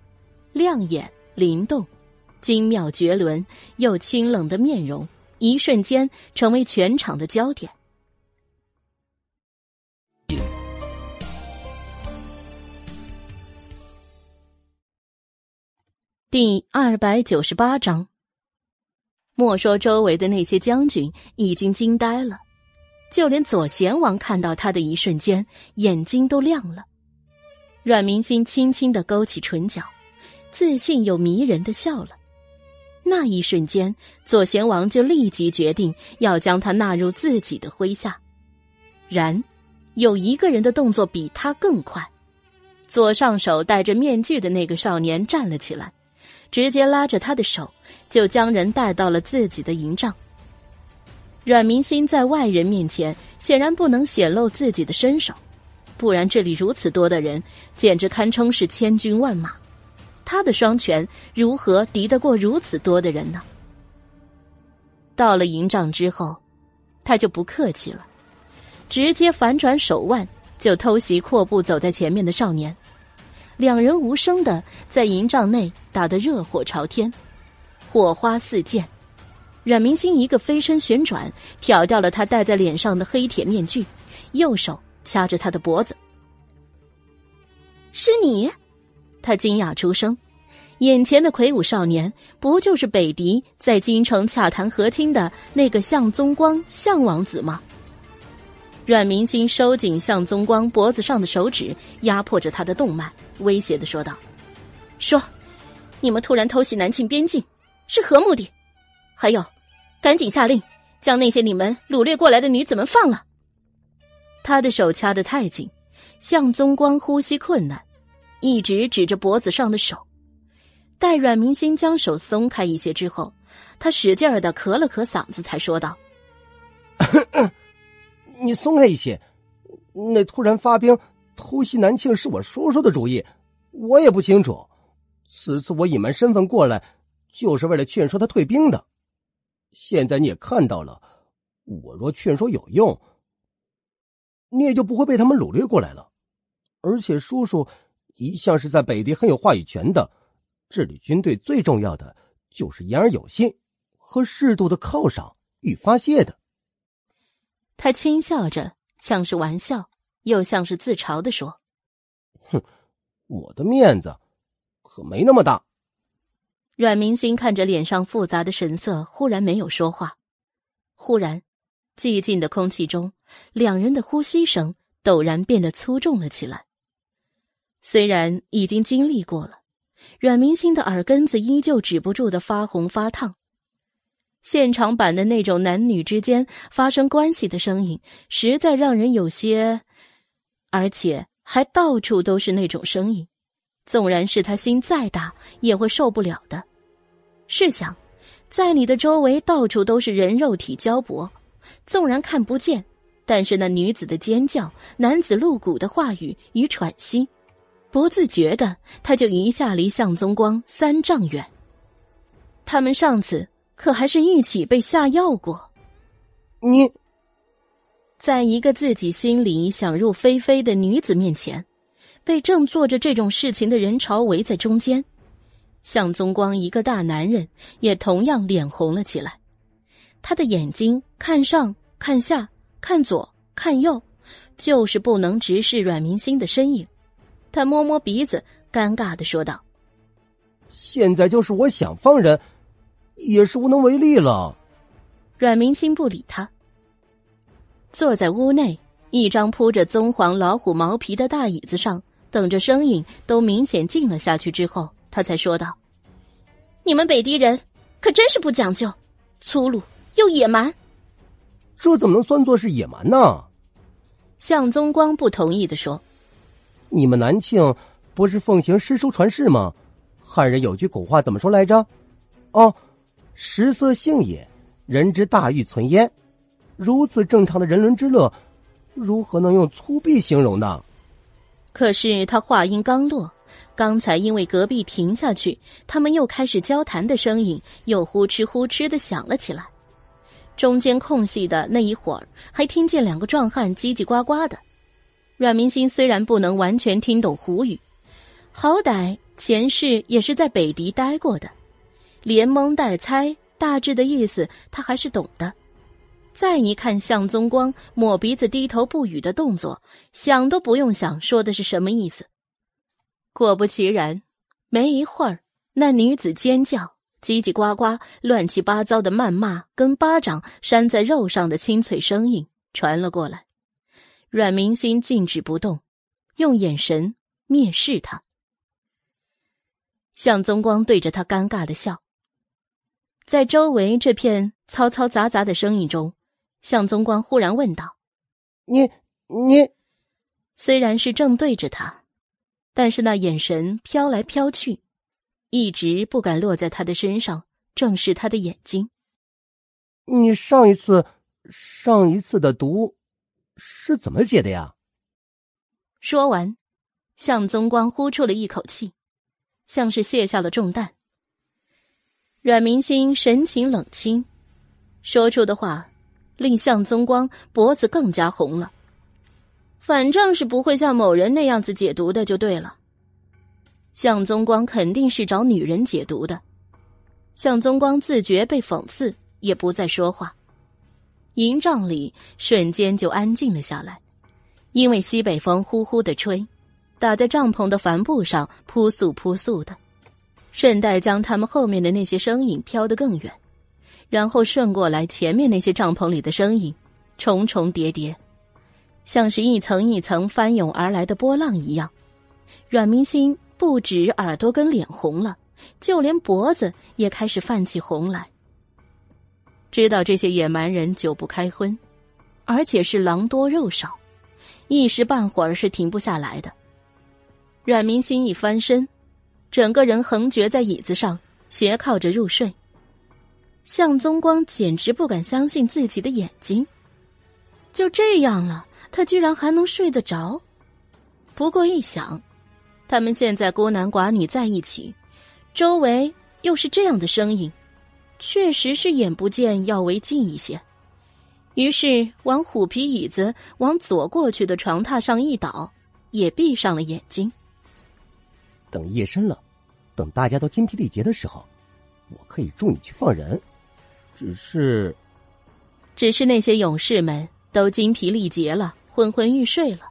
亮眼灵动，精妙绝伦又清冷的面容，一瞬间成为全场的焦点。第二百九十八章。莫说周围的那些将军已经惊呆了，就连左贤王看到他的一瞬间，眼睛都亮了。阮明心轻轻的勾起唇角，自信又迷人的笑了。那一瞬间，左贤王就立即决定要将他纳入自己的麾下。然，有一个人的动作比他更快。左上手戴着面具的那个少年站了起来，直接拉着他的手，就将人带到了自己的营帐。阮明心在外人面前显然不能显露自己的身手，不然这里如此多的人，简直堪称是千军万马。他的双拳如何敌得过如此多的人呢？到了营帐之后，他就不客气了，直接反转手腕。就偷袭阔步走在前面的少年，两人无声的在营帐内打得热火朝天，火花四溅。阮明星一个飞身旋转，挑掉了他戴在脸上的黑铁面具，右手掐着他的脖子。是你？他惊讶出声，眼前的魁梧少年，不就是北狄在京城洽谈和亲的那个向宗光向王子吗？阮明星收紧向宗光脖子上的手指，压迫着他的动脉，威胁的说道：“说，你们突然偷袭南庆边境，是何目的？还有，赶紧下令将那些你们掳掠过来的女子们放了。”他的手掐得太紧，向宗光呼吸困难，一直指着脖子上的手。待阮明心将手松开一些之后，他使劲儿的咳了咳嗓子，才说道。你松开一些，那突然发兵偷袭南庆是我叔叔的主意，我也不清楚。此次我隐瞒身份过来，就是为了劝说他退兵的。现在你也看到了，我若劝说有用，你也就不会被他们掳掠过来了。而且叔叔一向是在北地很有话语权的，治理军队最重要的就是言而有信和适度的犒赏与发泄的。他轻笑着，像是玩笑，又像是自嘲的说：“哼，我的面子可没那么大。”阮明星看着脸上复杂的神色，忽然没有说话。忽然，寂静的空气中，两人的呼吸声陡然变得粗重了起来。虽然已经经历过了，阮明星的耳根子依旧止不住的发红发烫。现场版的那种男女之间发生关系的声音，实在让人有些，而且还到处都是那种声音，纵然是他心再大，也会受不了的。试想，在你的周围到处都是人肉体交搏，纵然看不见，但是那女子的尖叫、男子露骨的话语与喘息，不自觉的他就一下离向宗光三丈远。他们上次。可还是一起被下药过。你，在一个自己心里想入非非的女子面前，被正做着这种事情的人潮围在中间，向宗光一个大男人也同样脸红了起来。他的眼睛看上看下看左看右，就是不能直视阮明星的身影。他摸摸鼻子，尴尬的说道：“现在就是我想放人。”也是无能为力了。阮明星不理他，坐在屋内一张铺着棕黄老虎毛皮的大椅子上，等着声音都明显静了下去之后，他才说道：“你们北狄人可真是不讲究，粗鲁又野蛮。这怎么能算作是野蛮呢？”向宗光不同意的说：“你们南庆不是奉行诗书传世吗？汉人有句古话怎么说来着？哦。”食色性也，人之大欲存焉。如此正常的人伦之乐，如何能用粗鄙形容呢？可是他话音刚落，刚才因为隔壁停下去，他们又开始交谈的声音又呼哧呼哧的响了起来。中间空隙的那一会儿，还听见两个壮汉叽叽呱呱的。阮明星虽然不能完全听懂胡语，好歹前世也是在北狄待过的。连蒙带猜，大致的意思他还是懂的。再一看向宗光抹鼻子、低头不语的动作，想都不用想，说的是什么意思。果不其然，没一会儿，那女子尖叫、叽叽呱呱、乱七八糟的谩骂，跟巴掌扇在肉上的清脆声音传了过来。阮明心静止不动，用眼神蔑视他。向宗光对着他尴尬的笑。在周围这片嘈嘈杂杂的声音中，向宗光忽然问道：“你你，虽然是正对着他，但是那眼神飘来飘去，一直不敢落在他的身上，正视他的眼睛。你上一次，上一次的毒是怎么解的呀？说完，向宗光呼出了一口气，像是卸下了重担。阮明星神情冷清，说出的话令向宗光脖子更加红了。反正是不会像某人那样子解读的，就对了。向宗光肯定是找女人解读的。向宗光自觉被讽刺，也不再说话。营帐里瞬间就安静了下来，因为西北风呼呼的吹，打在帐篷的帆布上扑簌扑簌的，顺带将他们后面的那些声音飘得更远，然后顺过来前面那些帐篷里的声音，重重叠叠。像是一层一层翻涌而来的波浪一样，阮明星不止耳朵跟脸红了，就连脖子也开始泛起红来。知道这些野蛮人久不开荤，而且是狼多肉少，一时半会儿是停不下来的。阮明星一翻身，整个人横撅在椅子上，斜靠着入睡。向宗光简直不敢相信自己的眼睛，就这样了。他居然还能睡得着，不过一想，他们现在孤男寡女在一起，周围又是这样的声音，确实是眼不见要为净一些。于是往虎皮椅子往左过去的床榻上一倒，也闭上了眼睛。等夜深了，等大家都精疲力竭的时候，我可以助你去放人。只是，只是那些勇士们都精疲力竭了。昏昏欲睡了，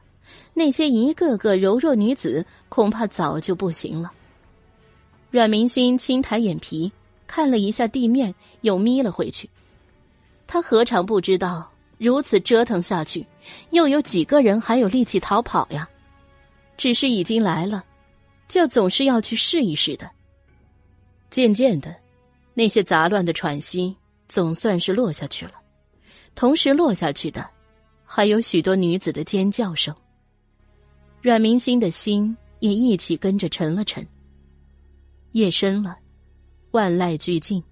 那些一个个柔弱女子恐怕早就不行了。阮明心轻抬眼皮，看了一下地面，又眯了回去。他何尝不知道，如此折腾下去，又有几个人还有力气逃跑呀？只是已经来了，就总是要去试一试的。渐渐的，那些杂乱的喘息总算是落下去了，同时落下去的。还有许多女子的尖叫声。阮明心的心也一起跟着沉了沉。夜深了，万籁俱静，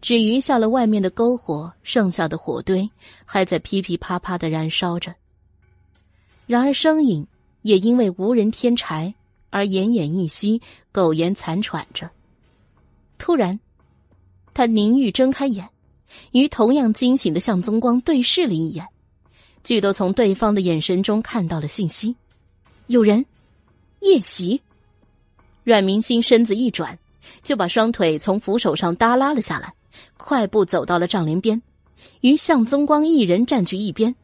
只余下了外面的篝火，剩下的火堆还在噼噼啪啪的燃烧着。然而声音也因为无人添柴而奄奄一息，苟延残喘着。突然，他凝玉睁开眼，与同样惊醒的向宗光对视了一眼。俱都从对方的眼神中看到了信息，有人夜袭。阮明星身子一转，就把双腿从扶手上耷拉了下来，快步走到了帐帘边，与向宗光一人占据一边。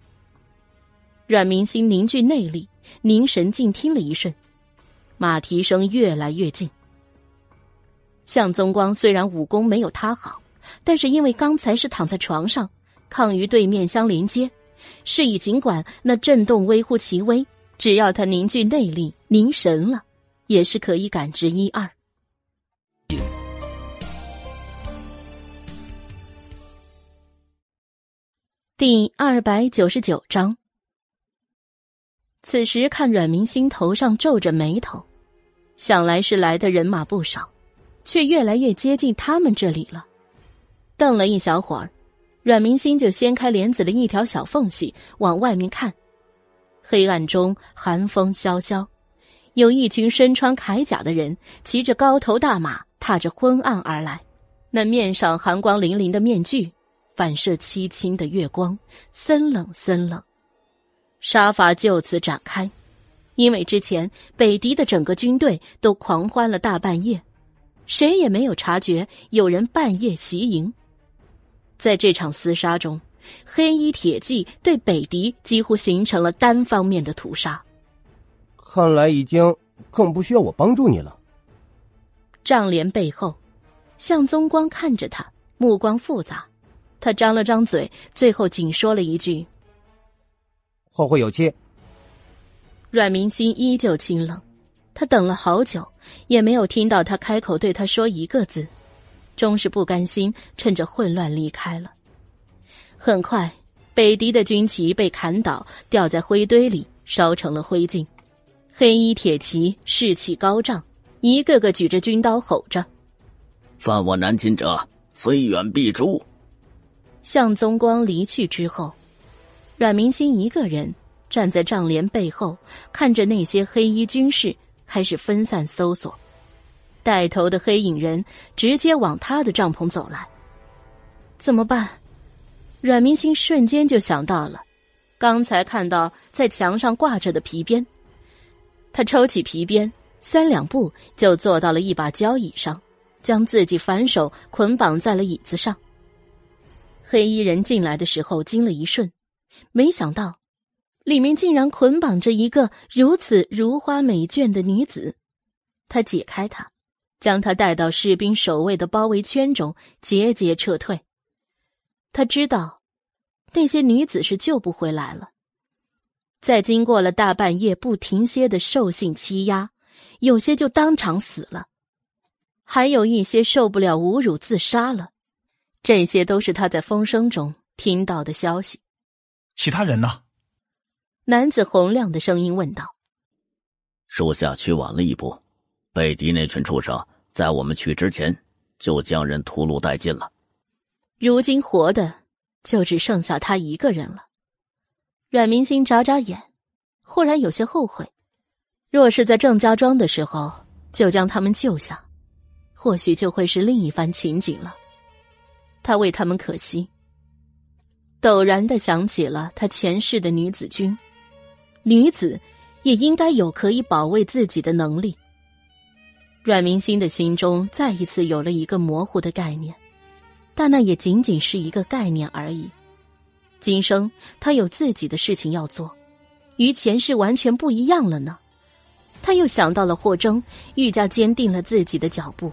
阮明星凝聚内力，凝神静听了一瞬，马蹄声越来越近。向宗光虽然武功没有他好，但是因为刚才是躺在床上，抗与对面相连接。是以，尽管那震动微乎其微，只要他凝聚内力、凝神了，也是可以感知一二。第二百九十九章。此时看阮明星头上皱着眉头，想来是来的人马不少，却越来越接近他们这里了。瞪了一小会儿。阮明星就掀开帘子的一条小缝隙往外面看，黑暗中寒风萧萧，有一群身穿铠甲的人骑着高头大马，踏着昏暗而来。那面上寒光粼粼的面具，反射凄清的月光，森冷森冷。杀伐就此展开，因为之前北狄的整个军队都狂欢了大半夜，谁也没有察觉有人半夜袭营。在这场厮杀中，黑衣铁骑对北狄几乎形成了单方面的屠杀。看来已经更不需要我帮助你了。帐帘背后，向宗光看着他，目光复杂。他张了张嘴，最后仅说了一句：“后会有期。”阮明心依旧清冷，他等了好久，也没有听到他开口对他说一个字。终是不甘心，趁着混乱离开了。很快，北狄的军旗被砍倒，掉在灰堆里，烧成了灰烬。黑衣铁骑士气高涨，一个个举着军刀吼着：“犯我南秦者，虽远必诛！”向宗光离去之后，阮明心一个人站在帐帘背后，看着那些黑衣军士开始分散搜索。带头的黑影人直接往他的帐篷走来，怎么办？阮明星瞬间就想到了刚才看到在墙上挂着的皮鞭。他抽起皮鞭，三两步就坐到了一把交椅上，将自己反手捆绑在了椅子上。黑衣人进来的时候惊了一瞬，没想到里面竟然捆绑着一个如此如花美眷的女子。他解开她。将他带到士兵守卫的包围圈中，节节撤退。他知道，那些女子是救不回来了。在经过了大半夜不停歇的兽性欺压，有些就当场死了，还有一些受不了侮辱自杀了。这些都是他在风声中听到的消息。其他人呢？男子洪亮的声音问道：“属下去晚了一步，北敌那群畜生。”在我们去之前，就将人屠戮殆尽了。如今活的就只剩下他一个人了。阮明星眨眨眼，忽然有些后悔。若是在郑家庄的时候就将他们救下，或许就会是另一番情景了。他为他们可惜。陡然的想起了他前世的女子军，女子也应该有可以保卫自己的能力。阮明星的心中再一次有了一个模糊的概念，但那也仅仅是一个概念而已。今生他有自己的事情要做，与前世完全不一样了呢。他又想到了霍征，愈加坚定了自己的脚步。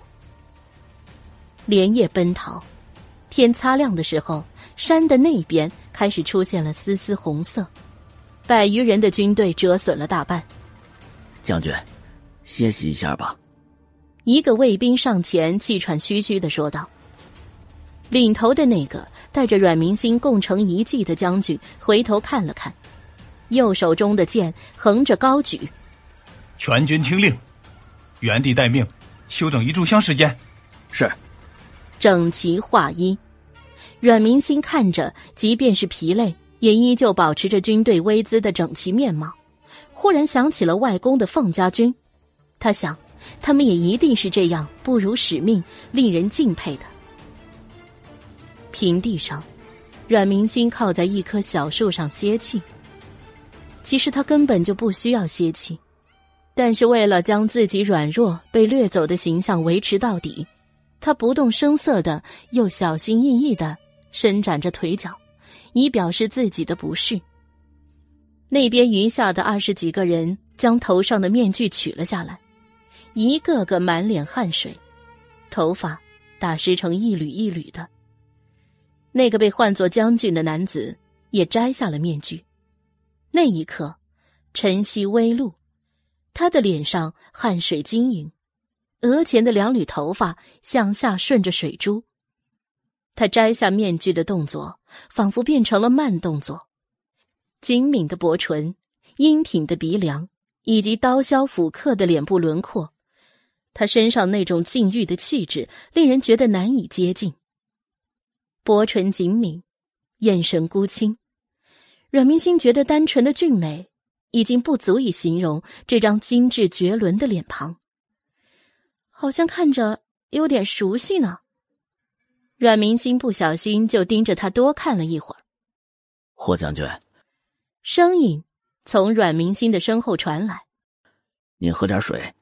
连夜奔逃，天擦亮的时候，山的那边开始出现了丝丝红色，百余人的军队折损了大半。将军，歇息一下吧。一个卫兵上前，气喘吁吁的说道：“领头的那个带着阮明星共成一计的将军回头看了看，右手中的剑横着高举。全军听令，原地待命，休整一炷香时间。是。整齐划一。阮明星看着，即便是疲累，也依旧保持着军队威姿的整齐面貌。忽然想起了外公的凤家军，他想。”他们也一定是这样不辱使命、令人敬佩的。平地上，阮明星靠在一棵小树上歇气。其实他根本就不需要歇气，但是为了将自己软弱被掠走的形象维持到底，他不动声色的又小心翼翼的伸展着腿脚，以表示自己的不适。那边余下的二十几个人将头上的面具取了下来。一个个满脸汗水，头发打湿成一缕一缕的。那个被唤作将军的男子也摘下了面具。那一刻，晨曦微露，他的脸上汗水晶莹，额前的两缕头发向下顺着水珠。他摘下面具的动作仿佛变成了慢动作，精敏的薄唇，英挺的鼻梁，以及刀削斧刻的脸部轮廓。他身上那种禁欲的气质，令人觉得难以接近。薄唇紧抿，眼神孤清，阮明星觉得单纯的俊美已经不足以形容这张精致绝伦的脸庞。好像看着有点熟悉呢。阮明星不小心就盯着他多看了一会儿。霍将军，声音从阮明星的身后传来：“您喝点水。”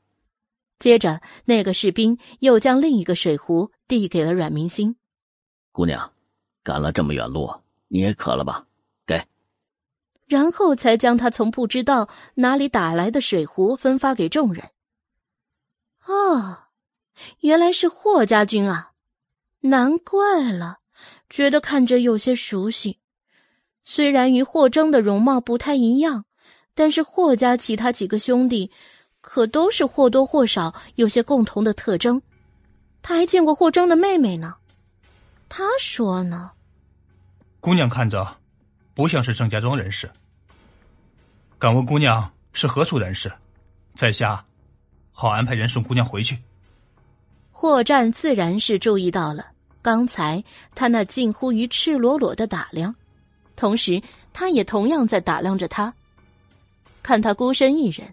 接着，那个士兵又将另一个水壶递给了阮明星。姑娘，赶了这么远路，你也渴了吧？给。然后才将他从不知道哪里打来的水壶分发给众人。哦，原来是霍家军啊！难怪了，觉得看着有些熟悉。虽然与霍征的容貌不太一样，但是霍家其他几个兄弟。可都是或多或少有些共同的特征，他还见过霍征的妹妹呢。他说呢，姑娘看着不像是郑家庄人士。敢问姑娘是何处人士？在下，好安排人送姑娘回去。霍战自然是注意到了刚才他那近乎于赤裸裸的打量，同时他也同样在打量着他。看他孤身一人，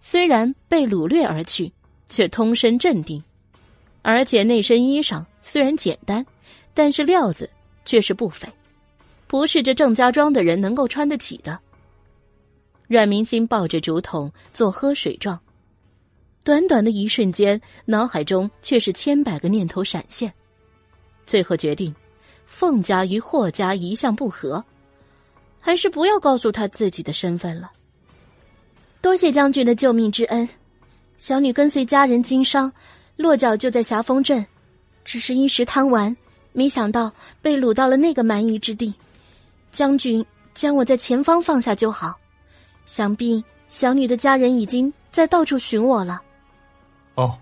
虽然被掳掠而去，却通身镇定，而且那身衣裳虽然简单，但是料子却是不菲，不是这郑家庄的人能够穿得起的。阮明心抱着竹筒做喝水状。短短的一瞬间，脑海中却是千百个念头闪现，最后决定，凤家与霍家一向不和，还是不要告诉他自己的身份了。多谢将军的救命之恩，小女跟随家人经商，落脚就在霞峰镇，只是一时贪玩，没想到被掳到了那个蛮夷之地。将军将我在前方放下就好，想必小女的家人已经在到处寻我了。哦，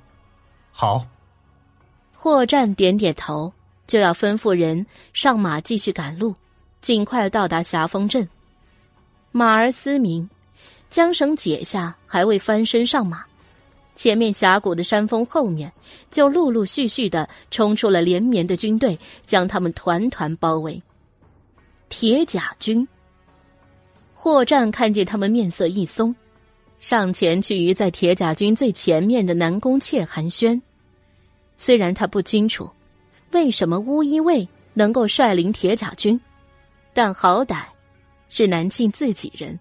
好。霍战点点头，就要吩咐人上马继续赶路，尽快到达霞峰镇。马儿嘶鸣，缰绳解下，还未翻身上马，前面峡谷的山峰后面就陆陆续续的冲出了连绵的军队，将他们团团包围。铁甲军。霍战看见他们面色一松。上前去与在铁甲军最前面的南宫妾寒暄，虽然他不清楚为什么乌衣卫能够率领铁甲军，但好歹是南庆自己人，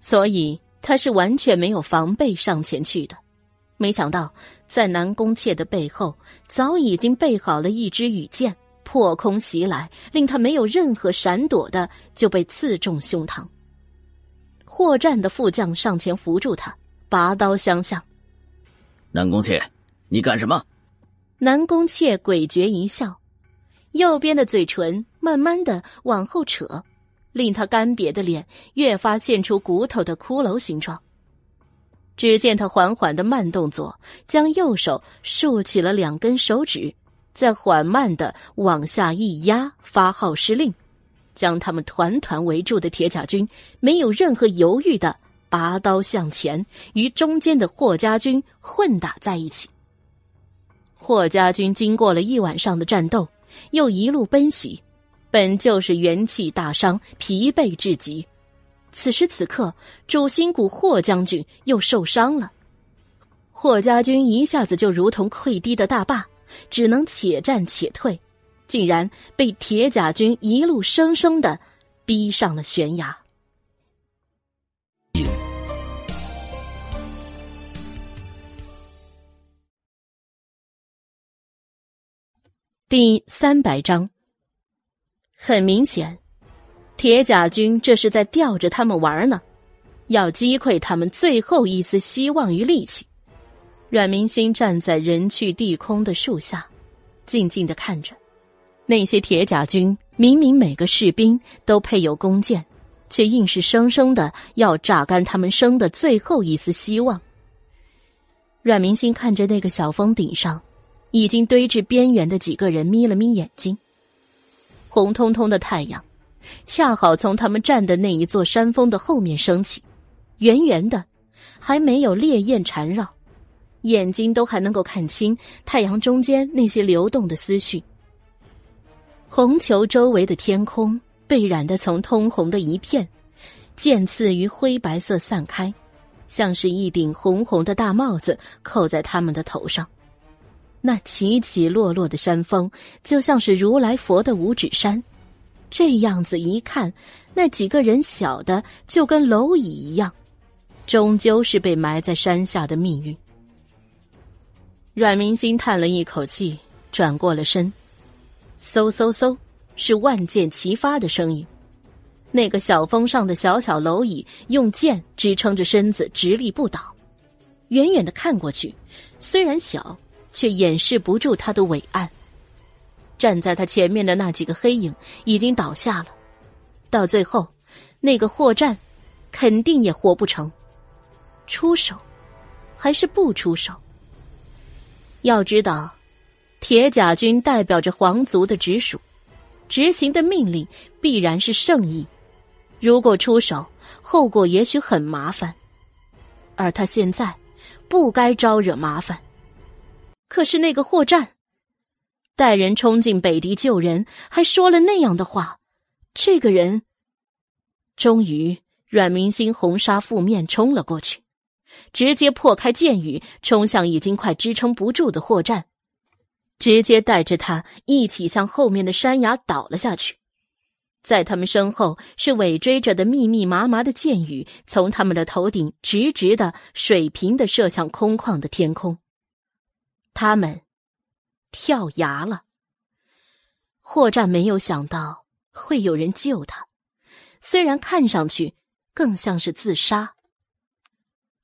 所以他是完全没有防备上前去的。没想到在南宫妾的背后早已经备好了一支羽箭，破空袭来，令他没有任何闪躲的就被刺中胸膛。霍战的副将上前扶住他，拔刀相向。南宫妾，你干什么？南宫妾诡谲一笑，右边的嘴唇慢慢的往后扯，令他干瘪的脸越发现出骨头的骷髅形状。只见他缓缓的慢动作，将右手竖起了两根手指，再缓慢的往下一压，发号施令。将他们团团围住的铁甲军没有任何犹豫的拔刀向前，与中间的霍家军混打在一起。霍家军经过了一晚上的战斗，又一路奔袭，本就是元气大伤、疲惫至极。此时此刻，主心骨霍将军又受伤了，霍家军一下子就如同溃堤的大坝，只能且战且退。竟然被铁甲军一路生生的逼上了悬崖。第三百章，很明显，铁甲军这是在吊着他们玩呢，要击溃他们最后一丝希望与力气。阮明星站在人去地空的树下，静静的看着。那些铁甲军明明每个士兵都配有弓箭，却硬是生生的要榨干他们生的最后一丝希望。阮明星看着那个小峰顶上已经堆至边缘的几个人，眯了眯眼睛。红彤彤的太阳，恰好从他们站的那一座山峰的后面升起，圆圆的，还没有烈焰缠绕，眼睛都还能够看清太阳中间那些流动的思绪。红球周围的天空被染得从通红的一片，渐次于灰白色散开，像是一顶红红的大帽子扣在他们的头上。那起起落落的山峰，就像是如来佛的五指山。这样子一看，那几个人小的就跟蝼蚁一样，终究是被埋在山下的命运。阮明心叹了一口气，转过了身。嗖嗖嗖，是万箭齐发的声音。那个小峰上的小小蝼蚁用剑支撑着身子，直立不倒。远远的看过去，虽然小，却掩饰不住他的伟岸。站在他前面的那几个黑影已经倒下了。到最后，那个霍战，肯定也活不成。出手，还是不出手？要知道。铁甲军代表着皇族的直属，执行的命令必然是圣意。如果出手，后果也许很麻烦。而他现在不该招惹麻烦。可是那个霍战，带人冲进北狄救人，还说了那样的话，这个人，终于阮明星红纱覆面冲了过去，直接破开箭雨，冲向已经快支撑不住的霍战，直接带着他一起向后面的山崖倒了下去。在他们身后是尾追着的密密麻麻的箭雨，从他们的头顶直直的、水平的射向空旷的天空。他们跳崖了。霍战没有想到会有人救他，虽然看上去更像是自杀。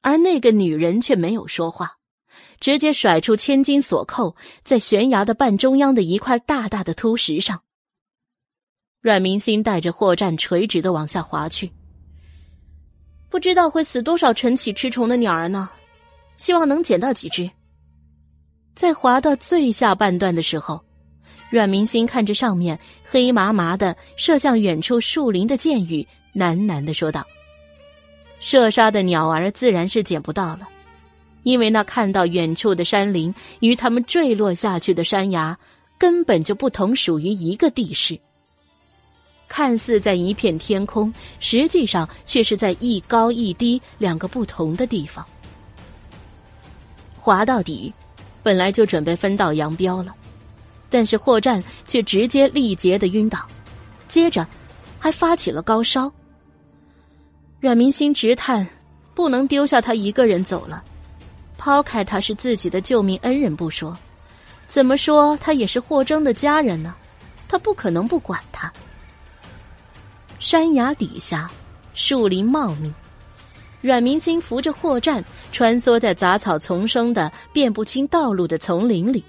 而那个女人却没有说话，直接甩出千金锁扣，在悬崖的半中央的一块大大的凸石上。阮明星带着霍战垂直的往下滑去，不知道会死多少晨起吃虫的鸟儿呢？希望能捡到几只。在滑到最下半段的时候，阮明星看着上面黑麻麻的射向远处树林的箭雨，喃喃的说道：“射杀的鸟儿自然是捡不到了，因为那看到远处的山林与他们坠落下去的山崖根本就不同属于一个地势。”看似在一片天空，实际上却是在一高一低两个不同的地方。滑到底，本来就准备分道扬镳了，但是霍战却直接力竭的晕倒，接着还发起了高烧。阮明心直叹，不能丢下他一个人走了。抛开他是自己的救命恩人不说，怎么说他也是霍征的家人呢？他不可能不管他。山崖底下，树林茂密。阮明星扶着霍战，穿梭在杂草丛生的辨不清道路的丛林里，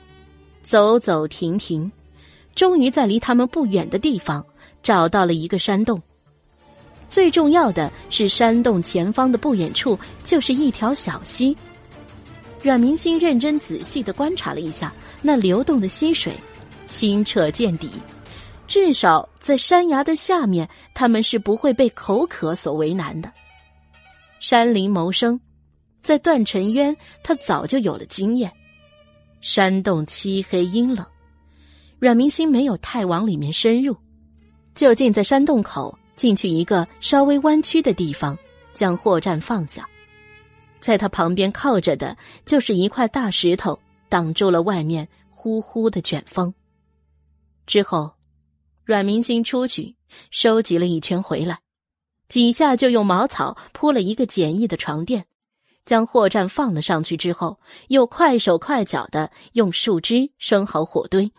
走走停停，终于在离他们不远的地方找到了一个山洞。最重要的是，山洞前方的不远处就是一条小溪。阮明星认真仔细的观察了一下那流动的溪水，清澈见底。至少在山崖的下面，他们是不会被口渴所为难的。山林谋生，在段尘渊他早就有了经验。山洞漆黑阴冷，阮明星没有太往里面深入，就近在山洞口进去一个稍微弯曲的地方，将货站放下。在他旁边靠着的就是一块大石头，挡住了外面呼呼的卷风。之后。阮明星出去收集了一圈回来，几下就用茅草铺了一个简易的床垫，将货站放了上去之后，又快手快脚的用树枝生好火堆，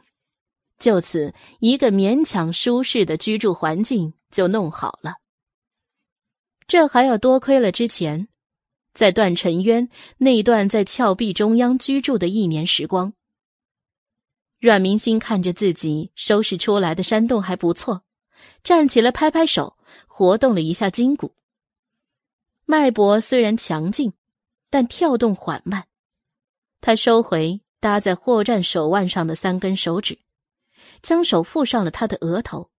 就此一个勉强舒适的居住环境就弄好了。这还要多亏了之前，在段尘渊那段在峭壁中央居住的一年时光。阮明星看着自己收拾出来的山洞还不错，站起来拍拍手，活动了一下筋骨。脉搏虽然强劲，但跳动缓慢。他收回搭在货站手腕上的三根手指，将手覆上了他的额头，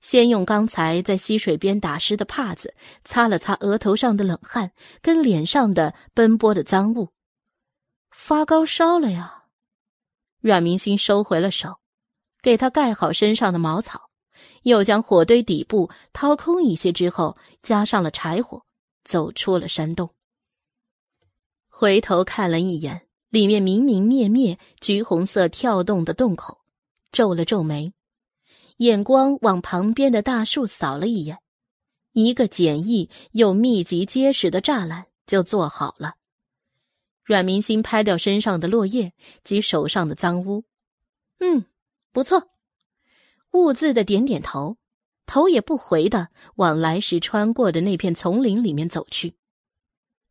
先用刚才在溪水边打湿的帕子擦了擦额头上的冷汗跟脸上的奔波的脏物。发高烧了呀。阮明星收回了手，给他盖好身上的茅草，又将火堆底部掏空一些之后，加上了柴火，走出了山洞。回头看了一眼里面明明灭灭、橘红色跳动的洞口，皱了皱眉，眼光往旁边的大树扫了一眼，一个简易又密集结实的栅栏就做好了。阮明星拍掉身上的落叶及手上的脏污，嗯，不错。兀自的点点头，头也不回的往来时穿过的那片丛林里面走去。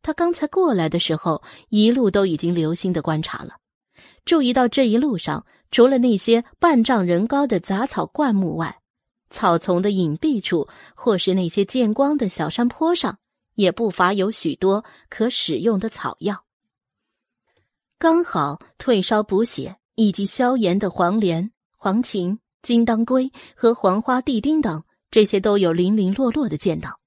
他刚才过来的时候，一路都已经留心的观察了，注意到这一路上除了那些半丈人高的杂草灌木外，草丛的隐蔽处或是那些见光的小山坡上，也不乏有许多可使用的草药。刚好退烧补血以及消炎的黄连、黄芩、金当归和黄花地丁等，这些都有零零落落的见到。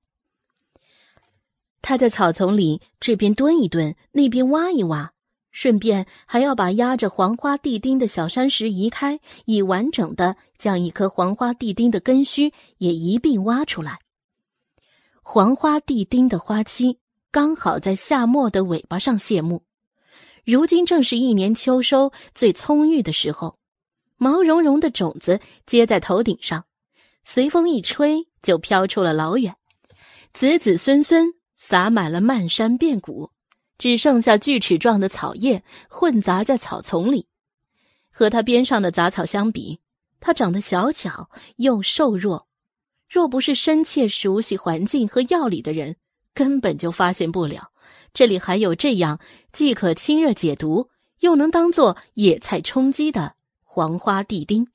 他在草丛里这边蹲一蹲，那边挖一挖，顺便还要把压着黄花地丁的小山石移开，以完整的将一颗黄花地丁的根须也一并挖出来。黄花地丁的花期刚好在夏末的尾巴上谢幕，如今正是一年秋收最葱郁的时候，毛茸茸的种子结在头顶上，随风一吹就飘出了老远，子子孙孙。洒满了漫山遍谷，只剩下锯齿状的草叶混杂在草丛里。和它边上的杂草相比，它长得小巧又瘦弱。若不是深切熟悉环境和药理的人，根本就发现不了这里还有这样既可清热解毒，又能当做野菜充饥的黄花地丁。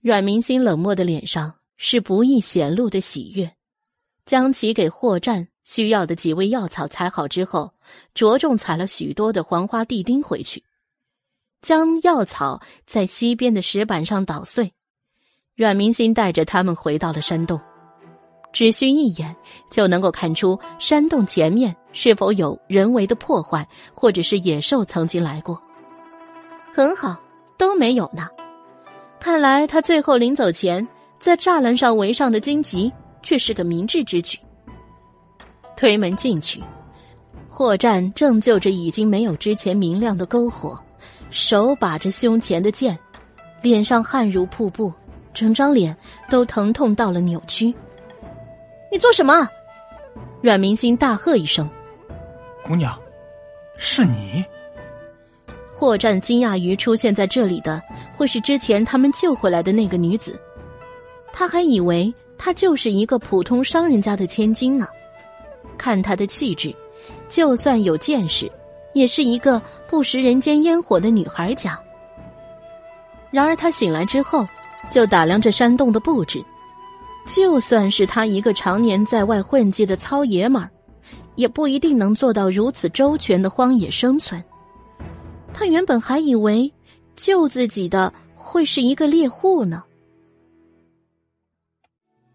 阮明心冷漠的脸上是不易显露的喜悦。将其给霍战需要的几味药草采好之后，着重采了许多的黄花地丁回去，将药草在西边的石板上捣碎。阮明心带着他们回到了山洞，只需一眼就能够看出山洞前面是否有人为的破坏，或者是野兽曾经来过。很好，都没有呢。看来他最后临走前在栅栏上围上的荆棘。却是个明智之举。推门进去，霍战正就着已经没有之前明亮的篝火，手把着胸前的剑，脸上汗如瀑布，整张脸都疼痛到了扭曲。你做什么？阮明星大喝一声：“姑娘，是你！”霍战惊讶于出现在这里的会是之前他们救回来的那个女子，他还以为。她就是一个普通商人家的千金呢，看她的气质，就算有见识，也是一个不食人间烟火的女孩家。然而他醒来之后，就打量着山洞的布置，就算是他一个常年在外混迹的糙爷们儿，也不一定能做到如此周全的荒野生存。他原本还以为救自己的会是一个猎户呢。